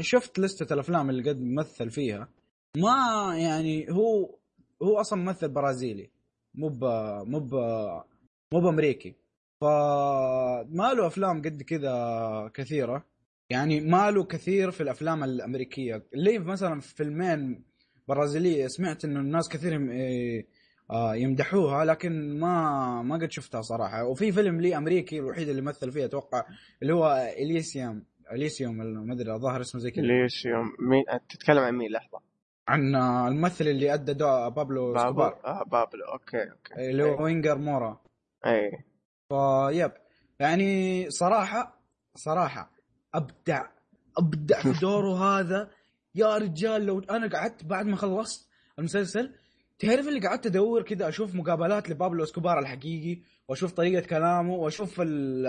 شفت لستة الأفلام اللي قد مثل فيها. ما يعني هو هو أصلا ممثل برازيلي مو ب مو ب مو بأمريكي. فما له أفلام قد كذا كثيرة. يعني ما له كثير في الأفلام الأمريكية. اللي مثلا فيلمين برازيلية سمعت إنه الناس كثير إيه، آه، يمدحوها لكن ما ما قد شفتها صراحة. وفي فيلم لي أمريكي الوحيد اللي مثل فيه أتوقع اللي هو Elysium Elysium ما أدري الظاهر اسمه زي كذا. ليش يوم مين؟ تتكلم عن مين لحظة؟ عن آه، الممثل اللي أدى بابلو بابلو؟ إسكوبار. آه بابلو. أوكي أوكي. اللي هو واجنر مورا. اي فيب يعني صراحة صراحة أبدع. أبدع في دوره هذا. يا رجال لو أنا قعدت بعد ما خلصت المسلسل تعرف اللي قعدت أدور كذا أشوف مقابلات لبابلو إسكوبار الحقيقي وأشوف طريقة كلامه وأشوف ال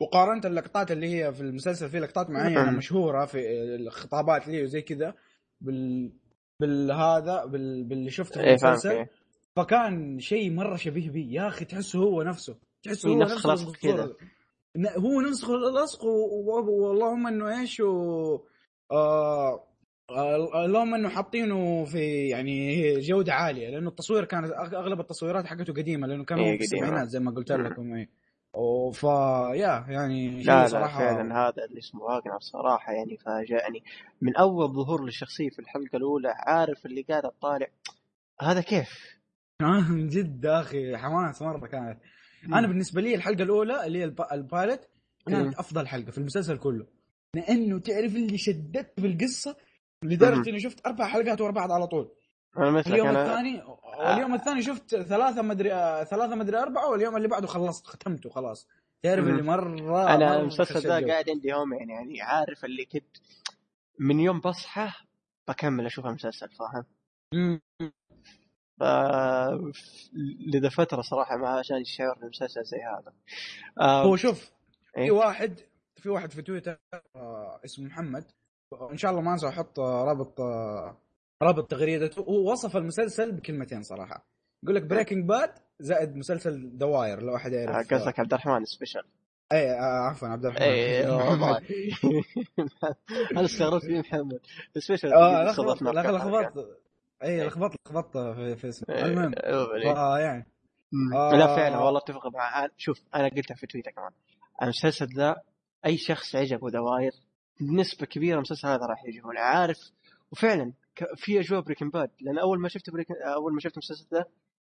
وقارنت اللقطات اللي هي في المسلسل في لقطات معينة مم. مشهورة في الخطابات ليه وزي كذا بال بالهذا بال... باللي شفته في فاهم المسلسل. كيف فكان شيء مرة شبيه بيه يا أخي تحسه هو نفسه. تحسه إيه، هو نفس نفسه. كذا. هو و- و- واللهم إنه إيش و... آه... آه، اللهم إنه حاطينه في يعني جودة عالية لأنه التصوير كانت أغ- أغلب التصويرات حقته قديمة لأنه كان إيه، في. السبعينات زي ما قلت. لكم إيه. وف يا يعني لا لا صراحة فعلا هذا اللي اسمه واجنر صراحة يعني فاجأني من أول ظهور للشخصيه في الحلقة الأولى عارف اللي قاعد اطالع هذا كيف؟ [laughs] جد أخي حماس مرة كانت أنا بالنسبة لي الحلقة الأولى اللي هي الب- البايلوت كانت. أفضل حلقة في المسلسل كله لأنه تعرف اللي شددت في القصة لدرجه. إني شفت أربع حلقات ورا بعض على طول أنا مثلك اليوم أنا الثاني واليوم الثاني شفت ثلاثة مدري آه، ثلاثة مدري أربعة واليوم اللي بعده خلصت ختمته خلاص تعرف. اللي مرة أنا المسلسل ذا. قاعد عندي يومين يعني عارف اللي كنت من يوم بصحى بكمل أشوف المسلسل فاهم؟ ف لذا فترة صراحة ما جاني شعور المسلسل زي هذا. آه، هو شوف إيه؟ في واحد في واحد في تويتر آه، اسمه محمد. ان شاء الله ما أنسى أحط آه، رابط آه، رابط تغريدته هو وصف المسلسل بكلمتين صراحة. يقول لك Breaking Bad زائد مسلسل The Wire لو أحد آه، يعرف قصدك عبد الرحمن Special اي آه، عفوا عبد الرحمن. اي [laughs] والله. [laughs] أنا استغربت في محمد. Special لخ- لخبطت اي لخبطت لخبطت في, في اسمه. إيه، المهم آه يعني. آه. لا فعلا والله أتفق مع شوف أنا قلتها في تويتر كمان. المسلسل ذا أي شخص عجبه The Wire بنسبة كبيرة المسلسل هذا راح يعجبه. عارف وفعلا ك- في أجواء Breaking Bad لأن أول ما شفت Breaking أول ما شفت المسلسل ذا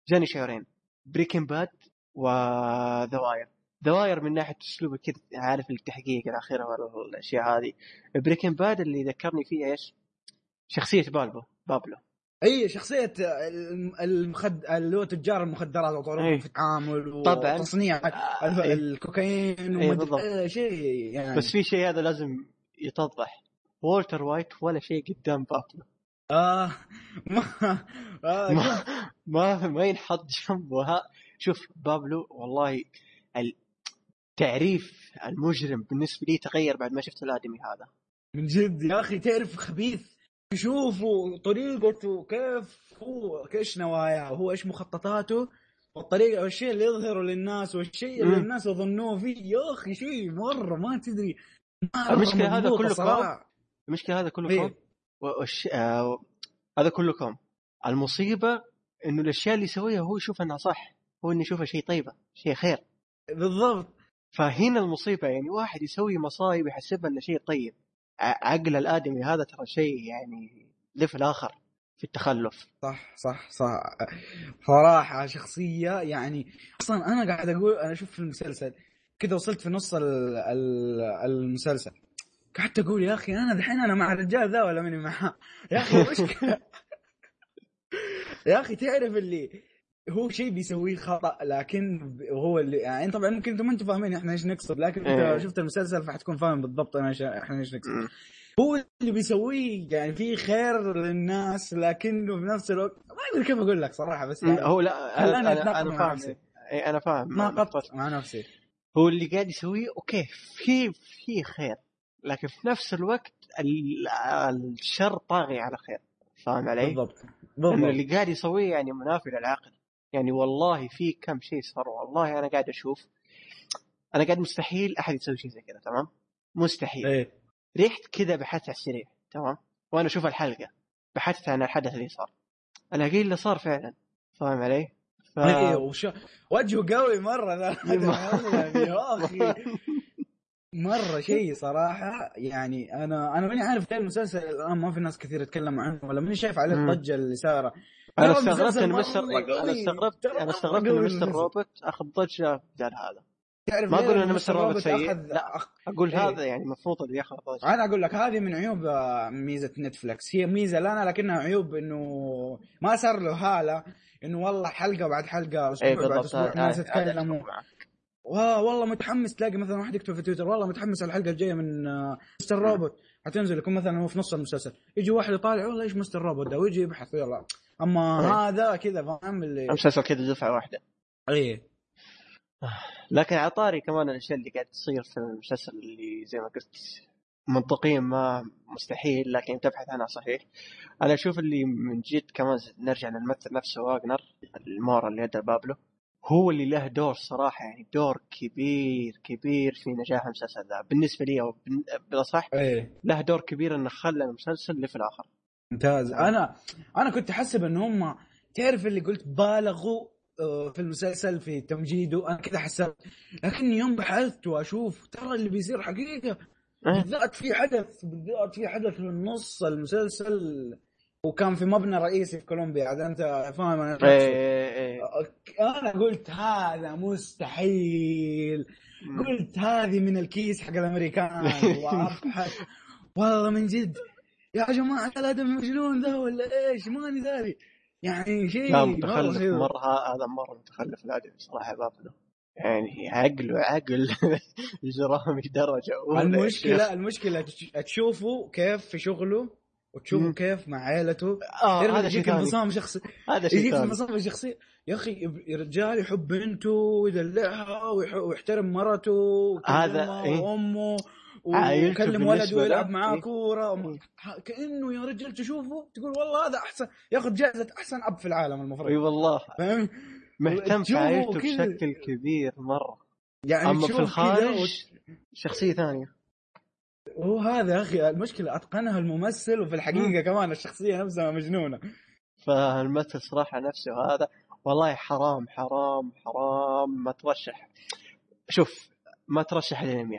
جاني شعورين Breaking Bad و The Wire The Wire من ناحية اسلوب كذا عارف التحقيق الاخيره والأشياء هذه. Breaking Bad اللي ذكرني فيه إيش؟ شخصية بالبو بابلو. اي شخصية الم- المخد اللي هو تجار المخدرات وطرقهم إيه. في التعامل طبعاً. وتصنيع آه، إيه. الكوكايين إيه،. آه، شيء يعني بس في شيء هذا لازم يتضح وولتر وايت ولا شيء قدام بابلو آه ما آه [laughs] ما ما, ما ينحط جنبه شوف بابلو والله التعريف المجرم بالنسبة لي تغير بعد ما شفت الادمي هذا من جد يا أخي تعرف خبيث تشوفه طريقته كيف هو إيش نواياه هو إيش مخططاته والطريقة والشيء اللي يظهره للناس والشيء اللي. الناس يظنوه فيه. يا أخي شيء مرة ما تدري. مرة المشكلة هذا كله صراحة. المشكلة هذا كله إيه. كوم. وش... آه... هذا كله كوم. المصيبة إنه الأشياء اللي يسويها هو يشوف أنها صح. هو إنه يشوفها شيء طيبة شيء خير. بالضبط. فهنا المصيبة يعني واحد يسوي مصايب يحسبها أنه شيء طيب. عقل الآدمي هذا ترى شيء يعني level آخر في التخلف. صح صح صح. صراحة شخصية يعني أصلا أنا قاعد أقول أنا أشوف في المسلسل كذا وصلت في نص ال- ال- المسلسل. قعدت أقول يا أخي أنا دحين أنا مع الرجال ذا ولا ماني معاه؟ يا أخي المشكلة [laughs] يا أخي تعرف اللي هو شيء بيسويه خطأ لكن هو اللي يعني طبعا ممكن أنتم ما أنتم فاهمين إحنا إيش نقصد لكن إيه. انت شفت المسلسل فحتكون فاهم بالضبط أنا إحنا إيش نقصد. هو اللي بيسويه يعني فيه خير للناس لكنه في نفس الوقت ما ادري كيف أقول لك صراحة بس يعني هو لا أنا أنا, أنا مع فاهم نفسي. اي أنا فاهم ما نقطة. قط مع نفسي هو اللي قاعد يسويه أوكي في في خير لكن في نفس الوقت ال- الشر طاغي على خير فاهم علي؟ بالضبط بالضبط اللي قاعد يسويه يعني منافي للعقل يعني والله في كم شيء صار والله أنا قاعد أشوف أنا قاعد مستحيل أحد يسوي شيء زي كذا تمام؟ مستحيل إيه رحت كذا بحثت على السريع تمام؟ وأنا أشوف الحلقة بحثت عن الحدث اللي صار الاقي اللي صار فعلا فاهم علي؟ ف... إيه وش وجهه قوي مرة ذا [laughs] [laughs] يا أخي مرة شيء صراحة يعني أنا أنا ماني عارف ليه المسلسل الآن ما في ناس كثير يتكلموا عنه ولا ماني شايف عليه. الضجة اللي صايرة أنا استغربت إن مستر. أنا استغربت أنا استغربت إن Mr. Robot أخذ ضجة بدال هذا تعرف ما إن لأن Mr. Robot سيء. لا. أقول إيه. هذا يعني المفروض اللي ياخذ ضجة أنا أقول لك هذه من عيوب آه، ميزة Netflix هي ميزة لنا لكنها عيوب إنه ما صار له هالة إنه والله حلقة بعد حلقة أسبوع اي بعد أسبوع ناس. واه والله متحمس تلاقي مثلا واحد يكتب في تويتر والله متحمس على الحلقة الجاية من آه، Mr. Robot حتنزل يكون مثلا هو في نص المسلسل يجي واحد يطالع والله إيش Mr. Robot ده ويجي يبحث يلا أما إيه. هذا كذا فاهم؟ اللي المسلسل كذا دفعة واحدة. إيه. لكن على طاري كمان الأشياء اللي قاعد تصير في المسلسل اللي زي ما قلت منطقيا ما مستحيل لكن تبحث عنها صحيح. أنا أشوف اللي من جد كمان نرجع للممثل نفسه واغنر المورا اللي ادى بابلو. هو اللي له دور صراحة يعني دور كبير كبير في نجاح المسلسل ذا. بالنسبة لي أو بالأصح إيه. له دور كبير إنه خلى المسلسل اللي في الآخر. ممتاز. أنا أنا كنت أحسب إن هم تعرف اللي قلت بالغوا آه، في المسلسل في تمجيده أنا كذا حسبت. لكني يوم بحثت وأشوف ترى اللي بيصير حقيقة إيه. بالذات في حدث بالذات في حدث في النص المسلسل وكان في مبنى رئيسي في كولومبيا عاد أنت فاهم أنا إيه،. إيه،. أنا قلت هذا مستحيل. قلت هذه من الكيس حق الأمريكان [laughs] والله من جد. يا جماعة الادم مجنون ذا ولا إيش؟ ماني داري يعني شيء لا مرة متخلف حلو. مرة ه- هذا مرة متخلف الادمي صراحة بابلو. يعني عقله عقل اجرامي [laughs] درجة أولى يا شيخ. المشكلة المشكلة تش- تشوفه كيف في شغله وتشوفه مم. كيف مع عائلته آه تعرف هذا شيء انفصام شخصي. هذا شيء يجيك انفصام الشخصيه يا أخي رجال يحب بنته ويدلعها ويح- ويحترم مرته هذا إيه. وأمه. ويكلم ولد بالنسبة ويلعب معاه إيه. كورة وم- ه- كأنه يا رجال تشوفه تقول والله هذا أحسن ياخذ جائزة أحسن أب في العالم أي المفروض والله. فاهم؟ مهتم في عائلته. بشكل كبير مرة. يعني أما في الخارج شخصية ثانية. هو هذا يا أخي المشكلة أتقنها الممثل وفي الحقيقة كمان الشخصية نفسها مجنونة. فالممثل صراحة نفسه هذا والله حرام حرام حرام ما ترشح. شوف ما ترشح الانمي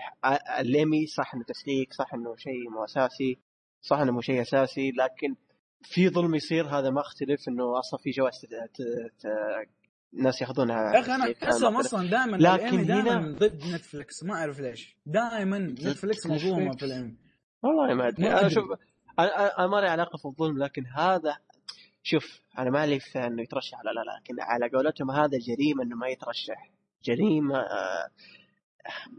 الانمي صح إنه تسليك صح إنه شيء مو أساسي صح إنه مو شيء أساسي لكن في ظلم يصير هذا ما أختلف إنه أصلا في جوائز ت- ت- ت- الناس يأخذونها يا أخي أنا احسهم. أصلا دائما لكن دائما ضد نتفلكس ما أعرف ليش دائما نتفلكس مظلومة. في الأنمي والله ما أدري أنا. شوف أنا ما لي علاقة في الظلم لكن هذا شوف أنا ما لي في إنه يترشح لا لا لكن على قولتهم هذا جريمة إنه ما يترشح جريمة آه،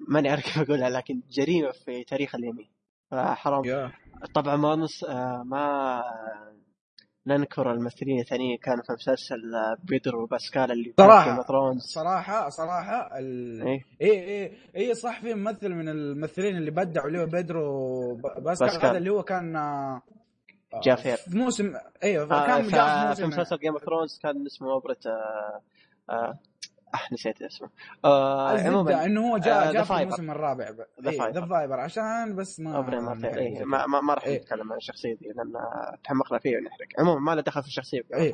ماني عارف كيف أقولها لكن جريمة في تاريخ الإيمي فحرام يا طبعا ما نص آه، ما ننكر الممثلين الثانيين كانوا في مسلسل آه، بيدرو باسكال اللي صراحة. Thrones صراحة صراحة ال... إيه إيه إيه إيه صح في ممثل من الممثلين اللي بدعوا اللي هو بيدرو باسكال باسكال. هذا اللي هو كان آه، جافير. في موسم أيوه آه، كان في في موسم مسلسل Game of Thrones كان اسمه أوبرة آه، آه، آه نسيت اسمه آه عموما إنه هو آه، جاء The جاء في. الموسم الرابع The Wire. Wire عشان بس ما نحرق إيه ما, ما, ما راح إيه. نتكلم عن الشخصيه دي لأن تحمقنا فيه ونحرق عموما ما له دخل في الشخصية إيه.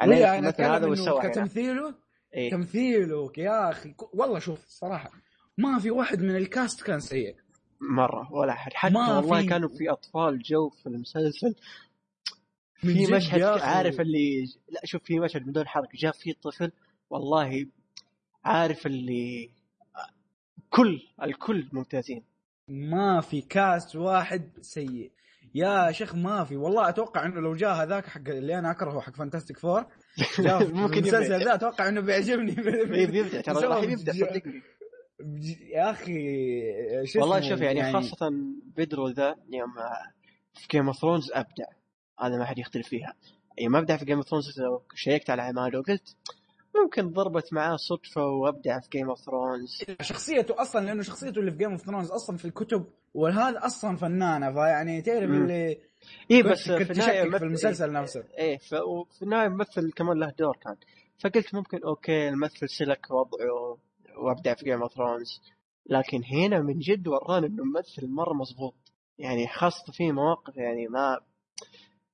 عليه مثل هذا اتكلم وش إنه سوى هنا كتمثيله إيه. تمثيله يا أخي والله شوف صراحة ما في واحد من ال cast كان سيء مرة ولا أحد حتى ما والله في- كانوا في أطفال جو في المسلسل في مشهد. عارف اللي لا شوف في مشهد بدون حرق جاء فيه طفل والله عارف اللي كل الكل ممتازين. ما في cast واحد سيء. يا شيخ ما في. والله أتوقع إنه لو جاء هذاك حق اللي أنا أكرهه حق Fantastic [laughs] Four ممكن المسلسل. ذا أتوقع إنه بيعجبني. [laughs] إيه، بيبدع ترى راح يبدع صدقني. يا أخي شو والله؟ شوف يعني, خاصة بيدرو ذا يوم في Game of Thrones أبدع. هذا ما حد يختلف فيها. يوم أبدع في Game of Thrones شيكت على أعماله وقلت ممكن ضربت معاه صدفة وأبدع في Game of Thrones شخصيته أصلا لأنه شخصيته اللي في Game of Thrones أصلا في الكتب وهذا أصلا فنانة فيعني تعرف. اللي اي بس في كنت تشكك مثل- في المسلسل نفسه. إيه ف- وفي النهاية الممثل كمان له دور كان. فقلت ممكن okay الممثل سلك وضعه وأبدع في Game of Thrones لكن هنا من جد ورانا إنه ممثل مرة مضبوط. يعني خاصة في مواقف يعني ما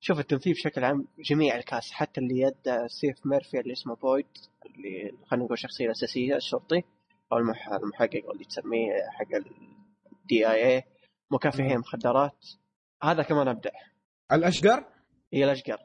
شوف التمثيل بشكل عام جميع ال cast حتى اللي يد ستيف ميرفي اللي اسمه بويد اللي خلينا نقول الشخصية الأساسية الشرطي أو المح- المحقق اللي تسميه حق ال DEA مكافحين مخدرات. هذا كمان أبدع. الأشقر؟ هي الأشقر.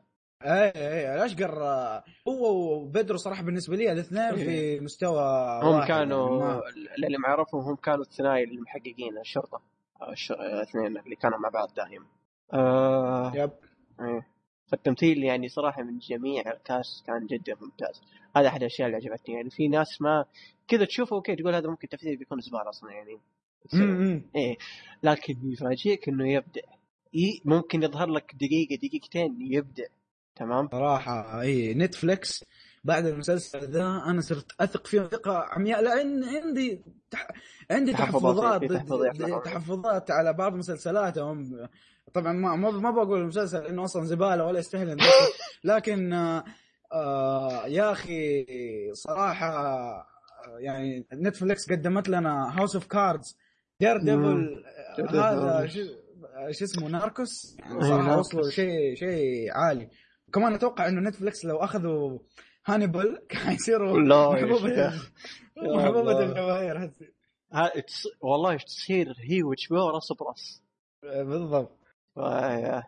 إيه إيه الأشقر آه، هو وبدرو صراحة بالنسبة لي الاثنين في مستوى هم كانوا يعني ما- اللي معرفهم هم كانوا الثنائي المحققين الشرطة الش- الاثنين اللي كانوا مع بعض دائما. آه yep. إيه. فالتمثيل يعني صراحة من جميع ال cast كان جدا ممتاز. هذا أحد الأشياء اللي عجبتني. يعني في ناس ما كذا تشوفه okay تقول هذا ممكن تمثيل بيكون زبالة أصلا يعني. إيه. لكن يفاجئك إنه يبدع ممكن يظهر لك دقيقة دقيقتين يبدع تمام؟ صراحة إي Netflix بعد المسلسل ذا أنا صرت أثق فيه ثقه عمياء. لأن عندي تح... عندي تحفظات، تحفظات لهم. تحفظات على بعض مسلسلاتهم. طبعا ما ما ما بقول المسلسل إنه أصلا زبالة ولا يستاهل [laughs] لكن آه آه يا أخي صراحة آه، يعني Netflix قدمت لنا House of Cards Daredevil. هذا شو شو اسمه Narcos يعني صراحة. وصلوا شيء شيء عالي كمان أتوقع إنه Netflix لو أخذوا هانيبال [laughs] كان يصيروا لا يا محبوبة. [laughs] محبوبة. الجماهير والله تصير هي و HBO راس براس بالضبط آه،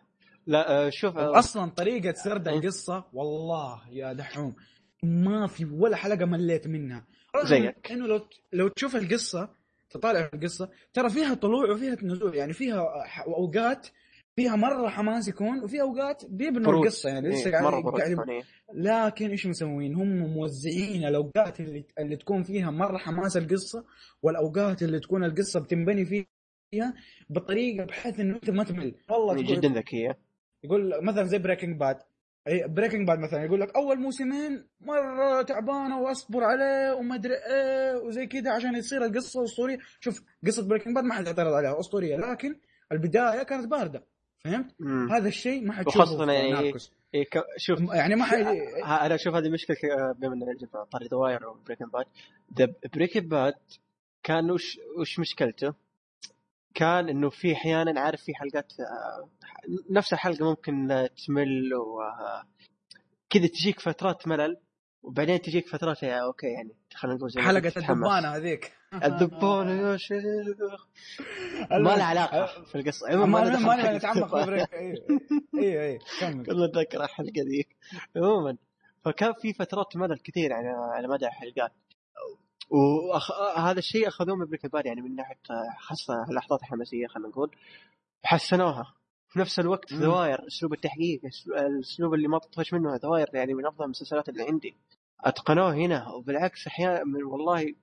لا آه، شوف آه، أصلا طريقة سرد القصة والله يا دحوم ما في ولا حلقة مليت منها زيك. إنه لو لو تشوف القصة تطالع القصة ترى فيها طلوع وفيها نزول يعني فيها أوقات فيها مرة حماس يكون وفي أوقات بيبنوا. القصة يعني لسه إيه، قاعد مرة بروز قاعد يكون، إيه. لكن إيش مسوين؟ هم موزعين الأوقات اللي اللي تكون فيها مرة حماس القصة والأوقات اللي تكون القصة بتنبني فيها بطريقة بحيث إنه أنت ما تمل والله تقول جدا ذكية يقول مثلا زي Breaking Bad Breaking Bad مثلا يقول لك أول موسمين مرة تعبانة وأصبر عليه وما أدري إيه وزي كذا عشان يصير القصة اسطوريه شوف قصة Breaking Bad ما حد يعترض عليها أسطورية لكن البداية كانت باردة فهمت؟ مم. هذا الشيء ما حتشوفه وخاصة يعني. إيه ك... شوف يعني ما حد أنا أشوف هذه مشكلة بما إننا في طاري The Wire و Breaking Bad ذا Breaking Bad كان وش وش مشكلته؟ كان إنه في أحيانا عارف في حلقات آه، نفس الحلقة ممكن آه، تمل و آه، كذا تجيك فترات ملل وبعدين تجيك فترات يا okay يعني خلينا نقول زي حلقة. الدبانة هذيك. الدبانة يا شيخ. [laughs] ما له علاقة في القصة. ما ما نتعمق بريك اي اي كمل. كلنا نتذكر الحلقة ذيك. عموما فكان في فترات ملل كثير على على مدى الحلقات. وأخ... هذا الشيء أخذوه من Breaking Bad يعني من ناحية خاصة اللحظات الحماسية خلينا نقول حسنوها في نفس الوقت مم. The Wire أسلوب التحقيق الأسلوب اللي ما تطفش منه The Wire يعني من أفضل المسلسلات اللي عندي. أتقنوه هنا وبالعكس أحيانا والله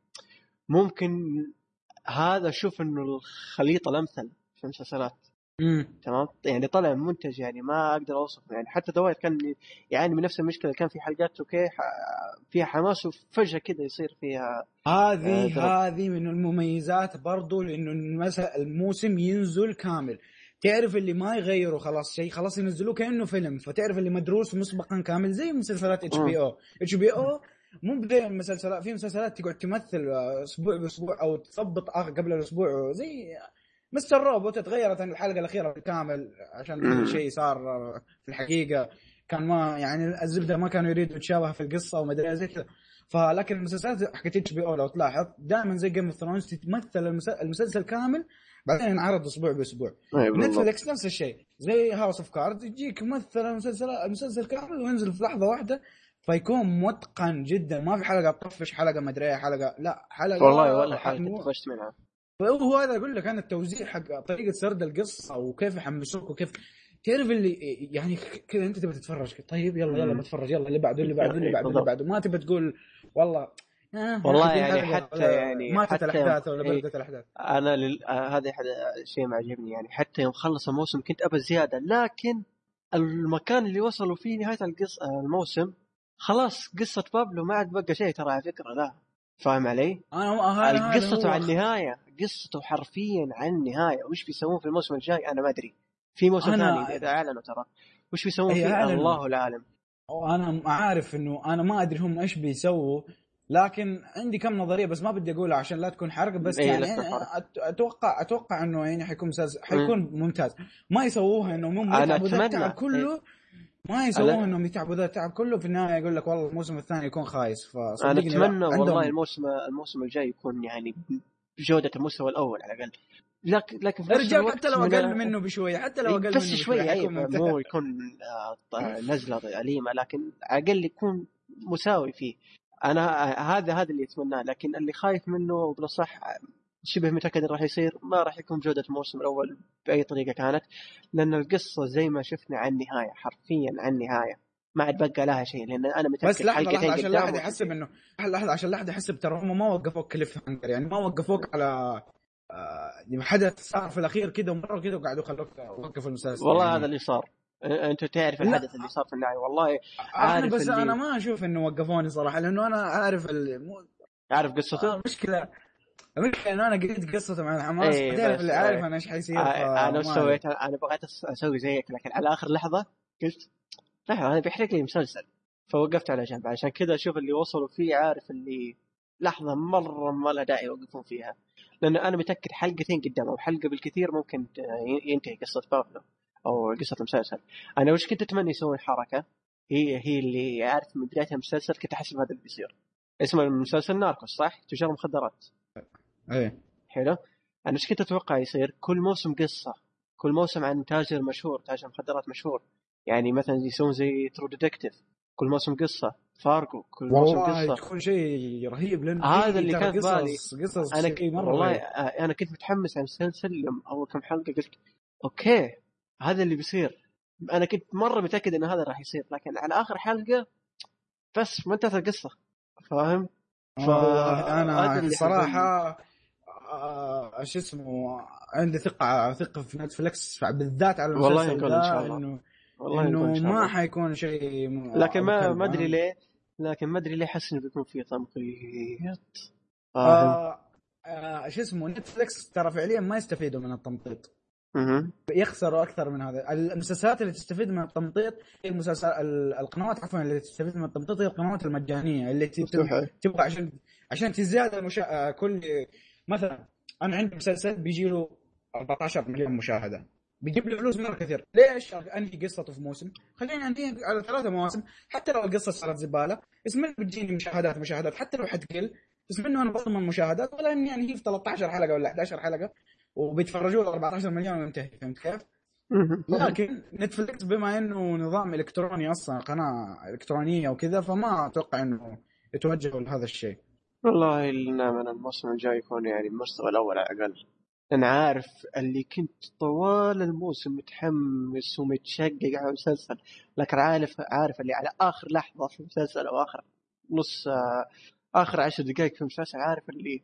ممكن هذا أشوف إنه الخليط الأمثل في المسلسلات. تمام؟ يعني طلع منتج يعني ما أقدر أوصفه. يعني حتى The Wire كان يعاني من نفس المشكلة. كان في حلقات okay فيها حماس وفجأة كذا يصير فيها هذه آه،. هذه من المميزات برضو لأنه مثلا الموسم ينزل كامل. تعرف اللي ما يغيروا خلاص شيء خلاص ينزلوه كأنه فيلم. فتعرف اللي مدروس مسبقا كامل زي مسلسلات إتش بي أو. إتش بي أو مو زي المسلسلات في مسلسلات تقعد تمثل أسبوع بأسبوع أو تضبط آخر قبل الأسبوع زي Mr. Robot تغيرت عن الحلقة الأخيرة بالكامل عشان شيء صار في الحقيقة. كان ما يعني الزبدة ما كانوا يريدوا يتشابه في القصة وما أدري زي كذا فلكن المسلسلات حقت HBO لو تلاحظ دائما زي Game of Thrones تمثل المس- المسلسل كامل بعدين ينعرض أسبوع بأسبوع. Netflix نفس الشيء. زي House of Cards يجيك مثل المسلسل المسلسل كامل وينزل في لحظة واحدة فيكون متقن جدا. ما في حلقة تطفش حلقة ما أدري حلقة لا حلقة والله ولا مو- طفشت منها. هو هذا أقول لك أنا التوزيع حق طريقة سرد القصة وكيف يحمسوك وكيف تعرف اللي يعني كذا أنت تبي تتفرج طيب يلا يلا. بتفرج يلا اللي بعده اللي بعده اللي بعده اللي. بعده ما تبي تقول والله آه والله يعني حتى يعني ماتت حتى- الأحداث ولا إيه. بردت الأحداث أنا لل... آه هذا. شيء ما عجبني يعني حتى يوم خلص الموسم كنت أبى زيادة لكن المكان اللي وصلوا فيه نهاية القص... آه الموسم خلاص قصة بابلو ما عاد بقى شيء ترى على فكرة لا فاهم علي؟ أنا قصته عن النهاية قصته حرفيا عن النهاية. وش بيسوون في الموسم الجاي؟ أنا ما أدري. في موسم أنا- ثاني إذا أعلنوا ترى. وش بيسوون فيه. الله العالم؟ أنا عارف إنه أنا ما أدري هم إيش بيسووا لكن عندي كم نظرية بس ما بدي أقولها عشان لا تكون حرق بس إيه، يعني أتوقع أتوقع إنه يعني حيكون مسلسل حيكون ممتاز. ما يسووها إنه هم يتعبوا ذا. التعب كله إيه. ما يسووها انهم يتعبوا ذا التعب كله. في النهاية يقول لك والله الموسم الثاني يكون خايس. أنا فصدقني لا، أتمنى والله الموسم الموسم الجاي يكون يعني بجودة المستوى الأول على الأقل. لكن لكن في يا نفس رجال الوقت حتى لو من- أقل منه بشوية حتى لو أقل بس منه شوي بشويه عيب حيكون ممتاز. مو يكون آه، ط- نزلة أليمة لكن على الأقل يكون مساوي فيه. أنا آه، هذا هذا اللي أتمناه لكن اللي خايف منه بالأصح آه، شبه متأكد إنه راح يصير ما راح يكون بجودة الموسم الأول بأي طريقة كانت لأن القصة زي ما شفنا عن نهاية حرفيا عن نهاية ما عاد بقى لها شيء لأن أنا متأكد بس لحظة لحظة عشان لا أحد يحسب انه لحظة عشان لا أحد يحسب ترى هم ما وقفوك كليف هانجر يعني ما وقفوك على آه، حدث صار في الأخير كذا ومرة كذا وقعدوا خلوك وقفوا المسلسل والله يعني. هذا اللي صار أنت تعرف لا. الحدث اللي صار في النهاية والله أنا عارف بس اللي- أنا ما أشوف إنه وقفوني صراحة لأنه أنا عارف ال... مو... عارف قصته؟ المشكلة المشكلة إنه أنا قريت قصته مع الحماس إيه، تعرف اللي عارف إيه. أنا إيش حيصير آه، أنا سويت؟ أنا بغيت أسوي زيك لكن على آخر لحظة قلت لحظه أنا بيحرق لي مسلسل فوقفت على جنب عشان كذا أشوف اللي وصلوا فيه عارف اللي لحظة مرة ما لها داعي يوقفون فيها. لأن أنا متأكد حلقتين قدام أو حلقة بالكثير ممكن ينتهي قصة بابلو أو قصة المسلسل. أنا وش كنت أتمنى يسوون حركة؟ هي هي اللي عارف من بدايه المسلسل كنت احسب هذا اللي بيصير. اسم المسلسل Narcos صح؟ تجار مخدرات. إيه. حلو. أنا إيش كنت أتوقع يصير؟ كل موسم قصة كل موسم عن تاجر مشهور تاجر مخدرات مشهور. يعني مثلا يسوون زي True Detective كل موسم قصة فارجو كل موسم والله قصة تكون شيء رهيب لأنه هذا اللي كان قصص بالي. قصص أنا كنت مرة والله. آه، أنا كنت متحمس على المسلسل أول كم حلقة قلت okay هذا اللي بيصير أنا كنت مرة متأكد إن هذا راح يصير لكن على آخر حلقة بس ما انتهت القصة فاهم؟ ف- والله هذا أنا صراحة آه، شو اسمه عندي ثقة ثقة في Netflix بالذات على والله المسلسل ده إن شاء الله. والله إنه ما. حيكون شيء م- لكن ما. ما أدري ليه لكن ما أدري ليه احس إنه بيكون في تمطيط؟ آه آه شو اسمه نتفلكس ترى فعليا ما يستفيدوا من التمطيط. يخسروا أكثر من هذا المسلسلات اللي تستفيد من التمطيط هي المسلسل ال- القنوات عفوا اللي تستفيد من التمطيط هي القنوات المجانية اللي. تبغى عشان عشان تزداد المشا... آه، كل مثلا أنا عندي مسلسل بيجي له 14 مليون مشاهدة بيجيب لي فلوس مرة كثير. ليش؟ انهي قصته في موسم. خليني انهي على ثلاثة مواسم. حتى لو القصة صارت زبالة منه بتجيني مشاهدات مشاهدات. حتى لو حتقل بس منه أنا بضمن مشاهدات. ولا إني انهي في 13 حلقة ولا 11 حلقة وبيتفرجوا له 14 مليون وينتهي. فهمت كيف؟ لكن نتفلكس بما إنه نظام إلكتروني أصلا قناة إلكترونية وكذا فما أتوقع إنه يتوجهوا لهذا الشيء. والله لنا من الموسم الجاي يكون يعني المستوى الأول على الأقل. أنا عارف اللي كنت طوال الموسم متحمس ومتشقق على المسلسل لكن عارف عارف اللي على آخر لحظة في المسلسل أو آخر نص آه، آخر عشر دقائق في المسلسل عارف اللي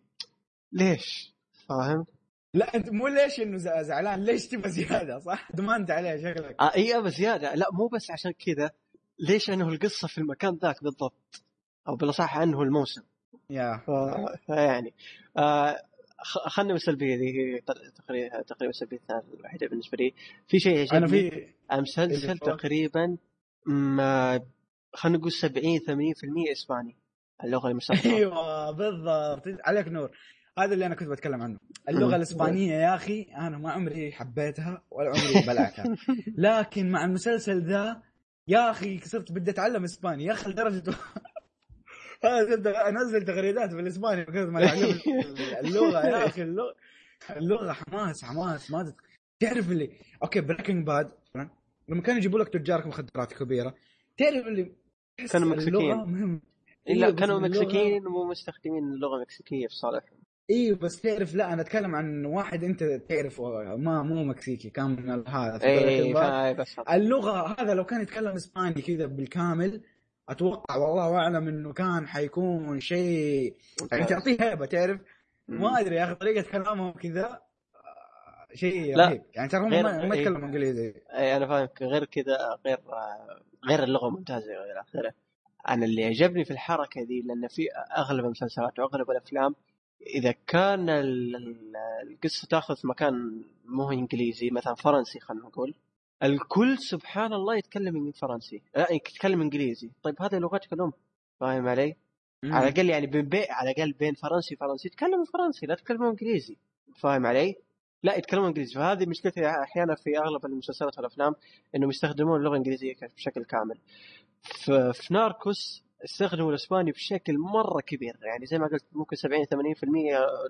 ليش؟ فاهم؟ لا أنت مو ليش إنه زعلان؟ ليش تبغى زيادة؟ صح؟ [laughs] دمنت عليه شكلك. آه إي ابى زيادة. لا مو بس عشان كذا. ليش انه القصة في المكان ذاك بالضبط؟ أو بالأصح انه الموسم؟ يا. ف... فيعني آه خلنا بالسلبية ذي هي ت- تقريبا تقريبا السلبية الوحيدة بالنسبة لي. في شيء أنا عجبني في المسلسل اللي هو- تقريبا ما خلينا نقول 70 80% إسباني اللغة المستخدمه أيوه بالضبط. عليك نور. هذا اللي أنا كنت بتكلم عنه. اللغة [laughs] الإسبانية يا أخي أنا ما عمري حبيتها ولا عمري بلعتها. [laughs] لكن مع المسلسل ذا يا أخي صرت بدي أتعلم إسباني. يا أخي لدرجة أنزل تغريدات بالإسباني كثر ما [laughs] اللغة يا أخي اللغة اللغة حماس حماس ما. تعرف اللي okay Breaking Bad لما كانوا يجيبوا لك تجار مخدرات كبيرة تعرف اللي كانوا مكسيكيين. لا إيوه، بس كانوا مكسيكيين ومو مستخدمين اللغة المكسيكيه في صالحهم أيوه بس تعرف لا أنا أتكلم عن واحد أنت تعرفه ما مو مكسيكي كان من هذا. فا- بس اللغة هذا لو كان يتكلم إسباني كذا بالكامل أتوقع والله أعلم إنه كان حيكون شيء يعني تعطيه هيبة تعرف؟ ما أدري يا أخي طريقة كلامهم كذا آه، شيء لا، رهيب. يعني ترى هم ما, إيه. يتكلموا إنجليزي. اي أنا فاهمك. غير كذا غير غير اللغة ممتازة غير آخره. أنا اللي عجبني في الحركة دي لأن في أغلب المسلسلات وأغلب الأفلام إذا كان ال- ال- القصة تأخذ في مكان مو إنجليزي مثلا فرنسي خلينا نقول الكل سبحان الله يتكلم فرنسي. لا يتكلم إنجليزي. طيب هذه لغتك الأم. فاهم علي؟ على الأقل يعني بين بي... على الأقل بين فرنسي وفرنسي. تكلموا فرنسي لا تتكلموا إنجليزي. فاهم علي؟ لا يتكلموا إنجليزي. فهذه مشكلتي أحيانا في أغلب المسلسلات والأفلام إنهم يستخدمون اللغة الانجليزيه بشكل كامل. في, ناركوس استخدموا الإسباني بشكل مرة كبير. يعني زي ما قلت ممكن 70 80%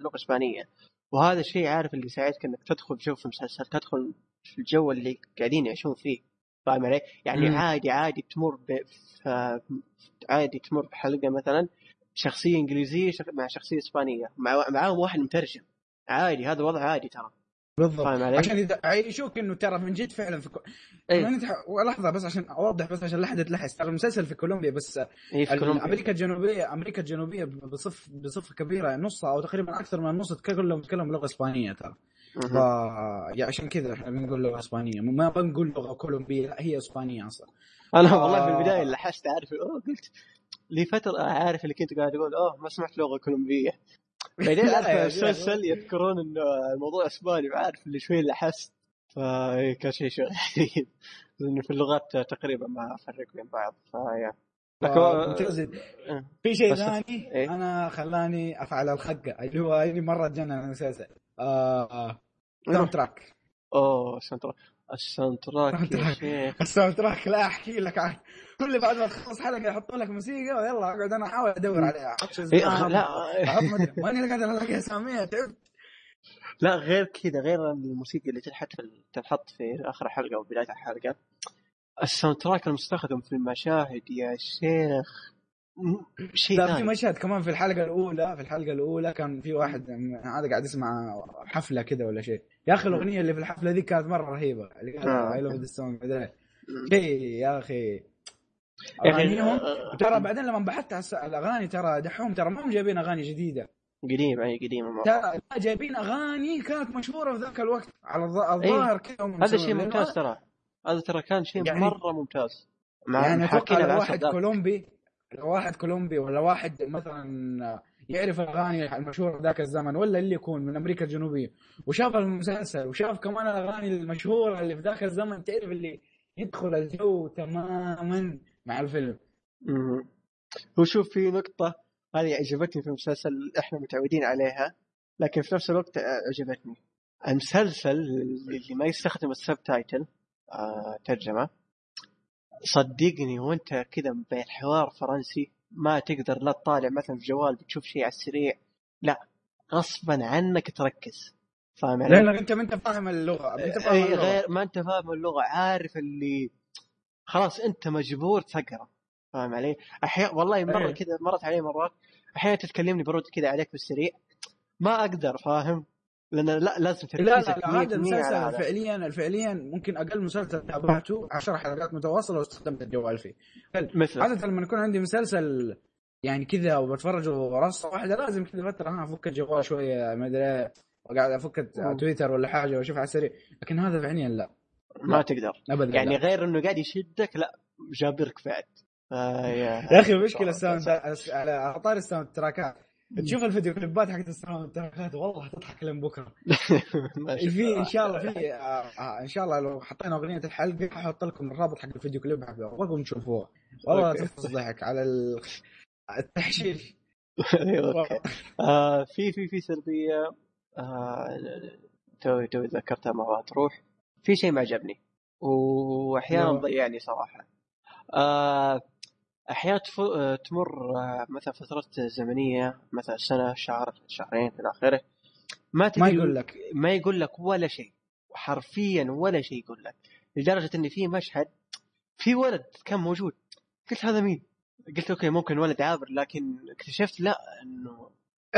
لغة إسبانية. وهذا الشيء عارف اللي يساعدك إنك تدخل في المسلسل تدخل في الجو اللي قاعدين يعيشون فيه فاهم علي؟ يعني مم. عادي عادي تمر ب... عادي تمر بحلقة مثلا شخصية إنجليزية. مع شخصية إسبانية مع... معاهم واحد مترجم عادي هذا وضع عادي ترى بالضبط فاهم علي؟ عشان يعيشوك إنه ترى من جد فعلا في كو... اي يعني أنت لحظة بس عشان أوضح بس عشان لا احد يتلحس ترى المسلسل في كولومبيا بس إيه في كولومبيا أمريكا الجنوبية أمريكا الجنوبية بصف بصفة كبيرة نصها أو تقريبا أكثر من النص كلهم يتكلموا لغة إسبانية ترى ف. يعني عشان كذا إحنا بنقول لغة إسبانية ما بنقول لغة كولومبية لا هي إسبانية أصلا أنا والله في آه. البداية لحست عارف أوه قلت لي فتره عارف اللي كنت قاعد أقول أوه ما سمعت لغة كولومبية [laughs] بعدين عارف المسلسل يذكرون إنه الموضوع إسباني وعارف اللي شوي لحست فكان شيء شوي غريب [laughs] لأنه في اللغات تقريبا ما أفرق بين بعض فيا ممتاز. آه. في شيء ثاني إيه؟ أنا خلاني أفعل الخقة اللي هو اللي مرة جنن المسلسل آه soundtrack أوه ال sound ال soundtrack يا soundtrack. شيخ. ال soundtrack لا أحكي لك عنه كل بعد ما تخلص حلقة يحطوا لك موسيقى ويلا أقعد أنا أحاول أدور عليها. أحط إيه لا. [laughs] ماني قادر ألاقي اساميها تعبت. لا غير كذا غير الموسيقى اللي تنحط في تنحط في آخر حلقة أو بداية الحلقة. ال soundtrack المستخدم في المشاهد يا شيخ. شيء لا في ثاني مشهد كمان في الحلقة الأولى في الحلقة الأولى كان في واحد هذا قاعد يسمع حفلة كده ولا شيء يا أخي الأغنية اللي في الحفلة ذي كانت مرة رهيبة اللي آه. قال I love the song شيء يا أخي أغانيهم آه، ترى بعدين لما بحثت على الأغاني ترى دحوم ترى ما هم جايبين أغاني جديدة قديم أي قديم مرة. ترى لا، جايبين أغاني كانت مشهورة في ذاك الوقت على الظ- الظاهر كذا إيه. هذا. شيء ممتاز ترى هذا ترى كان شيء يعني- مرة ممتاز مع يعني أتوقع واحد. كولومبي لو واحد كولومبي ولا واحد مثلا يعرف الأغاني المشهورة ذاك الزمن ولا اللي يكون من أمريكا الجنوبية وشاف المسلسل وشاف كمان الأغاني المشهورة اللي في ذاك الزمن تعرف اللي يدخل الجو تماما مع الفيلم مم. هو شوف في نقطة هذه عجبتني في المسلسل إحنا متعودين عليها لكن في نفس الوقت عجبتني المسلسل اللي ما يستخدم ال subtitle آه ترجمة صدقني وانت كذا بين حوار فرنسي ما تقدر لا تطالع مثلا في جوال بتشوف شيء على السريع لا غصبا عنك تركز فاهم علي؟ لانك انت ما انت فاهم اللغة ما انت فاهم اي اللغة غير ما انت فاهم اللغة عارف اللي خلاص انت مجبور تقرا فاهم علي؟ أحيانا والله مره إيه. كذا مرت علي مرات أحيانا تتكلمني برد كذا عليك بالسريع ما أقدر فاهم؟ لأن لا لازم لا لا, لا 100% هذا على المسلسل. فعليا فعليا ممكن أقل مسلسل تابعته 10 حلقات متواصلة واستخدمت الجوال فيه. مثل. عادة لما يكون عندي مسلسل يعني كذا وبتفرجه رصه واحدة لازم كذا فترة ها أفك الجوال شوية ما أدري وقاعد أفك. تويتر ولا حاجة وأشوف على السريع. لكن هذا فعليا لا. ما تقدر. ابدا يعني يعني غير إنه قاعد يشدك لا جابرك بعد. آه يا يا أخي المشكلة ال sound على على طاري ال soundtrack ات. تشوف الفيديو كليبات حقت ال soundtrack ات والله تضحك لين بكره. [laughs] في إن. شاء الله في آه، آه، إن شاء الله لو حطينا أغنية الحلقة حاحط لكم الرابط حق الفيديو كليب حقه. أبغاكم تشوفوه. والله أوكي. تفطس ضحك على ال... التحشيش. [laughs] أيوه. آه في في في سلبية توي توي ذكرتها ما تروح في شيء ما عجبني. وأحيانا أيوة. ضيعني صراحة. آه أحيانا آه، تمر آه، مثلا فترات زمنية مثلا سنة شهر شهرين إلى آخره ما تدري ما يقول لك ما يقول لك ولا شيء حرفيا ولا شيء يقول لك لدرجة إن في مشهد في ولد كان موجود قلت هذا مين؟ قلت أوكي ممكن ولد عابر لكن اكتشفت لا إنه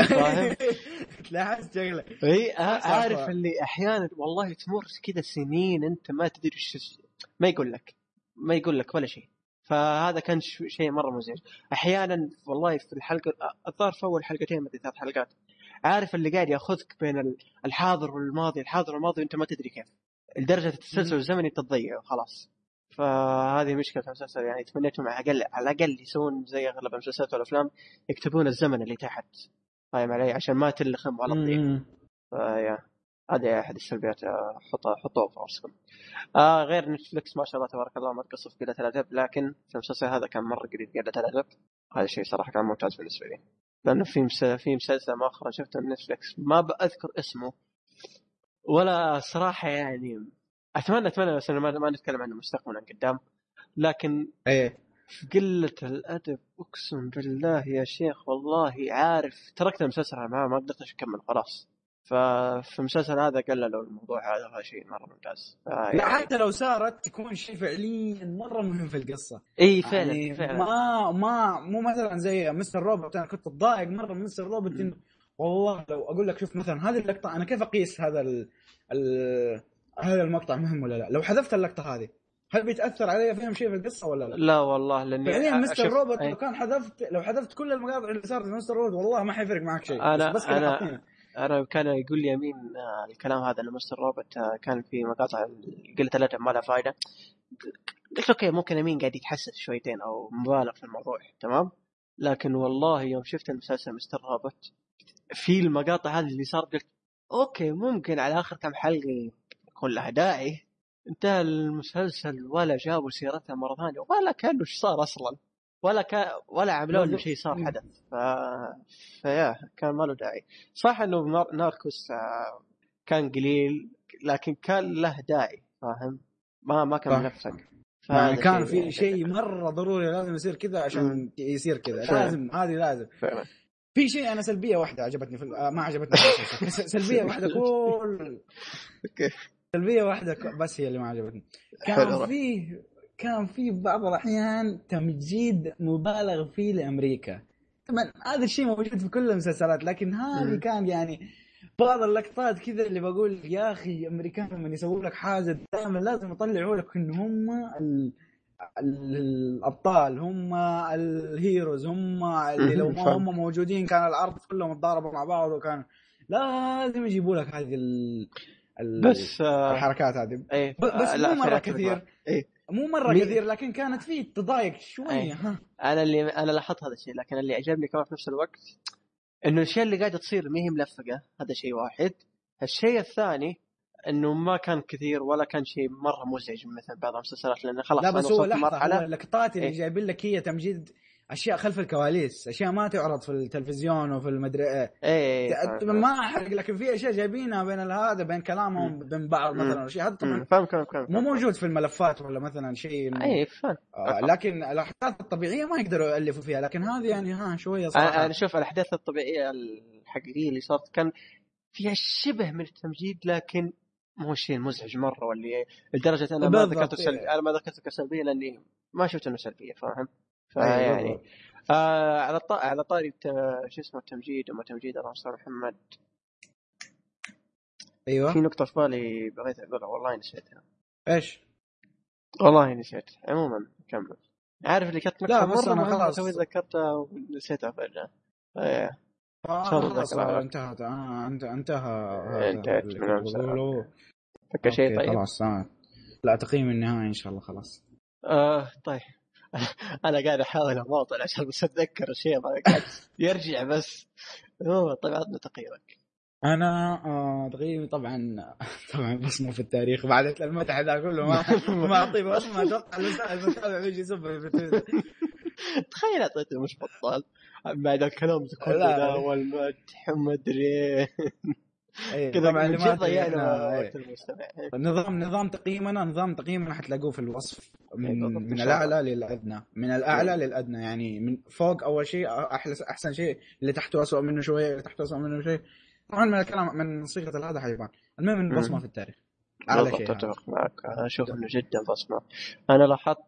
فاهم؟ [laughs] لاحظت شغلة إي. عارف اللي أحيانا والله تمر كذا سنين أنت ما تدري إيش ما يقول لك ما يقول لك ولا شيء فهذا كان شيء مرة مزعج. أحيانا والله في الحلقة الظاهر في أول حلقتين مدري ثلاث حلقات. عارف اللي قاعد يأخذك بين ال- الحاضر والماضي الحاضر والماضي وأنت ما تدري كيف. لدرجة التسلسل الزمني تضيع خلاص. فهذه مشكلة في المسلسل يعني تمنيتهم على الاقل على الأقل يسوون زي أغلب المسلسلات والأفلام يكتبون الزمن اللي تحت. فاهم علي؟ عشان ما تلخم تضيع. مم. فيا. هذه أحد السلبيات آه، حطها حطوها في راسكم. آه غير نتفلكس ما شاء الله تبارك الله ما تقصف قلة الأدب لكن في المسلسل هذا كان مرة قليل قلة الأدب. هذا الشيء صراحة كان ممتاز بالنسبة لي. لأنه في في مسلسل مؤخرا شفته من نتفلكس ما بأذكر اسمه ولا صراحة يعني أتمنى أتمنى بس ما, ما نتكلم عنه مستقبلا قدام لكن إيه في قلة الأدب أقسم بالله يا شيخ والله عارف تركت المسلسل ما ما قدرت أكمل خلاص ففي المسلسل هذا قللوا الموضوع هذا هذا شيء مرة ممتاز ف- لا حتى لو صارت تكون شيء فعليا مرة مهم في القصة اي فعلا يعني فعلا ما ما مو مثلا زي Mr. Robot أنا كنت أتضايق مرة من Mr. Robot إنه والله لو أقول لك شوف مثلا هذه اللقطة أنا كيف أقيس هذا ال ال هذا المقطع مهم ولا لا؟ لو حذفت اللقطة هذه هل بيتأثر علي فيهم شيء في القصة ولا لا؟ لا والله لأني فعليا Mr. Robot أي. لو كان حذفت لو حذفت كل المقاطع اللي صارت في Mr. Robot والله ما حيفرق معك شيء أنا- بس, بس حاطينه. أنا كان يقول لي يمين آه، الكلام هذا انه Mr. Robot آه، كان في مقاطع قلة الادب ما لها فائده قلت okay ممكن يمين قاعد يتحسس شويتين أو مبالغ في الموضوع تمام؟ لكن والله يوم شفت المسلسل Mr. Robot في المقاطع هذه اللي صار قلت okay ممكن على آخر كم حلقة يكون لها داعي انتهى المسلسل ولا جابوا سيرتها مرة ثانية ولا كأنه إيش صار أصلا. ولا كان ولا عملوا بالضبط. شيء صار حدث. ف... فيا كان ما له داعي. صح إنه نار... ناركوس آه، كان قليل لكن كان له داعي فاهم؟ ما ما كان. ملفق يعني كان في شيء مرة ضروري لازم يصير كذا عشان يصير كذا. لازم هذه لازم. فعلا. في شيء أنا سلبية واحدة عجبتني في آه، ما عجبتني في سلبية [laughs] واحدة كل. أوكي. سلبية واحدة بس هي اللي ما عجبتني. كان في كان في بعض الأحيان تمجيد مبالغ فيه لأمريكا طبعا هذا الشيء موجود في كل المسلسلات لكن هذه. كان يعني بعض اللقطات كذا اللي بقول يا أخي الامريكان لما يسووا لك حاجة دائما لازم يطلعوا لك إن هم ال... ال- الأبطال هم الهيروز هم اللي لو ما. هم موجودين كان الأرض كلهم تضاربوا مع بعض وكان لازم يجيبوا لك هذه ال... ال... بس آه، الحركات هذه إيه بس آه، مو مرة كثير. إيه مو مرة مي- كثير لكن كانت فيه تضايق شوية أي. ها أنا اللي أنا لاحظت هذا الشيء لكن اللي عجبني كمان في نفس الوقت إنه الاشياء اللي قاعدة تصير ما هي ملفقة هذا شيء واحد الشيء الثاني إنه ما كان كثير ولا كان شيء مرة مزعج مثل بعض المسلسلات لأنه خلاص لا بس هو لحظة اللقطات اللي إيه. جايبين لك هي تمجيد أشياء خلف الكواليس أشياء ما تعرض في التلفزيون وفي المدري إيه. إيه ت- ما أحرق لكن في أشياء جايبينها بين هذا بين كلامهم بين بعض. مثلا اشياء هذا طبعا فاهم كلام كلام مو موجود في الملفات ولا مثلا شيء. اي فاهم. آه لكن الأحداث الطبيعية ما يقدروا يألفوا فيها لكن هذه يعني ها شوية صراحة. أنا شوف الأحداث الطبيعية الحقيقية اللي صارت كان فيها شبه من التمجيد لكن مو شيء مزعج مرة واللي لدرجة أنا ما ذكرته سلبي إيه. أنا ما ذكرته كسلبيه لأني ما شفت إنه سلبية فاهم؟ فيعني. آه على الط... على طاري الت- شو اسمه التمجيد وما تمجيد اللهم صل محمد في أيوه نقطة في بالي بغيت أقولها والله نسيتها إيش؟ والله نسيت عموما كمل عارف اللي كانت لا، بس مهمة خلاص. توي ذكرتها ونسيتها فجأة إيه. الله خلاص انتهت آه انت انتهى هذا انتهت من كنت المسألة. بقوله. فك شيء طيب خلاص. لا تقييم النهائي إن شاء الله خلاص آه طيب [laughs] أنا قاعد أحاول أماطل عشان بس أتذكر الشيء قاعد يرجع بس. هو طيب عطنا تقييمك أنا آه تقييمي طبعا [laughs] طبعا بصمه في التاريخ. بعد المدح ذا كله ما [laughs] ما اعطيه بصمه أتوقع المتابع بيجي يسب تخيل أعطيته مش بطال. بعد الكلام كله لا. والمدح وما أدري. إيه، كذا جد ضيعنا إحنا- وقت المستمع نظام نظام تقييمنا نظام تقييمنا حتلاقوه في الوصف. من إيه، من. الأعلى للأدنى. من الأعلى للأدنى. يعني من فوق أول شيء أحسن شيء. اللي تحته اسوء منه شوية اللي تحته اسوء منه شيء طبعا من الكلام من صيغة هذا حيبان المهم انه بصمة. في التاريخ. أعلى شيء هذا. أتفق معك. أنا أشوف إنه جدا بصمة. أنا لاحظت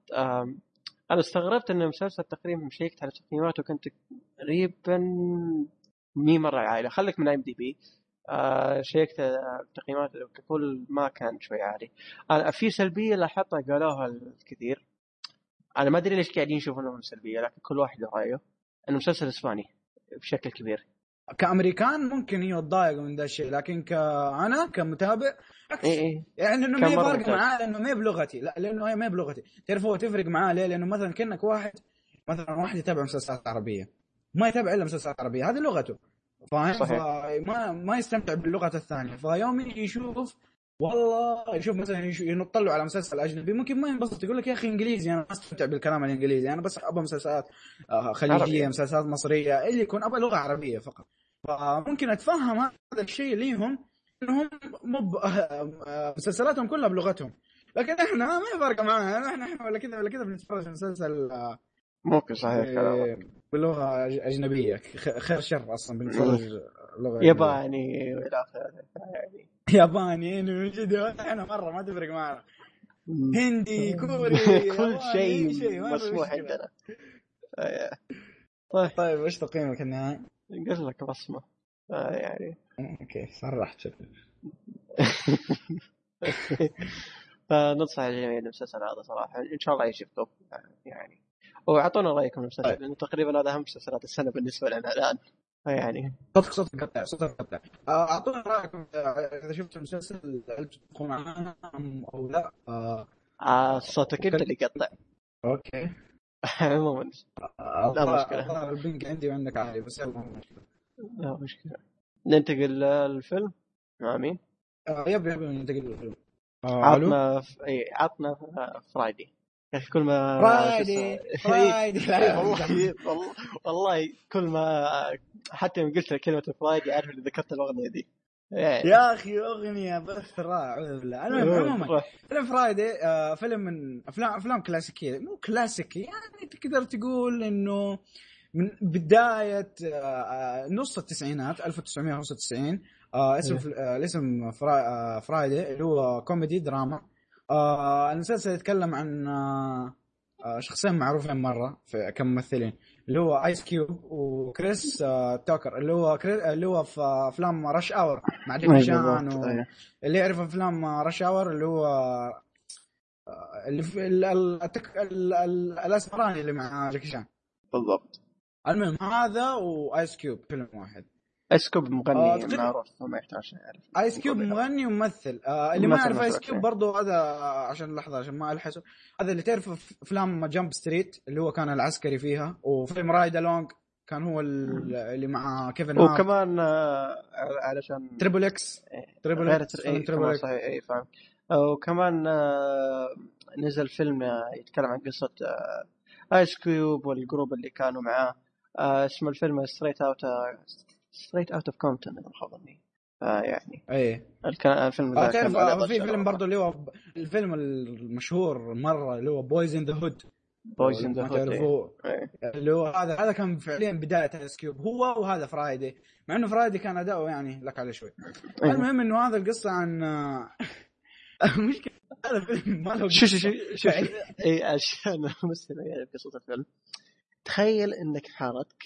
أنا استغربت إن المسلسل تقريبا مشيكت على تقييماته كنت تقريبا مو مرة عالي خليك من IMDb شيكت آه، تقييماته ككل ما كان شوي عالي. في سلبية لاحظتها قالوها الكثير. أنا ما أدري ليش قاعدين يشوفونها سلبية لكن كل واحد رأيه. انه مسلسل إسباني بشكل كبير. كأمريكان ممكن هي تضايق من ذا الشيء لكن كأنا كمتابع عكس. اي اي يعني إنه ما ممتاز. معاه لأنه ما بلغتي. لا لأنه هي ما بلغتي. تعرف هو تفرق معاه ليه؟ لأنه مثلا كأنك واحد مثلا واحد يتابع مسلسلات عربية. ما يتابع إلا مسلسلات عربية. هذه لغته. فاهم؟ فما ما يستمتع باللغة الثانية. فيوم يجي يشوف والله يشوف مثلا له على مسلسل أجنبي. ممكن ما ينبسط يقول لك يا أخي إنجليزي أنا ما أستمتع بالكلام الإنجليزي. أنا بس أبغى مسلسلات آه، خليجية عربية. مسلسلات مصرية اللي يكون أبغى لغة عربية فقط. فممكن أتفهم هذا الشيء ليهم إنهم مب آه، مسلسلاتهم كلها بلغتهم. لكن إحنا ما فارقه معنا إحنا إحنا ولا كذا ولا كذا بنتفرج مسلسل آه، ممكن صحيح كلامك. آه، بلغة أجنبية. خير شر أصلا بنتفرج لغه أجنبية. ياباني وإلى آخره. يعني ياباني إنه من جد إحنا مرة ما تفرق معنا. هندي [laughs] كوري كل شيء مسموح. عندنا. آه، طيب طيب إيش تقييمك النهائي؟ قلت لك بصمة. آه، يعني. أوكي صرحت فننصح [laughs] الجميع المسلسل هذا صراحة. إن شاء الله يشوفكم يعني. واعطونا رايكم في المسلسل طيب. لأنه تقريبا هذا أهم مسلسلات السنة بالنسبة لنا الآن. فيعني صوتك صوتك قطع صوتك قطع. آه، أعطونا رايكم آه، إذا شفتوا المسلسل هل تتفقون معنا أم- أو لا؟ آه، آه صوتك أنت اللي يقطع أوكي. [laughs] عموما آه، لا. الظاهر البنك عندي وعندك عالي بس يلا مشكلة. لا مشكلة. ننتقل للفيلم. مع مين؟ آه، يب يب ننتقل للفيلم. آه، عطنا ف... اي عطنا فرايدي يا أخي كل ما فرايدي [laughs] فرايدي إيه، لا، والله والله كل ما حتى يوم قلت كلمة فرايدي عارف إني ذكرت الأغنية دي. يعني يا أخي أغنية بث رائع اعوذ بالله. المهم عموما. فيلم فرايدي آه فيلم من أفلام أفلام كلاسيكية. مو كلاسيكي يعني تقدر تقول إنه من بداية آه نص التسعينات 1995 آه اسم إيه. الاسم فرا فرايدي اللي هو كوميدي دراما. آه المسلسل يتكلم عن آه آه شخصين معروفين مرة في كممثلين اللي هو ايس كيوب وكريس آه توكر اللي هو كري... اللي هو في افلام Rush Hour مع جاكي أي شان و... أي. اللي يعرف افلام Rush Hour اللي هو آه، اللي في ال... ال... التك... ال... ال... الأسمراني اللي مع جاكي شان بالضبط. المهم هذا وايس كيوب فيلم واحد. اسكوب آه، مغني تقريبا- معروف ما يحتاج يعرف ايس كيوب مغني وممثل. آه اللي ما يعرف ايس كيوب. برضو هذا آه، عشان لحظة عشان ما ألحسه. هذا اللي تعرف في أفلام Jump Street اللي هو كان العسكري فيها وفيلم Ride Along كان هو ال- اللي مع كيفن هارت وكمان آه، علشان تريبل إكس. تريبل إكس تريبل كمان إكس اي فاهم آه، وكمان آه، نزل فيلم آه، يتكلم عن قصة آه، ايس كيوب وال group اللي كانوا معاه. آه، اسم الفيلم Straight Out Straight Out of Compton إذا ما خاب ظني آه، يعني إيه الفيلم آه ذا تعرف آه، في فيلم. برضو اللي هو الفيلم المشهور مرة اللي هو Boyz n the Hood ما Hood، تعرفوه. إيه. اللي هو هذا هذا كان فعليا بداية ايس كيوب هو وهذا Friday مع إنه Friday كان أداؤه يعني لك عليه شوي. إيه. المهم إنه هذا القصة عن آه، [laughs] مشكله هذا فيلم ما له شو شو شو. شو اي عشان المستمع يعرف قصة الفيلم. تخيل إنك في حارتك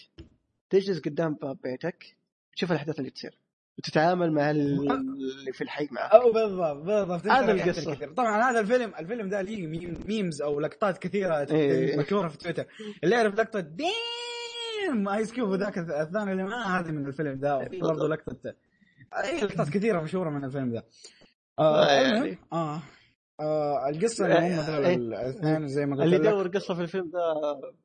تجلس قدام باب بيتك تشوف الأحداث اللي تصير. وتتعامل مع اللي في الحي معك. أو بالضبط بالضبط. هذا. الكثير. طبعا هذا الفيلم الفيلم ده ليه meme- memes أو لقطات كثيرة إيه. مشهورة في تويتر. اللي يعرف لقطة damn! ايس كيوب وذاك الثاني اللي معاه هذه من الفيلم ده. وفي برضه لقطه اي لقطات كثيرة مشهورة من الفيلم ده. آه آه، يعني. آه. آه القصة اللي هم مثلا إيه. الاثنين زي ما قلت اللي يدور قصة في الفيلم ده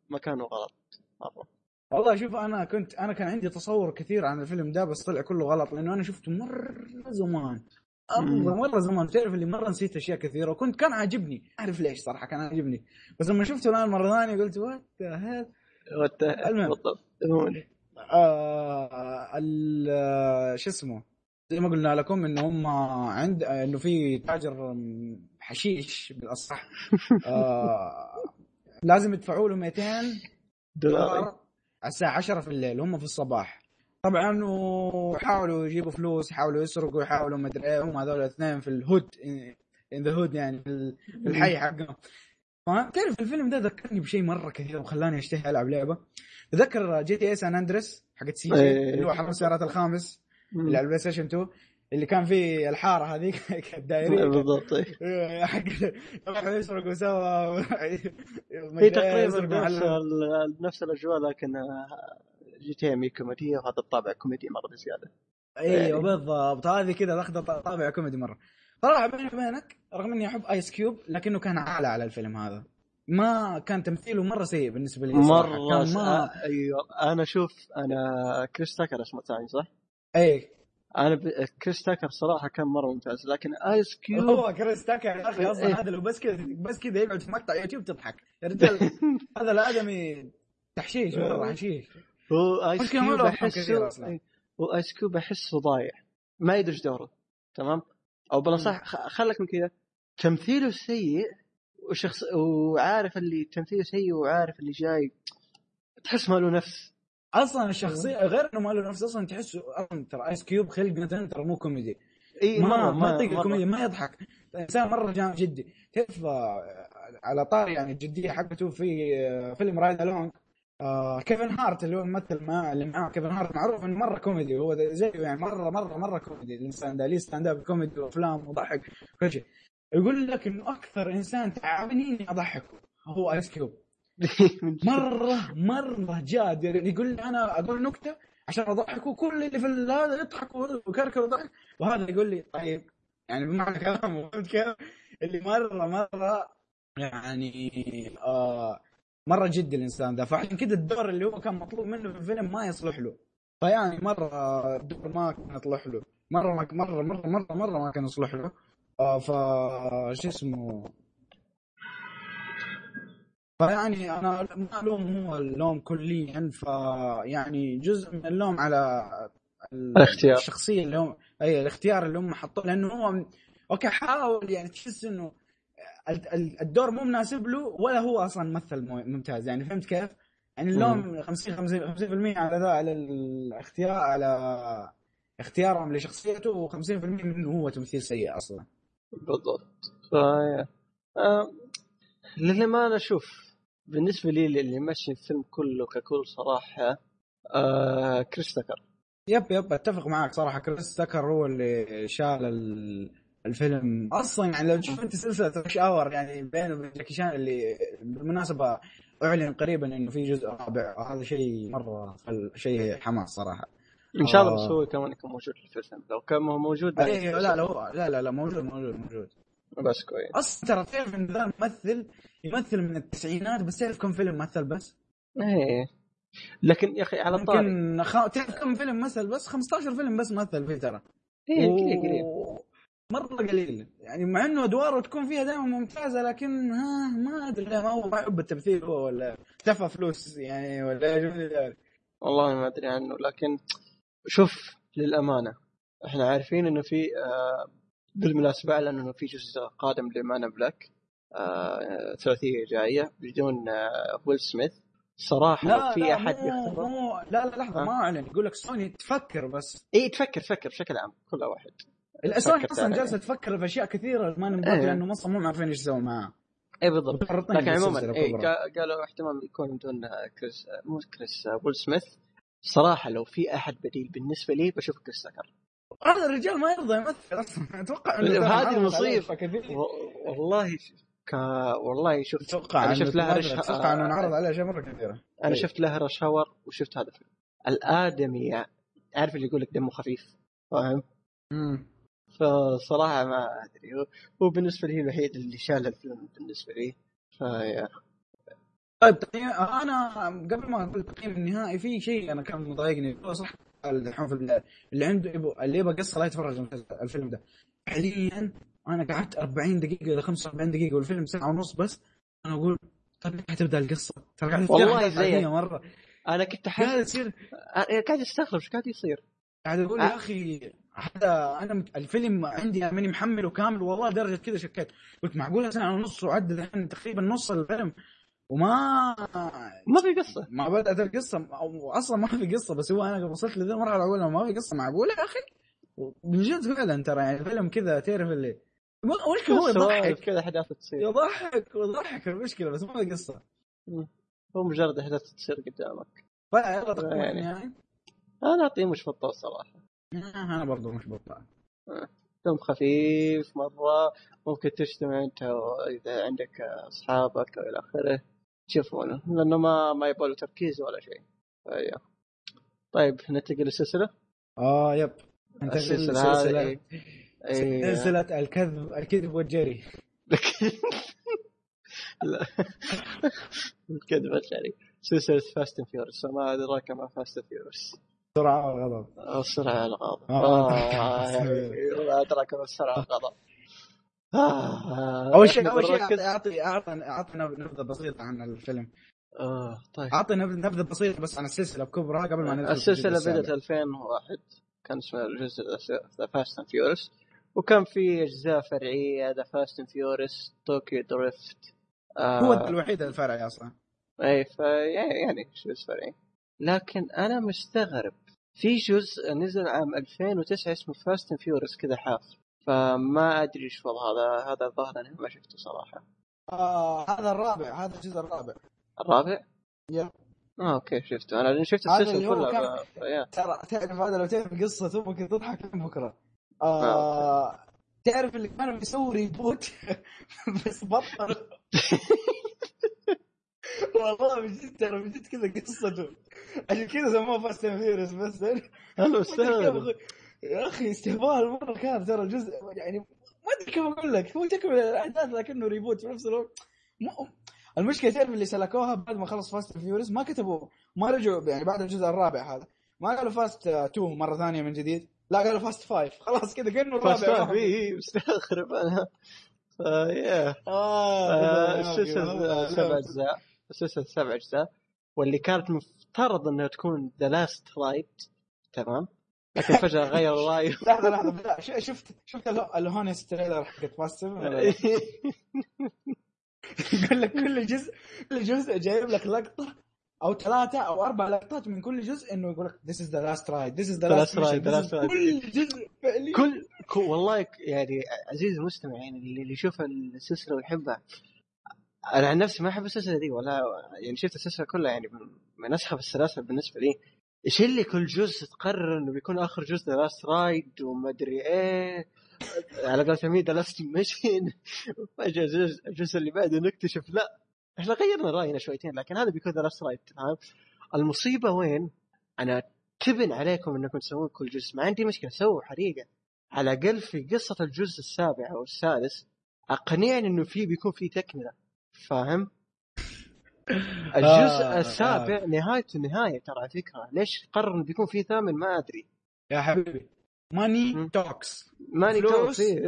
مكانه غلط مرة والله شوف أنا كنت أنا كان عندي تصور كثير عن الفيلم ده بس طلع كله غلط لأنه أنا شفته مرة زمان. مرة زمان. تعرف اللي مرة نسيت أشياء كثيرة وكنت كان عاجبني. أعرف ليش صراحة كان عاجبني. بس لما شفته الآن مرة ثانية قلت وات وات- المهم. آه ال- شو اسمه؟ زي ما قلنا لكم إنه هم عند إنه في تاجر حشيش بالأصح. آه لازم يدفعوا له 200 [laughs] دولار. دولار. على الساعة 10 في الليل هم في الصباح. طبعا وحاولوا يجيبوا فلوس حاولوا يسرقوا يحاولوا ما أدري إيه هم هذول الاثنين في ال hood in the hood يعني في ال- في الحي حقهم. تعرف الفيلم ده ذكرني بشيء مرة كثير وخلاني أشتهي ألعب لعبة. تذكر GTA San Andreas حقت CJ إيه. اللي هو حرب السيارات الخامس اللي على البلاي ستيشن 2 اللي كان فيه الحارة هذيك [laughs] الدائريه بالضبط إيه. [laughs] حق راح يسرق وسوى هي تقريبا نفس نفس الأجواء لكن آه، جي تي كوميدية وهذا الطابع كوميدي مرة بزيادة. أيوه بالضبط. هذه كذا اخذ طابع كوميدي مرة. صراحة بيني وبينك رغم إني أحب ايس كيوب لكنه كان عالة على الفيلم هذا. ما كان تمثيله مرة سيء بالنسبة لي. مرة كان. ما آه، أيوه. أنا شوف أنا كريس تاكر اسمه الثاني صح؟ اي أنا ب... كريس تاكر صراحة كان مرة ممتاز لكن آيس كيوب هو كريس تاكر يا أخي إيه. أصلا هذا لو بس كذا بس كذا يقعد في مقطع يوتيوب تضحك يا رجال [laughs] هذا الآدمي تحشيش مرة حشيش هو آيس كيوب أحسه. إيه، هو آيس كيوب أحسه ضايع ما يدري دوره تمام؟ أو بالاصح خ- خلك من كذا تمثيله سيء وشخص وعارف اللي تمثيله سيء وعارف اللي جاي تحس ما له نفس أصلا الشخصية غير إنه ما له نفس أصلا تحسه أصلا ترى ايس كيوب خلقه ترى مو كوميدي. إي ما ما يطيق الكوميديا ما يضحك. انسان مرة جامد جدي. تعرف آه، على طار يعني الجدية حقته في آه، فيلم Ride Along آه كيفن هارت اللي هو الممثل مع اللي معاه. كيفن هارت معروف إنه مرة كوميدي. هو زيه يعني مرة مرة مرة كوميدي. الإنسان ده ليه stand up comedy وأفلام وضحك كل شيء. يقول لك إنه أكثر إنسان تعبني إني أضحكه هو ايس كيوب [laughs] مرة مرة جاد يعني يقول لي أنا أقول نكتة عشان اضحكه كل اللي في هذا يضحك ويكركر ويضحك وهذا يقول لي طيب يعني بمعنى كلامه فهمت كيف؟ اللي مرة مرة يعني آه مرة جد الإنسان ده فعشان كذا الدور اللي هو كان مطلوب منه في الفيلم ما يصلح له. فيعني مرة الدور ما كان يصلح له. مرة مرة مرة مرة مرة ما كان يصلح له. آه ف شو اسمه فيعني أنا ما الوم هو اللوم كليا فيعني جزء من اللوم على ال- الاختيار. الشخصية اللي هم أي الاختيار اللي هم حطوه لأنه هو okay حاول يعني تحس إنه ال- ال- الدور مو مناسب له ولا هو أصلا ممثل ممتاز يعني فهمت كيف؟ يعني اللوم 50 50 50% على ذا على الاختيار على اختيارهم لشخصيته و50% منه هو تمثيل سيء أصلا بالضبط ف آه، للأمانة شوف بالنسبة لي اللي ماشي الفيلم كله ككل صراحة آه كريس تاكر. yep yep أتفق معك صراحة. كريس تاكر هو اللي شال ال- الفيلم. أصلا يعني لو تشوف أنت سلسلة Rush Hour يعني بينه وبين جاكي شان اللي بالمناسبة أعلن قريبا إنه في جزء رابع. هذا شيء مرة شيء حماس صراحة. إن شاء الله آه. بس هو كمان يكون موجود في الفيلم. لو كان موجود إيه لا لا هو لا لا لا موجود موجود موجود. بس كويس. أصلا ترى تعرف إن ذا ممثل يمثل من التسعينات بس تعرف كم فيلم مثل بس؟ إيه. لكن يا أخي على الطاري يمكن خ... تعرف كم فيلم مثل بس؟ 15 فيلم بس مثل فيه ترى. إيه قليل قليل. مرة قليل. يعني مع إنه أدواره تكون فيها دائما ممتازة لكن ها ما أدري. ما هو ما يحب التمثيل هو ولا اختفى فلوس يعني ولا إيش والله ما أدري عنه لكن شوف للأمانة إحنا عارفين إنه في آه بالمناسبة اعلن انه في جزء قادم ل Men in Black آه ثلاثية جاية بدون آه ويل سميث. صراحة لو في أحد مو يختبر مو لا لا لحظة؟ ما أعلن. يقول لك سوني تفكر بس. إي تفكر تفكر بشكل عام كل واحد. سوني أصلا. جالسة تفكر في أشياء كثيرة ما نبغى إيه. لأنه أصلا مو عارفين إيش يسوون معاه إي بالضبط. لكن عموما إي. قا- قالوا احتمال يكون بدون آه، كريس آه، مو كريس آه، ويل سميث. صراحة لو في أحد بديل بالنسبة لي بشوف كريس تاكر هذا الرجال ما يرضى يمثل أصلا. [laughs] أتوقع إنه هذه. و- والله كا والله شوف أتوقع أنا إنه شفت لها Rush- أتوقع إنه انعرض عليه اشياء مرة كثيرة. أنا. شفت لها Rush Hour وشفت هذا الفيلم. الآدمي يعني عارف اللي يقول لك دمه خفيف فاهم؟ امم فصراحة ما أدري. هو- بالنسبة لي الوحيد اللي شال الفيلم بالنسبة لي فيا طيب أنا قبل ما أقول التقييم النهائي في شيء أنا كان مضايقني. الحين في ال- اللي عنده يبغى اللي يبغى قصة لا يتفرج الفيلم ده فعليا أنا قعدت 40 دقيقة إلى 45 دقيقة والفيلم ساعة ونص بس أنا أقول طيب متى حتبدأ القصة؟ ترى قاعد والله. عادية مرة أنا كنت قاعد احس تصير أنا قاعد أستغرب إيش قاعد يصير قاعد أقول. يا أخي هذا أنا الفيلم عندي ماني محمله كامل والله درجة كذا شكيت قلت معقولة ساعة ونص وعدى الحين تقريبا نص الفيلم وما ما في قصة. ما بدأت القصة أو أصلا ما في قصة بس هو أنا وصلت لذي المرحلة أقول ما في قصة معقولة يا أخي. من جد فعلا ترى يعني الفيلم كذا تعرف اللي المشكلة هو يضحك. كذا أحداث تصير. يضحك ويضحك المشكلة بس ما في قصة. هو مجرد أحداث تصير قدامك. فيلا يعني. النهائي أنا أعطيه مش بطال صراحة. آه، أنا برضو مش بطال. فيلم خفيف مرة ممكن تجتمع أنت اذا عندك أصحابك أو إلى آخره. تشوفونه لأنه ما ما يبغى له تركيز ولا شيء. فيا. طيب ننتقل للسلسلة؟ آه يب. السلسلة هذه سلسله إيه. سلسلة الكذب [laughs] الكذب والجري. لا. الكذب الشعري سلسلة Fast and Furious وما أدراك ما فاست اند فيورس سرعه وغضب السرعه على الغضب. آه. آه، ما أدراك ما السرعه على الغضب. آه، أول شيء أول شيء أعطي أعطي أعطي نبذة بسيطة عن الفيلم. آه طيب. أعطي نبذة بسيطة بس عن السلسلة بكبرها قبل ما ندخل السلسلة بدأت السابع. 2001 كان اسمها الجزء The Fast and Furious وكان في أجزاء فرعية The Fast and Furious Tokyo Drift هو الوحيد الفرعي أصلا. اي في يعني جزء فرعي. لكن أنا مستغرب. في جزء نزل عام 2009 اسمه Fast and Furious كذا حاف فما أدري إيش والله هذا هذا الظاهر أنا ما شفته صراحة. آه هذا الرابع هذا الجزء الرابع. الرابع؟ yep. آه okay شفته. أنا شفت هذا السلسلة كلها كان-. ترى تعرف هذا لو تعرف قصته ممكن تضحك من بكرة. آه تعرف اللي كانوا بيسووا reboot بس بطل. [laughs] والله من جد ترى من جد كذا قصته. عشان كذا سموه Fast Furious بس. أنا [laughs] مستغرب يا أخي استهبال مرة كان ترى الجزء يعني ما أدري كيف أقول لك هو تكمل الأحداث لكنه reboot في نفس الوقت. المشكلة تعرف اللي سلكوها بعد ما خلص Fast Furious ما كتبوا ما رجعوا يعني بعد الجزء الرابع هذا. ما قالوا Fast 2 مرة ثانية من جديد لا قالوا Fast 5 [laughs] خلاص كذا كأنه Fast الرابع Five اي مستغرب أنا. فيا آه، كذا السلسله آه، سبع أجزاء السلسله سبع أجزاء واللي كانت مفترض إنها تكون the last ride تمام؟ لكن فجأة غير الراي [laughs] لحظة لحظة شفت شفت ال- ال Honest Trailer حقت Fast 7 ولا لا؟ [laughs] يقول لك كل جزء كل جزء جايب لك لقطة أو ثلاثة أو أربع لقطات من كل جزء إنه يقول لك The last last ride, mission the this last is ride. كل جزء فعليا كل والله يعني عزيزي المستمع يعني اللي يشوف السلسلة ويحبها أنا عن نفسي ما أحب السلسلة دي ولا يعني شفت السلسلة كلها يعني من- من أسخف السلاسل بالنسبة لي إيش اللي كل جزء تقرر إنه بيكون آخر جزء the last ride وما أدري إيه على قولة the last mission فجاه الجزء, اللي بعده نكتشف لا إحنا غيرنا رأينا شويتين لكن هذا بيكون the last ride فاهم المصيبة وين؟ أنا تبن عليكم إنكم تسوون كل جزء ما عندي مشكلة سووا حريقة على الأقل في قصة الجزء السابع أو السادس أقنعني إنه في بيكون في تكملة فاهم؟ [laughs] الجزء آه، السابع نهايته نهايه ترى على فكرة. ليش قرر إنه بيكون في ثامن؟ ما أدري. يا حبيبي. ماني. توكس. ماني فلوس. تو فيه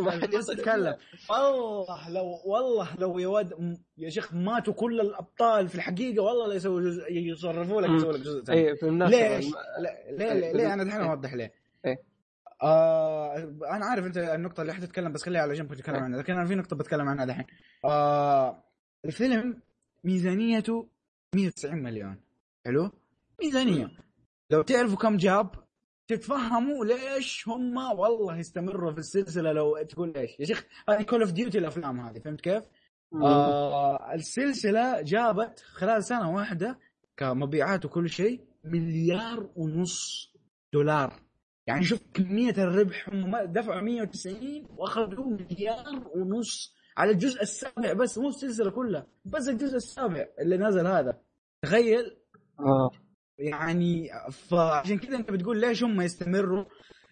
ما حد الفلوس تتكلم. والله لو والله لو يا ولد م- يا شيخ ماتوا كل الأبطال في الحقيقة والله لا يسووا جزء يصرفوا لك. يسووا لك جزء ثاني. اي ليش؟ لا- ليه ليه, ليه أنا دحين أوضح ليه. إيه. آه أنا عارف أنت النقطة اللي حتتكلم بس خليها على جنب تتكلم إيه. عنها لكن أنا في نقطة بتكلم عنها دحين. آه الفيلم ميزانيته 190 مليون. حلو؟ ميزانية. لو تعرفوا كم جاب تتفهموا ليش هم والله يستمروا في السلسلة لو تقول ليش. يا شيخ هذه Call of Duty الأفلام هذه فهمت كيف؟ آه السلسلة جابت خلال سنة واحدة كمبيعات وكل شيء مليار ونص دولار. يعني شوف كمية الربح هم دفعوا 190 وأخذوا مليار ونص على الجزء السابع بس مو السلسلة كلها بس الجزء السابع اللي نزل هذا. تخيل؟ آه. يعني فعشان كذا انت بتقول ليش هم يستمروا؟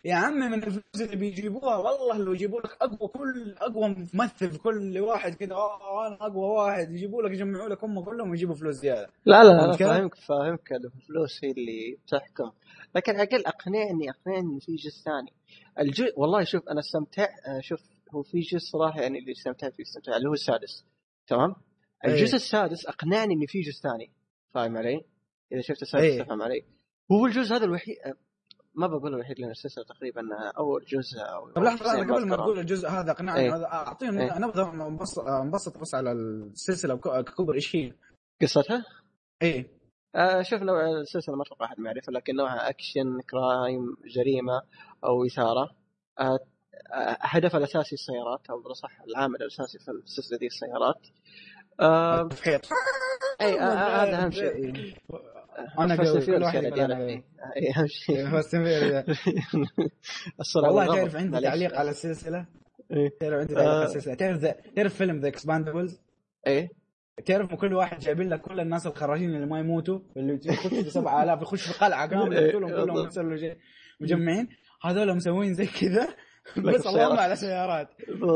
يا عمي من الفلوس اللي بيجيبوها والله لو يجيبوا لك أقوى كل أقوى ممثل في كل واحد كذا آه أنا أقوى واحد يجيبوا لك يجمعوا لك هم كلهم ويجيبوا فلوس زيادة. لا لا أنا؟ فاهمك فاهمك الفلوس هي اللي بتحكم لكن على الأقل أقنعني أقنعني في جزء ثاني. الجزء والله شوف أنا استمتع آه، شوف هو في جزء صراحة يعني اللي استمتعت فيه استمتع اللي هو السادس تمام إيه. الجزء السادس أقنعني ان في جزء ثاني فاهم علي؟ إذا شفت السادس إيه. تفهم علي؟ هو الجزء هذا الوحيد آه، ما بقول الوحيد لأن السلسلة تقريبا أول جزء أو طب لحظة لحظة قبل ما. تقول الجزء هذا أقنعني إيه. هذا اعطيهم إيه. نبذة بسيطة بس على السلسلة ككبر إيش هي؟ قصتها؟ إيه آه شوف نوع السلسلة ما أتوقع أحد ما يعرفها لكن نوعها أكشن crime جريمة أو إثارة آه، هدفها الأساسي السيارات أو بالأصح العامل الأساسي في السلسله دي السيارات. آه تفحيط أي آه آه، هذا أهم شيء. أنا قوي كل واحد إيه، إيه، أهم شيء. [laughs] والله والغضب. تعرف عندي. تعليق على السلسلة؟ إيه. تعرف عندي تعليق على آه. السلسلة؟ تعرف تعرف فيلم The Expendables إيه. تعرف كل واحد جايبين لك كل الناس الخراجين اللي ما يموتوا اللي يخش في 7000 يخش في قلعة [laughs] كامله إيه، يقتلهم كلهم مجمعين. هذول مسوين زي كذا. بس اللهم. على سيارات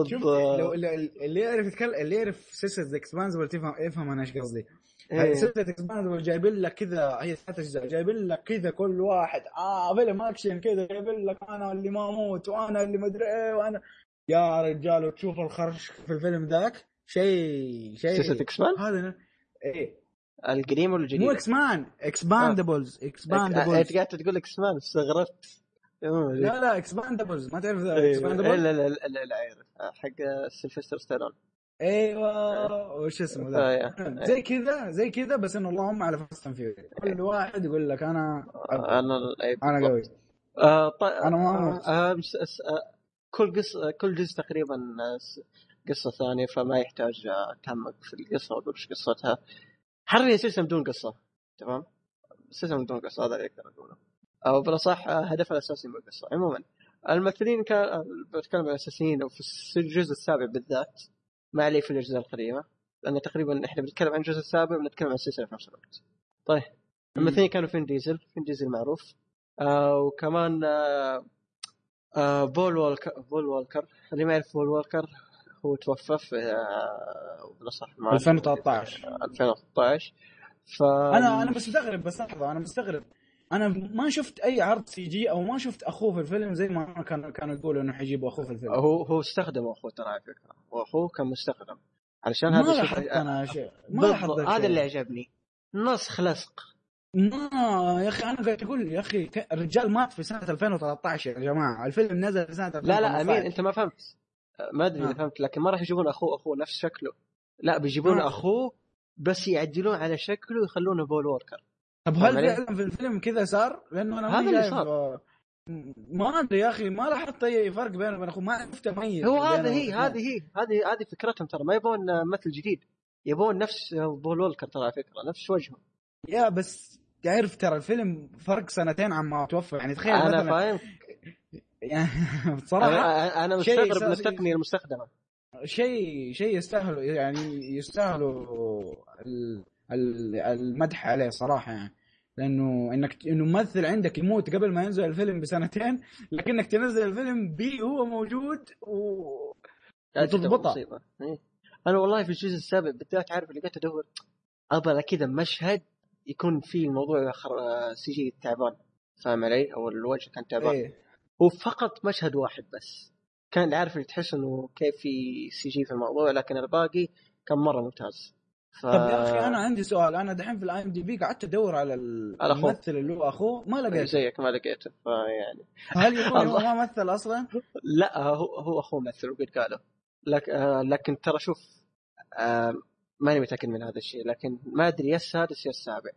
شوف. لو اللي يعرف يتكلم اللي يعرف سلسلة Expendable تفهم يفهم أنا إيش قصدي. إيه. سلسلة Expendable جايبين لك كذا هي ثلاث أجزاء. جايبين لك كذا كل واحد. آه فيلم أكشن كذا. جايبين لك أنا اللي ما أموت وأنا اللي مدري إيه وأنا يا رجال وتشوف الخرش في الفيلم ذاك. شيء شيء سلسلة X-Men هذا إيه. القديم ولا الجديد؟ مو X-Men اكسباندبلز أنت اكسباندبلز قاعد تقول إكس مان استغربت. لا لا اكسباندبلز ما تعرف إيه، اكسباندبلز لا لا لا لا لا عارف. حق سيلفستر ستالون أيوه وش اسمه ذا؟ [laughs] آه، زي كذا زي كذا بس إنه اللهم على Fast and Furious كل واحد يقول لك أنا أنا إيه، أنا قوي. آه طيب أنا ما- آه آه كل قصة كل جزء تقريبا آه، قصة ثانية فما يحتاج آه، أتعمق في القصة وأقول إيش قصتها. حرفيا سلسلة بدون قصة تمام؟ سلسلة بدون قصة هذا اللي أقدر أقوله. أو بالأصح آه، هدفها الأساسي من القصة. عموما الممثلين كان آه، بتكلم عن الأساسيين وفي الس- الجزء السابع بالذات. ما عليه في الأجزاء القديمة لأن تقريبا إحنا بنتكلم عن الجزء السابع وبنتكلم عن السلسلة في نفس الوقت. طيب الممثلين كانوا فين؟ ديزل. فين ديزل؟ معروف. آه وكمان آه آه بول والكر بول والكر. اللي ما يعرف بول والكر هو توفى في آه بالاصح ما 2013 2013 ف أنا أنا مستغرب بس لحظة أنا مستغرب. أنا ما شفت أي عرض CG أو ما شفت أخوه في الفيلم زي ما كانوا كانوا يقولوا إنه حيجيبوا أخوه في الفيلم. هو هو استخدم أخوه ترى على فكرة. واخوه كان مستخدم. علشان هذا شيء- لاحظت أنا شيء ما لاحظت هذا الشيء. اللي عجبني. نسخ لصق. ما يا أخي أنا قاعد أقول يا أخي الرجال مات في سنة 2013 يا جماعة. الفيلم نزل في سنة 2015 لا لا أمين أنت ما فهمت. ما أدري إذا آه. فهمت لكن ما راح يجيبون اخوه أخوه نفس شكله. لا بيجيبون آه. أخوه بس يعدلون على شكله ويخلونه بول ووكر. طب هل؟ فعلا في الفيلم كذا صار؟ لأنه أنا هذا اللي صار. ما أدري يا أخي ما لاحظت أي فرق بينه وبين أخوه ما عرفت اميز هو بينه هذا هي هذه هي هذه هذه فكرتهم ترى ما يبون ممثل جديد يبون نفس بول ووكر ترى على فكرة نفس وجهه يا بس تعرف ترى الفيلم فرق سنتين عما توفى يعني تخيل أنا مثلا فاهم يعني [laughs] بصراحة أنا مستغرب من. التقنيه المستخدمة شيء شيء يستاهل يعني يستاهلوا المدح عليه صراحة يعني لأنه إنك إنه ممثل عندك يموت قبل ما ينزل الفيلم بسنتين لكنك تنزل الفيلم بي هو موجود و وتضبطها. مصيبة. إيه. أنا والله في الجزء السابع بالذات عارف اللي قاعد أدور أبغى كذا مشهد يكون فيه الموضوع خر... CG تعبان فاهم علي؟ أو الوجه كان تعبان إيه هو فقط مشهد واحد بس كان عارف اللي تحس إنه كيف في CG في الموضوع لكن الباقي كان مرة ممتاز ف... طب يا أخي أنا عندي سؤال أنا دحين في ال IMDb قعدت أدور على. الممثل اللي هو أخوه ما لقيته زيك ما لقيته فيعني هل يكون هو. [laughs] ما مثل أصلا؟ لا هو هو أخوه ممثل وقد قالوا لك آه لكن ترى شوف آه ماني متأكد من هذا الشيء لكن ما أدري يا السادس يا السابع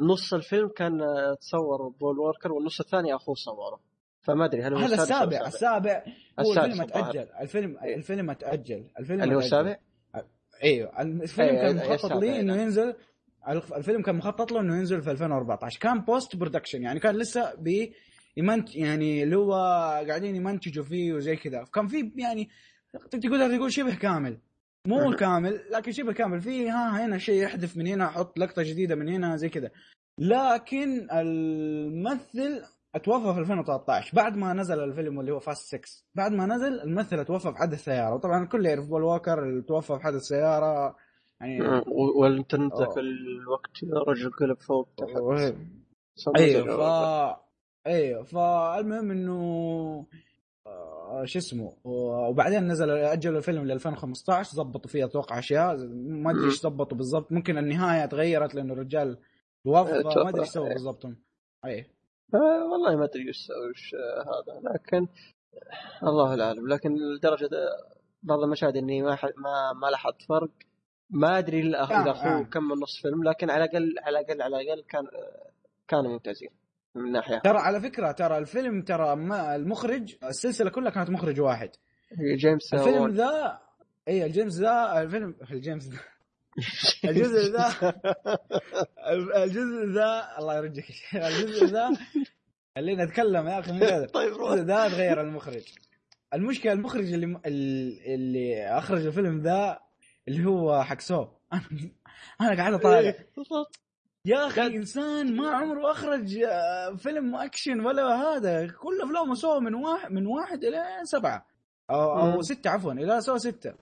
نص الفيلم كان آه، تصور بول ووكر والنص الثاني أخوه صوره فما أدري هل هو هذا السادس أو السابع السابع هو الفيلم. اتاجل الفيلم الفيلم اتاجل الفيلم اللي هو. السابع أيوه. الفيلم أيوة، كان مخطط لي إنه أيوة. ينزل؟ الفيلم كان مخطط له إنه ينزل في 2014 كان post production يعني كان لسه يمنت يعني اللي هو قاعدين يمنتجوا فيه وزي كذا. كان في يعني تقدر تقول شبه كامل. مو. كامل لكن شبه كامل. في ها هنا شيء يحذف من هنا أحط لقطة جديدة من هنا زي كذا. لكن الممثل توفى في 2013 بعد ما نزل الفيلم اللي هو Fast 6 بعد ما نزل الممثل توفى في حادث سياره وطبعا الكل يعرف بول ووكر اللي توفى في حادث سياره يعني. و- والانترنت ذاك. الوقت رجل قلب فوق تحت أيوه ف أيوه فالمهم إنه آه، شو اسمه وبعدين نزل اجلوا الفيلم ل 2015 ظبطوا فيه أتوقع أشياء ما أدري إيش ظبطوا بالضبط ممكن النهاية تغيرت لأنه الرجال توفى ما أدري إيش سووا. بالضبط. أي آه والله ما أدري وش آه هذا. لكن الله اعلم لكن لدرجة آه، بعض المشاهد إني ما ما ما لاحظت فرق. ما أدري إلا أخ- آه، إذا أخوه آه. كمل نص فيلم لكن على الأقل على الأقل على الأقل كان آه، كانوا ممتازين من ناحية. ترى على فكرة ترى الفيلم ترى ما المخرج السلسلة كلها كانت مخرج واحد. جيمس الفيلم. ذا اي الجيمس ذا الفيلم الجيمس ذا. الجزء [laughs] ذا الجزء ذا الله يرجيك. الجزء ذا اللي نتكلم يا أخي من كذا [laughs] طيب روح. ذا تغير المخرج. المشكلة المخرج اللي اللي أخرج الفيلم ذا اللي هو حق سو [laughs] أنا قاعد أطالع. إيه، بالضبط. يا أخي إنسان ما عمره أخرج آه، فيلم أكشن ولا هذا. كل أفلامه سوى من واحد من واحد إلى سبعة. أو أو. ستة عفوا إلى سوى ستة.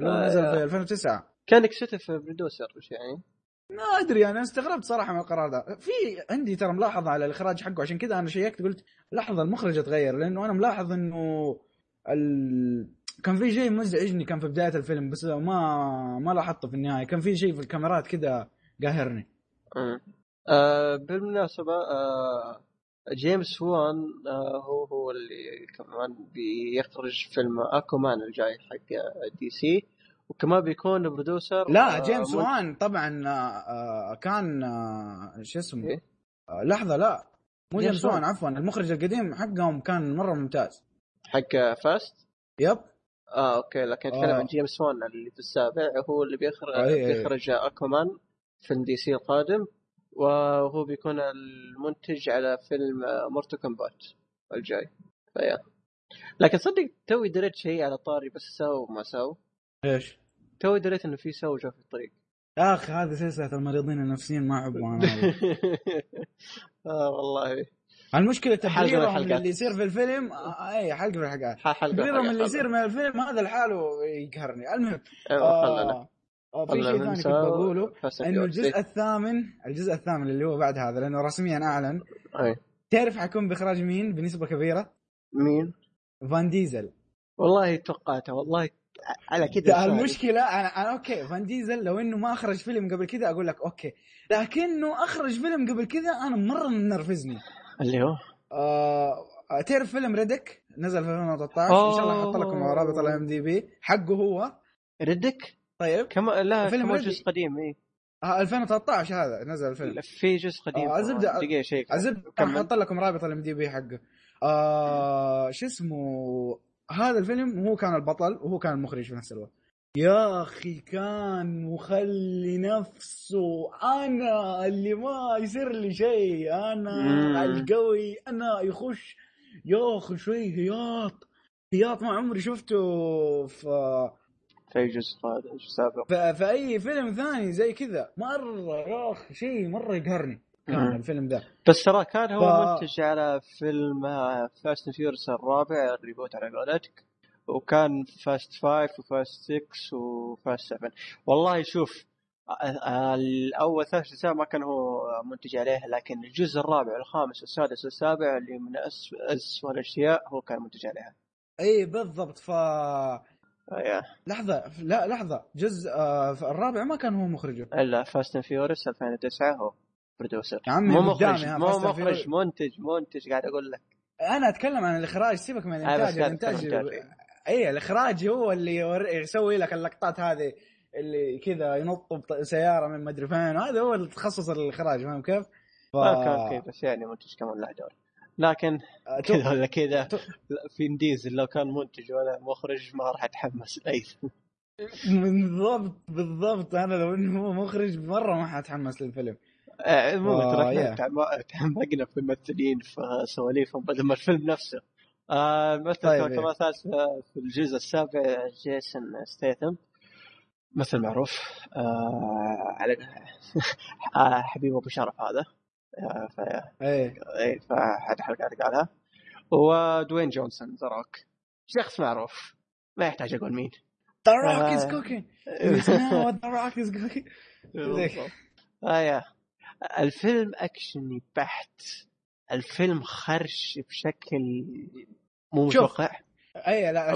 اللي آه، نزل. في 2009 كانك ستف برودوسر وش يعني؟ ما أدري أنا استغربت صراحة من القرار ده في عندي ترى ملاحظة على الإخراج حقه عشان كذا أنا شيكت قلت لحظه المخرج اتغير لأنه أنا ملاحظ إنه ال... كان في شيء مزعجني كان في بداية الفيلم بس ما ما لاحظته في النهاية كان في شيء في الكاميرات كذا قاهرني مم. آه بالمناسبة آه جيمس وان آه هو هو اللي كمان بيخرج فيلم Aquaman الجاي حق DC وكمان بيكون producer لا آه، جيمس من- وان طبعا آه، آه، كان آه، شو اسمه إيه؟ آه، لحظة لا مو جيمس وان. عفوا المخرج القديم حقهم كان مرة ممتاز حق Fast يب آه okay لكن أتكلم آه. عن جيمس وان اللي في السابع هو اللي بيخرج آه، إيه، إيه. بيخرج Aquaman فيلم DC القادم وهو بيكون المنتج على فيلم Mortal Kombat الجاي فيا لكن صدق توي دريت شيء على طاري بس Saw ما Saw إيش؟ توي دريت إنه في Saw جاء في الطريق يا أخي هذه سلسلة المريضين النفسيين ما احبهم أنا هذا. آه والله المشكلة حلقة من تبريرهم. اللي يصير في الفيلم آه، اي حلقة من الحلقات تبريرهم حلقة اللي يصير حلقة. من الفيلم هذا لحاله يقهرني المهم أيوه خلنا آه آه، في شيء ثاني كنت بقوله إنه. الجزء الثامن الجزء الثامن اللي هو بعد هذا لأنه رسميا أعلن أي. تعرف حيكون بإخراج مين بنسبة كبيرة؟ مين؟ فان ديزل والله توقعته والله على كذا المشكلة أنا أنا okay فان ديزل لو إنه ما أخرج فيلم قبل كذا أقول لك okay لكنه أخرج فيلم قبل كذا أنا مرة منرفزني. اللي هو؟ آه تعرف فيلم Riddick؟ نزل في 2013 إن شاء الله أحط لكم. رابط ال IMDb. حقه هو. Riddick طيب. كم لا فيلم Riddick. جزء قديم؟ اي آه 2013 هذا نزل الفيلم. في جزء قديم. آه، الزبدة- دقيقة شيء الزبده كمل. أحط لكم رابط ال IMDb حقه. آه شو اسمه؟ هذا الفيلم هو كان البطل وهو كان المخرج في نفس الوقت. يا أخي كان مخلي نفسه. أنا اللي ما يصير لي شيء. أنا مم. القوي. أنا يخش. يا أخي شوي هياط. هياط ما عمري شفته في في جزء قادم جزء سابق؟ في, في اي فيلم ثاني زي كذا. مرة يا أخي شيء مرة يقهرني. كان. الفيلم ذا. بس ترى كان هو ف- منتج على فيلم Fast Furious الرابع ال reboot على قولتك وكان Fast Five و Fast 6 و Fast 7 والله شوف آه، آه، الأول ثلاث اجزاء ما كان هو منتج عليه لكن الجزء الرابع والخامس والسادس والسابع اللي من اسوء الأشياء هو كان منتج عليها. إي بالضبط. ف يا. لحظة لا لحظة. جزء آه الرابع ما كان هو مخرجه. إلا Fast Furious 2009 هو. عمي مو مخرج مو مخرج. منتج منتج قاعد أقول لك أنا أتكلم عن الإخراج سيبك من الإنتاج الإنتاج. اي الإخراج هو اللي يسوي لك اللقطات هذه اللي كذا ينط بسياره من مدري فين هذا هو التخصص الإخراج فاهم كيف؟ ف... كان كذا بس يعني منتج كمان له دور لكن كذا ولا كذا فين ديزل لو كان منتج ولا مخرج ما راح أتحمس لأي بالضبط بالضبط أنا لو إنه هو مخرج مرة ما حاتحمس للفيلم آه، مو آه، ترى تعمقنا في الممثلين في سواليفهم بدل ما الفيلم نفسه. آه مثل طيب، إيه. كمان ثالث في- الجزء السابع جيسون ستيثم. مثل معروف. آه على [laughs] آه حبيب أبو شرف هذا. آه، ف إيه. اي فاحد حلقات قالها. ودوين جونسون The Rock. شخص معروف. ما يحتاج أقول مين. The Rock is آه. cooking ذا Rock is cooking بالضبط. الفيلم أكشني بحت. الفيلم خرش بشكل مو متوقع. أي لا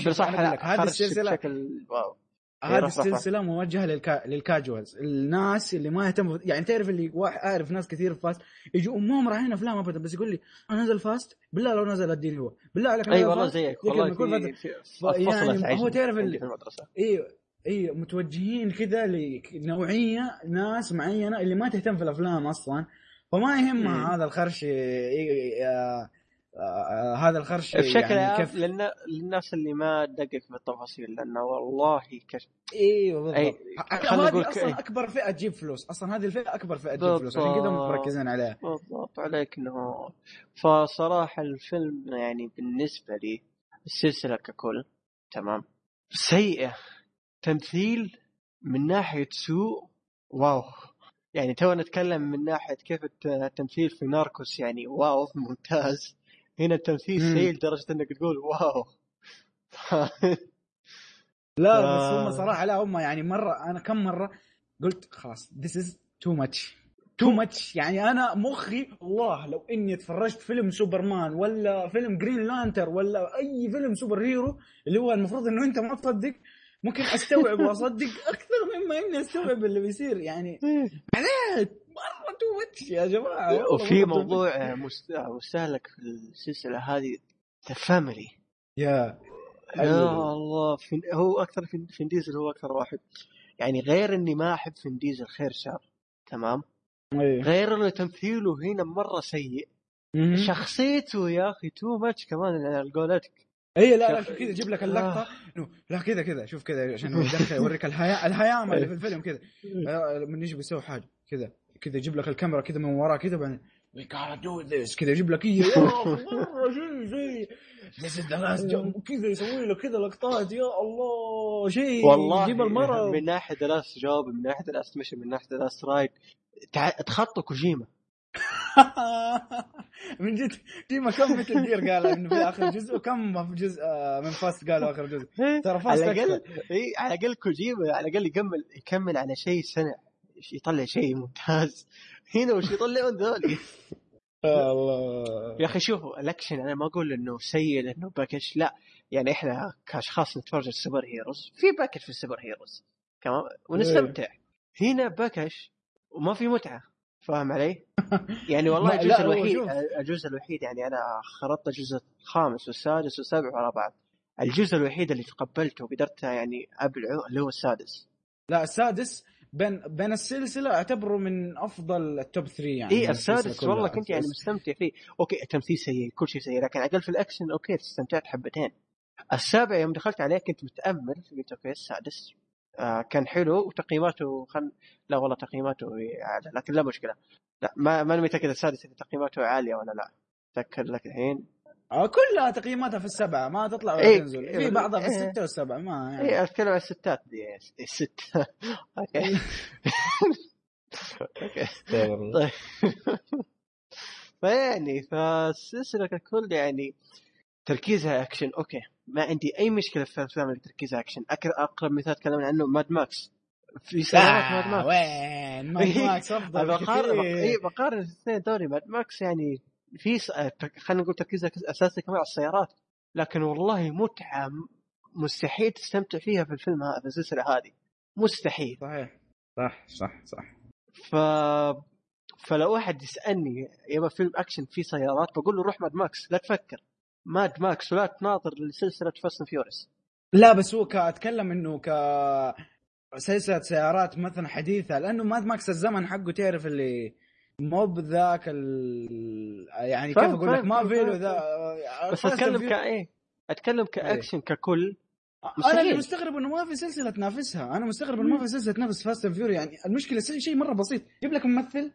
لك، هذه السلسلة بشكل واو. هذه رف- رف. السلسلة موجهة للكا... لل casuals الناس اللي ما يهتموا يعني تعرف اللي واحد أعرف ناس كثير في Fast يجوا ما هم رايحين أفلام ابدا بس يقول لي أنا نزل Fast بالله لو نزل أديني هو. بالله عليك أي والله زيك والله في, فترة- في يعني هو تعرف عندي ال- في المدرسة. اي إي متوجهين كذا لنوعيه ناس معينة اللي ما تهتم في الأفلام أصلا. فما. يهمها هذا الخرش آه، آه، هذا الخرش بشكل يعني كيف للنا- للناس اللي ما تدقق في التفاصيل لأنه والله كش... أيوه بالضبط. أي، خلنا نقول أصلا. أكبر فئة تجيب فلوس. أصلا هذه الفئة أكبر فئة تجيب فلوس. عشان كذا. مركزين عليها. بالضبط. عليك إنه فصراحة الفيلم يعني بالنسبة لي السلسلة ككل تمام سيئة. تمثيل من ناحية سوء واو. يعني تو نتكلم من ناحية كيف الت- التمثيل في Narcos يعني واو [laughs] ممتاز. هنا التمثيل. سيء لدرجة إنك تقول واو. [laughs] لا آه. [laughs] بس هم صراحة لا هم يعني مرة أنا كم مرة قلت خلاص this is too much too much يعني أنا مخي والله لو إني اتفرجت فيلم سوبرمان ولا فيلم Green Lantern ولا أي فيلم superhero اللي هو المفروض إنه أنت ما تصدق ممكن أستوعب وأصدق أكثر مما إني أستوعب اللي بيصير يعني عليه مرة too much يا جماعة وفي. موضوع مست- مستهلك في السلسلة هذه the family يا يا. الله فين هو أكثر فين, ديزل هو أكثر واحد يعني غير إني ما أحب فين ديزل خير شر تمام أيوة. غير إنه تمثيله هنا مرة سيء. شخصيته يا أخي too much كمان على قولتك اي لا لا شوف- شوف كذا يجيب لك آه. اللقطه إنه لا كذا كذا شوف كذا عشان يدخل يوريك [laughs] الهيا الهيامه اللي في الفيلم كذا. آه، من يجي بيسوي حاجة كذا كذا يجيب لك الكاميرا كذا من وراه كذا بعدين we gotta do this. كذا يجيب لك اياه [laughs] مرة شيء شيء this is the last job. كذا يسوي لك كذا لقطات يا الله شيء والله يجيب المره من ناحية the last job من ناحية the last mission من ناحية the last ride تخطوا كوجيما. [laughs] من جد فيما كم Metal Gear قال إنه في آخر جزء وكم في جزء آه، من Fast قالوا آخر جزء. ترى Fast على الاقل. اي على الأقل كوجيما على الأقل يكمل يكمل على شيء سنه يطلع شيء ممتاز. [laughs] هنا وش يطلعون ذولي؟ [laughs] يا الله. يا أخي شوفوا الاكشن أنا ما أقول إنه سيء لأنه بكش لا. يعني إحنا كأشخاص نتفرج على ال superheroes في بكش في ال superheroes كمان ونستمتع. هنا بكش وما في متعة. فاهم علي؟ [laughs] يعني والله الجزء الوحيد. الجزء الوحيد يعني أنا خرطت الجزء الخامس والسادس والسابع ورا بعض الجزء الوحيد اللي تقبلته وقدرت يعني أبلعه اللي هو السادس لا السادس بين بين السلسلة أعتبره من أفضل ال top 3 يعني اي السادس. والله كنت يعني مستمتع فيه okay التمثيل سيء كل شيء سيء لكن على الأقل في الأكشن okay استمتعت حبتين السابع يوم دخلت عليه كنت متأمل قلت okay السادس آه كان حلو وتقييماته خل... لا والله تقييماته اعلى لكن لا مشكلة. لا ما ماني متأكد السادس إذا تقييماته عالية ولا لا. اتذكر لك الحين. آه كلها تقييماتها في السبعة ما تطلع ولا إيه، تنزل إيه، في بعضها في إيه. الستة والسبعة ما يعني. اي أتكلم عن الستات دي الست. [laughs] okay. okay. [laughs] طيب [laughs] فيعني فالسلسله ككل يعني تركيزها أكشن. okay. ما عندي أي مشكلة في الافلام اللي تركيزها اكشن أقرب مثال تكلمنا عنه Mad Max في سيارات Mad آه Max وين؟ Mad [laughs] إيه. Max أفضل بقارن. اي بقارن الاثنين دوري. Mad Max يعني في س... تر- خلينا نقول تركيزها أساسي كمان على السيارات. لكن والله متعة مستحيل تستمتع فيها في الفيلم هذا في السلسلة هذه. مستحيل. صحيح. صح صح صح. ف فلو واحد يسألني يبغى فيلم اكشن فيه سيارات بقول له روح Mad Max لا تفكر. Mad Max ولا تناظر لسلسله Fast Furious لا بس هو كأتكلم إنه ك سلسلة سيارات مثلا حديثة لأنه Mad Max الزمن حقه تعرف اللي مو بذاك ال... يعني كيف أقول لك ما في له. ذا بس أتكلم كايه أتكلم كأكشن ككل. أنا مستحيل. اللي مستغرب إنه ما في سلسلة تنافسها. أنا مستغرب إنه ما في سلسلة تنافس Fast and Furious يعني المشكلة شيء شيء مرة بسيط. جيب لك ممثل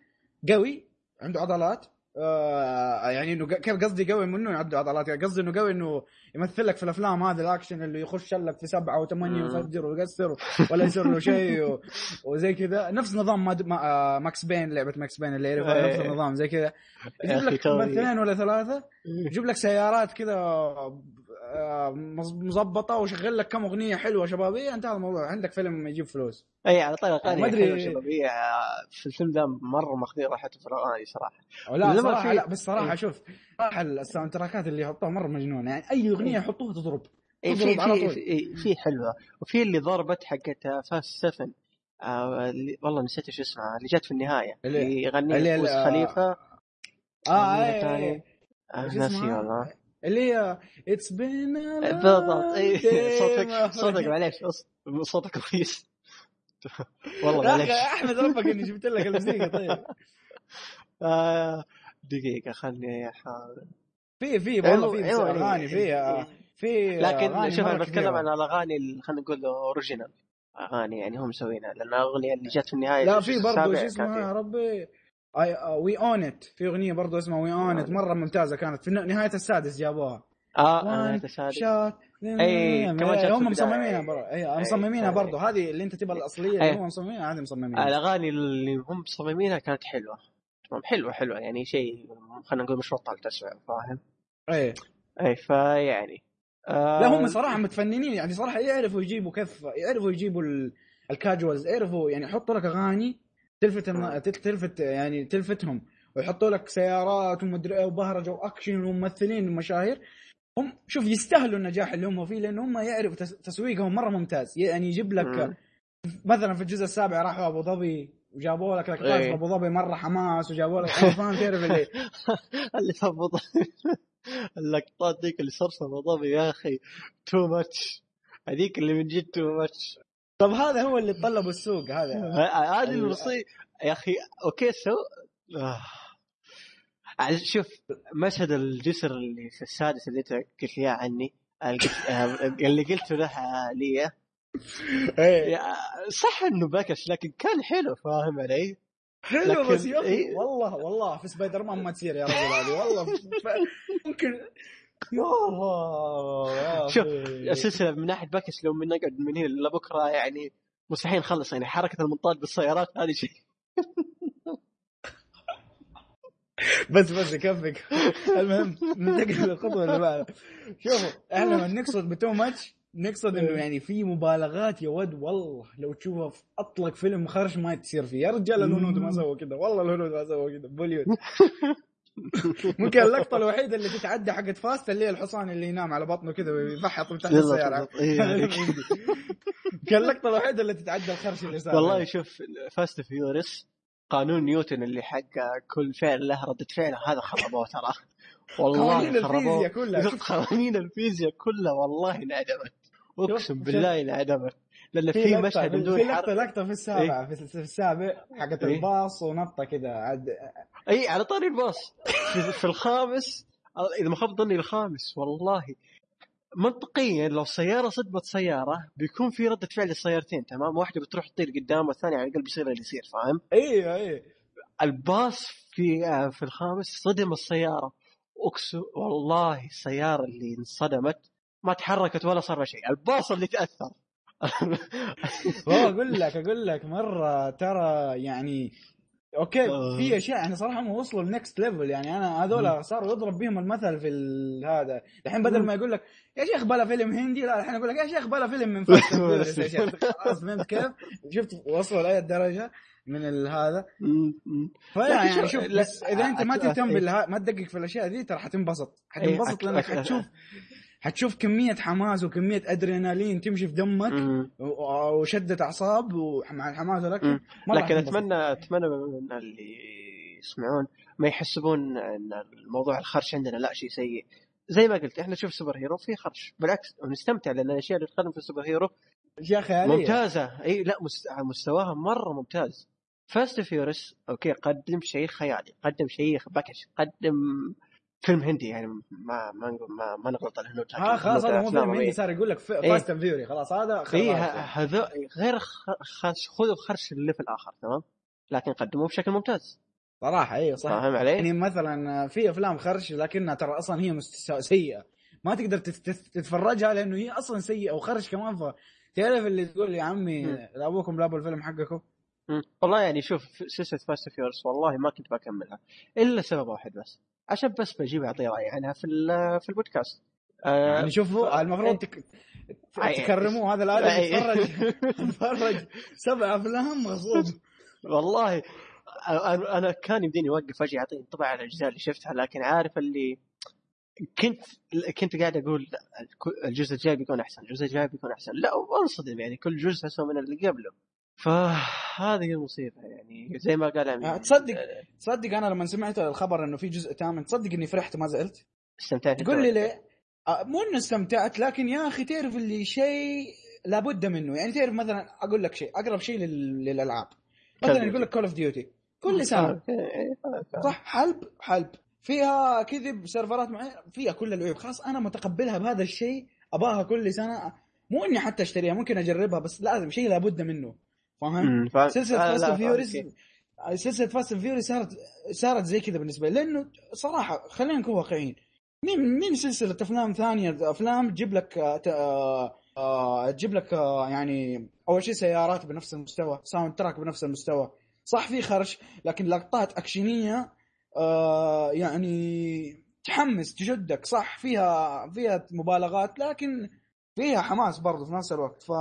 قوي عنده عضلات آه يعني إنه كيف قصدي قوي منه يعدوا عضلات يعني قصدي إنه قوي إنه يمثل لك في الأفلام هذا الأكشن اللي يخش لك في سبعة وثمانية. ويفجر ويكسر ولا يصير له شيء و... [laughs] وزي كذا نفس نظام ماد... ما... آه Max Payne لعبة Max Payne اللي يعرفها إيه. نفس النظام زي كذا يجيب لك. ممثلين ولا ثلاثة يجيب لك سيارات كذا مظبطة وشغل لك كم أغنية حلوة شبابية. انتهى الموضوع. عندك فيلم يجيب فلوس. اي على طول اغاني ما. حلوة شبابية. آه، في الفيلم ذا مرة ماخذين راحتهم في الاغاني صراحة. لا صراحة في- لا بس صراحة إيه. شوف صراحة ال soundtrack ات اللي يحطوها مرة مجنونة. يعني أي أغنية يحطوها تضرب. اي تضرب في في طول. في, حلوة. وفي اللي ضربت حقت Fast 7 آه اللي والله نسيت إيش اسمها. اللي جت في النهاية. اللي- يغني آه، خليفة. آه اي آه ناسي؟ والله. اللي هي it's been بالضبط. اي صوتك صوتك معليش. صوتك كويس. [laughs] والله معليش. أحمد ربك إني جبت لك الموسيقى طيب. [laughs] آه دقيقة خلني أحاول. في في والله في أيوة، أغاني في في لكن شوف أنا بتكلم. عن الأغاني خلينا نقول original أغاني يعني هم مسوينها لأن الاغنيه اللي جت في النهاية لا في برضه شو اسمها يا ربي؟ We Own It في أغنية برضه اسمها We Own It مرة ممتازة كانت. في نهاية السادس جابوها. آه شوت أي، كمان جت في هم. مصممينها برضه اي أي، مصممينها أي. برضه هذه اللي أنت تبغى الأصلية. أي. اللي هم مصممينها هذه مصممينها. الأغاني اللي هم مصممينها كانت حلوة. تمام حلوة حلوة. يعني شيء خلينا نقول مشروع طال تسويق فاهم؟ اي اي فيعني آه لا هم صراحة متفننين. يعني صراحة يعرفوا يجيبوا كيف يعرفوا يجيبوا ال- الكاجوالز يعرفوا يعني يحطوا لك أغاني تلفت تل- تلفت يعني تلفتهم ويحطوا لك سيارات ومدري إيه وبهرجة وأكشن وممثلين ومشاهير. هم شوف يستاهلوا النجاح اللي هم فيه لأن هم يعرفوا تس- تسويقهم مرة ممتاز. يعني يجيب لك مم. مثلا في الجزء السابع راحوا أبو ظبي وجابوا لك لقطات إيه. في أبو ظبي مرة حماس وجابوا لك [laughs] فاهم تعرف اللي. [laughs] اللي في أبو ظبي [laughs] اللقطات ذيك اللي صار في أبو ظبي يا أخي too much هذيك اللي من جد too much طب هذا هو اللي طلبوا السوق هذا هذه ال- المصيبه يا أخي okay so آه. شوف مشهد الجسر اللي في السادس اللي أنت قلت لي عني آه، اللي قلته له لي إيه. صح إنه بكش لكن كان حلو فاهم علي؟ حلو بس يا أخي إيه. والله والله في سبايدر مان ما تصير يا رجل هذه والله ف- ممكن يا الله شوف،. السلسلة من ناحية بكش لو من نقعد من هنا لبكرة يعني مستحيل نخلص يعني حركة المنطاد بالسيارات هذه شيء. بس بس يكفك المهم ننتقل للخطوة اللي بعدها. شوفوا إحنا لما نقصد ب too much نقصد إنه يعني في مبالغات يا ود والله لو تشوفها في أطلق فيلم خرش ما تصير فيه. يا رجال الهنود ما سووا كذا والله الهنود ما سووا كذا بوليود. [laughs] ممكن اللقطة الوحيدة اللي تتعدى حقت Fast اللي هي الحصان اللي ينام على بطنه كذا ويفحط من تحت السيارة. إيه،. كان [laughs] اللقطة الوحيدة اللي تتعدى الخرش اللي صار. والله شوف Fast Furious قانون نيوتن اللي حق كل فعل له ردة فعل هذا خربوه ترى. [laughs] والله خربوه. قوانين الفيزياء كلها والله انعدمت. أقسم بالله انعدمت. لأن في في مشهد في بدون لقطة حرق لقطة في السابع في في السابع حقت إيه. الباص ونطة كذا. عاد اي على طاري الباص. في, في الخامس إذا ما خاب ظني الخامس والله. منطقيا لو سيارة صدمت سيارة بيكون في ردة فعل للسيارتين تمام؟ واحدة بتروح تطير قدام والثانية على الأقل بيصير اللي يصير فاهم؟ أيوه أيوه الباص في آه، في الخامس صدم السيارة. أقسم والله السيارة اللي انصدمت ما تحركت ولا صار شيء. الباص اللي تأثر. [laughs] هو أقول لك أقول لك مرة ترى يعني okay آه. في أشياء يعني صراحة هم وصلوا ال next level يعني أنا هذول صاروا يضرب بهم المثل في هذا. الحين بدل ما يقول لك يا شيخ بلا فيلم هندي لا الحين أقول لك يا شيخ بلا فيلم من [laughs] خلاص فهمت كيف؟ شفت وصلوا لأي درجة من هذا. فيعني يعني شوف- إذا أنت ما تهتم بالها ما تدقق في الأشياء ذي ترى حتنبسط. حتنبسط أك- لأنك حتشوف حتشوف كمية حماس وكمية أدرينالين تمشي في دمك وشدة أعصاب ومع الحماس لكن حتنبسط. اتمنى أتمنى من اللي يسمعون ما يحسبون إن الموضوع الخرش عندنا لا شيء سيء. زي ما قلت إحنا نشوف superhero في خرش. بالعكس ونستمتع لأن الأشياء اللي تقدم في ال superhero أشياء خيالية. ممتازة. إي لا مست... مستواها مرة ممتاز. Fast Furious okay قدم شيء خيالي قدم شيء بكش قدم فيلم هندي يعني ما ما نقول ما, ما نغلط على الهنود ها خلاص هذا مو فيلم هندي صار يقول لك إيه. Fast and Furious خلاص هذا اي خلاص هذا غير خذوا خرش اللي في الآخر تمام؟ لكن قدموه بشكل ممتاز. صراحة أيوه صح. فاهم علي؟ يعني مثلا في أفلام خرش لكنها ترى أصلا هي مست- سيئة. ما تقدر تت- تت- تتفرجها لأنه هي أصلا سيئة وخرش كمان ف تعرف اللي تقول يا عمي. لا ابوكم لا ابو الفيلم حقكم؟ مم. والله يعني شوف سلسلة Fast Furious والله ما كنت بكملها إلا سبب واحد بس. عشان بس بجيب اعطي راي عنها في في البودكاست. آه، يعني شوفوا ف- المفروض تك... أي- تكرموه هذا الادم أي- يتفرج يتفرج [laughs] سبع أفلام مغصوب والله أنا كان يمديني أوقف أجي اعطي انطباع على الأجزاء اللي شفتها لكن عارف اللي كنت كنت قاعد أقول الجزء الجاي بيكون أحسن الجزء الجاي بيكون أحسن. لا وانصدم يعني كل جزء اسوء من اللي قبله. فهذه المصيبه يعني زي ما قال امين آه، تصدق تصدق أنا لما سمعت الخبر إنه في جزء ثامن تصدق إني فرحت ما زعلت؟ استمتعت. تقول لي ليه؟ آه، مو إنه استمتعت لكن يا أخي تعرف اللي شيء لابد منه. يعني تعرف مثلا أقول لك شيء أقرب شيء لل... للألعاب. مثلا. يقول لك Call of Duty كل سنة. صح؟ حلب حلب. فيها كذب سيرفرات معينة فيها كل العيوب. خلاص أنا متقبلها بهذا الشيء أباها كل سنة. مو إني حتى أشتريها ممكن أجربها بس لازم شيء لابد منه. فاهم؟ فاهم. سلسلة آه، Fast Furious سلسلة Fast Furious صارت صارت زي كذا بالنسبة لي لأنه صراحة خلينا نكون واقعيين. مين مين سلسلة أفلام ثانية؟ أفلام تجيب لك آه، آه، آه، تجيب لك آه، يعني أول شيء سيارات بنفس المستوى soundtrack بنفس المستوى. صح في خرش لكن لقطات أكشنية آه، يعني تحمس تشدك صح فيها فيها مبالغات لكن فيها حماس برضه في نفس الوقت. ف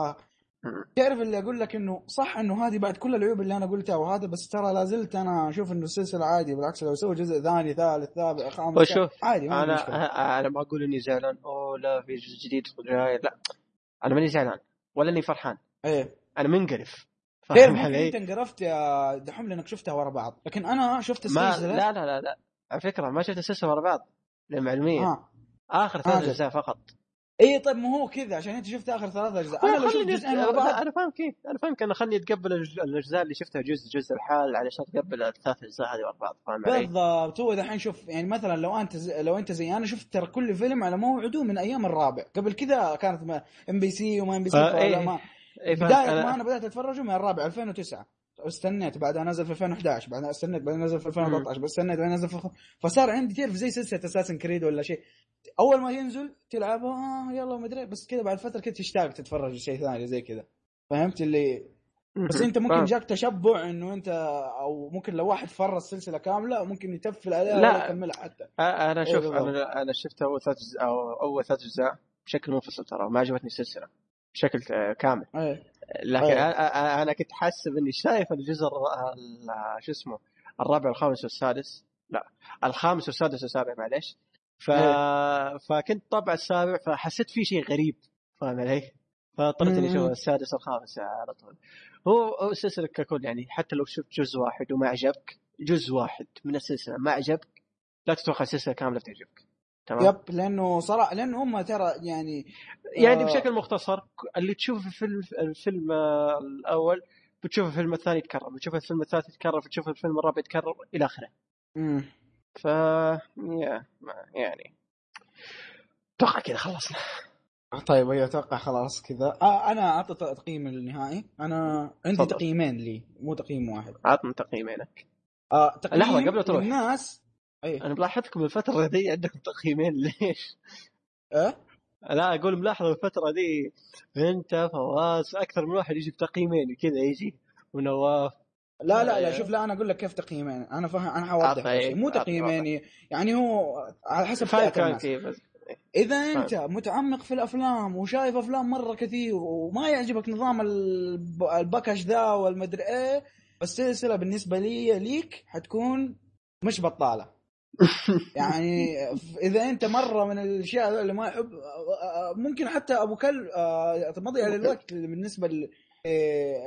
تعرف اللي أقول لك إنه صح إنه هذه بعد كل العيوب اللي أنا قلتها وهذا بس ترى لا زلت أنا أشوف إنه السلسلة عادي بالعكس لو سووا جزء ثاني ثالث سابع خامس وشوف عادي ما أنا أنا ما أقول إني زعلان أوه لا في جزء جديد لا أنا ماني زعلان ولا إني فرحان. إيه. أنا منقرف. فاهم علي؟ أنت انقرفت يا دحوم لأنك شفتها ورا بعض لكن أنا شفت السلسلة لا لا لا لا على فكرة ما شفت السلسلة ورا بعض للمعلوميه ها آخر ثلاث آه. أجزاء فقط. اي طيب مو هو كذا عشان أنت شفت آخر ثلاث أجزاء أنا لو شفت خليني جزئين ورا بعض أنا فاهم كيف أنا فاهم أنا خلني أتقبل الأجزاء اللي شفتها جزء جزء الحال علشان أتقبل الثلاث أجزاء هذه ورا بعض فاهم علي؟ بالضبط هو دحين شوف يعني مثلا لو أنت زي لو أنت زي أنا شفت ترى كل فيلم على موعده من أيام الرابع قبل كذا كانت ام بي سي وما ام بي سي. ما. بداية ما أنا بدأت أتفرجه من الرابع 2009 استنيت بعدها نزل في 2011 بعدها استنيت بعدين نزل في 2013 بس استنيت بعدين نزل في فصار عندي تعرف زي سلسلة Assassin's Creed ولا شيء. أول ما ينزل تلعب آه يلا ما أدري بس كذا بعد فترة كذا تشتاق تتفرج شيء ثاني زي كذا. فهمت اللي؟ بس أنت ممكن. جاك تشبع إنه أنت أو ممكن لو واحد فرس سلسلة كاملة ممكن يتفل عليها لا. يكملها حتى. آه، أنا إيه شوف. أنا أنا شفت أول ثلاث اجزاء أو أول ثلاث أجزاء بشكل منفصل ترى ما عجبتني السلسلة بشكل آه، كامل. إيه. لكن أيه. أنا كنت حاسب إني شايف الجزء شو اسمه الرابع والخامس والسادس لا الخامس والسادس والسابع معليش ف... فكنت طبع السابع فحسيت في شيء غريب فاهم علي؟ فاضطريت اني أشوف. السادس والخامس على طول هو هو السلسلة ككل يعني حتى لو شفت جزء واحد وما عجبك جزء واحد من السلسلة ما عجبك لا تتوقع السلسلة كاملة بتعجبك تمام يب لأنه صراحة لأنه هم ترى يعني يعني آه. بشكل مختصر اللي تشوفه في الفيلم الفيلم آه، الأول بتشوف الفيلم الثاني يتكرر بتشوف الفيلم الثالث يتكرر بتشوف الفيلم الرابع يتكرر إلى آخره مم. ف يا ما- يعني أتوقع كذا خلصنا طيب أيوه أتوقع خلاص كذا آه أنا أعطي تقييم النهائي أنا عندي. تقييمين لي مو تقييم واحد عطنا تقييمينك آه تقييم لحظة، قبل تروح. الناس إيه. أنا ملاحظكم الفترة دي عندكم تقييمين ليش؟ إيه؟ لا أقول ملاحظ الفترة دي أنت فواز أكثر من واحد يجي بتقييمين كذا يجي ونواف. لا لا لا إيه. شوف لا أنا أقول لك كيف تقييمين. أنا فاهم أنا حوضح مو تقييمين يعني هو على حسب الناس. إذا أنت متعمق في الأفلام وشايف أفلام مرة كثير وما يعجبك نظام الب- البكش ذا والمدري إيه السلسلة بالنسبة لي ليك حتكون مش بطالة. [laughs] يعني إذا أنت مرة من الأشياء اللي ما يحب ممكن حتى أبو كلب آه، مضيع للوقت بالنسبة ل-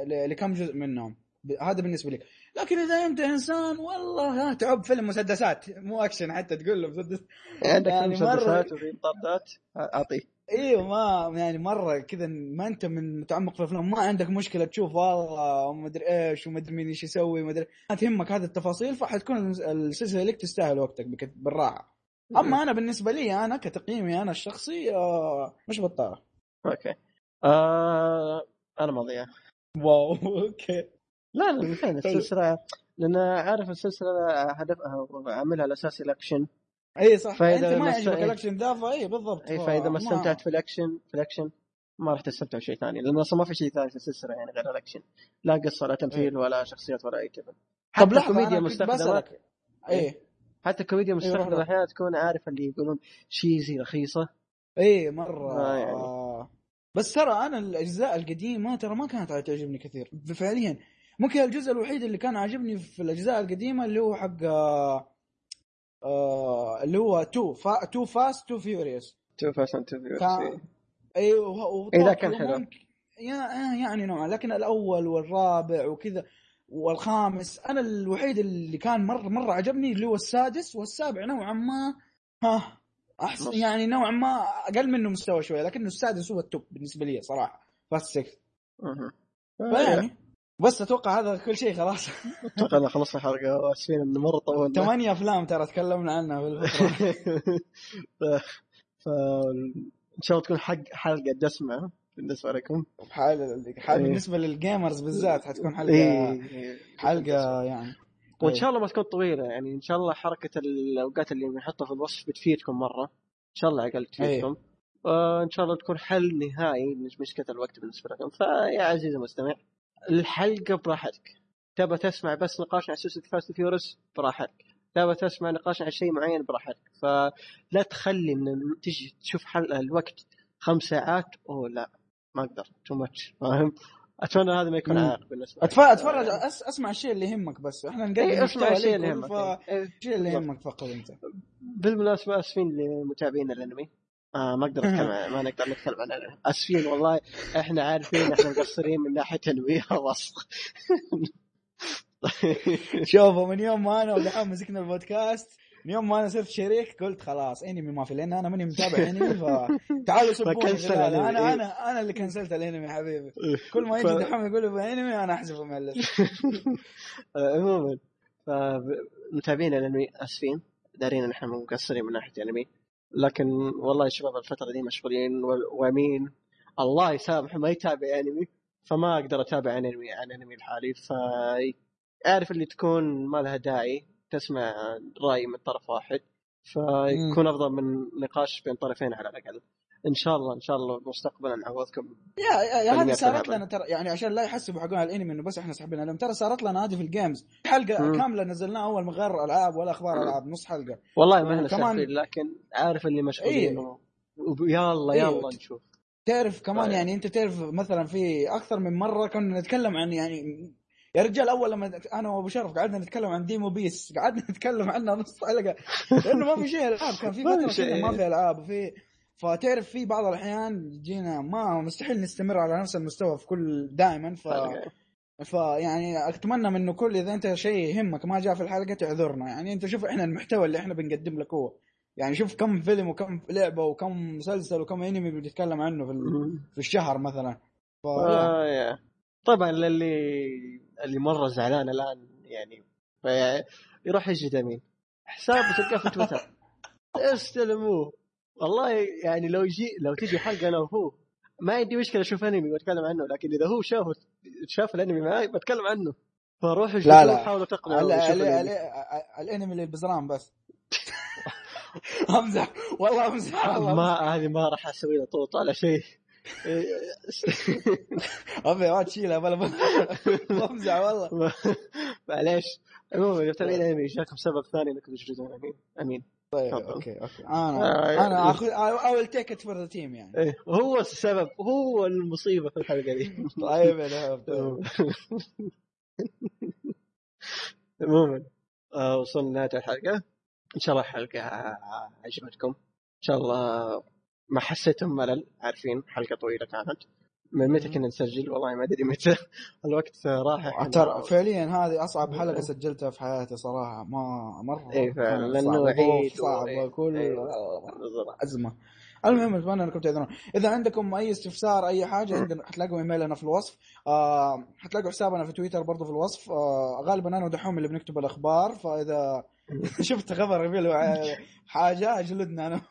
ل- لكم جزء منهم. هذا بالنسبة لي لكن إذا أنت إنسان والله تعب فيلم مسدسات مو أكشن حتى تقول له مسدس. عندك يعني مرة- مسدسات وفي طردات أعطيه. أيوه ما يعني مرة كذا ما أنت من متعمق في الأفلام ما عندك مشكلة تشوف والله ومدري إيش ومدري مين إيش يسوي مدري ما تهمك هذه التفاصيل فحتكون السلسلة لك تستاهل وقتك بالراحة. أما أنا بالنسبة لي أنا كتقييمي أنا الشخصي آه مش بطاله أوكي. آه أنا مضيع واو okay. لا لا السلسلة لأن عارف السلسلة هدفها عاملها على أساس الأكشن. اي صح. فإذا أنت ما يعجبك الأكشن. ذا فاي بالضبط. اي فإذا ما استمتعت في الاكشن في الأكشن ما راح تستمتع بشيء ثاني لأنه أصلا ما في شيء ثاني في السلسلة يعني غير الأكشن. لا قصة لا تمثيل ولا شخصيات ولا أي شيء طب لحظة كنت مستخدمه بسألك. إيه. حتى الكوميديا روح مستخدمة روح. أحيانا تكون عارف اللي يقولون cheesy رخيصة. إيه مرة. آه، يعني. آه. بس ترى أنا الأجزاء القديمة ترى ما كانت تعجبني كثير. فعليا. ممكن الجزء الوحيد اللي كان عاجبني في الأجزاء القديمة اللي هو حق آه اللي هو تو فا تو فاست تو فيوريوس. تو فاست تو كان أيوه وه- ذا وطوكيو كان حلو. آه، يعني نوعا لكن الأول والرابع وكذا والخامس أنا الوحيد اللي كان مره مرة عجبني اللي هو السادس والسابع نوعا ما ها احسن. يعني نوعا ما أقل منه مستوى شوية لكنه السادس هو ال top بالنسبة لي صراحة Fast 6 فيعني. بس أتوقع هذا كل شيء خلاص. أتوقع خلصنا الحلقة. واسفين انه مرة طولنا. ثمانية أفلام ترى تكلمنا عنها في [laughs] ف... إن شاء الله تكون حق حلقة دسمة بالنسبة لكم. حال حال إيه. بالنسبة لل gamers بالذات حتكون حلقه إيه. حلقة يعني. وإن شاء الله ما تكون طويلة. يعني إن شاء الله حركة الأوقات اللي بنحطها في الوصف بتفيدكم مرة. إن شاء الله أقل تفيدكم. وان شاء الله تكون حل نهائي مش مشكلة الوقت بالنسبة لكم. فيا عزيزي المستمع الحلقة براحتك. تبى تسمع بس نقاش عن سلسلة Fast Furious براحتك. تبى تسمع نقاش عن شيء معين؟ براحتك. فلا تخلي ان تجي تشوف حل الوقت خمس ساعات أوه لا ما أقدر. too much فاهم؟ أتمنى هذا ما يكون. عائق بالنسبة. أتف- أتفرج أس... أسمع الشيء اللي يهمك بس. إحنا نقدم إيه، اسمع الشيء اللي يهمك. فالشيء إيه. اللي. يهمك فقط أنت. بالمناسبة آسفين لمتابعين الأنمي. آه ما أقدر أتكلم ما نقدر نتكلم عن اسفين والله إحنا عارفين إحنا مقصرين من ناحية تنويه وسط [laughs] شوفوا من يوم ما أنا ودحوم مسكنا البودكاست من يوم ما أنا صرت شريك قلت خلاص إنمي ما في لأن أنا ماني متابع إنمي فتعالوا سبوني أنا. أنا أنا اللي كنسلت الإنمي حبيبي. [laughs] كل ما يجي دحوم يقول إنمي أنا أحذفه من آه، [laughs] عموما فمتابعين الإنمي أسفين؟ دارين إن إحنا مقصرين من ناحية الإنمي. لكن والله يا شباب الفترة دي مشغولين وأمين. الله يسامحه ما يتابع أنمي فما أقدر أتابع أنمي عن أنمي الحالي. ف اعرف اللي تكون ما لها داعي تسمع رأي من طرف واحد فيكون أفضل من نقاش بين طرفين على الأقل. إن شاء الله إن شاء الله مستقبلا نعوضكم يا يا, يا هذه صارت. لنا ترى يعني عشان لا يحسبوا حقون الأنمي إنه بس إحنا ساحبين عليهم ترى صارت لنا هذه في ال games حلقة مم. كاملة نزلناها أول من غير ألعاب ولا أخبار. ألعاب نص حلقة والله ما إحنا كمان- لكن عارف اللي مشغولين إيه. و... ويلا إيه. يلا نشوف تعرف كمان طيب. يعني أنت تعرف مثلا في أكثر من مرة كنا نتكلم عن يعني يا رجال أول لما أنا وأبو شرف قعدنا نتكلم عن ديمو بيس قعدنا [laughs] نتكلم عنها نص حلقة لأنه ما في شيء ألعاب كان في [laughs] ما في فترة ما في ألعاب وفي فتعرف في بعض الأحيان يجينا ما مستحيل نستمر على نفس المستوى في كل دائما ف فيعني أتمنى منه كل إذا أنت شيء يهمك ما جاء في الحلقة تعذرنا. يعني أنت شوف إحنا المحتوى اللي إحنا بنقدم لك هو. يعني شوف كم فيلم وكم لعبة وكم مسلسل وكم أنمي بنتكلم عنه في في الشهر مثلا. ف... آه يا. طبعا للي اللي مرة زعلان الآن يعني في... يروح يجد مين حساب تلقاه في تويتر. [laughs] استلموه. والله يعني لو يجي لو تجي حلقة أنا وهو ما عندي مشكلة أشوف أنمي وأتكلم عنه لكن إذا هو شاف شاف الأنمي معي بتكلم عنه. فروح لا، لا. الأنمي. ال- الأنمي اللي بزران بس. [laughs] أمزح والله أمزح. ما هذه ما راح أسوي له طوط على شيء. [laughs] أبي ما تشيلها بلا بمزح والله. [laughs] معليش. عموما إذا متابعين أنمي جاكم سبب ثاني إنكم تجلدون. أمين. أمين. طيب. okay okay آه، أنا أنا إيه. اخذ will take it for the team يعني إيه هو السبب هو المصيبة في الحلقة دي [laughs] طيب يا طيب. [laughs] عموما آه، وصلنا لنهاية الحلقة إن شاء الله الحلقة عجبتكم إن شاء الله ما حسيتم ملل عارفين حلقة طويلة كانت من متى كنا نسجل؟ والله ما أدري متى. [laughs] الوقت راح ترى فعليا هذه أصعب حلقة سجلتها في حياتي صراحة. ما مرة إيه فعلا، عيد ظروف صعبه. كل إيه. بالضبط. أزمة. المهم أتمنى أنكم تعذرون. إذا عندكم أي استفسار أي حاجة عندنا حتلاقوا إيميلنا في الوصف. آه حتلاقوا حسابنا في تويتر برضو في الوصف. آه غالبا أنا ودحوم اللي بنكتب الأخبار فإذا [laughs] شفت خبر يبي [laughs] حاجة أجلدنا أنا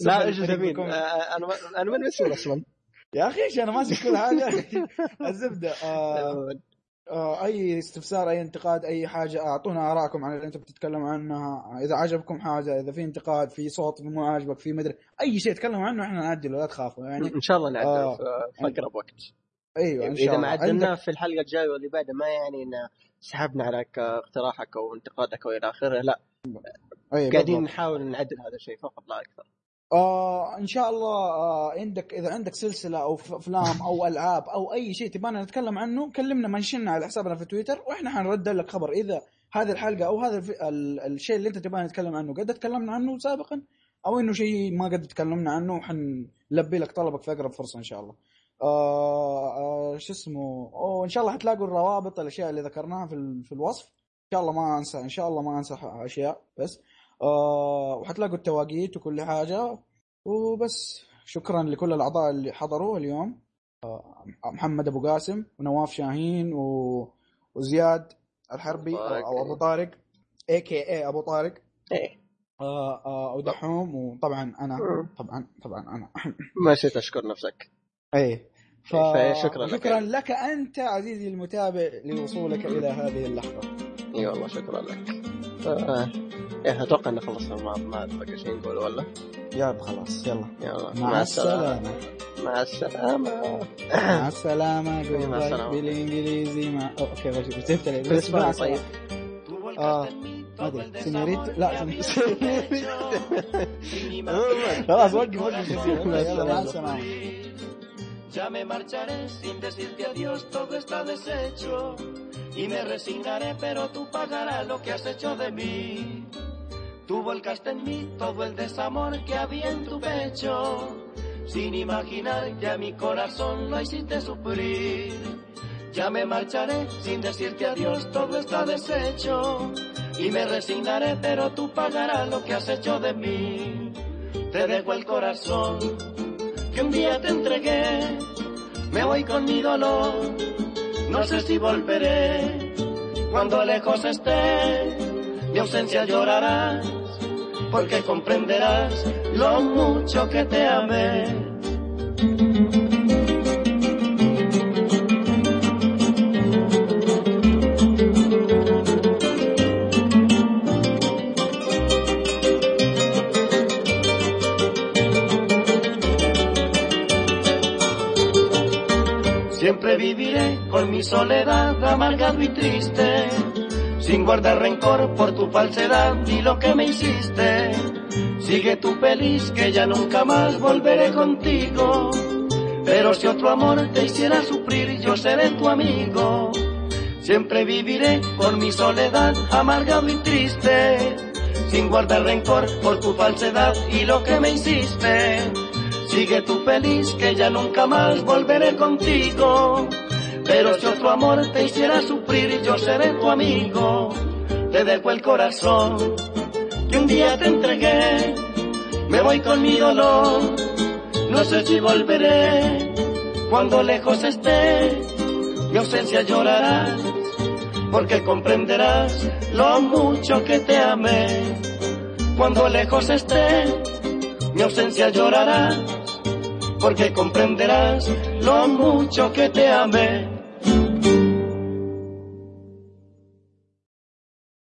لا, تبين بكم. آه، أنا أنا ماني مسؤول أصلا. يا أخي إيش أنا ماسك كل حاجة؟ [laughs] الزبدة آه آه، أي استفسار أي انتقاد أي حاجة أعطونا ارائكم عن اللي أنتم بتتكلموا عنها. إذا عجبكم حاجة إذا في انتقاد في صوت مو عاجبك في مدري أي شيء تكلموا عنه إحنا نعدله لا تخافوا يعني. إن شاء الله نعدل آه. في أقرب وقت. أيوه إن شاء اذا الله. ما عدلنا عندك- في الحلقة الجاية واللي بعدها ما يعني إن سحبنا عليك اقتراحك أو انتقادك والى آخره لا. أيوة قاعدين بالضبط. نحاول نعدل هذا الشيء فقط لا أكثر. آه إن شاء الله آه عندك إذا عندك سلسلة أو أفلام أو ألعاب أو أي شيء تبغانا نتكلم عنه كلمنا منشنا على حسابنا في تويتر وإحنا حنرد لك خبر إذا هذه الحلقة أو هذا. الشيء اللي أنت تبغى نتكلم عنه قد تكلمنا عنه سابقا أو إنه شيء ما قد تكلمنا عنه وحنلبي لك طلبك في أقرب فرصة إن شاء الله. آه آه شو اسمه وان شاء الله حتلاقوا الروابط الأشياء اللي ذكرناها في. في الوصف إن شاء الله ما أنسى إن شاء الله ما أنسى أشياء بس آه وحتلاقوا التواقيت وكل حاجة. وبس. شكرا لكل الأعضاء اللي حضروا اليوم. آه، محمد أبو قاسم ونواف شاهين و... وزياد الحربي. أو أبو طارق. اي كي اي أبو طارق. إيه. آه ودحوم وطبعا أنا. طبعا طبعا أنا. [laughs] ما نسيت اشكر نفسك. اي ف... فشكراً لك. شكرا لك أنت عزيزي المتابع لوصولك إلى هذه اللحظة. إي والله شكرا لك. إيه أتوقع ان خلصنا ما ما بقى شيء نقول ولا يلا خلاص يلا يلا مع السلامة مع السلامة مع السلامة جود [laughs] مع باي السلامة. بالإنجليزي مع أوكي مع لي طيب. السلامة. آه ما أدري سينيوريت لا سينيوريت [laughs] [laughs] خلاص وقف وقف يلا مع السلامة Ya me marcharé sin decirte adiós, todo está deshecho. Y me resignaré, pero tú pagarás lo que has hecho de mí. Tú volcaste en mí todo el desamor que había en tu pecho. Sin imaginar, ya mi corazón lo hiciste sufrir. Ya me marcharé sin decirte adiós, todo está deshecho. Y me resignaré, pero tú pagarás lo que has hecho de mí. Te dejo el corazón que un día te entregué. Me voy con mi dolor, no sé si volveré. Cuando lejos esté, mi ausencia llorarás, porque comprenderás lo mucho que te amé. Siempre viviré con mi soledad amargado y triste, sin guardar rencor por tu falsedad y lo que me hiciste. Sigue tu feliz que ya nunca más volveré contigo. Pero si otro amor te hiciera sufrir, yo seré tu amigo. Siempre viviré con mi soledad amargado y triste, sin guardar rencor por tu falsedad y lo que me hiciste. Sigue tú feliz que ya nunca más volveré contigo. Pero si otro amor te hiciera sufrir, yo seré tu amigo. Te dejo el corazón que un día te entregué. Me voy con mi dolor, no sé si volveré. Cuando lejos esté, mi ausencia llorarás, porque comprenderás lo mucho que te amé. Cuando lejos esté, mi ausencia llorarás, porque comprenderás lo mucho que te amé.